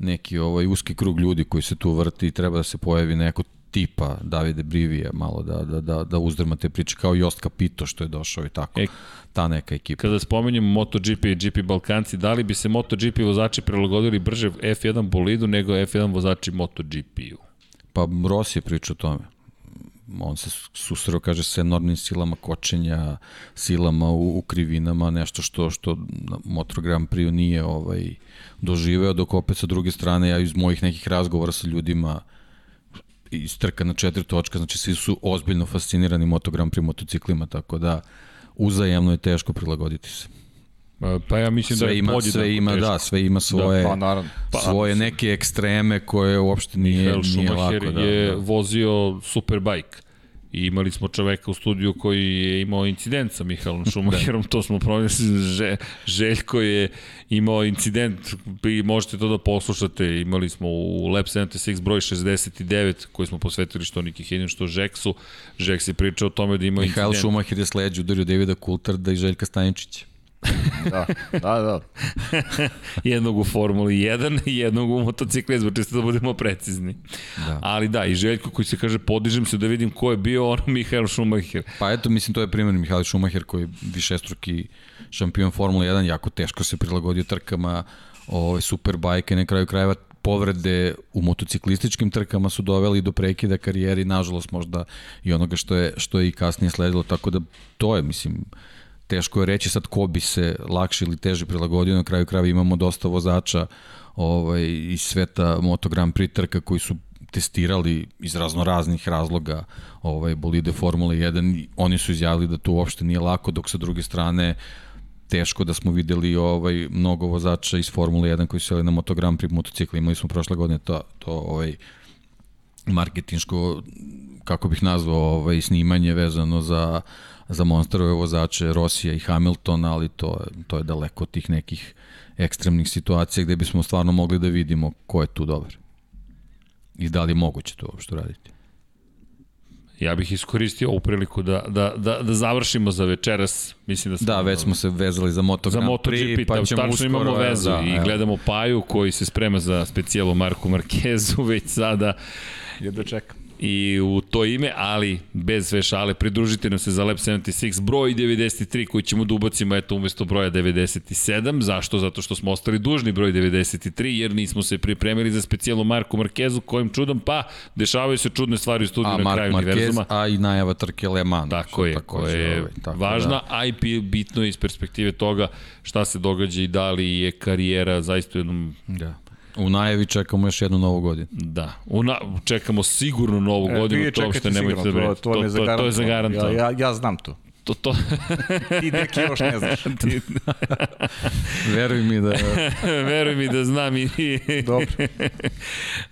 neki ovaj uski krug ljudi koji se tu vrti i treba da se pojavi neko tipa Davide Brivija malo da, da, da, da uzdrma te priče kao Jost Capito što je došao i tako. E, ta neka ekipa. Kada spomenjemo MotoGP i GP Balkanci, da li bi se MotoGP vozači prilagodili brže F1 bolidu nego F1 vozači MotoGP-u? Pa Rossi je pričao o tome. On se susreo, kaže, sa enormnim silama kočenja, silama u, u krivinama, nešto što, što Motor Grand Prix nije ovaj, doživeo, dok opet sa druge strane, ja iz mojih nekih razgovora sa ljudima istrka na četiri točka, znači svi su ozbiljno fascinirani motogram pri motociklima, tako da uzajemno je teško prilagoditi se. Pa ja mislim sve da je ima, bolje sve da ima, teško. da, sve ima svoje, da, pa, naravno. Pa, svoje neke ekstreme koje uopšte nije, Michael nije lako. Da, je da. vozio Superbike I imali smo čoveka u studiju koji je imao incident sa Mihalom Šumacherom, to smo promislili, Že, Željko je imao incident i možete to da poslušate, imali smo u Lab 76 broj 69 koji smo posvetili što Niki Hedin, što Žeksu, Žeks je pričao o tome da ima Mihail incident. Šumacher je sleđu udario Davida Kultarda i Željka Staničića. Da, da, da. jednog u Formuli 1 i jednog u motociklizmu, čisto da budemo precizni. Da. Ali da, i Željko koji se kaže, podižem se da vidim ko je bio ono Mihael Schumacher. Pa eto, mislim, to je primjer Mihael Schumacher koji je višestruki šampion Formule 1, jako teško se prilagodio trkama, ove super bajke, na kraju krajeva povrede u motociklističkim trkama su doveli do prekida karijeri, nažalost možda i onoga što je, što je i kasnije sledilo, tako da to je, mislim, teško je reći sad ko bi se lakše ili teže prilagodio, na kraju krajeva imamo dosta vozača ovaj, iz sveta Moto Grand Prix trka koji su testirali iz razno raznih razloga ovaj bolide Formule 1 oni su izjavili da to uopšte nije lako dok sa druge strane teško da smo videli ovaj mnogo vozača iz Formule 1 koji su jeli na Moto Grand Prix motocikli imali smo prošle godine to to ovaj marketinško kako bih nazvao ovaj snimanje vezano za za monsterove vozače Rosija i Hamiltona, ali to, to je daleko od tih nekih ekstremnih situacija gde bismo stvarno mogli da vidimo ko je tu dobar. I da li je moguće to uopšte raditi. Ja bih iskoristio ovu priliku da, da, da, da završimo za večeras. Mislim da, smo, da, već smo se vezali za Moto Grand Prix, pa ćemo tačno uskoro, imamo vezu da, i evo. gledamo Paju koji se sprema za specijalo Marku Markezu već sada. Jedno čekam i u to ime, ali bez sve šale, pridružite nam se za Lab 76 broj 93 koji ćemo da ubacimo eto umesto broja 97. Zašto? Zato što smo ostali dužni broj 93 jer nismo se pripremili za specijalnu Marku Markezu kojim čudom pa dešavaju se čudne stvari u studiju na Mark kraju Marquez, univerzuma. A i najava trke Le Mans. Tako je, koja je ovaj, tako važna, da. a i bitno iz perspektive toga šta se događa i da li je karijera zaista u jednom da U najavi čekamo još jednu novu godinu. Da, u na, čekamo sigurno novu e, godinu, to uopšte nemojte da brinete. To, to, to, to, to je zagarantovano. Ja, ja, ja znam to. To, to. Ti neki još ne znaš. Ti... Veruj mi da... Veruj mi da znam i... Dobro.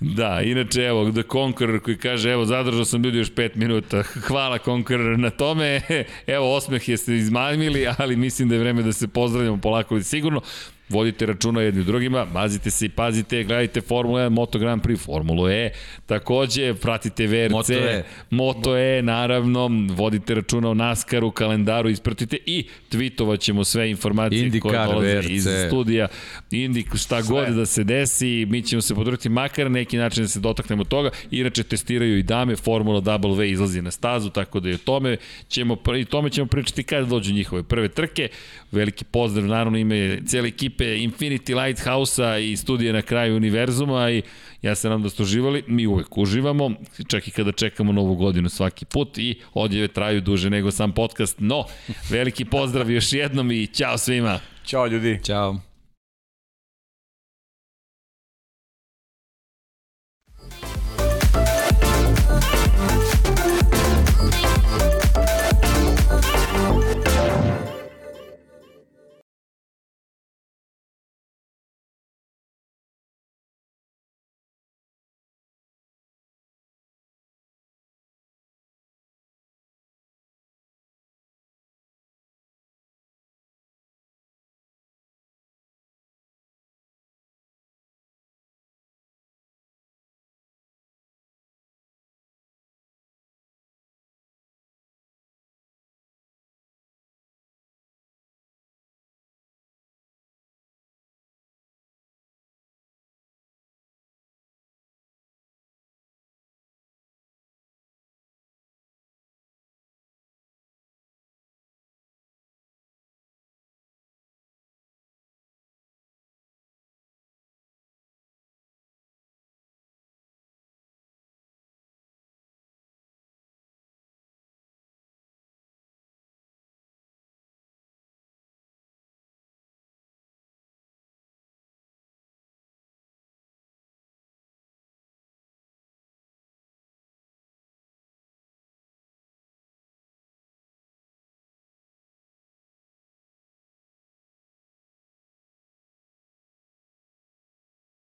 da, inače, evo, The Conqueror koji kaže, evo, zadržao sam ljudi još 5 minuta. Hvala Conqueror na tome. Evo, osmeh jeste izmajmili, ali mislim da je vreme da se pozdravljamo polako ali sigurno vodite računa jedni drugima, mazite se i pazite, gledajte Formula 1, Moto Grand Prix, Formulu E, takođe pratite VRC, Moto E, Moto e naravno, vodite računa o NASCAR-u, kalendaru, ispratite i tweetovat ćemo sve informacije Indikar, koje dolaze VRC. iz studija, Indik, šta sve. god da se desi, mi ćemo se podruti makar neki način da se dotaknemo toga, inače testiraju i dame, Formula W izlazi na stazu, tako da i o tome ćemo, i tome ćemo pričati kada dođu njihove prve trke, veliki pozdrav naravno ime cijele ekipe ekipe Infinity Lighthouse-a i studije na kraju univerzuma i ja se nam da ste uživali, mi uvek uživamo, čak i kada čekamo novu godinu svaki put i odjeve traju duže nego sam podcast, no, veliki pozdrav još jednom i ćao svima. Ćao ljudi. Ćao.